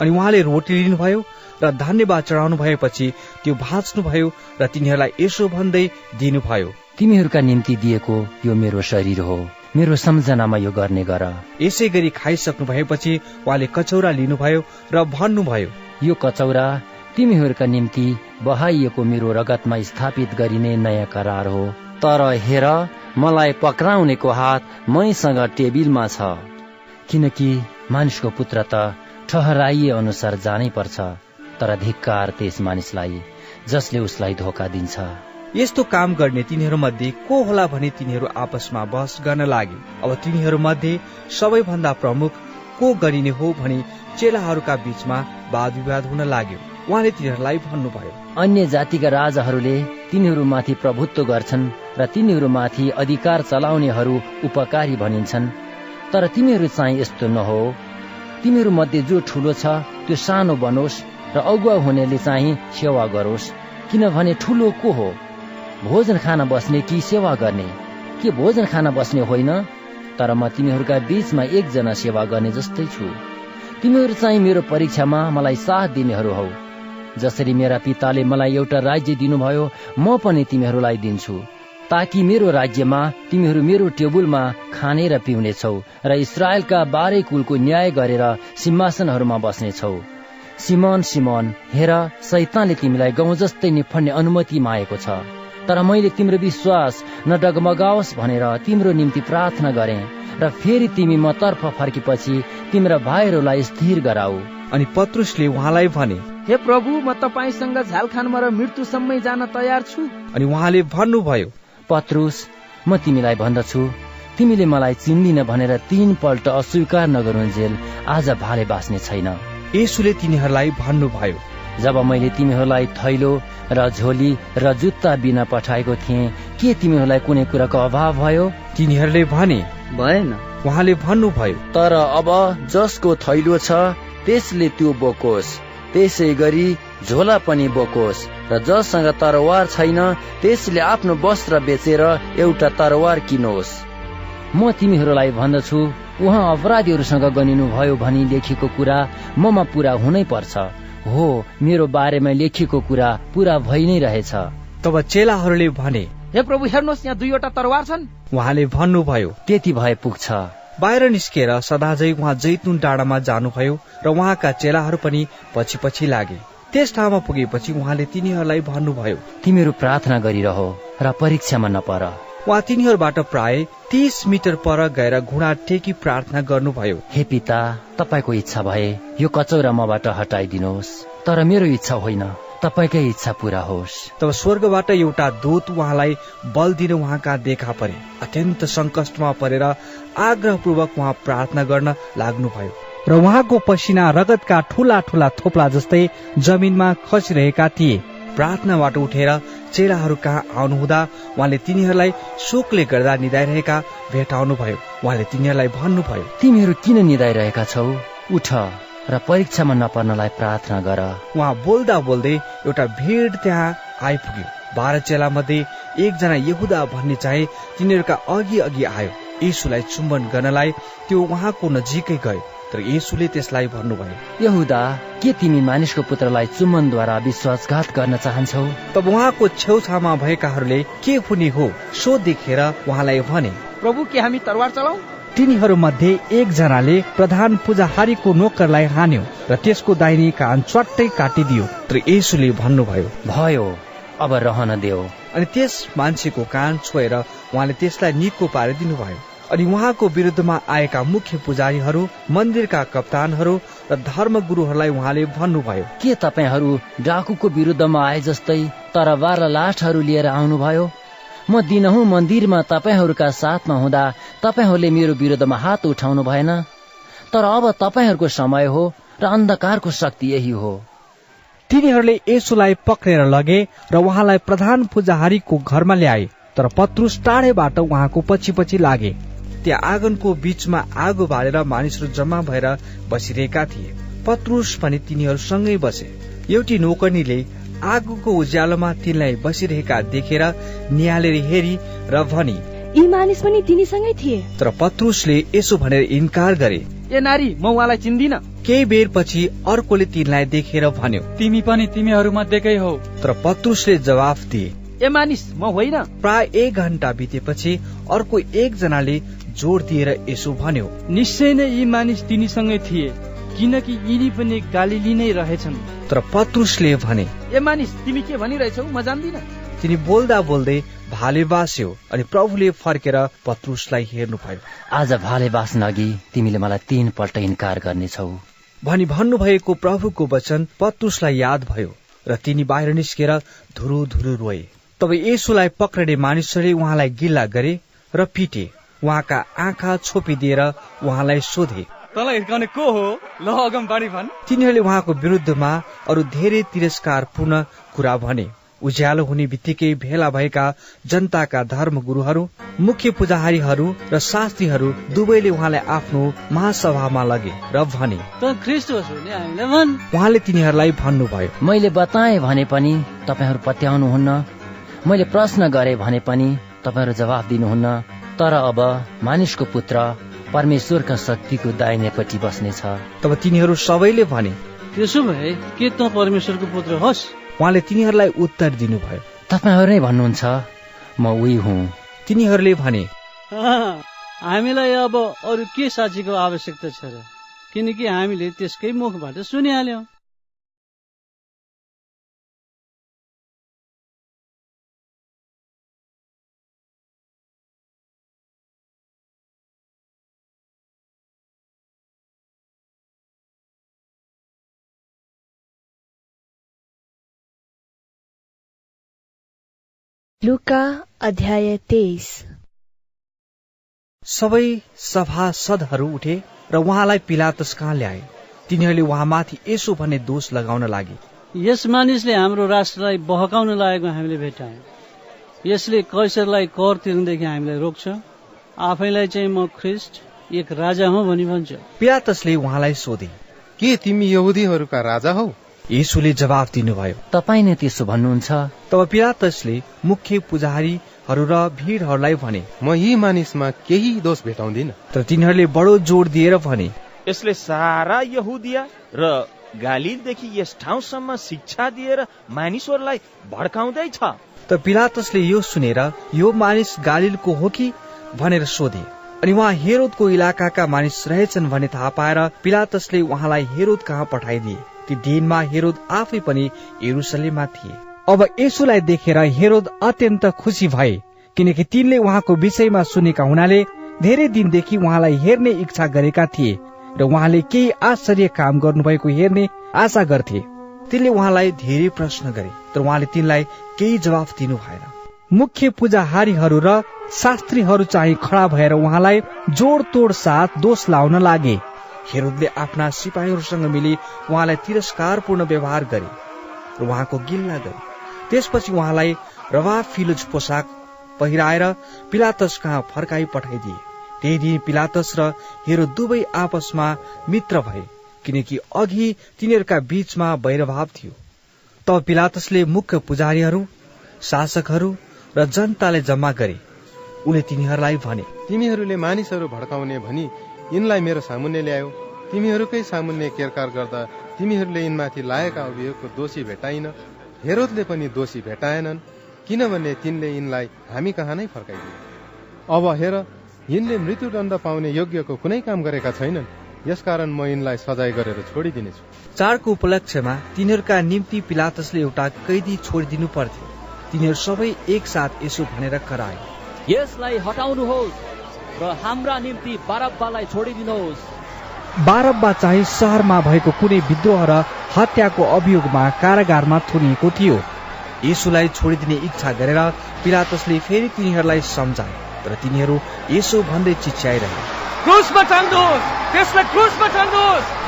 [SPEAKER 2] अनि उहाँले रोटी लिनुभयो र धन्यवाद चढाउनु भएपछि त्यो भाँच्नुभयो र तिनीहरूलाई यसो भन्दै दिनुभयो।
[SPEAKER 15] तिमीहरूका निम्ति दिएको यो मेरो शरीर हो। मेरो सम्झनामा यो गर्ने गर।
[SPEAKER 2] यसै गरी खाइसक्नु भएपछि उहाँले कचौरा लिनुभयो र भन्नुभयो
[SPEAKER 15] यो कचौरा तिमीहरूका निम्ति बहाइएको मेरो रगतमा स्थापित गरिने नयाँ करार हो। तर हेर मलाई पक्राउनेको हात मैसँग टेबिलमा छ। किनकि मानिसको पुत्र त ठहराइए अनुसार जानै पर्छ तर धिक्कार त्यस मानिसलाई जसले उसलाई धोका दिन्छ।
[SPEAKER 2] यस्तो काम गर्ने तिनीहरू मध्ये को होला भने तिनीहरू आपसमा बहस गर्न लागे। अब तिनीहरू मध्ये सबैभन्दा प्रमुख को गरिने हो भनी चेलाहरूका बीचमा वाद विवाद हुन लाग्यो। उहाँले तिनीहरूलाई भन्नुभयो।
[SPEAKER 15] अन्य जातिका राजाहरूले तिनीहरूमाथि प्रभुत्व गर्छन् र तिनीहरूमाथि अधिकार चलाउनेहरू उपकारी भनिन्छन्। तर तिमीहरू चाहिँ यस्तो नहो। तिमीहरू मध्ये जो ठुलो छ त्यो सानो बनोस् र अगुवा हुनेले चाहिँ सेवा गरोस्। किनभने ठुलो को हो? भोजन खान बस्ने कि सेवा गर्ने? के भोजन खान बस्ने होइन? तर म तिमीहरूका बीचमा एकजना सेवा गर्ने जस्तै छु। तिमीहरू चाहिँ मेरो परीक्षामा मलाई साथ दिनेहरू हौ। जसरी मेरा पिताले मलाई एउटा राज्य दिनुभयो म पनि तिमीहरूलाई दिन्छु। ताकि मेरो राज्यमा तिमीहरू मेरो टेबुलमा खाने र पिउनेछौ र इसरायलका बाह्रै कुलको न्याय गरेर सिंहासनहरूमा बस्नेछौ। सिमन सिमन हेर सैतानले तिमीलाई गाउँ जस्तै निफड्ने अनुमति मागेको छ। तर मैले तिम्रो विश्वास न डगमगाओस् भनेर तिम्रो निम्ति प्रार्थना गरे। र फेरि तिमी म तर्फ फर्केपछि तिम्रा भाइहरूलाई स्थिर गराऊ।
[SPEAKER 2] अनि पत्रुसले उहाँलाई भने
[SPEAKER 19] हे प्रभु म तपाईँसँग झालखानमा र मृत्युसम्मै जान तयार छु।
[SPEAKER 2] अनि उहाँले भन्नुभयो
[SPEAKER 15] पत्रुस म तिमीलाई भन्दछु। तिमीले मलाई चिन्दिन भनेर तीन पल्ट अस्वीकार नगरुन्जेल आज भाले बाँच्ने छैन।
[SPEAKER 2] यसुले तिनीहरूलाई भन्नुभयो
[SPEAKER 15] जब मैले तिमीहरूलाई थैलो र झोली र जुत्ता बिना पठाएको थिएँ के तिमीहरूलाई कुनै कुराको अभाव भयो?
[SPEAKER 2] तिनीहरूले भने
[SPEAKER 26] भएन।
[SPEAKER 2] उहाँले भन्नुभयो
[SPEAKER 15] तर अब जसको थैलो छ त्यसले त्यो बोकोस्। त्यसै गरी झोला पनि बोकोस् र जससँग तरवार छैन त्यसले आफ्नो वस्त्र बेचेर एउटा तरवार किनोस्। म तिमीहरूलाई भन्दछु उहाँ अपराधीहरूसँग गनिनु भयो भनी लेखिएको कुरा ममा पूरा हुनै पर्छ। हो मेरो बारेमा लेखिएको कुरा पूरा भइ नै रहेछ।
[SPEAKER 2] तब चेलाहरूले भने
[SPEAKER 19] हे प्रभु हेर्नुहोस् यहाँ दुईवटा तरवार छन्।
[SPEAKER 2] उहाँले भन्नुभयो
[SPEAKER 15] त्यति भए पुग्छ।
[SPEAKER 2] बाहिर निस्केर सदाझै उहाँ जैतुन डाँडामा जानुभयो र उहाँका चेलाहरू पनि पछि पछि लागे। त्यस ठाउँमा पुगेपछि उहाँले तिनीहरूलाई भन्नुभयो
[SPEAKER 15] तिमीहरू प्रार्थना गरिरह र परीक्षामा नपर।
[SPEAKER 2] उहाँ तिनीहरूबाट प्राय तीस मिटर पर गएर घुँडा टेकी प्रार्थना गर्नुभयो।
[SPEAKER 15] हे पिता तपाईँको इच्छा भए यो कचौरा मबाट हटाइदिनुहोस् तर मेरो इच्छा होइन। तपाईँकै इच्छा पूरा होस्।
[SPEAKER 2] तब स्वर्गबाट एउटा दूत उहाँलाई बल दिन उहाँका देखा परे। अत्यन्त सङ्कष्टमा परेर आग्रहपूर्वक उहाँ प्रार्थना गर्न लाग्नुभयो। र उहाँको पसिना रगतका ठुला ठुला थोप्ला जस्तै जमिनमा खसिरहेका थिए। प्रार्थनाबाट उठेर चेलाहरू कहाँ आउनुहुँदा उहाँले तिनीहरूलाई शोकले गर्दा निधाइरहेका भेटाउनु भयो उहाँले तिनीहरूलाई भन्नुभयो
[SPEAKER 15] तिमीहरू किन निधाइरहेका छौ? उठ। र परीक्षामा नपर्नलाई प्रार्थना गर।
[SPEAKER 2] उहाँ बोल्दा बोल्दै एउटा भिड त्यहाँ आइपुग्यो। बाह्र चेला मध्ये एकजना यहुदा भन्ने चाहिँ तिनीहरूका अघि अघि आयो। यीशुलाई चुम्बन गर्नलाई त्यो उहाँको नजिकै गयो। तर येसुले त्यसलाई भन्नुभयो
[SPEAKER 15] यहुदा के तिमी मानिसको पुत्रलाई चुम्बनद्वारा विश्वासघात गर्न चाहन्छौ?
[SPEAKER 2] तब उहाँको छेउछाउमा भएकाहरूले के हुने हो सो देखेर उहाँलाई भने
[SPEAKER 19] प्रभु के हामी तरवार चलाऊ
[SPEAKER 2] तिनीहरूमध्ये एकजनाले प्रधान पुजाहारीको नोकरलाई हान्यो र त्यसको दाहिने कान चट्टै काटिदियो। तर यसुले भन्नुभयो
[SPEAKER 15] भयो अब रहन देऊ।
[SPEAKER 2] अनि त्यस मान्छेको कान छोएर उहाँले त्यसलाई निको पारिदिनु भयो अनि उहाँको विरुद्धमा आएका मुख्य पुजारीहरू मन्दिरका कप्तानहरू र धर्मगुरुहरूलाई उहाँले भन्नुभयो
[SPEAKER 15] के तपाईँहरू डाकुको विरुद्धमा आए जस्तै तरबार र लाठहरू लिएर आउनुभयो? म दिनहुँ मन्दिरमा तपाईँहरूका साथमा हुँदा तपाईँहरूले मेरो विरुद्धमा हात उठाउनु भएन। तर अब तपाईँहरूको समय हो र अन्धकारको शक्ति यही हो।
[SPEAKER 2] तिनीहरूले यसुलाई पक्रेर लगे र उहाँलाई प्रधान पुजाहारीको घरमा ल्याए तर पत्रुस टाढेबाट उहाँको पछि पछि लागे। त्यहाँ आँगनको बीचमा आगो बालेर मानिसहरू जम्मा भएर बसिरहेका थिए। पत्रुस पनि तिनीहरूसँगै बसे। एउटी नोकर्नीले आगोको उज्यालोमा तिनलाई बसिरहेका देखेर निहालेर हेरी र भनी
[SPEAKER 30] यी मानिस पनि तिनीसँगै थिए।
[SPEAKER 2] तर पत्रुसले यसो भनेर इन्कार गरे।
[SPEAKER 19] ए नारी म उहाँलाई चिन्दिन।
[SPEAKER 2] केही बेर पछि अर्कोले तिनलाई देखेर भन्यो
[SPEAKER 27] तिमी पनि तिमीहरू मध्येकै हो।
[SPEAKER 2] तर पत्रुसले जवाफ दिए
[SPEAKER 19] ए मानिस म होइन।
[SPEAKER 2] प्राय एक घण्टा बितेपछि अर्को एकजनाले जोड दिएर यसो भन्यो
[SPEAKER 20] निश्चय नै यी मानिस तिनीसँगै थिए। किनकि यिनी पनि गालिली नै रहेछन्।
[SPEAKER 2] तर पत्रुसले भने
[SPEAKER 19] ए मानिस तिमी के भनिरहेछौ? म जान्दिन।
[SPEAKER 2] तिनी बोल्दा बोल्दै भाले बास्यो अनि प्रभुले फर्केर पत्रुसलाई हेर्नुभयो
[SPEAKER 15] आज भाले बास्न अघि तिमीले मलाई तीन पल्ट इन्कार गर्नेछौ।
[SPEAKER 2] भनी भन्नुभएको प्रभुको वचन पत्रुसलाई याद भयो र तिनी बाहिर निस्केर धुरु धुरु रोए। तब यसुलाई पक्रने मानिसहरूले उहाँलाई गिल्ला गरे र पिटे उहाँका आँखा छोपिदिएर उहाँलाई सोधे
[SPEAKER 14] तँलाई हिर्काउने को हो? ल अगम बाणी भन्।
[SPEAKER 2] तिनीहरूले उहाँको विरुद्धमा अरू धेरै तिरस्कारपूर्ण कुरा भने। उज्यालो हुने बित्तिकै भेला भएका जनताका धर्म गुरुहरू मुख्य पुजारीहरू र शास्त्रीहरू दुवैले उहाँलाई आफ्नो महासभामा लगे र भने। उहाँले तिनीहरूलाई भन्नुभयो।
[SPEAKER 15] मैले बताएँ भने पनि तपाईँहरू पत्याउनुहुन्न। मैले प्रश्न गरे भने पनि तपाईँहरू जवाब दिनुहुन्न। तर अब मानिसको पुत्र परमेश्वरका शक्तिको दाहिनेपट्टि बस्नेछ।
[SPEAKER 2] तब तिनीहरू सबैले भने
[SPEAKER 32] त्यसो भए के त परमेश्वरको पुत्र होस्?
[SPEAKER 2] उहाँले तिनीहरूलाई उत्तर दिनुभयो।
[SPEAKER 15] तपाईँहरू नै भन्नुहुन्छ म उही हुँ।
[SPEAKER 2] तिनीहरूले भने
[SPEAKER 32] हामीलाई अब अरू के साक्षीको आवश्यकता छ र? किनकि हामीले त्यसकै मुखबाट सुनिहाल्यौं।
[SPEAKER 1] लुका अध्याय तेइस।
[SPEAKER 2] सबै सभासदहरू उठे र उहाँलाई पिलातस कहाँ ल्याए? तिनीहरूले उहाँमाथि यसो भन्ने दोष लगाउन लागे।
[SPEAKER 32] यस मानिसले हाम्रो राष्ट्रलाई बहकाउन लागेको हामीले भेटायौँ। यसले कैसरलाई कर तिर्नदेखि हामीलाई रोक्छ। आफैलाई चाहिँ म ख्रिस्ट एक राजा हुँ भनी भन्छ।
[SPEAKER 2] पिलातसले उहाँलाई सोधे
[SPEAKER 25] के तिमी यहुदीहरूका राजा हौ?
[SPEAKER 2] यसुले जवाफ दिनुभयो।
[SPEAKER 15] तपाईँ नै त्यसो भन्नुहुन्छ?
[SPEAKER 2] तब पिलातसले मुख्य पुजारीहरू र भिडहरूलाई भने
[SPEAKER 25] म यी मानिसमा केही दोष भेटाउँदिन।
[SPEAKER 2] तर तिनीहरूले बडो जोड दिएर भने
[SPEAKER 33] यसले सारा यहुदिया र गालिलदेखि यस ठाउँसम्म शिक्षा दिएर मानिसहरूलाई भड्काउँदैछ।
[SPEAKER 2] त पिलातसले यो सुनेर यो मानिस गालिलको हो कि भनेर सोधे अनि उहाँ हेरोदको इलाकाका मानिस रहेछन् भन्ने थाहा पाएर पिलातसले उहाँलाई हेरोद कहाँ पठाइदिए? ती दिनमा हेरोद आफै पनि यरुसलेममा थिए। अब यसुलाई देखेर हेरोद अत्यन्त खुसी भए किनकि तिनले उहाँको विषयमा सुनेका हुनाले धेरै दिनदेखि उहाँलाई हेर्ने इच्छा गरेका थिए र उहाँले केही आश्चर्य काम गर्नुभएको हेर्ने आशा गर्थे। तिनले उहाँलाई धेरै प्रश्न गरे तर उहाँले तिनलाई केही जवाफ दिनु भएन। मुख्य पूजाहारीहरू र शास्त्रीहरू चाहिँ खडा भएर उहाँलाई जोड तोड साथ दोष लाउन लागे। हेरोदले आफ्ना सिपाहीहरूसँग मिली उहाँलाई तिरस्कारपूर्ण व्यवहार गरे र उहाँको गिल्ला गरे। त्यसपछि उहाँलाई रवा फिलोज पोसाक पहिराएर पिलातस कहाँ फर्काई पठाइदिए। त्यही दिन पिलातस र हेरो दुवै आपसमा मित्र भए किनकि अघि तिनीहरूका बीचमा वैरभाव थियो। तब पिलातसले मुख्य पुजारीहरू शासकहरू र जनताले जम्मा गरे। उनले तिनीहरूलाई भने
[SPEAKER 25] तिमीहरूले मानिसहरू भड्काउने भनी यिनलाई मेरो सामुन्ने ल्यायो। तिमीहरूकै सामुन्ने केरकार गर्दा तिमीहरूले यिनमाथि लागेका अभियोगको दोषी भेटाइन। हेरोदले पनि दोषी भेटाएनन् किनभने तिनले यिनलाई हामी कहाँ नै फर्काइदिए। अब हेर यिनले मृत्युदण्ड पाउने योग्यको कुनै काम गरेका छैनन्। यसकारण म यिनलाई सजाय गरेर छोडिदिनेछु।
[SPEAKER 2] चाडको उपलक्ष्यमा तिनीहरूका निम्ति पिलातसले एउटा कैदी छोडिदिनु पर्थ्यो। तिनीहरू सबै एकसाथ यसो भनेर कराए।
[SPEAKER 28] यसलाई हटाउनुहोस्। र हाम्रा निम्ति बारब्बालाई छोडिदिनुहोस्।
[SPEAKER 2] बारब्बा चाहिँ सहरमा भएको कुनै विद्रोह र हत्याको अभियोगमा कारागारमा थुनिएको थियो। यसुलाई छोडिदिने इच्छा गरेर पिलातसले फेरि तिनीहरूलाई सम्झाए तर तिनीहरू यसो भन्दै चिच्याइरहे।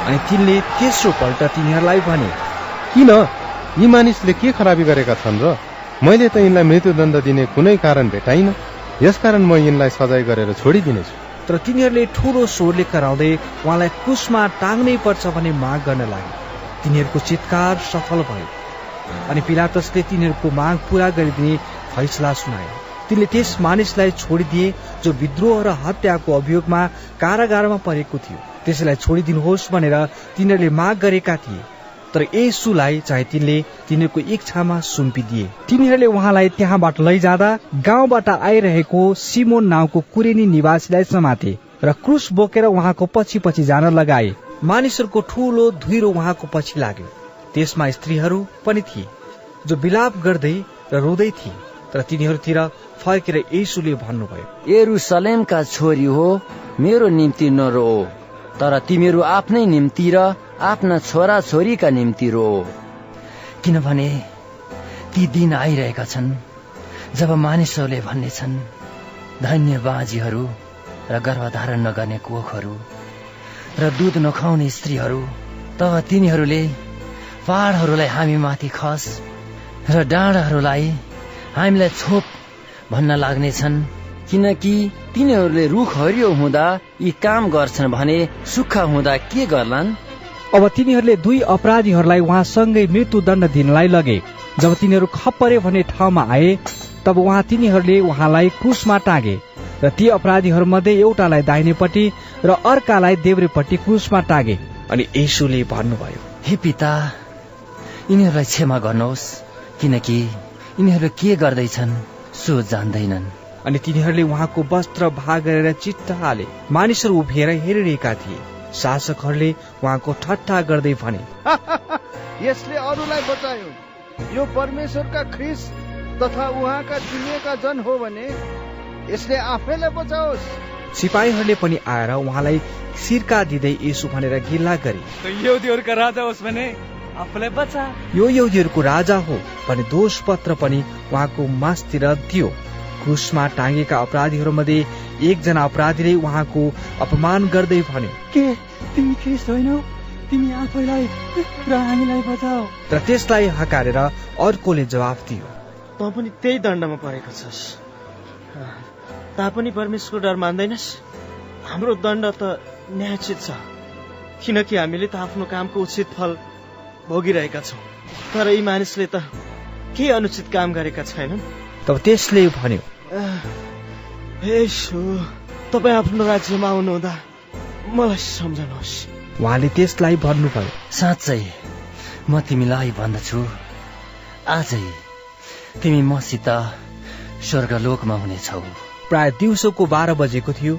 [SPEAKER 2] अनि तिनले तेस्रो पल्ट तिनीहरूलाई भने
[SPEAKER 25] किन? यी मानिसले के खराबी गरेका छन् र? मैले त यिनलाई मृत्युदण्ड दिने कुनै कारण भेटाइन। यसकारण म यिनलाई सजाय गरेर छोडिदिनेछु।
[SPEAKER 2] तर तिनीहरूले ठुलो स्वरले कराउँदै उहाँलाई क्रुसमा टाङ्नै पर्छ भन्ने माग गर्न लागे। तिनीहरूको चितकार सफल भयो। अनि पिलातसले तिनीहरूको माग पूरा गरिदिने फैसला सुनाए। तिनले त्यस मानिसलाई छोडिदिए जो विद्रोह र हत्याको अभियोगमा कारागारमा परेको थियो। त्यसैलाई छोडिदिनुहोस् भनेर तिनीहरूले माग गरेका थिए। तर यसुलाई चाहिँ तिनले तिनीहरूको इच्छामा सुम्पिदिए। तिनीहरूले उहाँलाई त्यहाँबाट लैजाँदा गाउँबाट आइरहेको सिमोन नाउँको कुरेनी निवासीलाई समाते र क्रुस बोकेर उहाँको पछि पछि जान लगाए। मानिसहरूको ठूलो धुइरो उहाँको पछि लाग्यो। त्यसमा स्त्रीहरू पनि थिए जो विलाप गर्दै र रोँदै थिए। तर तिनीहरूतिर फर्केर यसुले भन्नुभयो
[SPEAKER 15] एरुसलेमका छोरी हो मेरो निम्ति नरो। तर तिमीहरू आफ्नै निम्ति र आफ्ना छोरा छोरीका निम्ति रो। किनभने ती दिन आइरहेका छन् जब मानिसहरूले भन्नेछन् धन्य बाँझीहरू र गर्भधारण नगर्ने कोखहरू र दुध नखाउने स्त्रीहरू तब तिनीहरूले पहाडहरूलाई हामी माथि खस र डाँडाहरूलाई हामीलाई छोप भन्न लाग्नेछन् किनकि तिनीहरूले रुख हरियो हुँदा यी काम गर्छन् भने सुक्खा हुँदा के गर्लान्?
[SPEAKER 2] अब तिनीहरूले दुई अपराधीहरूलाई उहाँसँगै मृत्युदण्ड दिनलाई लगे। जब तिनीहरू खप्परे भन्ने ठाउँमा आए तब उहाँ तिनीहरूले उहाँलाई क्रुसमा टाँगे र ती अपराधीहरूमध्ये एउटालाई दाहिनेपट्टि र अर्कालाई देब्रेपट्टि क्रुसमा टाँगे। अनि यसुले भन्नुभयो
[SPEAKER 15] हे पिता यिनीहरूलाई क्षमा गर्नुहोस् किनकि यिनीहरू के गर्दैछन् सो जान्दैनन्।
[SPEAKER 2] अनि तिनीहरूले उहाँको वस्त्र भाग गरेर चित्त हाले। मानिसहरू उभिएर हेरिरहेका थिए। शासकहरूले उहाँको ठट्टा गर्दै भने
[SPEAKER 29] यसले अरूलाई बचायो। यो परमेश्वरका ख्रिस तथा उहाँका चुनिएका जन हो भने यसले आफैलाई बचाओस्।
[SPEAKER 2] सिपाहीहरूले पनि आएर उहाँलाई सिर्का दिँदै यसो भनेर गिल्ला गरे।
[SPEAKER 14] यहुदीहरूका राजा होस् भने आफूलाई बचा।
[SPEAKER 2] यो यहुदीहरूको राजा हो भने दोष पत्र पनि उहाँको मासतिर दियो। क्रुसमा टाँगेका अपराधीहरूमध्ये एकजना अपराधीले उहाँको अपमान गर्दै भने
[SPEAKER 27] के? तिमी होइनौ? तिमी आफैलाई र हामीलाई बचाऊ।
[SPEAKER 2] र त्यसलाई हकारेर अर्कोले जवाफ दियो।
[SPEAKER 9] त पनि त्यही दण्डमा परेको छस्। तापनि परमेश्वरको डर मान्दैनस्। हाम्रो दण्ड त न्यायोचित छ। किनकि हामीले त आफ्नो कामको उचित फल भोगिरहेका छौँ। तर यी मानिसले त केही अनुचित काम गरेका छैनन्?
[SPEAKER 2] तब त्यसले भन्यो
[SPEAKER 9] तपाईँ आफ्नो राज्यमा आउनुहुँदा मलाई सम्झनुहोस्।
[SPEAKER 2] उहाँले त्यसलाई भन्नुभयो।
[SPEAKER 15] साँच्चै म तिमीलाई भन्दछु। आजै तिमी मसित स्वर्गलोकमा हुनेछौ।
[SPEAKER 2] प्राय दिउँसोको बाह्र बजेको थियो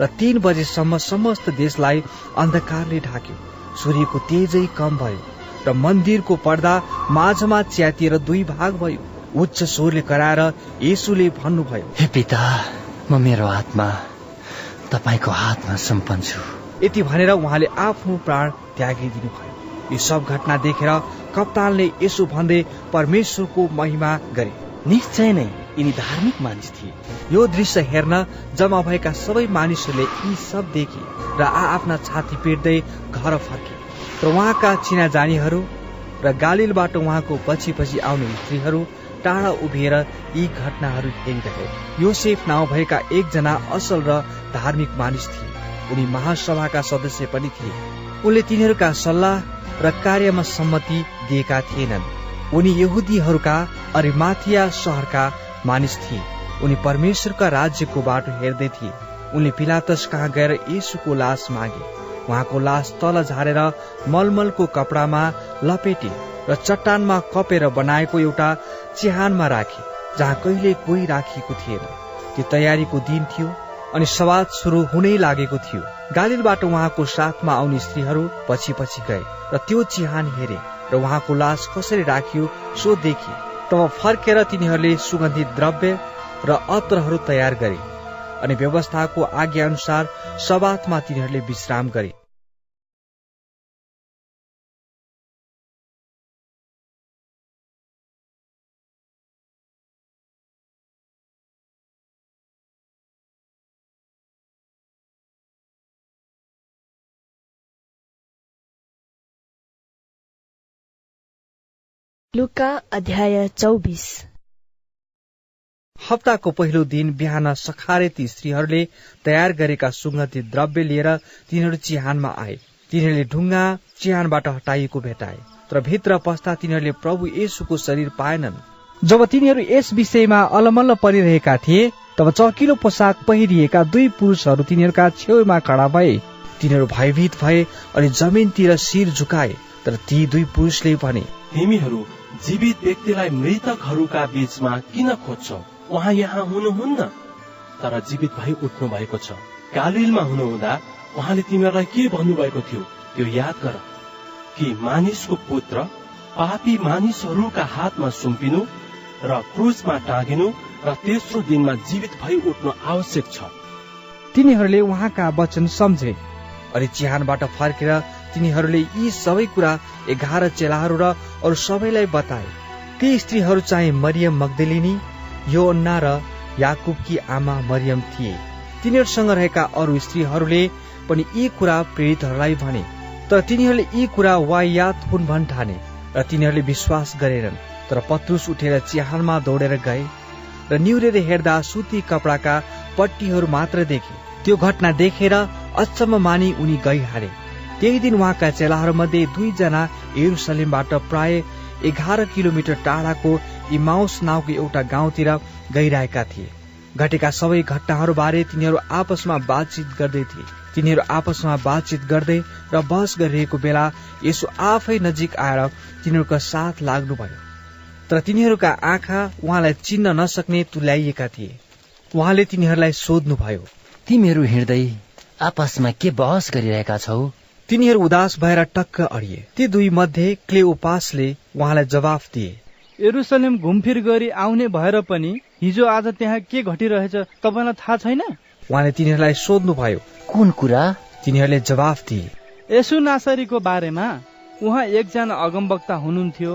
[SPEAKER 2] र तीन बजेसम्म समस्त देशलाई अन्धकारले ढाक्यो। सूर्यको तेजै कम भयो र मन्दिरको पर्दा माझमा च्यातिएर दुई भाग भयो। उच्च स्वरले कराएर यसुले भन्नुभयो
[SPEAKER 15] हे पिता म मेरो हातमा तपाईँको हातमा सम्पन्न छु।
[SPEAKER 2] यति भनेर उहाँले आफ्नो प्राण त्यागिदिनु भयो यो सब घटना देखेर कप्तानले यसो भन्दै परमेश्वरको महिमा गरे।
[SPEAKER 9] निश्चय नै यिनी धार्मिक मानिस थिए।
[SPEAKER 2] यो दृश्य हेर्न जम्मा भएका सबै मानिसहरूले यी सब देखे र आ आफ्ना छाती पेट्दै घर फर्के। र उहाँका चिनाजानीहरू र गालिलबाट उहाँको पछि पछि आउने स्त्रीहरू टाढा उभिएर यी घटनाहरू हेरिरहे। योसेफ नाउँ भएका एकजना असल र धार्मिक मानिस थिए। उनी महासभाका सदस्य पनि थिए। उनले तिनीहरूका सल्लाह र कार्यमा सम्मति दिएका थिएनन्। उनी यहुदीहरूका अरिमाथिया सहरका मानिस थिए। उनी परमेश्वरका राज्यको बाटो हेर्दै थिए। उनले पिलातस कहाँ गएर यीशुको लास मागे। उहाँको लास तल झारेर मलमलको कपडामा लपेटे र चट्टानमा कपेर बनाएको एउटा चिहानमा राखे जहाँ कहिले कोही राखिएको थिएन। त्यो तयारीको दिन थियो अनि सवाद सुरु हुनै लागेको थियो। गालिलबाट उहाँको साथमा आउने स्त्रीहरू पछि पछि गए र त्यो चिहान हेरे र उहाँको लास कसरी राखियो सो देखे। तब फर्केर तिनीहरूले सुगन्धित द्रव्य र अत्रहरू तयार गरे। अनि व्यवस्थाको आज्ञा अनुसार सबातमा तिनीहरूले विश्राम गरे।
[SPEAKER 1] लुका अध्याय चौबिस।
[SPEAKER 2] हप्ताको पहिलो दिन बिहान सखारे ती स्त्रीहरूले तयार गरेका सुगन्धित द्रव्य लिएर तिनीहरू चिहानमा आए। तिनीहरूले ढुङ्गा चिहानबाट हटाइएको भेटाए तर भित्र पस्दा तिनीहरूले प्रभु येसुको शरीर पाएनन्। जब तिनीहरू यस विषयमा अलमल्ल परिरहेका थिए तब चकिलो पोसाक पहिरिएका दुई पुरुषहरू तिनीहरूका छेउमा खडा भए। तिनीहरू भयभीत भए अनि जमिनतिर शिर झुकाए तर ती दुई पुरुषले भने
[SPEAKER 34] तिमीहरू जीवित व्यक्तिलाई मृतकहरूका बीचमा किन खोज्छौ? उहाँ यहाँ हुनुहुन्न। तर जीवित भई उठ्नु भएको छ। कालिलमा हुनुहुँदा उहाँले तिमीहरूलाई के भन्नुभएको थियो त्यो याद गर कि मानिसको पुत्र पापी मानिसहरूका हातमा सुम्पिनु र क्रुजमा टाँगिनु र तेस्रो दिनमा जीवित भई उठ्नु आवश्यक छ।
[SPEAKER 2] तिनीहरूले उहाँका वचन सम्झे। अनि चिहानबाट फर्केर तिनीहरूले यी सबै कुरा एघार चेलाहरू र अरू सबैलाई बताए। ती स्त्रीहरू चाहिँ मरियम मगदलिनी योन्ना र याकुबकी आमा मरियम थिए। तिनीहरूसँग रहेका अरू स्त्रीहरूले पनि यी कुरा प्रेरितहरूलाई भने तर तिनीहरूले यी कुरा वायात हुन् भन् ठाने र तिनीहरूले विश्वास गरेनन्। तर पत्रुस उठेर चिहानमा दौडेर गए र निहुरेर हेर्दा सुती कपडाका पट्टीहरू मात्र देखे। त्यो घटना देखेर अचम्म मानि उनी गइहाले त्यही दिन उहाँका चेलाहरू मध्ये दुईजना एरुसलेमबाट प्राय एघार किलोमिटर टाढाको इमाउस नाउँको एउटा गाउँतिर गइरहेका थिए। घटेका सबै घटनाहरू बारे तिनीहरू आपसमा बातचित गर्दै थिए। तिनीहरू आपसमा बातचित गर्दै र बहस गरिरहेको बेला यसो आफै नजिक आएर तिनीहरूका साथ लाग्नुभयो। तर तिनीहरूका आँखा उहाँलाई चिन्न नसक्ने तुल्याइएका थिए। उहाँले तिनीहरूलाई सोध्नुभयो
[SPEAKER 15] तिमीहरू हिँड्दै आपसमा के बहस गरिरहेका छौ?
[SPEAKER 2] तिनीहरू उदास भएर टक्क अडिए। ती दुई मध्ये क्लेओपासले उहाँलाई जवाफ दिए।
[SPEAKER 20] एरुसलेम घुमफिर गरी आउने भएर पनि हिजो आज त्यहाँ के घटिरहेछ तपाईँलाई थाहा छैन?
[SPEAKER 2] उहाँले तिनीहरूलाई सोध्नुभयो।
[SPEAKER 15] कुन कुरा?
[SPEAKER 2] तिनीहरूले जवाफ दिए।
[SPEAKER 20] यसु नासरीको बारेमा उहाँ एकजना अगमवक्ता हुनुहुन्थ्यो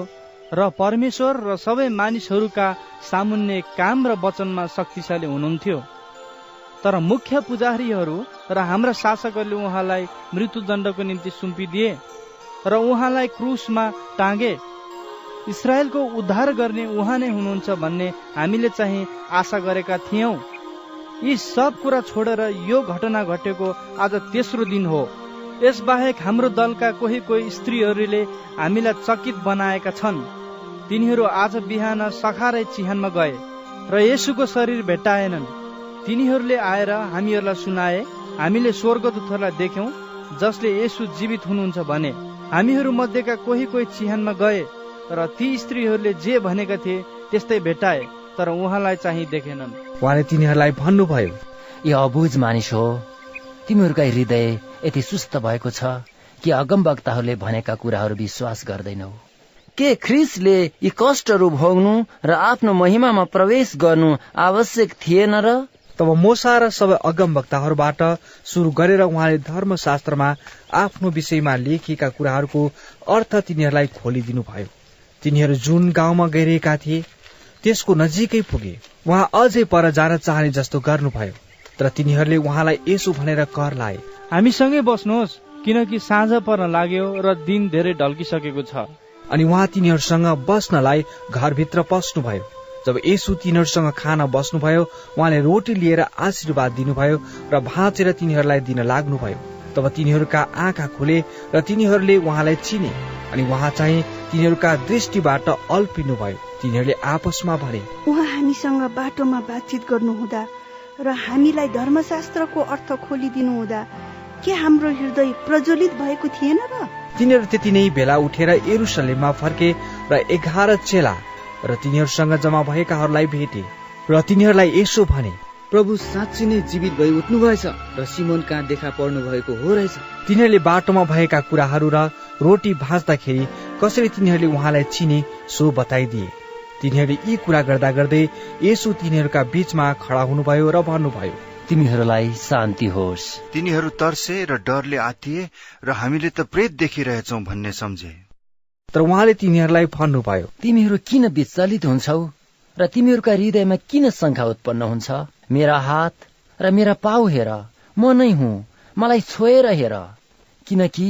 [SPEAKER 20] र परमेश्वर र सबै मानिसहरूका सामुन्ने काम र वचनमा शक्तिशाली हुनुहुन्थ्यो। तर मुख्य पुजारीहरू र हाम्रा शासकहरूले उहाँलाई मृत्युदण्डको निम्ति सुम्पिदिए र उहाँलाई क्रुसमा टाँगे इसरायलको उद्धार गर्ने उहाँ नै हुनुहुन्छ भन्ने हामीले चाहिँ आशा गरेका थियौं। यी सब कुरा छोडेर यो घटना घटेको आज तेस्रो दिन हो। यसबाहेक हाम्रो दलका कोही कोही स्त्रीहरूले हामीलाई चकित बनाएका छन्। तिनीहरू आज बिहान सखारै चिहानमा गए र यसुको शरीर भेटाएनन् तिनीहरूले आएर हामीहरूलाई सुनाए हामीले स्वर्गदूतहरूलाई देख्यौं जसले यसु जीवित हुनुहुन्छ भने। हामीहरू मध्येका कोही कोही चिहानमा गए र ती स्त्रीहरूले जे भनेका थिए त्यस्तै भेटाए तर उहाँलाई चाहिँ देखेनन्।
[SPEAKER 2] उहाँले तिनीहरूलाई भन्नुभयो
[SPEAKER 15] ए अबुझ मानिस हो तिमीहरूका हृदय यति सुस्त भएको छ कि अगमवक्ताहरूले भनेका कुराहरू विश्वास गर्दैनौ। के ख्रिसले यी कष्टहरू भोग्नु र आफ्नो महिमामा प्रवेश गर्नु आवश्यक थिएन र?
[SPEAKER 2] तब मोसा र सबै अगम वक्ताहरूबाट सुरु गरेर उहाँले धर्मशास्त्रमा आफ्नो विषयमा लेखिएका कुराहरूको अर्थ तिनीहरूलाई खोलिदिनु भयो तिनीहरू जुन गाउँमा गइरहेका थिए त्यसको नजिकै पुगे। उहाँ अझै पर जान चाहने जस्तो गर्नुभयो। तर तिनीहरूले उहाँलाई यसो भनेर कर लाए।
[SPEAKER 20] हामीसँगै बस्नुहोस् किनकि साँझ पर्न लाग्यो र दिन धेरै ढल्किसकेको छ।
[SPEAKER 2] अनि उहाँ तिनीहरूसँग बस्नलाई घरभित्र पस्नुभयो। जब यसु तिनीहरूसँग खान बस्नुभयो उहाँले रोटी लिएर आशीर्वाद दिनुभयो र भाँचेर तिनीहरूलाई दिन लाग्नुभयो। तब तिनीहरूका आँखा खुले र तिनीहरूले उहाँलाई चिने अनि उहाँ चाहिँ तिनीहरूका दृष्टिबाट अल्पिनुभयो। तिनीहरूले आपसमा भने
[SPEAKER 31] उहाँ हामीसँग बाटोमा बातचित गर्नुहुँदा र हामीलाई धर्मशास्त्रको अर्थ खोलिदिनु हुँदा के हाम्रो हृदय प्रज्वलित भएको थिएन र?
[SPEAKER 2] तिनीहरू त्यति नै बेला उठेर एरुसलेममा फर्के र एघार चेला र तिनीहरूसँग जम्मा भएकाहरूलाई भेटे र तिनीहरूलाई यसो भने
[SPEAKER 26] प्रभु साँच्ची नै जीवित भई उठ्नु भएछ र सिमोन कहाँ देखा पर्नु भएको हो रहेछ?
[SPEAKER 2] तिनीहरूले बाटोमा भएका कुराहरू र रोटी भाँच्दाखेरि कसरी तिनीहरूले उहाँलाई चिने सो बताइदिए। तिनीहरूले यी कुरा गर्दा गर्दै यसो तिनीहरूका बीचमा खडा हुनुभयो र भन्नुभयो
[SPEAKER 15] तिमीहरूलाई शान्ति होस्।
[SPEAKER 29] तिनीहरू तर्से र डरले आतिए र हामीले त प्रेत देखिरहेछौ भन्ने सम्झे।
[SPEAKER 2] तर उहाँले तिनीहरूलाई भन्नुभयो
[SPEAKER 15] तिमीहरू किन विचलित हुन्छौ र तिमीहरूका हृदयमा किन शङ्का उत्पन्न हुन्छ? मेरा हात र मेरा पाउ हेर म नै हुँ मलाई छोएर हेर किनकि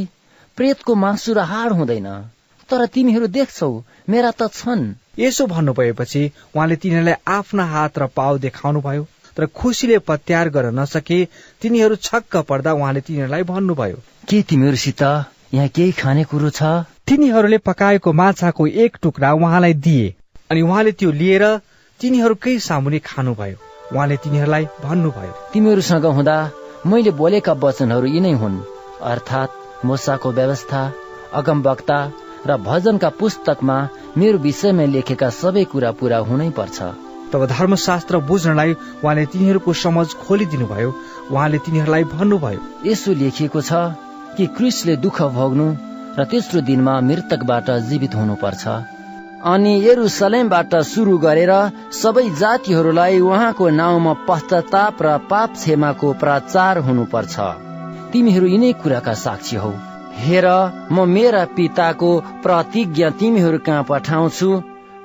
[SPEAKER 15] प्रेतको मासु र हाड हुँदैन। तर तिमीहरू देख्छौ मेरा त छन्।
[SPEAKER 2] यसो भन्नुभएपछि उहाँले तिनीहरूलाई आफ्ना हात र पाउ देखाउनु भयो तर खुसीले पत्यार गर्न नसके तिनीहरू छक्क पर्दा उहाँले तिनीहरूलाई भन्नुभयो।
[SPEAKER 15] के तिमीहरूसित यहाँ केही खाने कुरो छ?
[SPEAKER 2] तिनीहरूले पकाएको माछाको एक टुक्रा उहाँलाई दिए अनि उहाँले त्यो लिएर तिनीहरूकै सामुने खानुभयो। उहाँले तिनीहरूलाई भन्नुभयो।
[SPEAKER 15] तिमीहरूसँग हुँदा मैले बोलेका वचनहरू यिनै हुन्। अर्थात् मोसाको व्यवस्था अगमवक्ता र भजनका पुस्तकमा मेरो विषयमा लेखेका सबै कुरा पूरा हुनै पर्छ।
[SPEAKER 2] तब धर्मशास्त्र बुझ्नलाई उहाँले तिनीहरूको समझ खोलिदिनु भयो उहाँले तिनीहरूलाई भन्नुभयो
[SPEAKER 15] यसो लेखिएको छ कि क्रिसले दुःख भोग्नु र तेस्रो दिनमा मृतकबाट जीवित हुनुपर्छ। अनि यरुसलेमबाट सुरु गरेर सबै जातिहरूलाई उहाँको नाउँमा पश्चाताप र पाप क्षमाको प्रचार हुनुपर्छ। तिमीहरू यिनै कुराका साक्षी हौ। हेर म मेरा पिताको प्रतिज्ञा तिमीहरू कहाँ पठाउँछु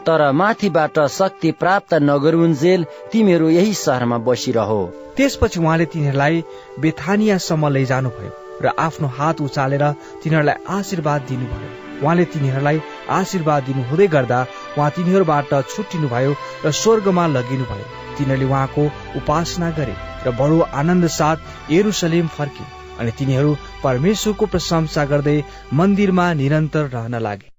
[SPEAKER 15] तर माथिबाट शक्ति प्राप्त नगरुन्जेल तिमीहरू यही सहरमा बसिरहो।
[SPEAKER 2] त्यसपछि उहाँले तिनीहरूलाई बेथानियासम्म लैजानुभयो र आफ्नो हात उचालेर तिनीहरूलाई आशीर्वाद दिनुभयो। उहाँले तिनीहरूलाई आशीर्वाद दिनु हुँदै गर्दा उहाँ तिनीहरूबाट छुट्टिनुभयो र स्वर्गमा लगिनुभयो। तिनीहरूले उहाँको उपासना गरे र बडो आनन्द साथ एरुसलेम फर्के अनि तिनीहरू परमेश्वरको प्रशंसा गर्दै मन्दिरमा निरन्तर रहन लागे।